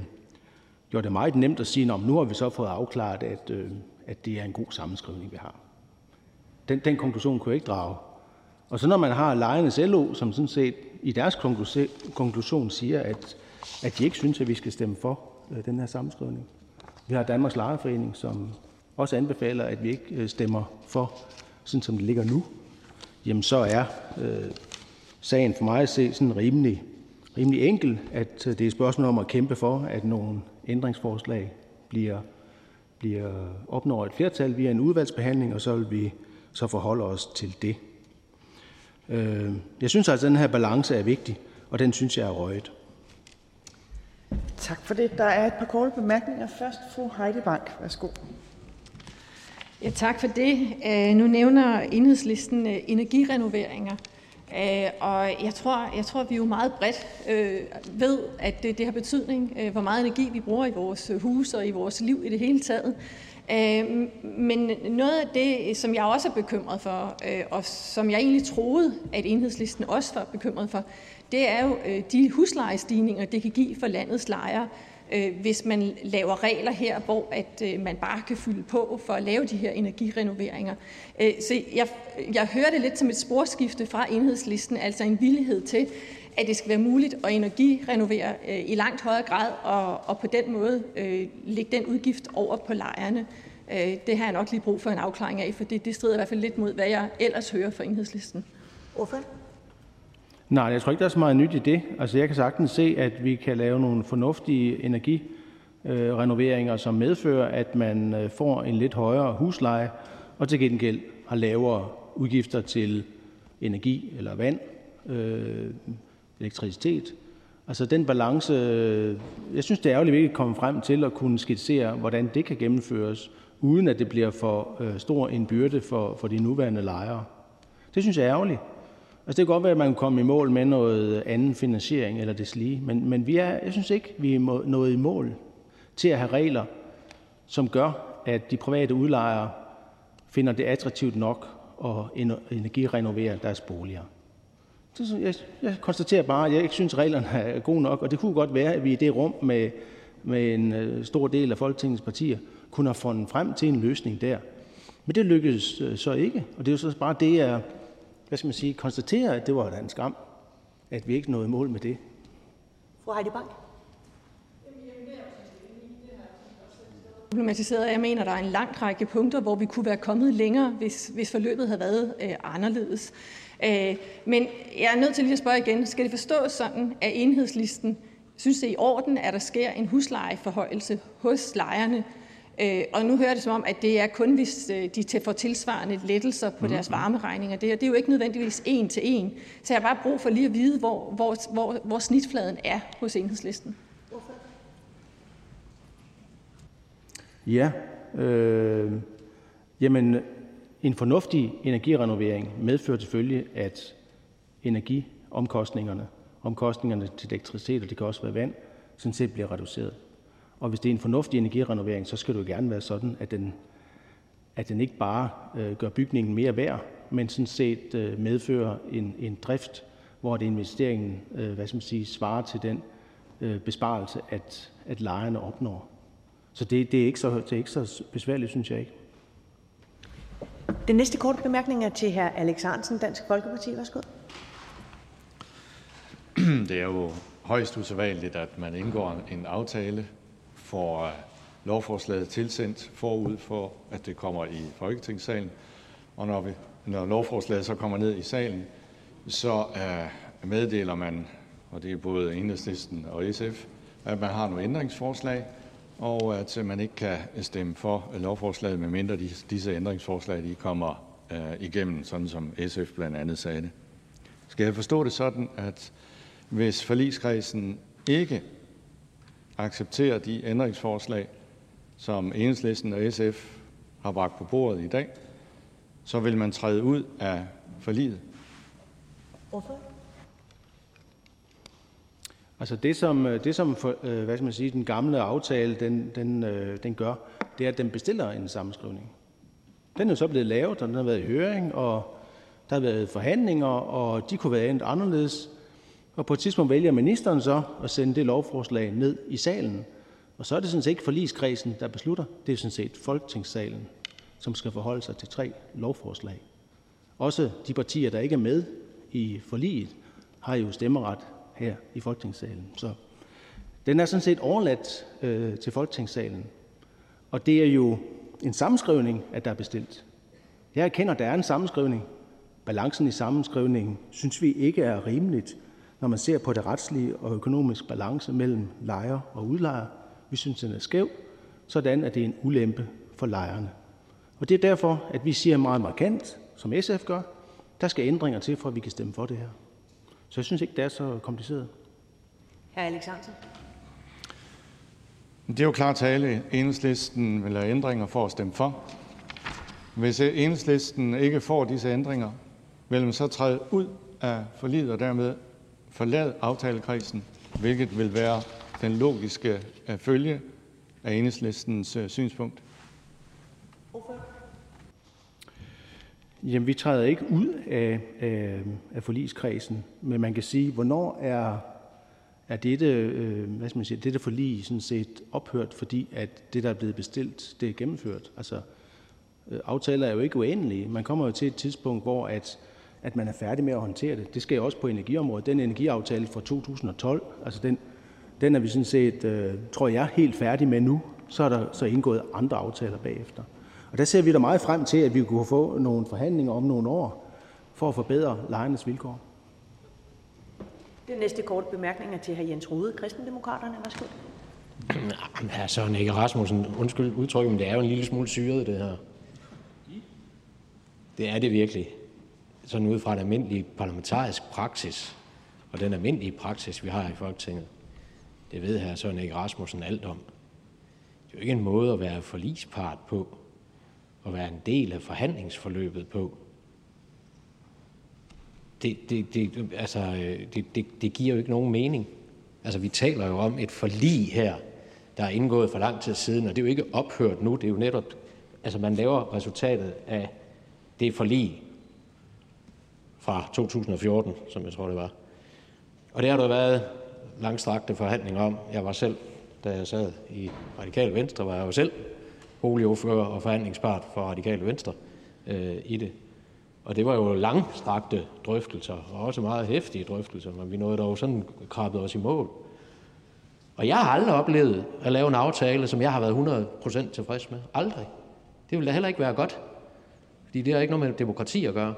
gjorde det meget nemt at sige, at nu har vi så fået afklaret, at, at det er en god sammenskrivning, vi har. Den, den konklusion kunne jeg ikke drage. Og så når man har lejernes LO, som sådan set i deres konklusion siger, at, at de ikke synes, at vi skal stemme for øh, den her sammenskrivning. Vi har Danmarks Lejerforening, som også anbefaler, at vi ikke øh, stemmer for, sådan som det ligger nu. Jamen så er øh, sagen for mig at se sådan rimelig rimelig enkel, at øh, det er et spørgsmål om at kæmpe for, at nogle ændringsforslag bliver, bliver opnår et flertal via en udvalgsbehandling, og så vil vi så forholde os til det. Øh, jeg synes altså, at den her balance er vigtig, og den synes jeg er røget. Tak for det. Der er et par korte bemærkninger. Først fru Heidi Bank. Værsgo. Ja, tak for det. Øh, nu nævner enhedslisten energirenoveringer. Øh, og jeg tror, jeg tror, vi jo meget bredt øh, ved, at det, det har betydning, øh, hvor meget energi vi bruger i vores hus og i vores liv i det hele taget. Øh, men noget af det, som jeg også er bekymret for, øh, og som jeg egentlig troede, at enhedslisten også var bekymret for, det er jo øh, de huslejestigninger, det kan give for landets lejere øh, hvis man laver regler her, hvor at man bare kan fylde på for at lave de her energirenoveringer. Så jeg, jeg hører det lidt som et sporskifte fra enhedslisten, altså en villighed til, at det skal være muligt at energirenovere øh, i langt højere grad, og, og på den måde øh, lægge den udgift over på lejerne. Øh, det har jeg nok lige brug for en afklaring af, for det, det strider i hvert fald lidt mod, hvad jeg ellers hører fra enhedslisten. Hvorfor? Nej, jeg tror ikke, der er så meget nyt i det. Altså, jeg kan sagtens se, at vi kan lave nogle fornuftige energirenoveringer, som medfører, at man får en lidt højere husleje, og til gengæld har lavere udgifter til energi eller vand, øh, elektricitet. Altså den balance, jeg synes, det er ærgerligt, at vi ikke kommer frem til at kunne skitsere, hvordan det kan gennemføres, uden at det bliver for øh, stor en byrde for, for de nuværende lejere. Det synes jeg er ærgerligt. Altså det kan godt være, at man kan komme i mål med noget anden finansiering eller det lige, men, men vi er, jeg synes ikke, vi er nået i mål til at have regler, som gør, at de private udlejere finder det attraktivt nok at energirenovere deres boliger. Så jeg, jeg konstaterer bare, at jeg ikke synes, at reglerne er gode nok, og det kunne godt være, at vi i det rum med, med en øh, stor del af Folketingets partier kunne have fundet frem til en løsning der. Men det lykkedes øh, så ikke, og det er jo så bare det, jeg hvad skal man sige, konstaterer, at det var en skam, at vi ikke nåede mål med det. Fru Heidi Bank. problematiseret. Jeg mener, der er en lang række punkter, hvor vi kunne være kommet længere, hvis, hvis forløbet havde været øh, anderledes. Øh, men jeg er nødt til lige at spørge igen. Skal det forstås sådan, at enhedslisten synes, det er i orden, at der sker en huslejeforhøjelse hos lejerne, Øh, og nu hører det som om, at det er kun, hvis øh, de får tilsvarende lettelser på deres mm-hmm. varmeregninger. Det, det er jo ikke nødvendigvis en til en. Så jeg har bare brug for lige at vide, hvor, hvor, hvor, hvor snitfladen er hos enhedslisten. Ja, øh, jamen en fornuftig energirenovering medfører selvfølgelig, at energiomkostningerne, omkostningerne til elektricitet, og det kan også være vand, sådan set bliver reduceret. Og hvis det er en fornuftig energirenovering, så skal det jo gerne være sådan, at den, at den ikke bare øh, gør bygningen mere værd, men sådan set øh, medfører en, en drift, hvor det investeringen øh, hvad skal man sige, svarer til den øh, besparelse, at, at lejerne opnår. Så det, det, er ikke så, det er ikke så besværligt, synes jeg ikke. Den næste korte bemærkning er til hr. Alex Hansen, Dansk Folkeparti. Værsgo. Det er jo højst usædvanligt, at man indgår en aftale, får øh, lovforslaget tilsendt forud for, at det kommer i Folketingssalen, og når, vi, når lovforslaget så kommer ned i salen, så uh, meddeler man, og det er både Enhedslisten og SF, at man har nogle ændringsforslag, og at man ikke kan stemme for lovforslaget, medmindre disse ændringsforslag de kommer øh, igennem, sådan som SF blandt andet sagde det. Skal jeg forstå det sådan, at hvis forligskredsen ikke accepterer de ændringsforslag, som Enhedslisten og SF har bragt på bordet i dag, så vil man træde ud af forliget. Altså det, som, det, som for, øh, hvad skal man sige, den gamle aftale den, den, øh, den gør, det er, at den bestiller en sammenskrivning. Den er så blevet lavet, og den har været i høring, og der har været forhandlinger, og de kunne være endt anderledes. Og på et tidspunkt vælger ministeren så at sende det lovforslag ned i salen, og så er det sådan set ikke forligskredsen, der beslutter. Det er sådan set Folketingssalen, som skal forholde sig til tre lovforslag. Også de partier, der ikke er med i forliget, har jo stemmeret her i Folketingssalen. Så den er sådan set overladt øh, til Folketingssalen. Og det er jo en sammenskrivning, at der er bestilt. Jeg erkender, at der er en sammenskrivning. Balancen i sammenskrivningen synes vi ikke er rimeligt når man ser på det retslige og økonomiske balance mellem lejer og udlejer. Vi synes, den er skæv, sådan at det er en ulempe for lejerne. Og det er derfor, at vi siger meget markant, som SF gør, der skal ændringer til, for at vi kan stemme for det her. Så jeg synes ikke, det er så kompliceret. Hr. Alexander. Det er jo klart tale. Enhedslisten vil have ændringer for at stemme for. Hvis enhedslisten ikke får disse ændringer, vil man så træde ud af forliget og dermed forlade aftalekredsen, hvilket vil være den logiske øh, følge af Enhedslistens øh, synspunkt? Jamen, vi træder ikke ud af, af, af forligskredsen, men man kan sige, hvornår er, er dette, øh, hvad skal man sige, dette forlig sådan set ophørt, fordi at det, der er blevet bestilt, det er gennemført. Altså, øh, aftaler er jo ikke uendelige. Man kommer jo til et tidspunkt, hvor at at man er færdig med at håndtere det. Det sker også på energiområdet. Den energiaftale fra 2012, altså den, den er vi sådan set, øh, tror jeg, helt færdig med nu. Så er der så indgået andre aftaler bagefter. Og der ser vi da meget frem til, at vi kunne få nogle forhandlinger om nogle år for at forbedre lejernes vilkår. Den næste korte bemærkning er til hr. Jens Rode, Kristendemokraterne. Værsgo. Hr. Søren Egge Rasmussen, undskyld udtrykket, men det er jo en lille smule syret, det her. Det er det virkelig. Sådan ud fra en almindelig parlamentarisk praksis, og den almindelige praksis, vi har i Folketinget. Det ved hr. Søren Egge Rasmussen alt om. Det er jo ikke en måde at være forlispart på, at være en del af forhandlingsforløbet på. Det, det, det, altså, det, det, det giver jo ikke nogen mening. Altså, vi taler jo om et forlig her, der er indgået for lang tid siden, og det er jo ikke ophørt nu. Det er jo netop, altså man laver resultatet af det forlig fra 2014, som jeg tror det var. Og det har der været langstrakte forhandlinger om. Jeg var selv, da jeg sad i Radikal Venstre, var jeg jo selv boligordfører og forhandlingspart for Radikale Venstre øh, i det. Og det var jo langstrakte drøftelser, og også meget hæftige drøftelser, men vi nåede dog sådan krabbet os i mål. Og jeg har aldrig oplevet at lave en aftale, som jeg har været 100% tilfreds med. Aldrig. Det ville da heller ikke være godt. Fordi det har ikke noget med demokrati at gøre.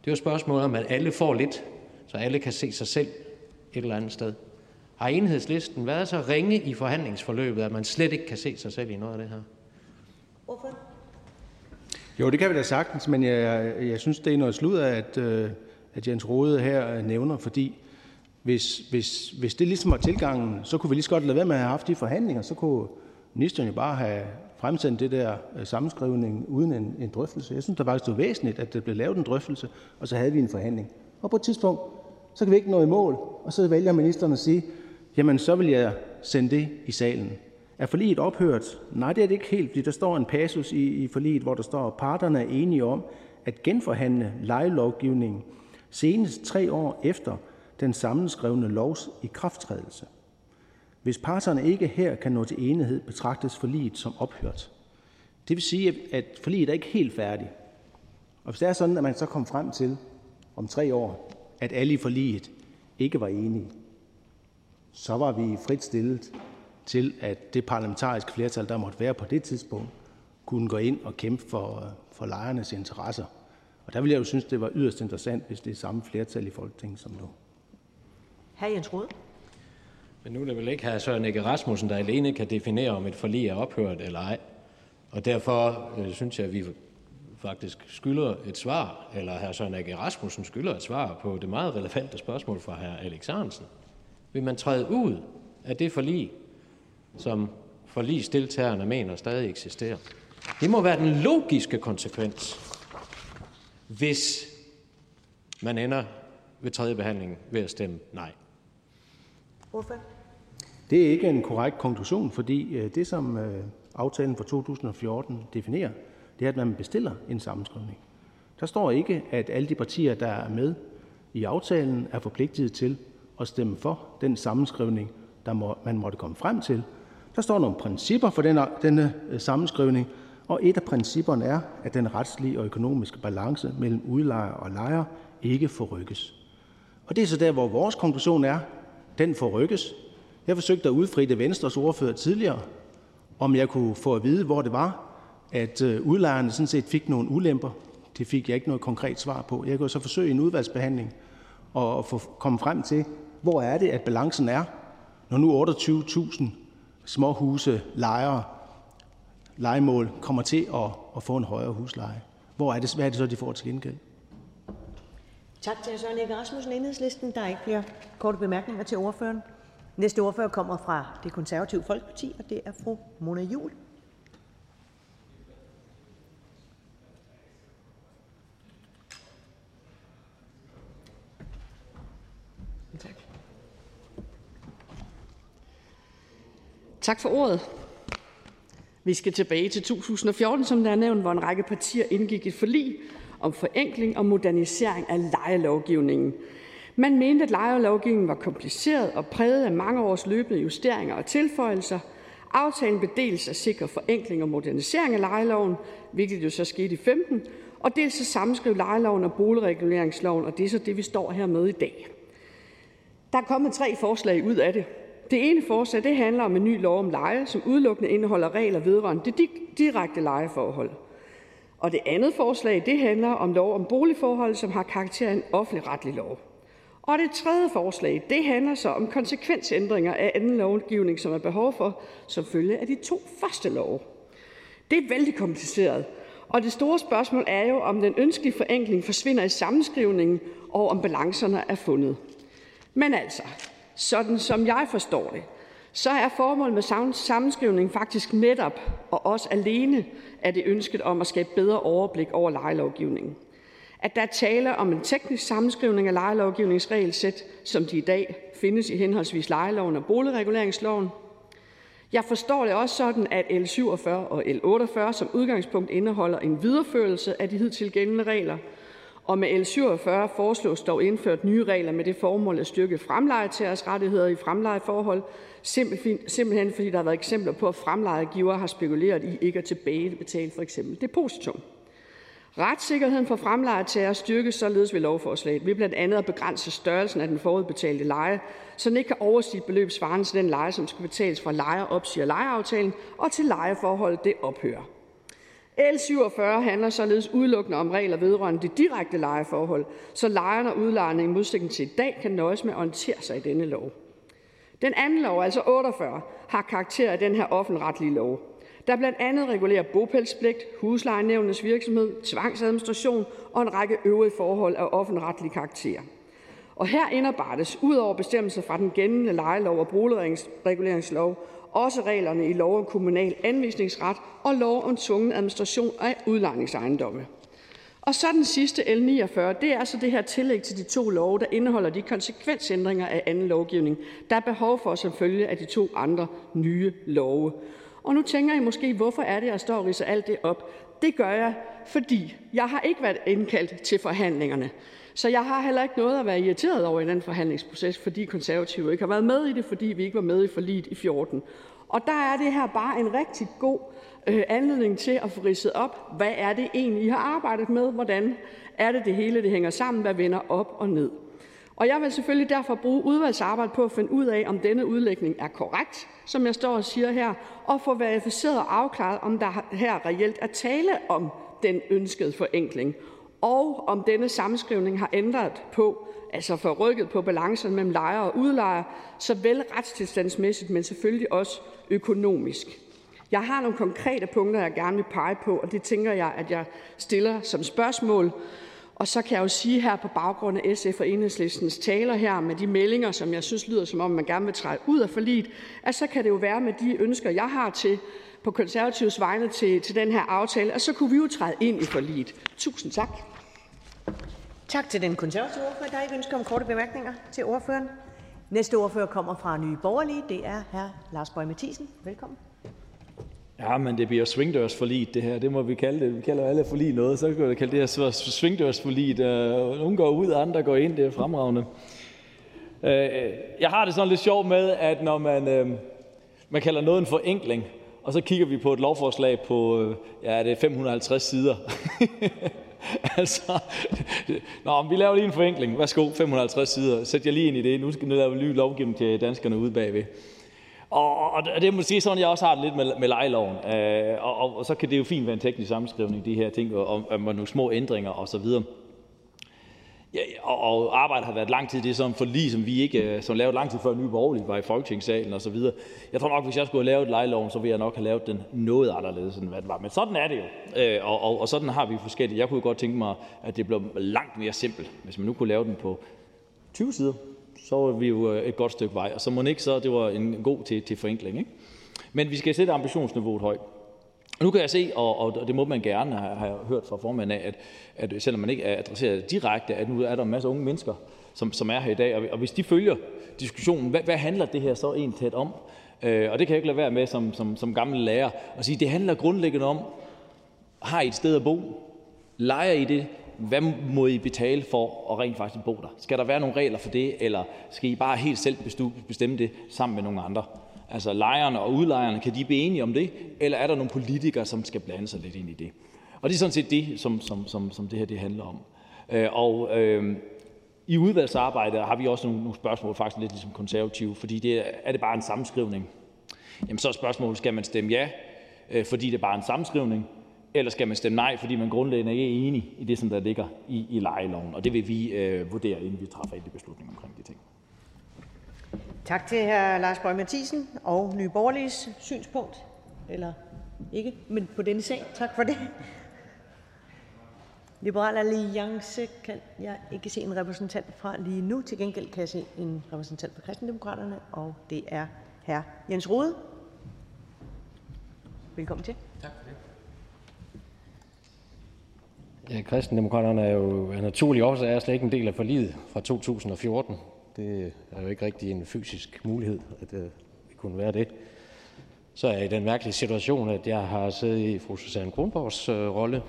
Det er jo et spørgsmål om, at alle får lidt, så alle kan se sig selv et eller andet sted. Har enhedslisten været så ringe i forhandlingsforløbet, at man slet ikke kan se sig selv i noget af det her? Jo, det kan vi da sagtens, men jeg, jeg synes, det er noget slud af, at, øh, at Jens Rode her øh, nævner, fordi hvis, hvis, hvis det ligesom var tilgangen, så kunne vi lige så godt lade være med at have haft de forhandlinger, så kunne ministeren jo bare have fremsendt det der øh, sammenskrivning uden en, en drøftelse. Jeg synes det faktisk, det var væsentligt, at der blev lavet en drøftelse, og så havde vi en forhandling. Og på et tidspunkt, så kan vi ikke nå i mål, og så vælger ministeren at sige, jamen så vil jeg sende det i salen. Er forliget ophørt? Nej, det er det ikke helt, fordi der står en passus i, i forliget, hvor der står, at parterne er enige om at genforhandle lejelovgivningen senest tre år efter den sammenskrevne lovs ikrafttrædelse. Hvis parterne ikke her kan nå til enighed, betragtes forliget som ophørt. Det vil sige, at forliget er ikke helt færdigt. Og hvis det er sådan, at man så kommer frem til om tre år, at alle i forliget ikke var enige, så var vi frit stillet til, at det parlamentariske flertal, der måtte være på det tidspunkt, kunne gå ind og kæmpe for, for lejernes interesser. Og der ville jeg jo synes, det var yderst interessant, hvis det er samme flertal i Folketinget som nu. Hr. Jens Rode. Men nu er det vel ikke hr. Søren Egge Rasmussen, der alene kan definere, om et forlig er ophørt eller ej. Og derfor øh, synes jeg, at vi faktisk skylder et svar, eller hr. Søren Egge Rasmussen skylder et svar på det meget relevante spørgsmål fra hr. Alex Arensen. Vil man træde ud af det forlig, som forligsdeltagerne mener stadig eksisterer? Det må være den logiske konsekvens, hvis man ender ved tredje behandling ved at stemme nej. Det er ikke en korrekt konklusion, fordi øh, det, som øh, aftalen fra 2014 definerer, det er, at man bestiller en sammenskrivning. Der står ikke, at alle de partier, der er med i aftalen, er forpligtet til at stemme for den sammenskrivning, der må, man måtte komme frem til. Der står nogle principper for denne, denne sammenskrivning, og et af principperne er, at den retslige og økonomiske balance mellem udlejer og lejer ikke forrykkes. Og det er så der, hvor vores konklusion er, den forrykkes. Jeg forsøgte at udfride Venstres ordfører tidligere, om jeg kunne få at vide, hvor det var, at øh, udlejerne sådan set fik nogle ulemper. Det fik jeg ikke noget konkret svar på. Jeg kunne så forsøge en udvalgsbehandling og få komme frem til, hvor er det, at balancen er, når nu 28.000 småhuse, lejere, legemål kommer til at, at få en højere husleje. Hvor er det, hvad er det så, de får til gengæld? Tak til Søren Egge Rasmussen, Enhedslisten. Der er ikke flere korte bemærkninger til ordføreren. Næste ordfører kommer fra det konservative Folkeparti, og det er fru Mona Juhl. Tak for ordet. Vi skal tilbage til 2014, som der er nævnt, hvor en række partier indgik et forlig om forenkling og modernisering af lejelovgivningen. Man mente, at lejelovgivningen var kompliceret og præget af mange års løbende justeringer og tilføjelser. Aftalen blev dels at sikre forenkling og modernisering af lejeloven, hvilket jo så skete i 15, og dels at sammenskrive lejeloven og boligreguleringsloven, og det er så det, vi står her med i dag. Der er kommet tre forslag ud af det. Det ene forslag det handler om en ny lov om leje, som udelukkende indeholder regler vedrørende det direkte lejeforhold. Og det andet forslag det handler om lov om boligforhold, som har karakter af en offentlig retlig lov. Og det tredje forslag det handler så om konsekvensændringer af anden lovgivning, som er behov for som følge af de to første love. Det er vældig kompliceret, og det store spørgsmål er jo, om den ønskelige forenkling forsvinder i sammenskrivningen, og om balancerne er fundet. Men altså, sådan som jeg forstår det, så er formålet med sammenskrivningen faktisk netop og også alene er det ønsket om at skabe bedre overblik over lejelovgivningen. At der er tale om en teknisk sammenskrivning af lejelovgivningsregelsæt, som de i dag findes i henholdsvis lejeloven og boligreguleringsloven. Jeg forstår det også sådan, at L 47 og L 48 som udgangspunkt indeholder en videreførelse af de hidtil gældende regler, og med L 47 foreslås dog indført nye regler med det formål at styrke fremlejetagers rettigheder i fremlejeforhold, simpelthen fordi der har været eksempler på, at fremlejegiver har spekuleret i ikke at tilbagebetale for eksempel depositum. Retssikkerheden for fremlejetager styrkes således ved lovforslaget ved blandt andet at begrænse størrelsen af den forudbetalte leje, så den ikke kan overstige beløb svarende til den leje, som skal betales fra lejer opsiger lejeaftalen og til lejeforholdet det ophører. L 47 handler således udelukkende om regler vedrørende det direkte lejeforhold, så lejerne og udlejerne i modsætning til i dag kan nøjes med at orientere sig i denne lov. Den anden lov, altså 48, har karakter af den her offentretlige lov, der blandt andet regulerer bopælspligt, huslejenævnenes virksomhed, tvangsadministration og en række øvrige forhold af offentretlig karakter. Og her indarbejdes ud over bestemmelser fra den gældende lejelov og boligreguleringslov også reglerne i lov om kommunal anvisningsret og lov om tvungen administration af udlejningsejendomme. Og så den sidste L 49, det er altså det her tillæg til de to love, der indeholder de konsekvensændringer af anden lovgivning, der er behov for som følge af de to andre nye love. Og nu tænker I måske, hvorfor er det, jeg står og ridser alt det op? Det gør jeg, fordi jeg har ikke været indkaldt til forhandlingerne. Så jeg har heller ikke noget at være irriteret over i den forhandlingsproces, fordi konservative ikke har været med i det, fordi vi ikke var med i forliget i 14. Og der er det her bare en rigtig god øh, anledning til at få ridset op, hvad er det egentlig, I har arbejdet med? Hvordan er det, det hele det hænger sammen? Hvad vender op og ned? Og jeg vil selvfølgelig derfor bruge udvalgsarbejde på at finde ud af, om denne udlægning er korrekt, som jeg står og siger her, og få verificeret og afklaret, om der her reelt er tale om den ønskede forenkling, og om denne sammenskrivning har ændret på, altså forrykket på balancen mellem lejer og udlejer, såvel retstilstandsmæssigt, men selvfølgelig også økonomisk. Jeg har nogle konkrete punkter, jeg gerne vil pege på, og det tænker jeg, at jeg stiller som spørgsmål. Og så kan jeg jo sige her på baggrund af SF og Enhedslistens taler her med de meldinger, som jeg synes lyder som om, man gerne vil træde ud af forliget, at så kan det jo være med de ønsker, jeg har til på konservatives vegne til, til den her aftale, at så kunne vi jo træde ind i forliget. Tusind tak. Tak til den konservative ordfører. Der er ikke ønsker om korte bemærkninger til ordføreren. Næste ordfører kommer fra Nye Borgerlige. Det er hr. Lars Bøge Mathisen. Velkommen. Ja, men det bliver svingdørsforliget, det her. Det må vi kalde det. Vi kalder alle forlig noget. Så kan vi kalde det her svingdørsforliget. Nogle går ud, andre går ind. Det er fremragende. Øh, jeg har det sådan lidt sjovt med, at når man, øh, man kalder noget en forenkling, og så kigger vi på et lovforslag på øh, ja, det er 550 sider. altså, nå, vi laver lige en forenkling. Værsgo, 550 sider. Sæt jer lige ind i det. Nu skal vi lave ny lovgivning til danskerne ude bagved. Og, og det er måske sådan, jeg også har det lidt med, med lejeloven. Øh, og, og, og, så kan det jo fint være en teknisk sammenskrivning, de her ting, og, og, og nogle små ændringer osv. Ja, og, og arbejdet har været lang tid. Det er sådan for som vi ikke, øh, som lavede lang tid før Nye Borgerlige var i Folketingssalen og så videre. Jeg tror nok, hvis jeg skulle have lavet lejeloven, så ville jeg nok have lavet den noget anderledes, end hvad det var. Men sådan er det jo. Øh, og, og, og sådan har vi forskellige. Jeg kunne godt tænke mig, at det blev langt mere simpelt, hvis man nu kunne lave den på 20 sider. Så var vi jo øh, et godt stykke vej. Og så må ikke så, det var en god til, til forenkling. Ikke? Men vi skal sætte ambitionsniveauet højt. Nu kan jeg se, og, og det må man gerne har jeg hørt fra formanden af, at, at selvom man ikke er adresseret direkte, at nu er der en masse unge mennesker, som, som er her i dag, og, og hvis de følger diskussionen, hvad, hvad handler det her så egentlig tæt om? Øh, og det kan jeg ikke lade være med som, som, som gammel lærer at sige, det handler grundlæggende om, har I et sted at bo? Leger I det? Hvad må I betale for at rent faktisk bo der? Skal der være nogle regler for det, eller skal I bare helt selv bestemme det sammen med nogle andre? Altså lejerne og udlejerne, kan de blive enige om det, eller er der nogle politikere, som skal blande sig lidt ind i det? Og det er sådan set det, som, som, som, som det her det handler om. Øh, og øh, i udvalgsarbejdet har vi også nogle, nogle spørgsmål, faktisk lidt ligesom konservative, fordi det er, er det bare en sammenskrivning? Jamen så er spørgsmålet, skal man stemme ja, øh, fordi det er bare en sammenskrivning, eller skal man stemme nej, fordi man grundlæggende ikke er enig i det, som der ligger i, i lejeloven. Og det vil vi øh, vurdere, inden vi træffer endelig beslutning omkring de ting. Tak til hr. Lars Boje Mathiesen og Nye Borgerliges synspunkt. Eller ikke, men på denne sag. Tak for det. Liberal Alliance kan jeg ikke se en repræsentant fra lige nu. Til gengæld kan jeg se en repræsentant fra Kristendemokraterne, og det er hr. Jens Rode. Velkommen til. Tak for det. Ja, kristendemokraterne er jo af naturlige årsager slet ikke en del af forliget fra 2014. Det er jo ikke rigtig en fysisk mulighed, at øh, vi kunne være det. Så er jeg i den mærkelige situation, at jeg har siddet i fru Susanne Kronborgs øh, rolle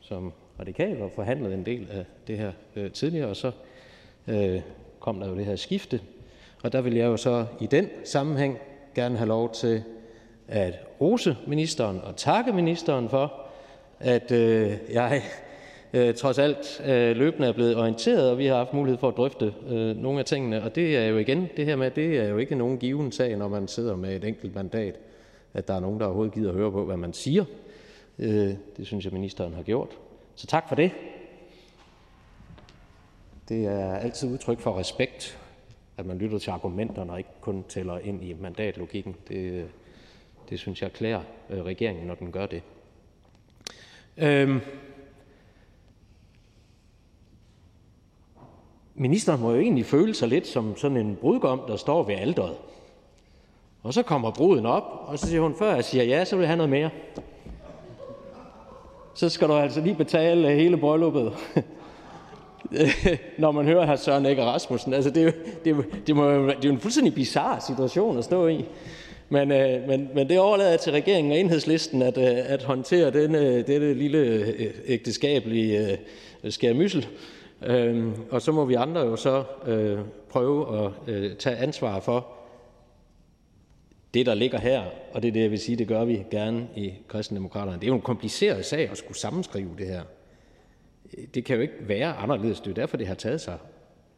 som radikal og forhandlet en del af det her øh, tidligere, og så øh, kom der jo det her skifte. Og der vil jeg jo så i den sammenhæng gerne have lov til at rose ministeren og takke ministeren for, at øh, jeg øh, trods alt øh, løbende er blevet orienteret, og vi har haft mulighed for at drøfte øh, nogle af tingene. Og det er jo igen det her med, det er jo ikke nogen given sag, når man sidder med et enkelt mandat, at der er nogen, der overhovedet gider at høre på, hvad man siger. Øh, det synes jeg, ministeren har gjort. Så tak for det. Det er altid udtryk for respekt, at man lytter til argumenterne og ikke kun tæller ind i mandatlogikken. Det, det synes jeg klæder øh, regeringen, når den gør det. Øhm, ministeren må jo egentlig føle sig lidt som sådan en brudgom, der står ved alderet. Og så kommer bruden op, og så siger hun, før jeg siger ja, så vil jeg have noget mere. Så skal du altså lige betale hele brylluppet. når man hører her Søren Ikke Rasmussen. Altså, det, er jo, det, er, det, må, det er jo en fuldstændig bizarre situation at stå i. Men, øh, men, men det overlader jeg til regeringen og enhedslisten at, øh, at håndtere denne, dette lille øh, ægteskabelige øh, skærmyssel. Øhm, og så må vi andre jo så øh, prøve at øh, tage ansvar for det, der ligger her, og det er det, jeg vil sige, det gør vi gerne i Kristendemokraterne. Det er jo en kompliceret sag at skulle sammenskrive det her. Det kan jo ikke være anderledes. Det er jo derfor, det har taget sig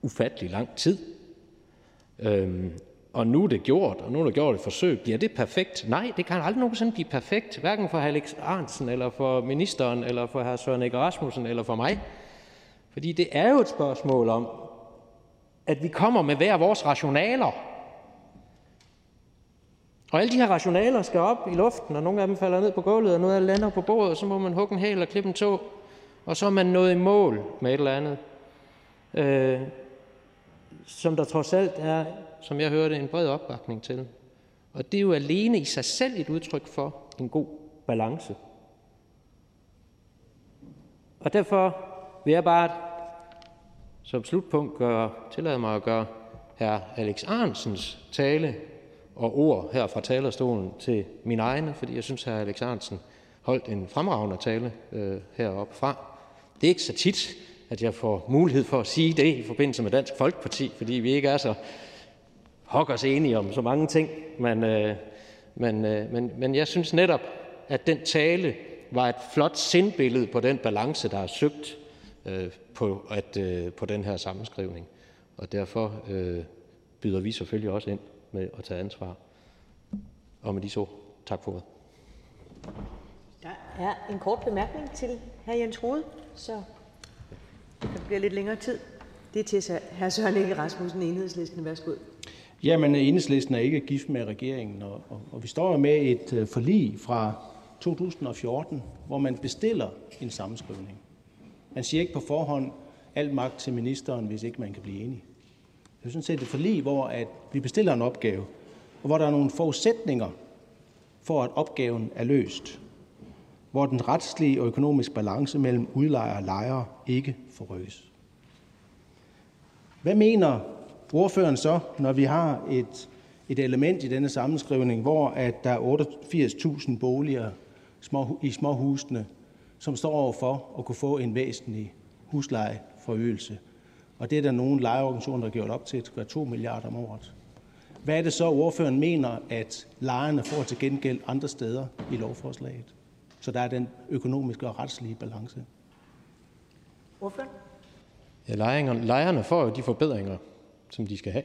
ufattelig lang tid. Øhm, og nu er det gjort, og nu er det gjort et forsøg. Bliver det perfekt? Nej, det kan aldrig nogensinde blive perfekt, hverken for Alex Arnsen, eller for ministeren, eller for hr. Søren Egge Rasmussen, eller for mig. Fordi det er jo et spørgsmål om, at vi kommer med hver vores rationaler. Og alle de her rationaler skal op i luften, og nogle af dem falder ned på gulvet, og noget af det lander på bordet, og så må man hugge en hæl og klippe en tog, og så er man nået i mål med et eller andet, øh, som der trods alt er, som jeg hørte, en bred opbakning til. Og det er jo alene i sig selv et udtryk for en god balance. Og derfor vil jeg bare som slutpunkt gøre, tillade mig at gøre hr. Alex Arnsens tale og ord her fra talerstolen til min egne, fordi jeg synes, herr hr. Alex Arnsen holdt en fremragende tale øh, heroppe fra. Det er ikke så tit, at jeg får mulighed for at sige det i forbindelse med Dansk Folkeparti, fordi vi ikke er så hokkers enige om så mange ting. Men, øh, men, øh, men, men jeg synes netop, at den tale var et flot sindbillede på den balance, der er søgt øh, på, at, øh, på den her sammenskrivning. Og derfor øh, byder vi selvfølgelig også ind med at tage ansvar. Og med de så, tak for det. Der er en kort bemærkning til hr. Jens Rode, så det bliver lidt længere tid. Det er til hr. Søren Egge Rasmussen, enhedslisten. Værsgo. Jamen, enhedslisten er ikke gift med regeringen, og, og, og vi står med et uh, forlig fra 2014, hvor man bestiller en sammenskrivning. Man siger ikke på forhånd alt magt til ministeren, hvis ikke man kan blive enig. Det er sådan set et forlig, hvor at vi bestiller en opgave, og hvor der er nogle forudsætninger for, at opgaven er løst. Hvor den retslige og økonomiske balance mellem udlejer og lejer ikke forrykkes. Hvad mener ordføreren så, når vi har et, et element i denne sammenskrivning, hvor at der er 88.000 boliger små, i småhusene, som står overfor at kunne få en væsentlig huslejeforøgelse. Og det er der nogle lejeorganisationer, der har gjort op til, at være 2 milliarder om året. Hvad er det så, ordføreren mener, at lejerne får til gengæld andre steder i lovforslaget? så der er den økonomiske og retslige balance. Hvorfor? Ja, lejerne, lejerne får jo de forbedringer, som de skal have.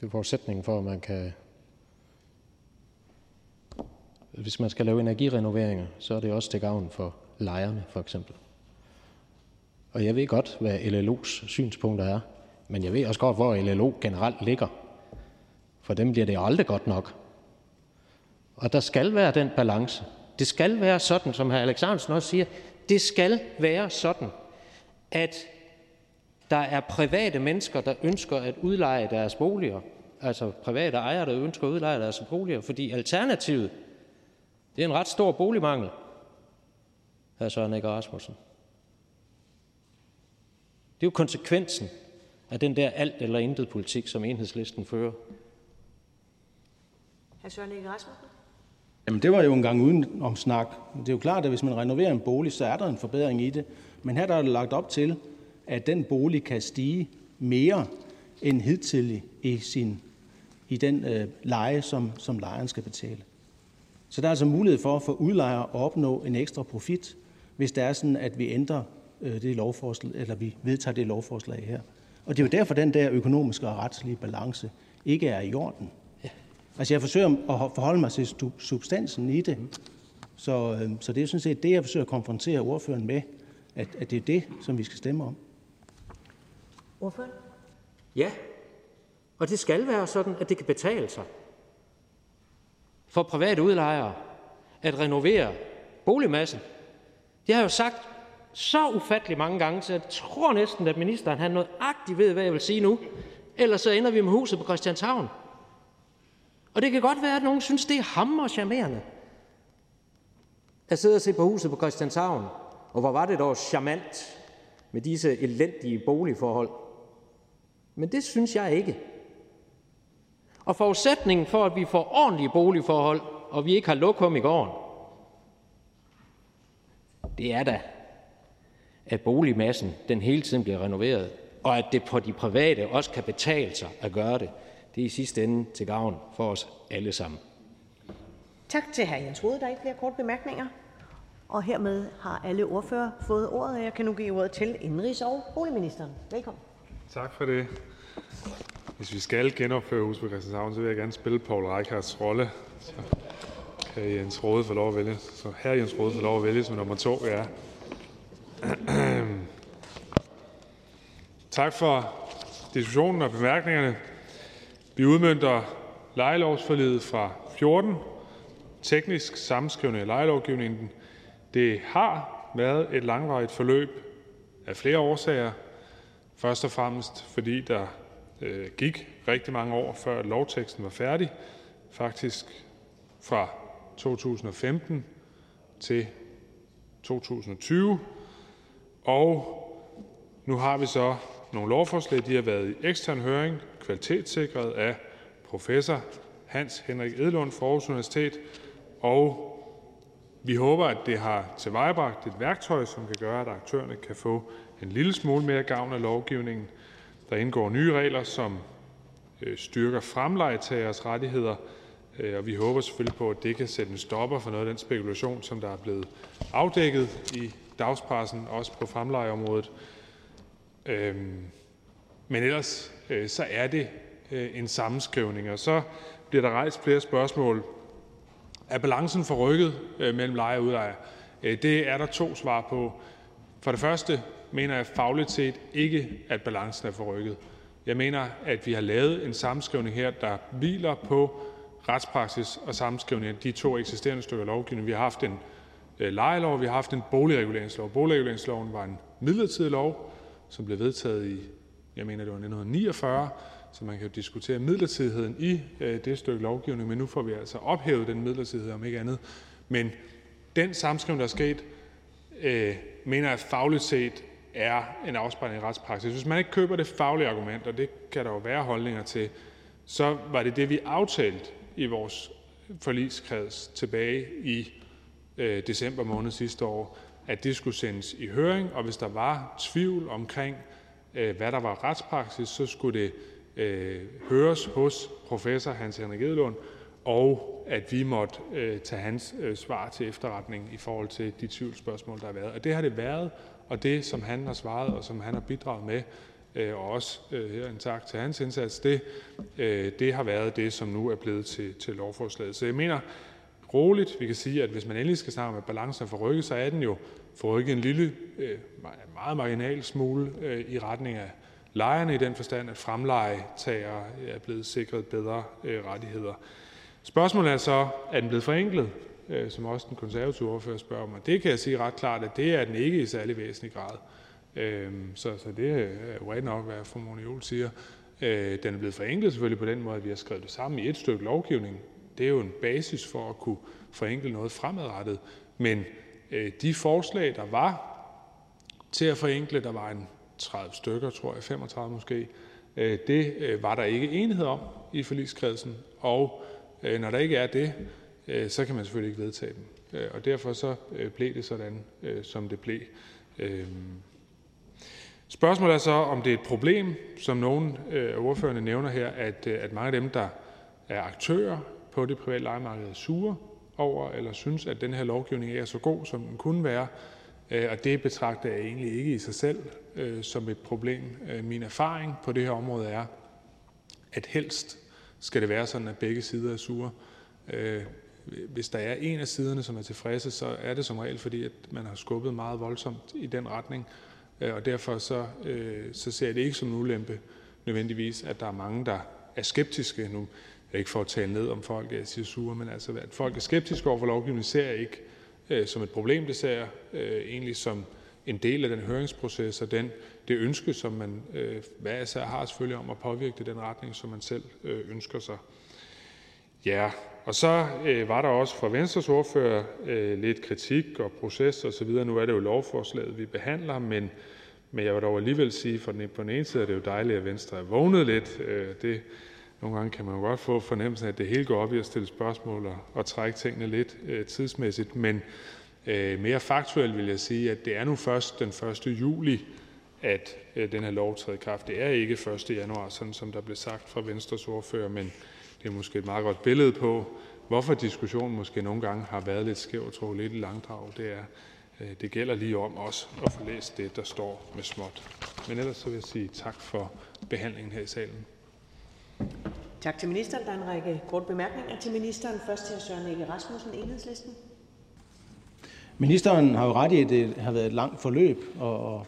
Det er forudsætningen for, at man kan... Hvis man skal lave energirenoveringer, så er det også til gavn for lejerne, for eksempel. Og jeg ved godt, hvad LLO's synspunkter er, men jeg ved også godt, hvor LLO generelt ligger. For dem bliver det aldrig godt nok. Og der skal være den balance. Det skal være sådan, som hr. Alexandersen også siger, det skal være sådan, at der er private mennesker, der ønsker at udleje deres boliger, altså private ejere, der ønsker at udleje deres boliger, fordi alternativet, det er en ret stor boligmangel, hr. Søren Egge Rasmussen. Det er jo konsekvensen af den der alt eller intet politik, som enhedslisten fører. Hr. Søren Egge Rasmussen? Jamen det var jo en gang uden om snak. Det er jo klart, at hvis man renoverer en bolig, så er der en forbedring i det. Men her der er det lagt op til, at den bolig kan stige mere end hidtil i, sin, i den øh, leje, som, som lejeren skal betale. Så der er altså mulighed for for udlejer at opnå en ekstra profit, hvis det er sådan, at vi ændrer øh, det lovforslag, eller vi vedtager det lovforslag her. Og det er jo derfor, den der økonomiske og retslige balance ikke er i orden. Altså jeg forsøger at forholde mig til substansen i det. Så, øh, så det er sådan set det, jeg forsøger at konfrontere ordføreren med, at, at det er det, som vi skal stemme om. Ordføreren? Ja, og det skal være sådan, at det kan betale sig for private udlejere at renovere boligmassen. Det har jeg jo sagt så ufattelig mange gange, så jeg tror næsten, at ministeren har noget agtigt ved, hvad jeg vil sige nu. Ellers så ender vi med huset på Christianshavn. Og det kan godt være, at nogen synes, det er hammer charmerende at sidde og se på huset på Christianshavn. Og hvor var det dog charmant med disse elendige boligforhold. Men det synes jeg ikke. Og forudsætningen for, at vi får ordentlige boligforhold, og vi ikke har lokum i gården, det er da, at boligmassen den hele tiden bliver renoveret, og at det på de private også kan betale sig at gøre det. Det er i sidste ende til gavn for os alle sammen. Tak til hr. Jens Rode. Der er ikke flere korte bemærkninger. Og hermed har alle ordfører fået ordet, og jeg kan nu give ordet til indrigs- og boligministeren. Velkommen. Tak for det. Hvis vi skal genopføre hus på Christianshavn, så vil jeg gerne spille Paul Reichards rolle. Så kan Jens Rode få lov at vælge. Så her Jens Rode får lov at vælge som nummer to, ja. tak for diskussionen og bemærkningerne. Vi udmyndter lejelovsforledet fra 14, teknisk sammenskrivning af lejelovgivningen. Det har været et langvarigt forløb af flere årsager. Først og fremmest fordi der Øh, gik rigtig mange år, før lovteksten var færdig. Faktisk fra 2015 til 2020. Og nu har vi så nogle lovforslag. De har været i ekstern høring, kvalitetssikret af professor Hans Henrik Edlund fra Aarhus Universitet, og vi håber, at det har tilvejebragt et værktøj, som kan gøre, at aktørerne kan få en lille smule mere gavn af lovgivningen. Der indgår nye regler, som øh, styrker fremlejetagers rettigheder, øh, og vi håber selvfølgelig på, at det kan sætte en stopper for noget af den spekulation, som der er blevet afdækket i dagspressen, også på fremlejeområdet. Øhm, men ellers øh, så er det en sammenskrivning, og så bliver der rejst flere spørgsmål. Er balancen forrykket mellem leje og udlejer? Det er der to svar på. For det første mener jeg fagligt set ikke, at balancen er forrykket. Jeg mener, at vi har lavet en sammenskrivning her, der hviler på retspraksis og sammenskrivning af de to eksisterende stykker lovgivning. Vi har haft en øh, lejelov, vi har haft en boligreguleringslov. Boligreguleringsloven var en midlertidig lov, som blev vedtaget i, jeg mener det var 1949, så man kan jo diskutere midlertidigheden i øh, det stykke lovgivning, men nu får vi altså ophævet den midlertidighed om ikke andet. Men den sammenskrivning, der er sket, øh, mener jeg fagligt set er en afspejling af retspraksis. Hvis man ikke køber det faglige argument, og det kan der jo være holdninger til, så var det det, vi aftalte i vores forligskreds tilbage i øh, december måned sidste år, at det skulle sendes i høring, og hvis der var tvivl omkring, øh, hvad der var retspraksis, så skulle det øh, høres hos professor Hans Henrik Edlund, og at vi måtte øh, tage hans øh, svar til efterretning i forhold til de tvivlsspørgsmål, der har været. Og det har det været, og det, som han har svaret, og som han har bidraget med, øh, og også øh, her en tak til hans indsats, det, øh, det har været det, som nu er blevet til, til lovforslaget. Så jeg mener roligt, vi kan sige, at hvis man endelig skal snakke om, at balancen er forrykket, så er den jo forrykket en lille, meget marginal smule i retning af lejerne i den forstand, at fremlejetagere er blevet sikret bedre rettigheder. Spørgsmålet er så, er den blevet forenklet, Øh, som også den konservative ordfører spørger om, og det kan jeg sige ret klart, at det er den ikke i særlig væsentlig grad. Øhm, så, så det er jo ret nok, hvad fru Mona Juhl siger. Øh, den er blevet forenklet selvfølgelig på den måde, at vi har skrevet det sammen i et stykke lovgivning. Det er jo en basis for at kunne forenkle noget fremadrettet. Men øh, de forslag, der var til at forenkle, der var en 30 stykker, tror jeg, 35 måske, det var der ikke enighed om i forligskredsen, og når der ikke er det, Øh, så kan man selvfølgelig ikke vedtage dem. Øh, og derfor så øh, blev det sådan, som det blev. Spørgsmålet er så, om det er et problem, som nogle af ordførerne nævner her, at, at mange af dem, der er aktører på det private lejemarked, er sure over eller synes, at den her lovgivning ikke er så god, som den kunne være. Og det betragter jeg egentlig ikke i sig selv som et problem. Min erfaring på det her område er, at helst skal det være sådan, at begge sider er sure. Hvis der er en af siderne, som er tilfredse, så er det som regel, fordi at man har skubbet meget voldsomt i den retning. Øh, og derfor så, øh, så ser jeg det ikke som en ulempe nødvendigvis, at der er mange, der er skeptiske. Nu er ikke for at tale ned om folk, jeg siger sure, men altså, at folk er skeptiske over for lovgivningen, ser jeg ikke øh, som et problem. Det ser jeg øh, egentlig som en del af den høringsproces og den, det ønske, som man øh, hvad jeg har selvfølgelig om at påvirke det den retning, som man selv øh, ønsker sig. Ja, så øh, var der også fra Venstres ordfører øh, lidt kritik og proces osv. Nu er det jo lovforslaget, vi behandler, men, men jeg vil dog alligevel sige, for den, på den ene side er det jo dejligt, at Venstre er vågnet lidt. Øh, det, nogle gange kan man jo godt få fornemmelsen af, at det hele går op i at stille spørgsmål og, og trække tingene lidt øh, tidsmæssigt. Men øh, mere faktuelt vil jeg sige, at det er nu først den 1. juli, at øh, den her lov træder i kraft. Det er ikke 1. januar, sådan som der blev sagt fra Venstres ordfører, men det er måske et meget godt billede på, hvorfor diskussionen måske nogle gange har været lidt skæv og trukket lidt i langdrag. Det er, øh, det gælder lige om også at få læst det, der står med småt. Men ellers så vil jeg sige tak for behandlingen her i salen. Tak til ministeren. Der er en række korte bemærkninger til ministeren. Først til Søren Ege Rasmussen, Enhedslisten. Ministeren har jo ret i, at det har været et langt forløb, og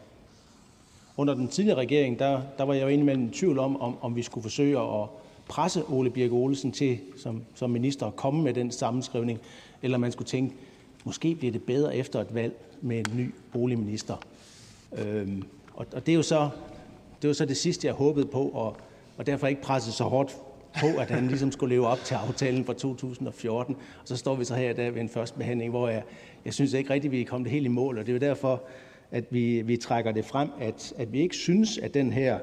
under den tidligere regering, der, der var jeg jo indimellem i tvivl om, om, om vi skulle forsøge at presse Ole Birk Olesen til som, som minister at komme med den sammenskrivning, eller man skulle tænke, måske bliver det bedre efter et valg med en ny boligminister. Øhm, og, og det er jo så det, var så det sidste, jeg håbede på, og, og derfor ikke presset så hårdt på, at han ligesom skulle leve op til aftalen fra 2014. Og så står vi så her i dag ved en første behandling, hvor jeg, jeg synes ikke rigtigt, vi er kommet helt i mål, og det er jo derfor, at vi, vi trækker det frem, at, at vi ikke synes, at den her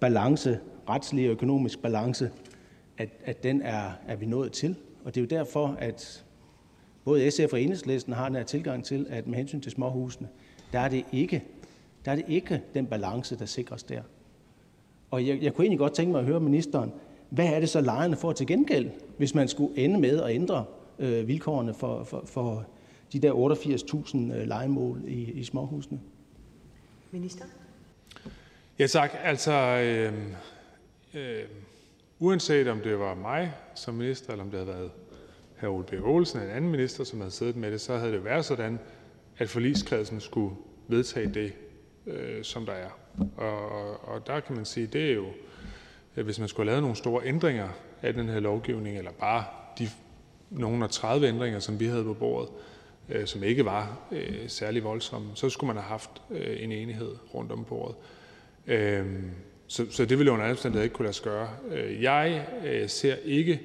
balance, retslig og økonomisk balance, at, at den er, er vi nået til. Og det er jo derfor, at både SF og Enhedslisten har den her tilgang til, at med hensyn til småhusene, der er det ikke, der er det ikke den balance, der sikres der. Og jeg, jeg kunne egentlig godt tænke mig at høre ministeren, hvad er det så lejerne får til gengæld, hvis man skulle ende med at ændre øh, vilkårene for, for, for de der 88.000 øh, legemål i, i småhusene? Minister? Ja tak. Altså, øh, øh, Uanset om det var mig som minister, eller om det havde været hr. Ole Birk Olesen eller en anden minister, som havde siddet med det, så havde det været sådan, at forligskredsen skulle vedtage det, øh, som der er. Og, og, og der kan man sige, det er jo, at hvis man skulle have lavet nogle store ændringer af den her lovgivning, eller bare de nogle af 30 ændringer, som vi havde på bordet, øh, som ikke var øh, særlig voldsomme, så skulle man have haft øh, en enighed rundt om bordet. Øh, så, så det ville under alle omstændigheder ikke kunne lade sig gøre. Øh, jeg øh, ser ikke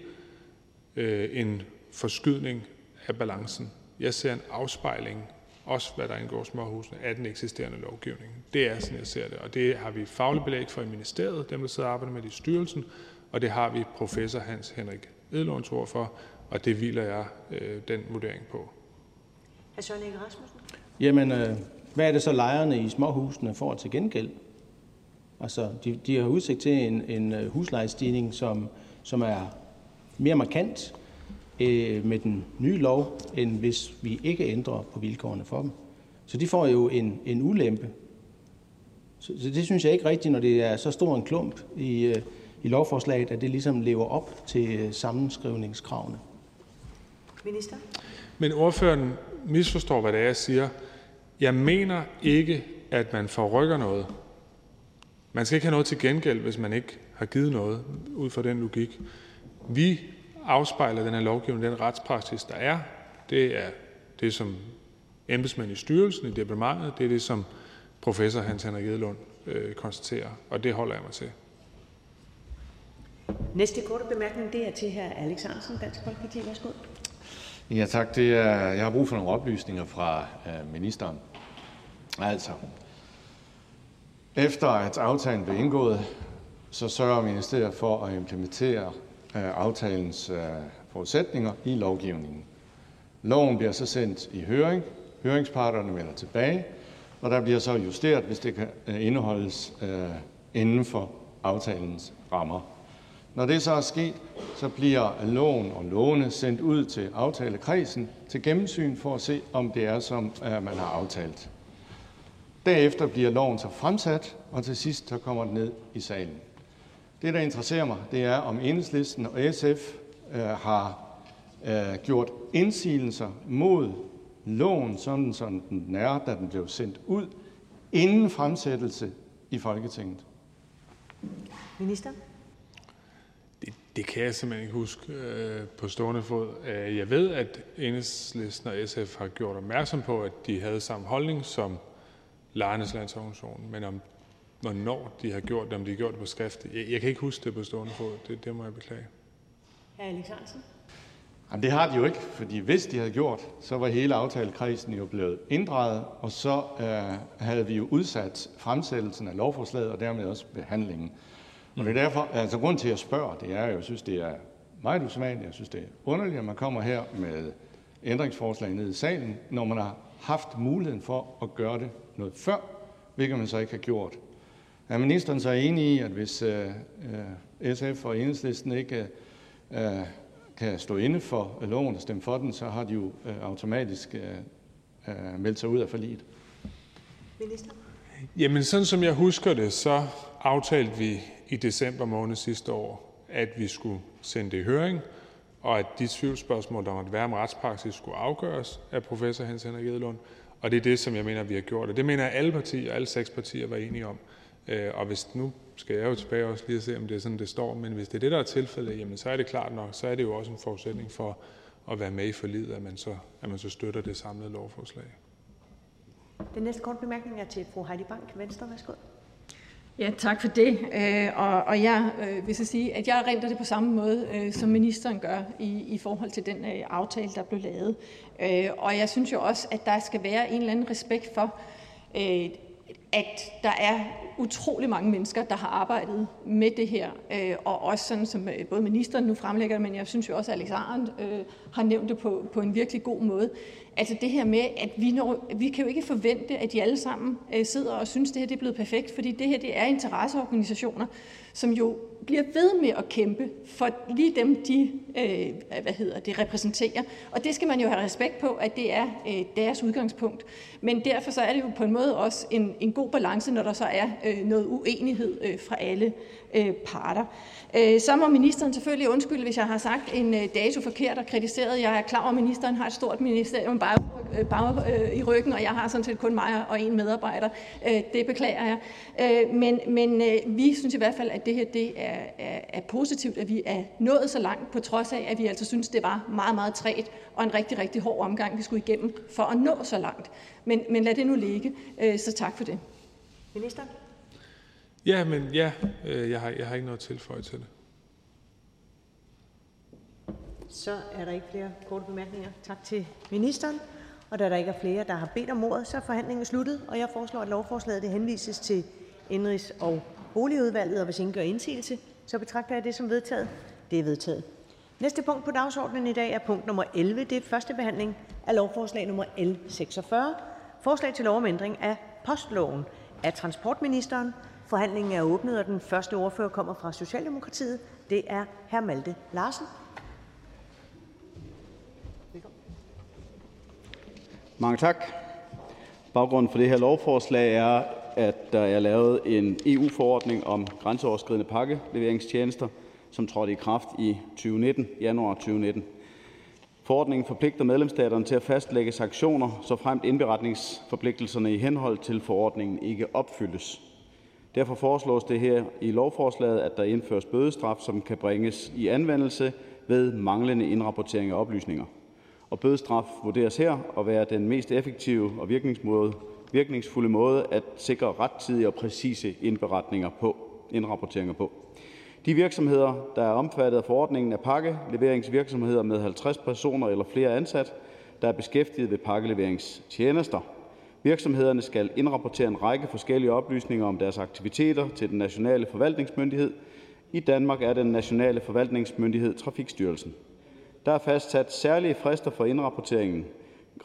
øh, en forskydning af balancen. Jeg ser en afspejling, også hvad der indgår småhusene, af den eksisterende lovgivning. Det er sådan, jeg ser det. Og det har vi faglig belæg for i ministeriet, dem der sidder og arbejder med det i styrelsen, og det har vi professor Hans Henrik Edlunds ord for, og det hviler jeg øh, den vurdering på. Hr. Søren Rasmussen? Jamen, øh, hvad er det så lejerne i småhusene får til gengæld? Altså, de, de har udsigt til en, en øh, huslejestigning, som, som er mere markant. øh, med den nye lov, end hvis vi ikke ændrer på vilkårene for dem. Så de får jo en, en ulempe. Så, så det synes jeg ikke rigtigt, når det er så stor en klump i, øh, i lovforslaget, at det ligesom lever op til øh, sammenskrivningskravene. Minister? Men ordføreren misforstår, hvad det er, jeg siger. Jeg mener ikke, at man forrykker noget. Man skal ikke have noget til gengæld, hvis man ikke har givet noget, ud fra den logik. Vi afspejler den her lovgivning, den retspraksis, der er. Det er det, som embedsmænd i styrelsen, i departementet, det er det, som professor Hans Henrik Edelund øh, konstaterer, og det holder jeg mig til. Næste korte bemærkning, det er til hr. Alex Hansen, Dansk Folkeparti. Værsgo. Ja tak. Det er, jeg har brug for nogle oplysninger fra øh, ministeren. Altså, efter at aftalen blev indgået, så sørger ministeriet for at implementere øh, aftalens øh, forudsætninger i lovgivningen. Loven bliver så sendt i høring, høringsparterne vender tilbage, og der bliver så justeret, hvis det kan øh, indeholdes inden for aftalens rammer. Når det så er sket, så bliver loven og lovene sendt ud til aftalekredsen til gennemsyn for at se, om det er, som man har aftalt. Derefter bliver loven så fremsat, og til sidst så kommer den ned i salen. Det, der interesserer mig, det er, om enhedslisten og SF øh, har øh, gjort indsigelser mod loven, sådan som den er, da den blev sendt ud, inden fremsættelse i Folketinget. Minister? Det, det kan jeg simpelthen ikke huske øh, på stående fod. Øh, jeg ved, at Enhedslisten og SF har gjort opmærksom på, at de havde samme holdning som Lejernes Landsorganisation, men om hvornår de har gjort det, om de har gjort det på skrift. Jeg, jeg kan ikke huske det på stående fod. Det, det må jeg beklage. Hr. Alex Hansen? Jamen, det har de jo ikke, fordi hvis de havde gjort, så var hele aftalekredsen jo blevet inddraget, og så øh, havde vi jo udsat fremsættelsen af lovforslaget og dermed også behandlingen. Og det er derfor, altså grund til at jeg spørger, det er, at jeg synes, det er meget usædvanligt, jeg synes, det er underligt, at man kommer her med ændringsforslag ned i salen, når man har haft muligheden for at gøre det noget før, hvilket man så ikke har gjort. Er ministeren så enig i, at hvis øh, øh, SF og enhedslisten ikke øh, kan stå inde for loven og stemme for den, så har de jo øh, automatisk øh, øh, meldt sig ud af forliget? Minister? Jamen, sådan som jeg husker det, så aftalte vi i december måned sidste år, at vi skulle sende det i høring, og at de tvivlsspørgsmål, der måtte være om retspraksis, skulle afgøres af professor Hans Henrik Edelund. Og det er det, som jeg mener, vi har gjort. Og det mener jeg, alle partier, alle seks partier var enige om. Øh, og hvis nu skal jeg jo tilbage også lige at se, om det er sådan, det står, men hvis det er det, der er tilfældet, jamen så er det klart nok, så er det jo også en forudsætning for at være med i forlidet, at man så, at man så støtter det samlede lovforslag. Den næste korte bemærkning er til fru Heidi Bank, Venstre. Værsgo. Ja, tak for det. Øh, og, og jeg øh, vil så sige, at jeg renter det på samme måde, øh, som ministeren gør i, i forhold til den aftale, der blev lavet. Og jeg synes jo også, at der skal være en eller anden respekt for, at der er utrolig mange mennesker, der har arbejdet med det her, øh, og også sådan som både ministeren nu fremlægger, men jeg synes jo også, at Alex Arendt øh, har nævnt det på, på en virkelig god måde. Altså det her med, at vi, når, vi kan jo ikke forvente, at de alle sammen øh, sidder og synes, at det her det er blevet perfekt, fordi det her det er interesseorganisationer, som jo bliver ved med at kæmpe for lige dem, de øh, hvad hedder det, repræsenterer. Og det skal man jo have respekt på, at det er øh, deres udgangspunkt. Men derfor så er det jo på en måde også en, en god balance, når der så er øh, noget uenighed øh, fra alle øh, Øh, parter. Øh, så må ministeren selvfølgelig undskylde, hvis jeg har sagt en øh, dato forkert og kritiseret. Jeg er klar over, at ministeren har et stort ministerium bare, bare øh, i ryggen, og jeg har sådan set kun mig og en medarbejder. Det beklager jeg. Men men vi synes i hvert fald, at det her det er, er, er positivt, at vi er nået så langt, på trods af, at vi altså synes, det var meget, meget træt og en rigtig, rigtig hård omgang, vi skulle igennem for at nå så langt. Men, men lad det nu ligge. Så tak for det. Minister? Ja, men ja, øh, jeg, har, jeg har ikke noget tilføje til det. Så er der ikke flere korte bemærkninger. Tak til ministeren. Og da der ikke er flere, der har bedt om ordet, så er forhandlingen sluttet, og jeg foreslår, at lovforslaget det henvises til Indrigs- og Boligudvalget, og hvis ingen gør indsigelse, så betragter jeg det som vedtaget. Det er vedtaget. Næste punkt på dagsordenen i dag er punkt nummer 11. Det er første behandling af lovforslag nummer L 46. Forslag til lov om ændring af postloven af transportministeren. Forhandlingen er åbnet, og den første ordfører kommer fra Socialdemokratiet. Det er hr. Malte Larsen. Mange tak. Baggrunden for det her lovforslag er, at der er lavet en EU-forordning om grænseoverskridende pakkeleveringstjenester, som trådte i kraft i 2019, januar 2019. Forordningen forpligter medlemsstaterne til at fastlægge sanktioner, så fremt indberetningsforpligtelserne i henhold til forordningen ikke opfyldes. Derfor foreslås det her i lovforslaget, at der indføres bødestraf, som kan bringes i anvendelse ved manglende indrapportering af oplysninger. Og bødestraf vurderes her at være den mest effektive og virkningsfulde måde at sikre rettidige og præcise indberetninger på, indrapporteringer på. De virksomheder, der er omfattet af forordningen, er pakkeleveringsvirksomheder med 50 personer eller flere ansat, der er beskæftiget ved pakkeleveringstjenester. Virksomhederne skal indrapportere en række forskellige oplysninger om deres aktiviteter til den nationale forvaltningsmyndighed. I Danmark er den nationale forvaltningsmyndighed Trafikstyrelsen. Der er fastsat særlige frister for indrapporteringen.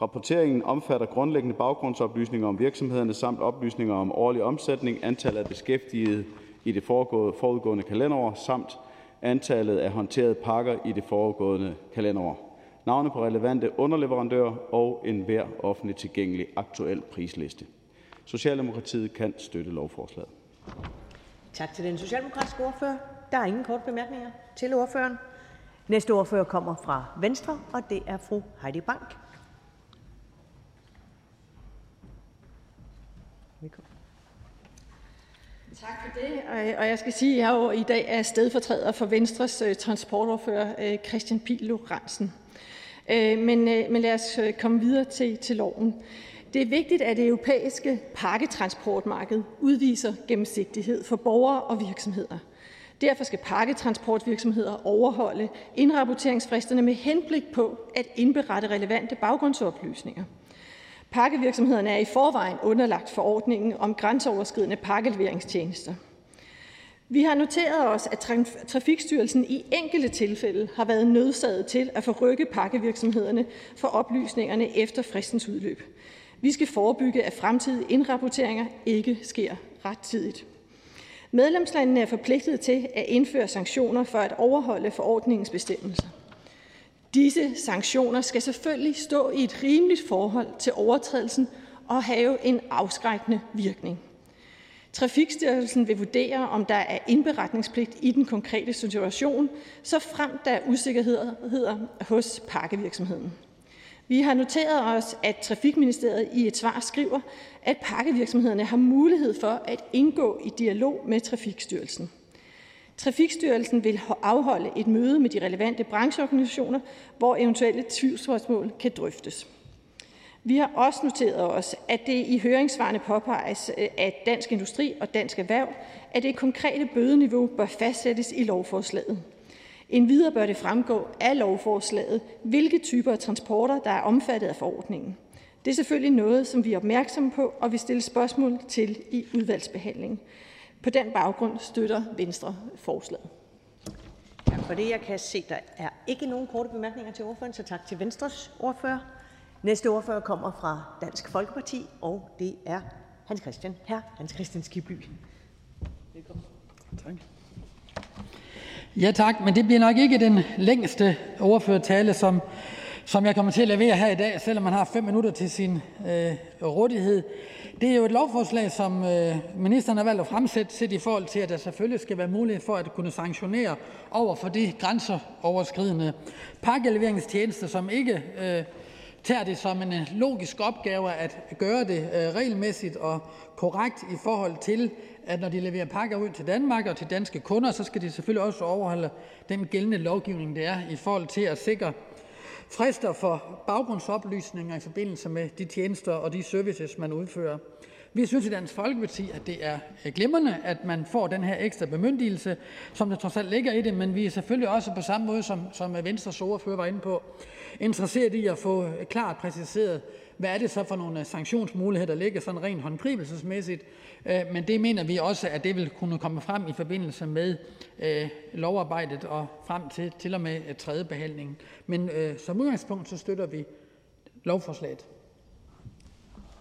Rapporteringen omfatter grundlæggende baggrundsoplysninger om virksomhederne samt oplysninger om årlig omsætning, antallet af beskæftigede i det forudgående kalenderår samt antallet af håndterede pakker i det foregående kalenderår, navne på relevante underleverandører og en hver offentlig tilgængelig aktuel prisliste. Socialdemokratiet kan støtte lovforslaget. Tak til den socialdemokratiske ordfører. Der er ingen korte bemærkninger til ordføreren. Næste ordfører kommer fra Venstre, og det er fru Heidi Bank. Velkommen. Tak for det. Og jeg skal sige, at jeg jo i dag er stedfortræder for Venstres øh, transportordfører øh, Christian Pihl Lorentzen. Øh, men, øh, men lad os øh, komme videre til, til loven. Det er vigtigt, at det europæiske pakketransportmarked udviser gennemsigtighed for borgere og virksomheder. Derfor skal pakketransportvirksomheder overholde indrapporteringsfristerne med henblik på at indberette relevante baggrundsoplysninger. Pakkevirksomhederne er i forvejen underlagt forordningen om grænseoverskridende pakkeleveringstjenester. Vi har noteret os, at Trafikstyrelsen i enkelte tilfælde har været nødsaget til at forrykke pakkevirksomhederne for oplysningerne efter fristens udløb. Vi skal forebygge, at fremtidige indrapporteringer ikke sker rettidigt. Medlemslandene er forpligtet til at indføre sanktioner for at overholde forordningens bestemmelser. Disse sanktioner skal selvfølgelig stå i et rimeligt forhold til overtrædelsen og have en afskrækkende virkning. Trafikstyrelsen vil vurdere, om der er indberetningspligt i den konkrete situation, så frem der er usikkerheder hos pakkevirksomheden. Vi har noteret os, at Trafikministeriet i et svar skriver, at pakkevirksomhederne har mulighed for at indgå i dialog med Trafikstyrelsen. Trafikstyrelsen vil afholde et møde med de relevante brancheorganisationer, hvor eventuelle tvivlsspørgsmål kan drøftes. Vi har også noteret os, at det i høringssvarene påpeges øh, at Dansk Industri og Dansk Erhverv, at det konkrete bødeniveau bør fastsættes i lovforslaget. Endvidere bør det fremgå af lovforslaget, hvilke typer af transporter, der er omfattet af forordningen. Det er selvfølgelig noget, som vi er opmærksomme på og vil stille spørgsmål til i udvalgsbehandlingen. På den baggrund støtter Venstre forslaget. Tak for det. Jeg kan se, der er ikke nogen korte bemærkninger til ordføreren, så tak til Venstres ordfører. Næste ordfører kommer fra Dansk Folkeparti, og det er Hans Christian, her Hans Christian Skiby. Velkommen. Tak. Ja tak, men det bliver nok ikke den længste ordførertale, som, som jeg kommer til at levere her i dag, selvom man har fem minutter til sin øh, rådighed. Det er jo et lovforslag, som øh, ministeren har valgt at fremsætte, set i forhold til, at der selvfølgelig skal være mulighed for at kunne sanktionere over for de grænseoverskridende pakkeleveringstjenester, som ikke øh, tager det som en øh, logisk opgave at gøre det øh, regelmæssigt og korrekt i forhold til, at når de leverer pakker ud til Danmark og til danske kunder, så skal de selvfølgelig også overholde den gældende lovgivning, der er i forhold til at sikre frister for baggrundsoplysninger i forbindelse med de tjenester og de services, man udfører. Vi synes i Dansk Folkeparti, at det er øh, glimrende, at man får den her ekstra bemyndigelse, som der trods alt ligger i det, men vi er selvfølgelig også på samme måde, som, som Venstres ordfører var inde på, interesseret i at få øh, klart præciseret, hvad det så for nogle øh, sanktionsmuligheder, der ligger sådan rent håndgribelsesmæssigt. Øh, men det mener vi også, at det vil kunne komme frem i forbindelse med lovarbejdet og frem til til og med øh, tredje behandling. Men som udgangspunkt så støtter vi lovforslaget.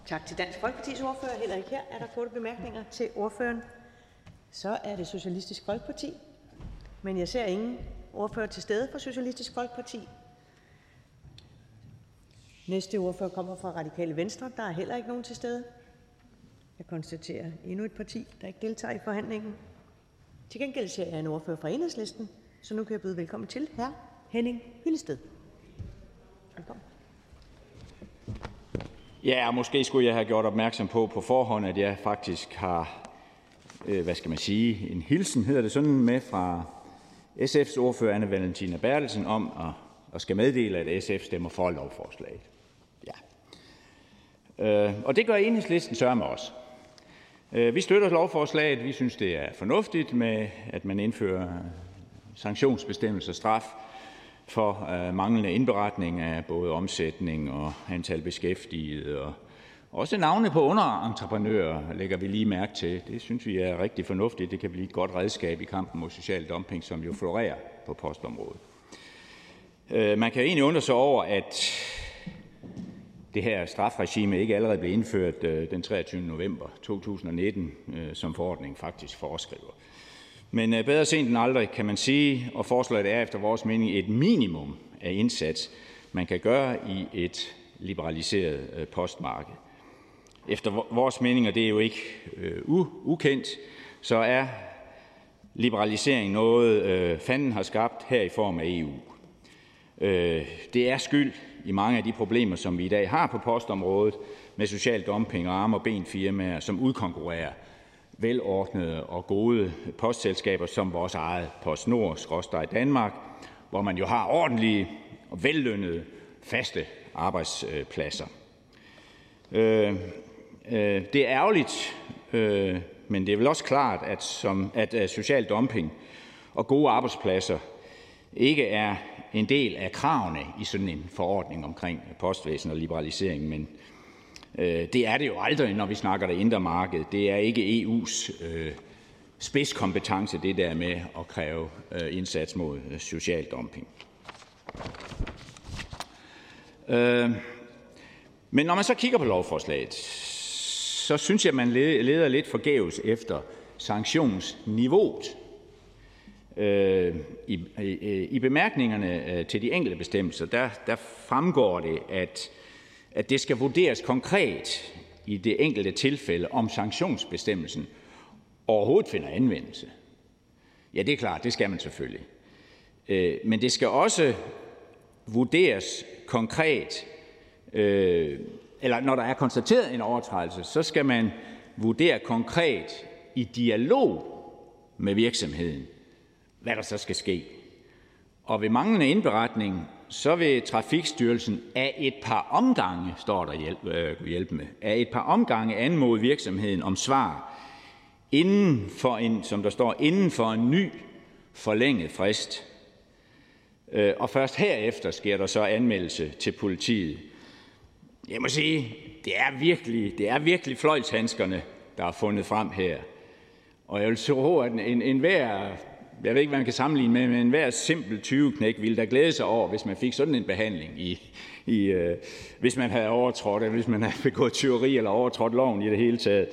Tak til Dansk Folkepartis ordfører. Heller ikke her er der korte bemærkninger til ordføreren. Så er det Socialistisk Folkeparti. Men jeg ser ingen ordfører til stede for Socialistisk Folkeparti. Næste ordfører kommer fra Radikale Venstre. Der er heller ikke nogen til stede. Jeg konstaterer endnu et parti, der ikke deltager i forhandlingen. Til gengæld ser jeg en ordfører fra Enhedslisten, så nu kan jeg byde velkommen til hr. Henning Hyllested. Velkommen. Ja, måske skulle jeg have gjort opmærksom på på forhånd, at jeg faktisk har, øh, hvad skal man sige, en hilsen, hedder det sådan, med fra SF's ordfører Anne Valentina Bertelsen om at, at skal meddele, at SF stemmer for lovforslaget. Øh, og det gør enhedslisten sørme også. Øh, vi støtter lovforslaget. Vi synes, det er fornuftigt med, at man indfører sanktionsbestemmelser straf for øh, manglende indberetning af både omsætning og antal beskæftigede og også navne på underentreprenører lægger vi lige mærke til. Det synes vi er rigtig fornuftigt. Det kan blive et godt redskab i kampen mod social dumping, som jo florerer på postområdet. Øh, man kan egentlig undre sig over, at det her strafregime ikke allerede blev indført øh, den 23. november 2019, øh, som forordningen faktisk foreskriver. Men øh, bedre sent end aldrig, kan man sige, og forslaget er efter vores mening et minimum af indsats, man kan gøre i et liberaliseret postmarked. Efter vores mening, og det er jo ikke øh, ukendt, så er liberalisering noget, øh, fanden har skabt her i form af EU. Øh, det er skyld i mange af de problemer, som vi i dag har på postområdet med social dumping og arm- og benfirmaer, som udkonkurrerer velordnede og gode postselskaber som vores eget PostNord skråstreg Danmark, hvor man jo har ordentlige og vellønnede faste arbejdspladser. Øh, øh, det er ærgerligt, øh, men det er vel også klart, at, som, at øh, social dumping og gode arbejdspladser ikke er en del af kravene i sådan en forordning omkring postvæsen og liberalisering, men Øh, det er det jo aldrig, når vi snakker det indre marked. Det er ikke EU's øh, spidskompetence, det der med at kræve øh, indsats mod øh, social dumping. Øh, men når man så kigger på lovforslaget, så synes jeg, man leder lidt forgæves efter sanktionsniveauet. Øh, I, i, I bemærkningerne øh, til de enkelte bestemmelser, der, der fremgår det, at at det skal vurderes konkret i det enkelte tilfælde, om sanktionsbestemmelsen overhovedet finder anvendelse. Ja, det er klart, det skal man selvfølgelig. Øh, men det skal også vurderes konkret, øh, eller når der er konstateret en overtrædelse, så skal man vurdere konkret i dialog med virksomheden, hvad der så skal ske. Og ved manglende indberetning så vil Trafikstyrelsen af et par omgange, står der hjælp, øh, hjælpe med, af et par omgange anmode virksomheden om svar inden for en, som der står, inden for en ny forlænget frist. Øh, og først herefter sker der så anmeldelse til politiet. Jeg må sige, det er virkelig, det er virkelig fløjtshandskerne, der er fundet frem her. Og jeg vil så at en, en hver jeg ved ikke, hvad man kan sammenligne med, men enhver simpel 20-knæk ville da glæde sig over, hvis man fik sådan en behandling, i, i, øh, hvis man havde overtrådt, eller hvis man havde begået tyveri eller overtrådt loven i det hele taget.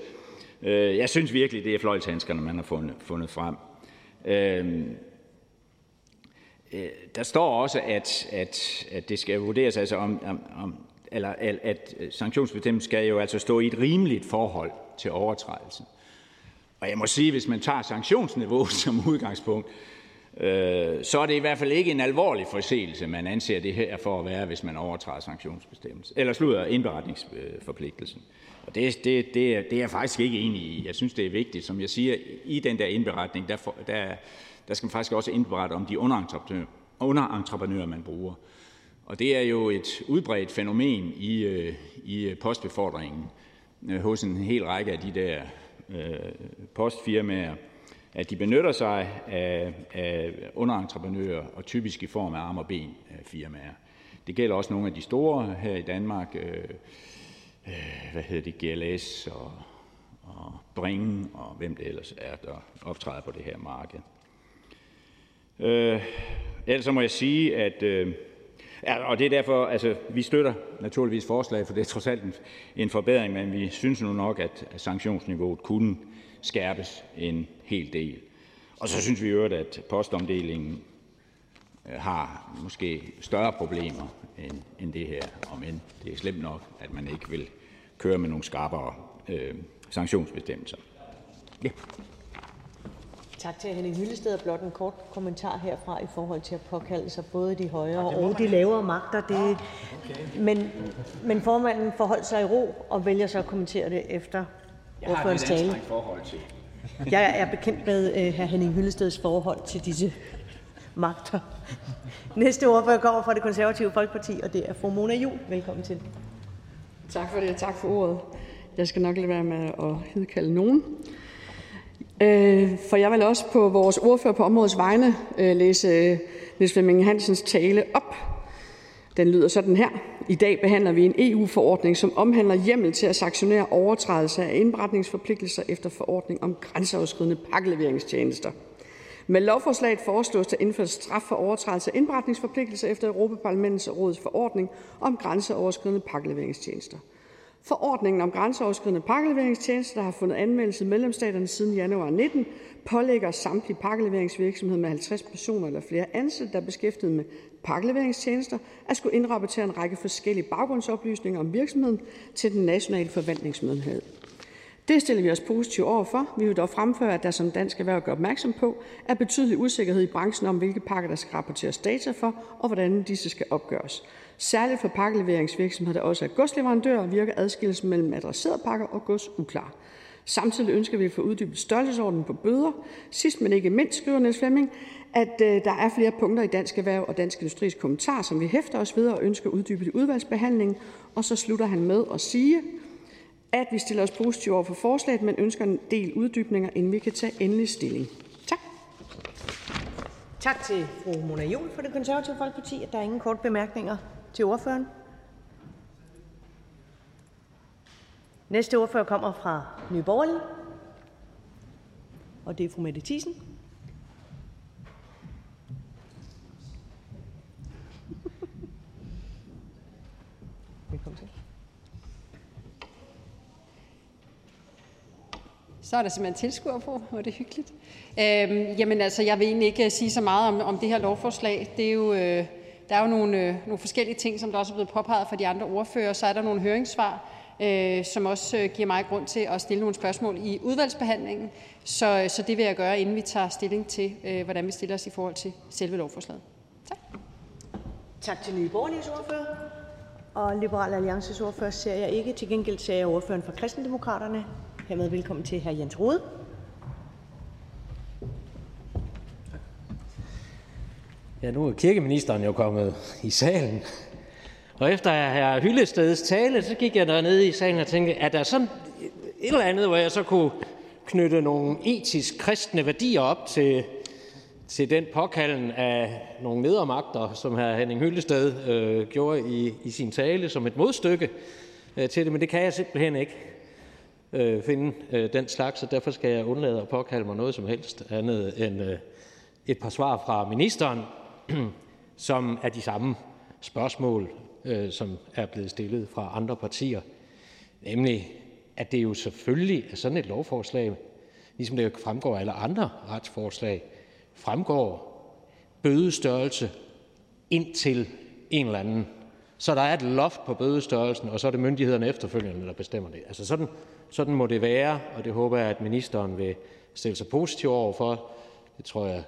Øh, jeg synes virkelig, det er fløjtshandskerne, man har fundet, fundet frem. Øh, øh, der står også, at, at, at det skal vurderes, altså om, om, om eller at sanktionsbestemmelsen skal jo altså stå i et rimeligt forhold til overtrædelsen. Og jeg må sige, hvis man tager sanktionsniveau som udgangspunkt, øh, så er det i hvert fald ikke en alvorlig forseelse, man anser det her for at være, hvis man overtræder sanktionsbestemmelsen, eller slutter indberetningsforpligtelsen. Og det, det, det, er, det er jeg faktisk ikke enig i. Jeg synes, det er vigtigt. Som jeg siger, i den der indberetning, der, for, der, der skal man faktisk også indberette om de underentreprenører, underentreprenører, man bruger. Og det er jo et udbredt fænomen i, øh, i postbefordringen øh, hos en hel række af de der Øh, postfirmaer, at de benytter sig af, af underentreprenører, og typisk i form af arm- og ben-firmaer. Det gælder også nogle af de store her i Danmark, øh, øh, hvad hedder det, GLS og, og Bring, og hvem det ellers er, der optræder på det her marked. Øh, ellers så må jeg sige, at øh, Ja, og det er derfor, altså, vi støtter naturligvis forslaget, for det er trods alt en, en forbedring, men vi synes nu nok, at sanktionsniveauet kunne skærpes en hel del. Og så synes vi jo, at postomdelingen øh, har måske større problemer end, end det her, om end det er slemt nok, at man ikke vil køre med nogle skarpere øh, sanktionsbestemmelser. Ja. Tak til Henning Hyllested. Blot en kort kommentar herfra i forhold til at påkalde sig både de højere og de lavere magter. Det, men, men formanden forholdt sig i ro og vælger så at kommentere det efter ordførens tale. forhold til. Jeg er bekendt med uh, hr. Henning Hyllesteds forhold til disse magter. Næste ordfører kommer fra det konservative Folkeparti, og det er fru Mona Juhl. Velkommen til. Tak for det, og tak for ordet. Jeg skal nok lade være med at hedkalde nogen. Øh, for jeg vil også på vores ordfører på områdets vegne øh, læse øh, Niels Flemming Hansens tale op. Den lyder sådan her. I dag behandler vi en EU-forordning, som omhandler hjemmel til at sanktionere overtrædelse af indberetningsforpligtelser efter forordning om grænseoverskridende pakkeleveringstjenester. Med lovforslaget foreslås der indført straf for overtrædelse af indberetningsforpligtelser efter Europaparlamentets og Rådets forordning om grænseoverskridende pakkeleveringstjenester. Forordningen om grænseoverskridende pakkeleveringstjenester, der har fundet anvendelse i medlemsstaterne siden januar 19, pålægger samtlige pakkeleveringsvirksomheder med 50 personer eller flere ansatte, der er beskæftiget med pakkeleveringstjenester, at skulle indrapportere en række forskellige baggrundsoplysninger om virksomheden til den nationale forvaltningsmyndighed. Det stiller vi os positivt over for. Vi vil dog fremføre, at der som dansk erhverv gør opmærksom på, er betydelig usikkerhed i branchen om, hvilke pakker der skal rapporteres data for, og hvordan disse skal opgøres. Særligt for pakkeleveringsvirksomheder, der også er godsleverandører, virker adskillelsen mellem adresserede pakker og gods uklar. Samtidig ønsker vi at få uddybet størrelsesordenen på bøder. Sidst men ikke mindst skriver Niels Flemming, at øh, der er flere punkter i Dansk Erhverv og Dansk Industris kommentar, som vi hæfter os ved og ønsker uddybet i udvalgsbehandlingen. Og så slutter han med at sige, at vi stiller os positive over for forslaget, men ønsker en del uddybninger, inden vi kan tage endelig stilling. Tak. Tak til fru Mona Juhl for det konservative Folkeparti. Der er ingen kort bemærkninger til ordføreren. Næste ordfører kommer fra Nye Borgerlige, og det er fru Mette Thiesen. Velkommen til. Så er der simpelthen tilskuer på, og det er hyggeligt. Øhm, jamen altså, jeg vil egentlig ikke sige så meget om, om det her lovforslag. Det er jo, øh, der er jo nogle, øh, nogle forskellige ting, som der også er blevet påpeget fra de andre ordfører. Så er der nogle høringssvar, øh, som også øh, giver mig grund til at stille nogle spørgsmål i udvalgsbehandlingen. Så, øh, så det vil jeg gøre, inden vi tager stilling til, øh, hvordan vi stiller os i forhold til selve lovforslaget. Tak til Nye Borgerliges ordfører. Og Liberal Alliances ordfører ser jeg ikke. Til gengæld ser jeg ordføreren for Kristendemokraterne. Hermed velkommen til hr. Jens Rode. Ja, nu er kirkeministeren jo kommet i salen. Og efter herr Hyllesteds tale, så gik jeg dernede i salen og tænkte, er der sådan et eller andet, hvor jeg så kunne knytte nogle etisk kristne værdier op til, til den påkalden af nogle nedermagter, som herr Henning Hyllested øh, gjorde i, i sin tale som et modstykke øh, til det, men det kan jeg simpelthen ikke øh, finde øh, den slags, så derfor skal jeg undlade at påkalde mig noget som helst andet end øh, et par svar fra ministeren, som er de samme spørgsmål, øh, som er blevet stillet fra andre partier, nemlig at det jo selvfølgelig er sådan et lovforslag, ligesom det fremgår af alle andre retsforslag, fremgår bødestørrelse indtil en eller anden. Så der er et loft på bødestørrelsen, og så er det myndighederne efterfølgende, der bestemmer det. Altså sådan, sådan må det være, og det håber jeg, at ministeren vil stille sig positiv over for. Det tror jeg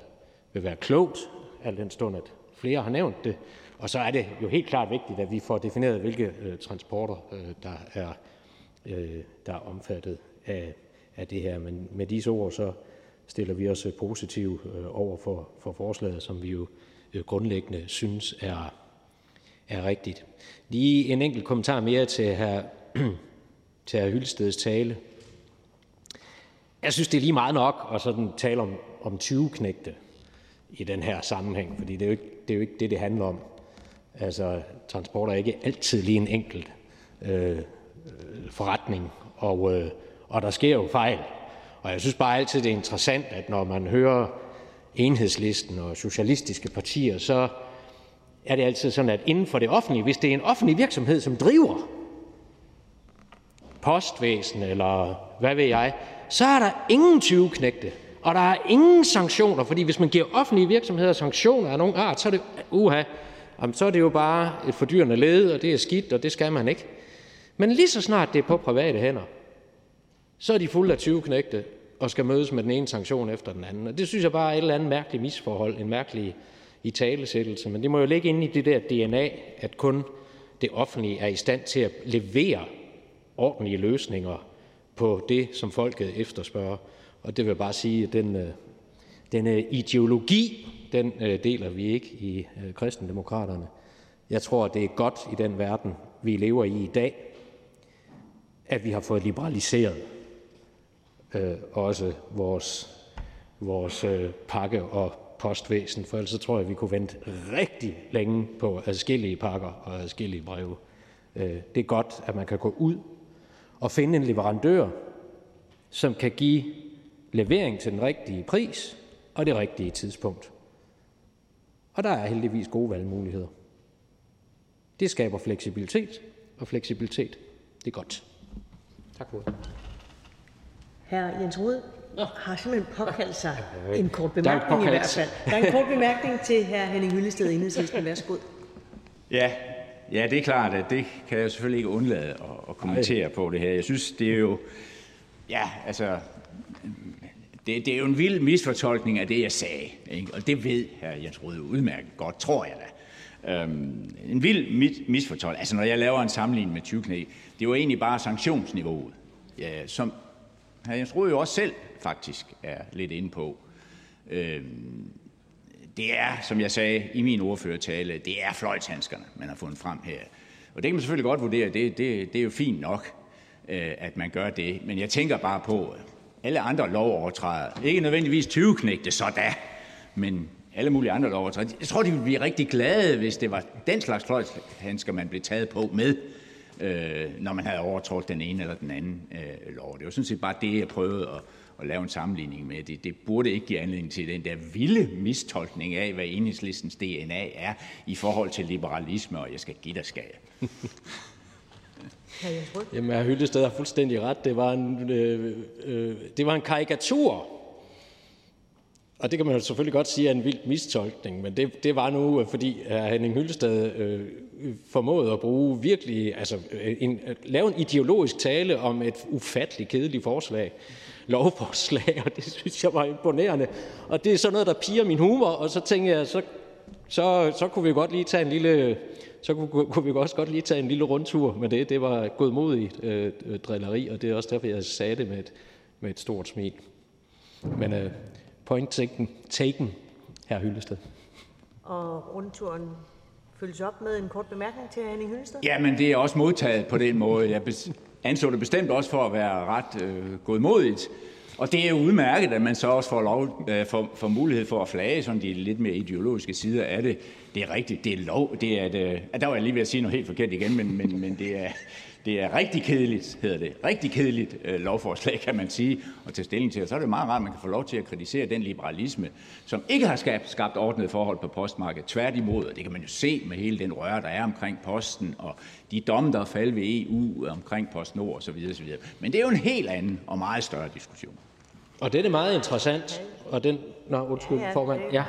vil være klogt, al den stund, at flere har nævnt det. Og så er det jo helt klart vigtigt, at vi får defineret, hvilke øh, transporter, øh, der, er, øh, der er omfattet af, af det her. Men med disse ord, så stiller vi os øh, positivt øh, over for, for forslaget, som vi jo øh, grundlæggende synes er, er rigtigt. Lige en enkelt kommentar mere til her til hr. Hyldesteds tale. Jeg synes, det er lige meget nok at sådan tale om, om 20 knægte i den her sammenhæng, fordi det er, jo ikke, det er jo ikke det, det handler om. Altså, transport er ikke altid lige en enkelt øh, forretning, og, øh, og der sker jo fejl. Og jeg synes bare altid, det er interessant, at når man hører enhedslisten og socialistiske partier, så er det altid sådan, at inden for det offentlige, hvis det er en offentlig virksomhed, som driver postvæsen eller hvad ved jeg, så er der ingen 20 knægte. Og der er ingen sanktioner, fordi hvis man giver offentlige virksomheder sanktioner af nogen art, så er det, uha, så er det jo bare et fordyrende led, og det er skidt, og det skal man ikke. Men lige så snart det er på private hænder, så er de fulde af 20 knægte og skal mødes med den ene sanktion efter den anden. Og det synes jeg bare er et eller andet mærkeligt misforhold, en mærkelig i talesættelse. Men det må jo ligge inde i det der DNA, at kun det offentlige er i stand til at levere ordentlige løsninger på det, som folket efterspørger. Og det vil bare sige, at den, øh, den øh, ideologi, den øh, deler vi ikke i kristendemokraterne. Jeg tror, det er godt i den verden, vi lever i i dag, at vi har fået liberaliseret øh, også vores, vores øh, pakke- og postvæsen, for ellers tror jeg, vi kunne vente rigtig længe på adskillige pakker og adskillige breve. Øh, det er godt, at man kan gå ud og finde en leverandør, som kan give levering til den rigtige pris og det rigtige tidspunkt. Og der er heldigvis gode valgmuligheder. Det skaber fleksibilitet, og fleksibilitet, det er godt. Tak for det. Hr. Jens Rode har simpelthen påkaldt sig en kort bemærkning i hvert fald. Der er en kort bemærkning til hr. Henning Hyllested, Enhedslisten. Værsgo. Ja, ja, det er klart, at det kan jeg selvfølgelig ikke undlade at, at kommentere på det her. Jeg synes, det er jo... Ja, altså... Det, det er jo en vild misfortolkning af det, jeg sagde. Ikke? Og det ved hr. Jens Rode udmærket godt, tror jeg da. Øhm, en vild misfortolkning. Altså, når jeg laver en sammenligning med 20 knæ, det var egentlig bare sanktionsniveauet, ja, som hr. Jens Rohde jo også selv faktisk er lidt inde på. Øhm, det er, som jeg sagde i min ordførertale, det er fløjtshandskerne, man har fundet frem her. Og det kan man selvfølgelig godt vurdere, det, det, det er jo fint nok, øh, at man gør det. Men jeg tænker bare på, alle andre lovovertrædere. ikke nødvendigvis 20 knægte, så da, men alle mulige andre lovovertrædere. Jeg tror, de ville blive rigtig glade, hvis det var den slags fløjshandsker, man blev taget på med øh, når man havde overtrådt den ene eller den anden øh, lov. Det var sådan set bare det, jeg prøvede at, at lave en sammenligning med. Det, det burde ikke give anledning til den der vilde mistolkning af, hvad enhedslistens DNA er i forhold til liberalisme, og jeg skal give dig skal Jamen, herr Hyllested har fuldstændig ret. Det var en, øh, øh, det var en karikatur og det kan man jo selvfølgelig godt sige er en vild mistolkning, men det, det var nu, øh, fordi hr. Henning Hyllested øh, formåede at bruge virkelig, altså øh, en, øh, lave en ideologisk tale om et ufatteligt kedeligt forslag, lovforslag, og det synes jeg var imponerende. Og det er sådan noget, der piger min humor, og så tænker jeg, så, så, så kunne vi godt lige tage en lille, så kunne, kunne vi også godt lige tage en lille rundtur med det. Det var godmodigt øh, drilleri, og det er også derfor, jeg sagde det med et, med et stort smil. Men øh, Point taken, taken hr. Hyllested. Og rundturen følges op med en kort bemærkning til Henning Hyllested. Jamen, det er også modtaget på den måde. Jeg anså det bestemt også for at være ret øh, godmodigt. Og det er jo udmærket, at man så også får, lov, øh, får, får mulighed for at flage sådan de lidt mere ideologiske sider af det. Det er rigtigt, det er lov. Det er et, øh, der var jeg lige ved at sige noget helt forkert igen, men, men, men det, er, det er rigtig kedeligt, hedder det. Rigtig kedeligt øh, lovforslag, kan man sige, at tage stilling til. Og så er det meget rart, at man kan få lov til at kritisere den liberalisme, som ikke har skabt, skabt ordnet forhold på postmarkedet. Tværtimod, og det kan man jo se med hele den røre, der er omkring posten, og de domme, der er faldet ved EU omkring PostNord osv. osv. Men det er jo en helt anden og meget større diskussion. Og det er meget interessant, og den... Nå, undskyld, ja, ja, formand. Ja.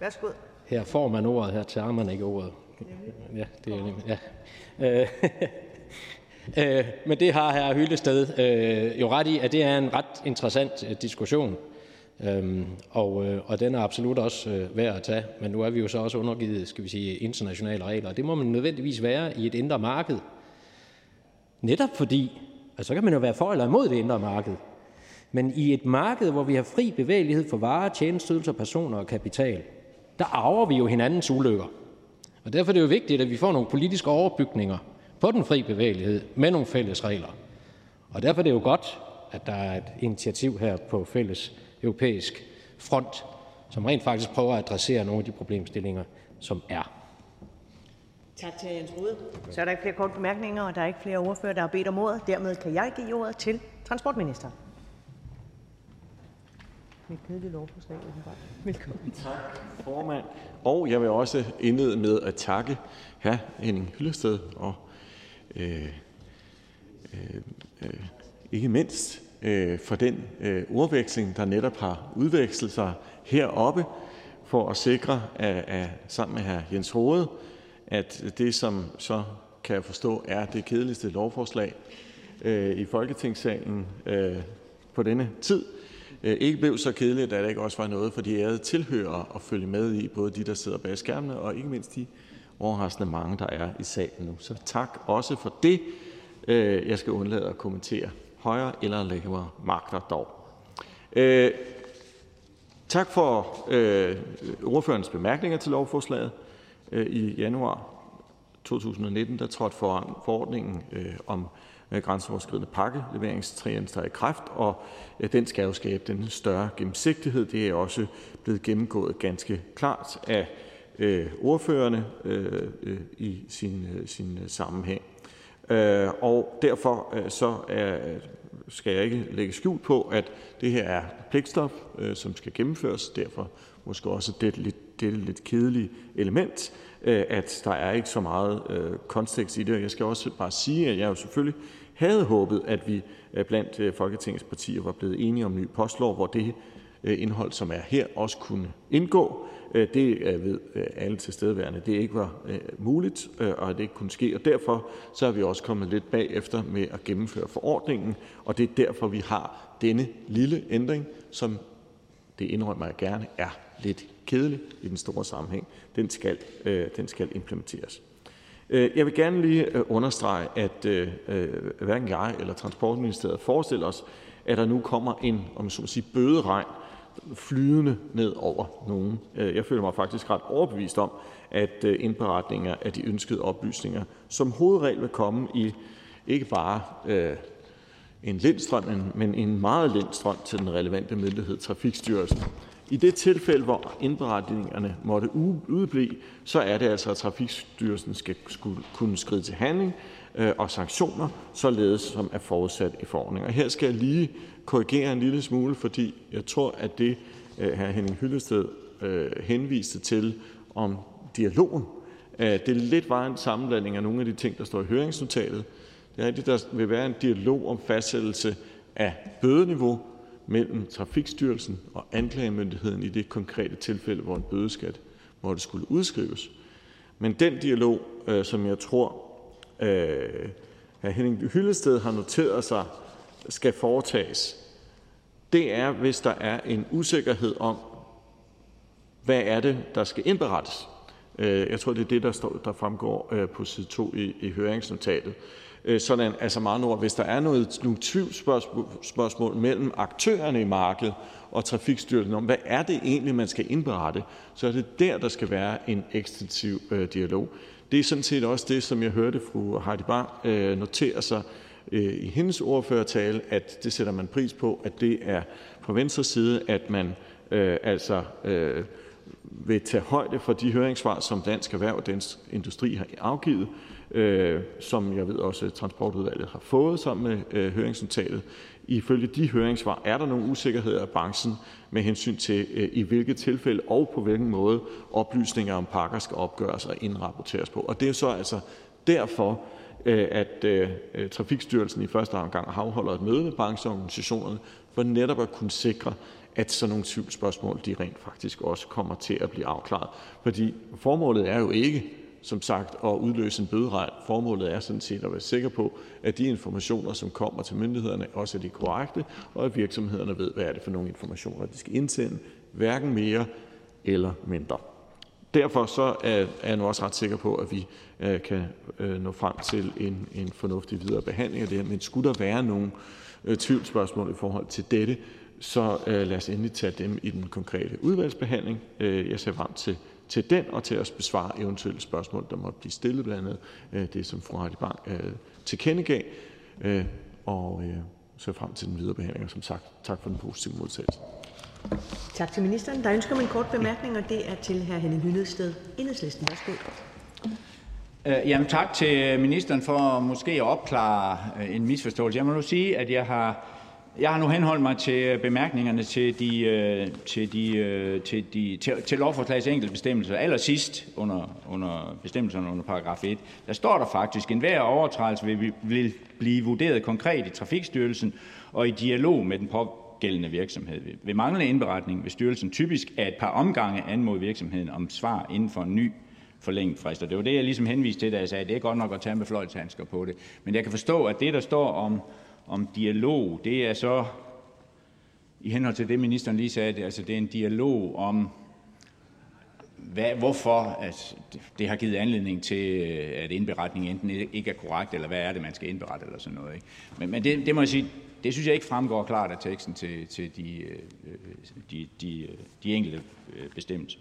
Værsgo. Her får man ordet, her tager man ikke ordet. Ja, det er nemlig, ja. Øh, øh, men det har hr. Hyllested øh, jo ret i, at det er en ret interessant øh, diskussion. Øhm, og, øh, og den er absolut også øh, værd at tage. Men nu er vi jo så også undergivet, skal vi sige, internationale regler. Det må man nødvendigvis være i et indre marked. Netop fordi, altså så kan man jo være for eller imod det indre marked. Men i et marked, hvor vi har fri bevægelighed for varer, tjenesteydelser, personer og kapital, der arver vi jo hinandens ulykker. Og derfor er det jo vigtigt, at vi får nogle politiske overbygninger på den fri bevægelighed med nogle fælles regler. Og derfor er det jo godt, at der er et initiativ her på fælles europæisk front, som rent faktisk prøver at adressere nogle af de problemstillinger, som er. Tak til Jens Rode. Så er der ikke flere korte bemærkninger, og der er ikke flere ordfører, der har bedt om ordet. Dermed kan jeg give ordet til transportministeren med et kedeligt lovforslag. Velkommen. Tak, formand. Og jeg vil også indlede med at takke hr. Henning Hyllested og øh, øh, øh, ikke mindst øh, for den øh, ordveksling, der netop har udvekslet sig heroppe, for at sikre, at, at, sammen med hr. Jens Rode, at det, som så kan jeg forstå, er det kedeligste lovforslag øh, i Folketingssalen øh, på denne tid, Øh, ikke blev så kedeligt, at der ikke også var noget for de ærede tilhørere at følge med i, både de, der sidder bag skærmene, og ikke mindst de overraskende mange, der er i salen nu. Så tak også for det. Øh, jeg skal undlade at kommentere højere eller lavere magter dog. Øh, tak for øh, ordførerens bemærkninger til lovforslaget. Øh, I januar 2019 der trådte forordningen øh, om øh, Øh, grænseoverskridende pakkeleveringstjenester i kraft, og den skal jo skabe den større gennemsigtighed. Det er også blevet gennemgået ganske klart af øh, ordførerne øh, øh i sin, øh, sin sammenhæng. Øh, og derfor øh, så er, skal jeg ikke lægge skjul på, at det her er pligtstof, øh, som skal gennemføres. Derfor måske også det lidt, det lidt kedelige element, at der er ikke så meget øh, kontekst i det. Jeg skal også bare sige, at jeg jo selvfølgelig havde håbet, at vi øh, blandt øh, Folketingets partier var blevet enige om en ny postlov, hvor det øh, indhold, som er her, også kunne indgå. Det ved alle tilstedeværende, det ikke var muligt, og at det ikke kunne ske. Og derfor så er vi også kommet lidt bagefter med at gennemføre forordningen, og det er derfor, vi har denne lille ændring, som det indrømmer jeg gerne, er lidt kedelig i den store sammenhæng. Den skal, den skal implementeres. Øh, jeg vil gerne lige øh, understrege, at øh, hverken jeg eller Transportministeriet forestiller os, at der nu kommer en om så må sige, bøderegn flydende ned over nogen. Jeg føler mig faktisk ret overbevist om, at indberetninger af de ønskede oplysninger som hovedregel vil komme i ikke bare øh, en lindstrøm, men en meget lindstrøm til den relevante myndighed, Trafikstyrelsen. I det tilfælde, hvor indberetningerne måtte udeblive, så er det altså, at Trafikstyrelsen skal kunne skride til handling øh, og sanktioner, således som er forudsat i forordningen. Og her skal jeg lige korrigere en lille smule, fordi jeg tror, at det, her hr. Henning Hyllested øh, henviste til om dialogen, det lidt var en sammenblanding af nogle af de ting, der står i høringsnotatet. Det er rigtigt, der vil være en dialog om fastsættelse af bødeniveau mellem Trafikstyrelsen og anklagemyndigheden i det konkrete tilfælde, hvor en bødeskat måtte skulle udskrives. Men den dialog, øh, som jeg tror, øh, hr. Henning Hyllested har noteret sig skal foretages, det er, hvis der er en usikkerhed om, hvad er det, der skal indberettes. Øh, jeg tror, det er det, der, står, der fremgår øh, på side 2 i, i høringsnotatet. Øh, sådan, altså meget ord, hvis der er noget, nogle tvivlsspørgsmål mellem aktørerne i markedet og Trafikstyrelsen om, hvad er det egentlig, man skal indberette, så er det der, der skal være en ekstensiv øh, dialog. Det er sådan set også det, som jeg hørte fru Heidi Bang øh, notere sig Øh, i hendes ordførertale, at det sætter man pris på, at det er fra Venstres side, at man øh, altså øh, vil tage højde for de høringssvar, som Dansk Erhverv og Dansk Industri har afgivet, øh, som jeg ved også øh, Transportudvalget har fået sammen med øh, høringsnotatet. Ifølge de høringssvar er der nogle usikkerheder af branchen med hensyn til, øh, i hvilke tilfælde og på hvilken måde oplysninger om pakker skal opgøres og indrapporteres på. Og det er så altså derfor, Øh, at øh, øh Trafikstyrelsen i første omgang afholder et møde med brancheorganisationerne for netop at kunne sikre, at sådan nogle tvivlsspørgsmål rent faktisk også kommer til at blive afklaret. Fordi formålet er jo ikke som sagt at udløse en bøderegn. Formålet er sådan set at være sikker på, at de informationer, som kommer til myndighederne, også er de korrekte, og at virksomhederne ved, hvad er det for nogle informationer, de skal indsende, hverken mere eller mindre. Derfor så er jeg nu også ret sikker på, at vi øh, kan øh, nå frem til en en fornuftig videre behandling af det her. Men skulle der være nogle øh, tvivlsspørgsmål i forhold til dette, så lad os endelig tage dem i den konkrete udvalgsbehandling. Jeg ser frem til til den og til at besvare eventuelle spørgsmål, der måtte blive stillet, blandt andet det, som fru Heidi Bang tilkendegav, og ser frem til den videre behandling. Og som sagt, tak for den positive modtagelse. Tak til ministeren. Der ønsker man en kort bemærkning, og det er til hr. Henning Hyllested, Enhedslisten. Værsgo. Øh, jamen, tak til ministeren for måske at opklare øh, en misforståelse. Jeg må nu sige, at jeg har jeg har nu henholdt mig til øh, bemærkningerne til, de, øh, til, de, øh, til, de, til, til lovforslagets enkelte bestemmelser. Allersidst under, under bestemmelserne under paragraf 1, der står der faktisk, at enhver overtrædelse vil, vil blive vurderet konkret i Trafikstyrelsen og i dialog med den pågældende virksomhed. Ved manglende indberetning vil styrelsen typisk af et par omgange anmode virksomheden om svar inden for en ny forlænget frist. Og det var det, jeg ligesom henviste til, da jeg sagde, at det er godt nok at tage med fløjtshandsker på det. Men jeg kan forstå, at det, der står om om dialog, det er så i henhold til det, ministeren lige sagde, altså det er en dialog om, hvad, hvorfor at det har givet anledning til, at indberetningen enten ikke er korrekt, eller hvad er det, man skal indberette, eller sådan noget. Ikke? Men, men det, det må jeg sige, det synes jeg ikke fremgår klart af teksten til, til de, øh, øh, de, de, øh, de enkelte bestemmelser.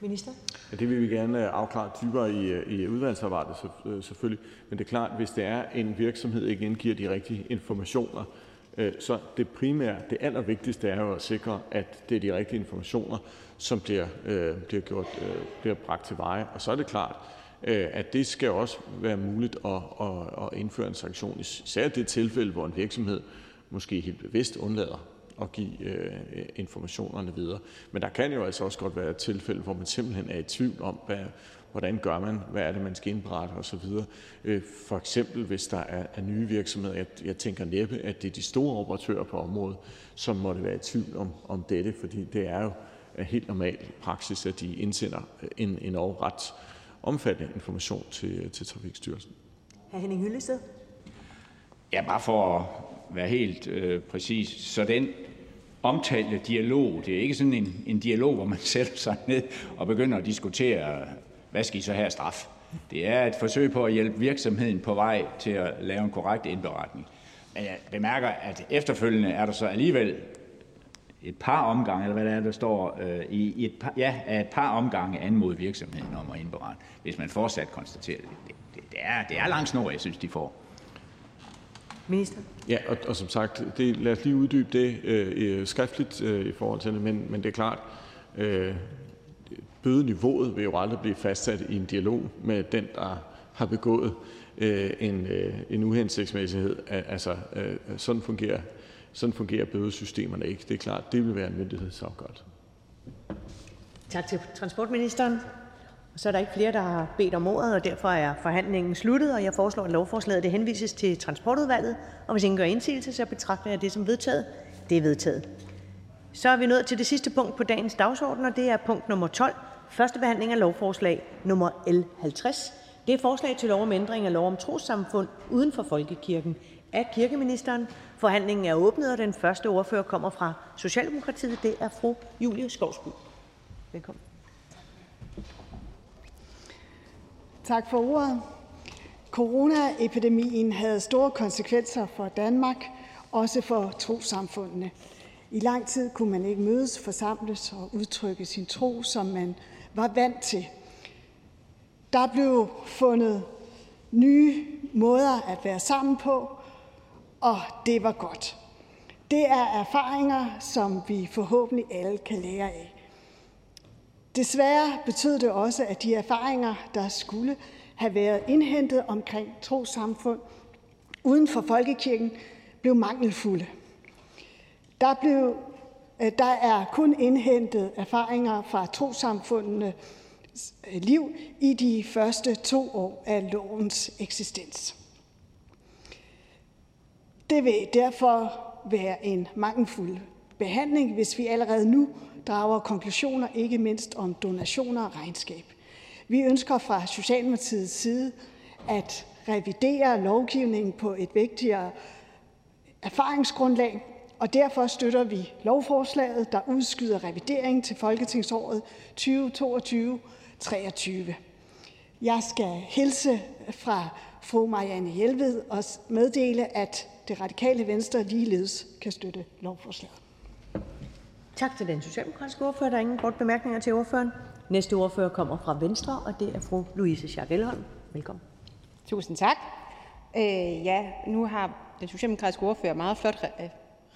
Minister? Ja, det vil vi gerne øh, afklare dybere i, øh, i udvalgsarbejdet øh, selvfølgelig. Men det er klart, hvis det er en virksomhed ikke indgiver de rigtige informationer, så det primære, det allervigtigste er jo at sikre, at det er de rigtige informationer, som bliver, bliver, gjort, bliver bragt til veje. Og så er det klart, at det skal også være muligt at, at, at indføre en sanktion, især i det tilfælde, hvor en virksomhed måske helt bevidst undlader at give øh, informationerne videre. Men der kan jo altså også godt være et tilfælde, hvor man simpelthen er i tvivl om, hvad, hvordan gør man, hvad er det, man skal indberette osv. Øh, for eksempel, hvis der er, er nye virksomheder, jeg, jeg tænker næppe, at det er de store operatører på området, som måtte være i tvivl om, om dette, fordi det er jo helt normal praksis, at de indsender en, en ret omfattende information til, til Trafikstyrelsen. Hr. Henning Hyllested? Ja, bare for at være helt øh, præcis. Så den omtalte dialog, det er ikke sådan en, en dialog, hvor man sætter sig ned og begynder at diskutere, hvad skal I så her straf? Det er et forsøg på at hjælpe virksomheden på vej til at lave en korrekt indberetning. Men jeg bemærker, at efterfølgende er der så alligevel et par omgange, eller hvad det er, der står, øh, i, i et par, ja, et par omgange anmod virksomheden om at indberette, hvis man fortsat konstaterer det. Det, det, det, er, det er lang snor, jeg synes, de får. Minister? Ja, og, og som sagt, det, lad os lige uddybe det øh, skriftligt øh, i forhold til det, men, men det er klart, øh, bødeniveauet vil jo aldrig blive fastsat i en dialog med den, der har begået øh, en, øh, en uhensigtsmæssighed. Altså, øh, sådan, fungerer, sådan fungerer bødesystemerne ikke. Det er klart, det vil være en myndighedsafgørelse. Tak til transportministeren. Så er der ikke flere, der har bedt om ordet, og derfor er forhandlingen sluttet, og jeg foreslår, at lovforslaget det henvises til Transportudvalget. Og hvis ingen gør indsigelse, så betragter jeg det som vedtaget. Det er vedtaget. Så er vi nået til det sidste punkt på dagens dagsorden, og det er punkt nummer 12. Første behandling af lovforslag nummer L 50. Det er forslag til lov om ændring af lov om trossamfund uden for folkekirken af kirkeministeren. Forhandlingen er åbnet, og den første ordfører kommer fra Socialdemokratiet. Det er fru Julie Skovsby. Velkommen. Tak for ordet. Coronaepidemien havde store konsekvenser for Danmark, også for trosamfundene. I lang tid kunne man ikke mødes, forsamles og udtrykke sin tro, som man var vant til. Der blev fundet nye måder at være sammen på, og det var godt. Det er erfaringer, som vi forhåbentlig alle kan lære af. Desværre betød det også, at de erfaringer, der skulle have været indhentet omkring trosamfund uden for folkekirken, blev mangelfulde. Der, blev, øh, der er kun indhentet erfaringer fra trosamfundene øh, liv i de første to år af lovens eksistens. Det vil derfor være en mangelfuld behandling, hvis vi allerede nu drager konklusioner, ikke mindst om donationer og regnskab. Vi ønsker fra Socialdemokratiets side at revidere lovgivningen på et vigtigere erfaringsgrundlag, og derfor støtter vi lovforslaget, der udskyder revideringen til folketingsåret 2022-23. Jeg skal hilse fra fru Marianne Hjelved og meddele, at det radikale venstre ligeledes kan støtte lovforslaget. Tak til den socialdemokratiske ordfører. Der er ingen kort bemærkninger til ordføreren. Næste ordfører kommer fra Venstre, og det er fru Louise Schack Elholm. Velkommen. Tusind tak. Øh, ja, nu har den socialdemokratiske ordfører meget flot øh,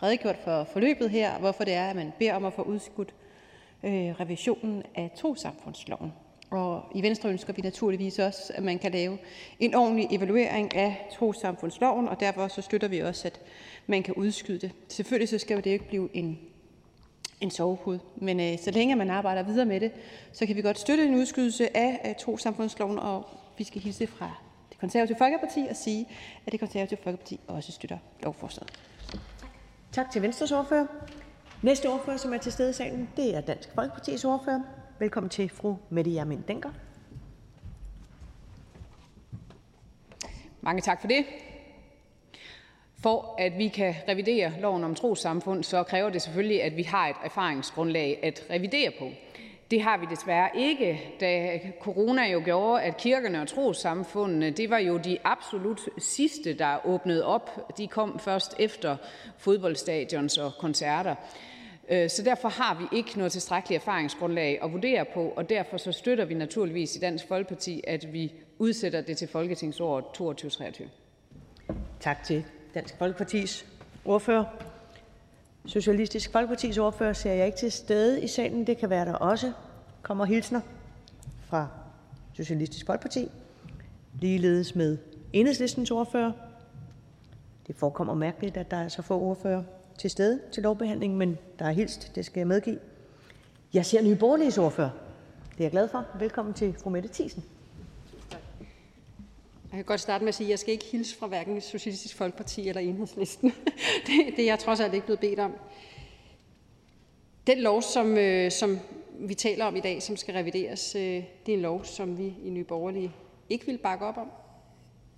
redegjort for forløbet her, hvorfor det er, at man beder om at få udskudt øh, revisionen af trosamfundsloven. Og i Venstre ønsker vi naturligvis også, at man kan lave en ordentlig evaluering af trosamfundsloven, og derfor så støtter vi også, at man kan udskyde det. Selvfølgelig så skal det ikke blive en en sovehud. Men øh, så længe man arbejder videre med det, så kan vi godt støtte en udskydelse af, af trosamfundsloven, og vi skal hilse fra det konservative Folkeparti og sige, at det konservative Folkeparti også støtter lovforslaget. Tak til Venstres ordfører. Næste ordfører, som er til stede i salen, det er Dansk Folkepartis ordfører. Velkommen til fru Mette Hjermind Denker. Mange tak for det. For at vi kan revidere loven om trosamfund, så kræver det selvfølgelig, at vi har et erfaringsgrundlag at revidere på. Det har vi desværre ikke, da corona jo gjorde, at kirkerne og trosamfundene, det var jo de absolut sidste, der åbnede op. De kom først efter fodboldstadions og koncerter. Øh, så derfor har vi ikke noget tilstrækkeligt erfaringsgrundlag at vurdere på, og derfor så støtter vi naturligvis i Dansk Folkeparti, at vi udsætter det til folketingsåret 22-23. Tak til Dansk Folkepartis ordfører. Socialistisk Folkepartis ordfører ser jeg ikke til stede i salen. Det kan være, der også kommer hilsner fra Socialistisk Folkeparti. Ligeledes med enhedslistens ordfører. Det forekommer mærkeligt, at der er så få ordfører til stede til lovbehandlingen, men der er hilst, det skal jeg medgive. Jeg ser Nye Borgerliges ordfører. Det er jeg glad for. Velkommen til fru Mette Thiesen. Jeg kan godt starte med at sige, at jeg skal ikke hilse fra hverken Socialistisk Folkeparti eller Enhedslisten. det, det er jeg trods alt ikke blevet bedt om. Den lov, som, øh, som vi taler om i dag, som skal revideres, øh, det er en lov, som vi i Nye Borgerlige ikke vil bakke op om.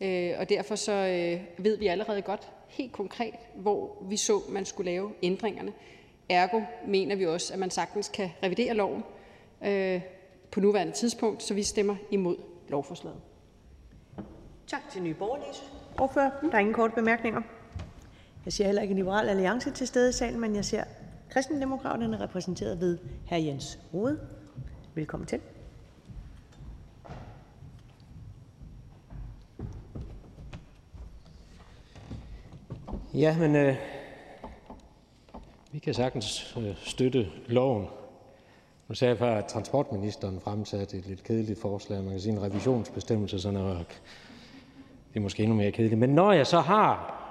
Øh, og derfor så øh, ved vi allerede godt helt konkret, hvor vi så, man skulle lave ændringerne. Ergo mener vi også, at man sagtens kan revidere loven øh, på nuværende tidspunkt, så vi stemmer imod lovforslaget. Tak til Nye Borgerliges ordfører. Der er ingen korte bemærkninger. Jeg ser heller ikke en liberal alliance til stede i salen, men jeg ser kristendemokraterne repræsenteret ved hr. Jens Rode. Velkommen til. Ja, men øh, vi kan sagtens øh, støtte loven. Nu sagde jeg før, at transportministeren fremsatte et lidt kedeligt forslag. Man kan sige en revisionsbestemmelse, sådan noget. Det er måske endnu mere kedeligt. Men når jeg så har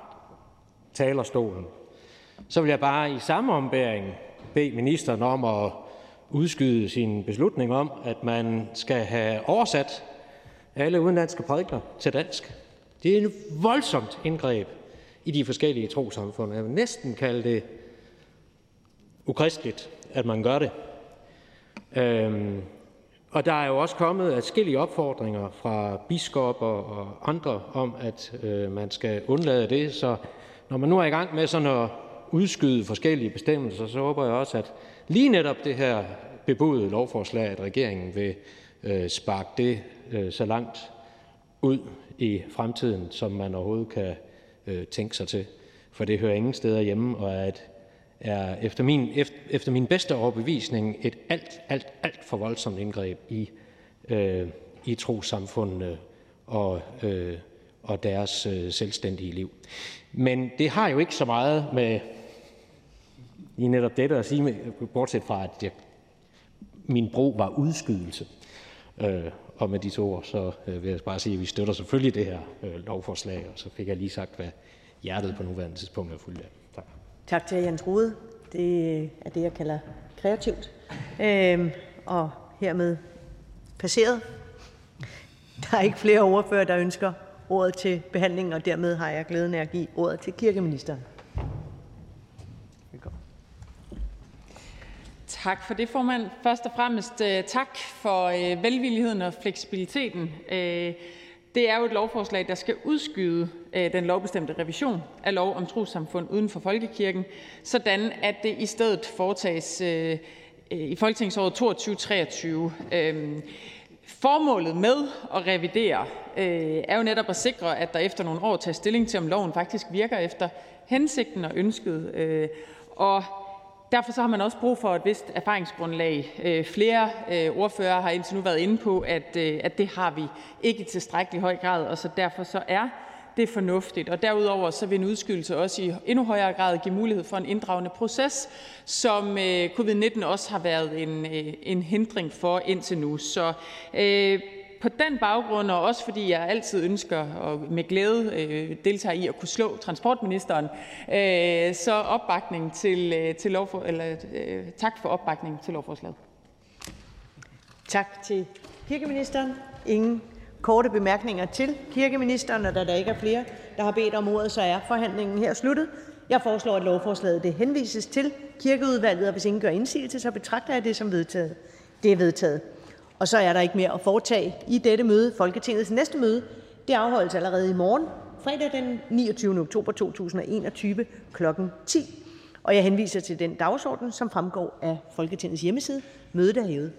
talerstolen, så vil jeg bare i samme ombæring bede ministeren om at udskyde sin beslutning om, at man skal have oversat alle udenlandske prædikner til dansk. Det er en voldsomt indgreb i de forskellige trosamfund. Jeg vil næsten kalde det ukristeligt, at man gør det. Øhm, og der er jo også kommet adskillige opfordringer fra biskopper og andre om, at øh, man skal undlade det. Så når man nu er i gang med sådan at udskyde forskellige bestemmelser, så håber jeg også, at lige netop det her bebudede lovforslag, at regeringen vil øh, sparke det øh, så langt ud i fremtiden, som man overhovedet kan øh, tænke sig til. For det hører ingen steder hjemme, og er, et, er efter, min, efter, min bedste overbevisning et alt, alt, alt for voldsomt indgreb i, øh, i trosamfundene og, øh, og deres øh, selvstændige liv. Men det har jo ikke så meget med i netop dette at sige, med, bortset fra, at jeg, min bro var udskydelse. Øh, og med de to ord, så øh, vil jeg bare sige, at vi støtter selvfølgelig det her øh, lovforslag, og så fik jeg lige sagt, hvad hjertet på nuværende tidspunkt er fuldt af. Tak. Til Jens Rode. Det er det, jeg kalder kreativt. Øhm, og hermed passeret. Der er ikke flere ordfører, der ønsker ordet til behandlingen, og dermed har jeg glæden af at give ordet til kirkeministeren. Tak for det, formand. Først og fremmest øh, tak for øh, velvilligheden og fleksibiliteten. Øh, det er jo et lovforslag, der skal udskyde øh, den lovbestemte revision af lov om trossamfund uden for folkekirken, sådan at det i stedet foretages øh, øh, i folketingsåret 22-23. Øhm, formålet med at revidere er jo netop at sikre, at der efter nogle år tages stilling til, om loven faktisk virker efter hensigten og ønsket. Og Derfor så har man også brug for et vist erfaringsgrundlag. Øh, flere øh, ordførere har indtil nu været inde på, at, øh, at det har vi ikke i tilstrækkelig høj grad, og så derfor så er det fornuftigt. Og derudover så vil en udskydelse også i endnu højere grad give mulighed for en inddragende proces, som covid-19 også har været en, en hindring for indtil nu. På den baggrund, og også fordi jeg altid ønsker og med glæde øh, deltager i at kunne slå transportministeren, øh, så opbakning til, øh, til lovfor, eller, øh, tak for opbakningen til lovforslaget. Tak til kirkeministeren. Ingen korte bemærkninger til kirkeministeren, og da der ikke er flere, der har bedt om ordet, så er forhandlingen her sluttet. Jeg foreslår, at lovforslaget det henvises til Kirkeudvalget, og hvis ingen gør indsigelse, så betragter jeg det som vedtaget. Det er vedtaget. Og så er der ikke mere at foretage i dette møde. Folketingets næste møde det afholdes allerede i morgen, fredag den 29. oktober 2021 kl. 10. Og jeg henviser til den dagsorden, som fremgår af Folketingets hjemmeside. Mødet er hævet.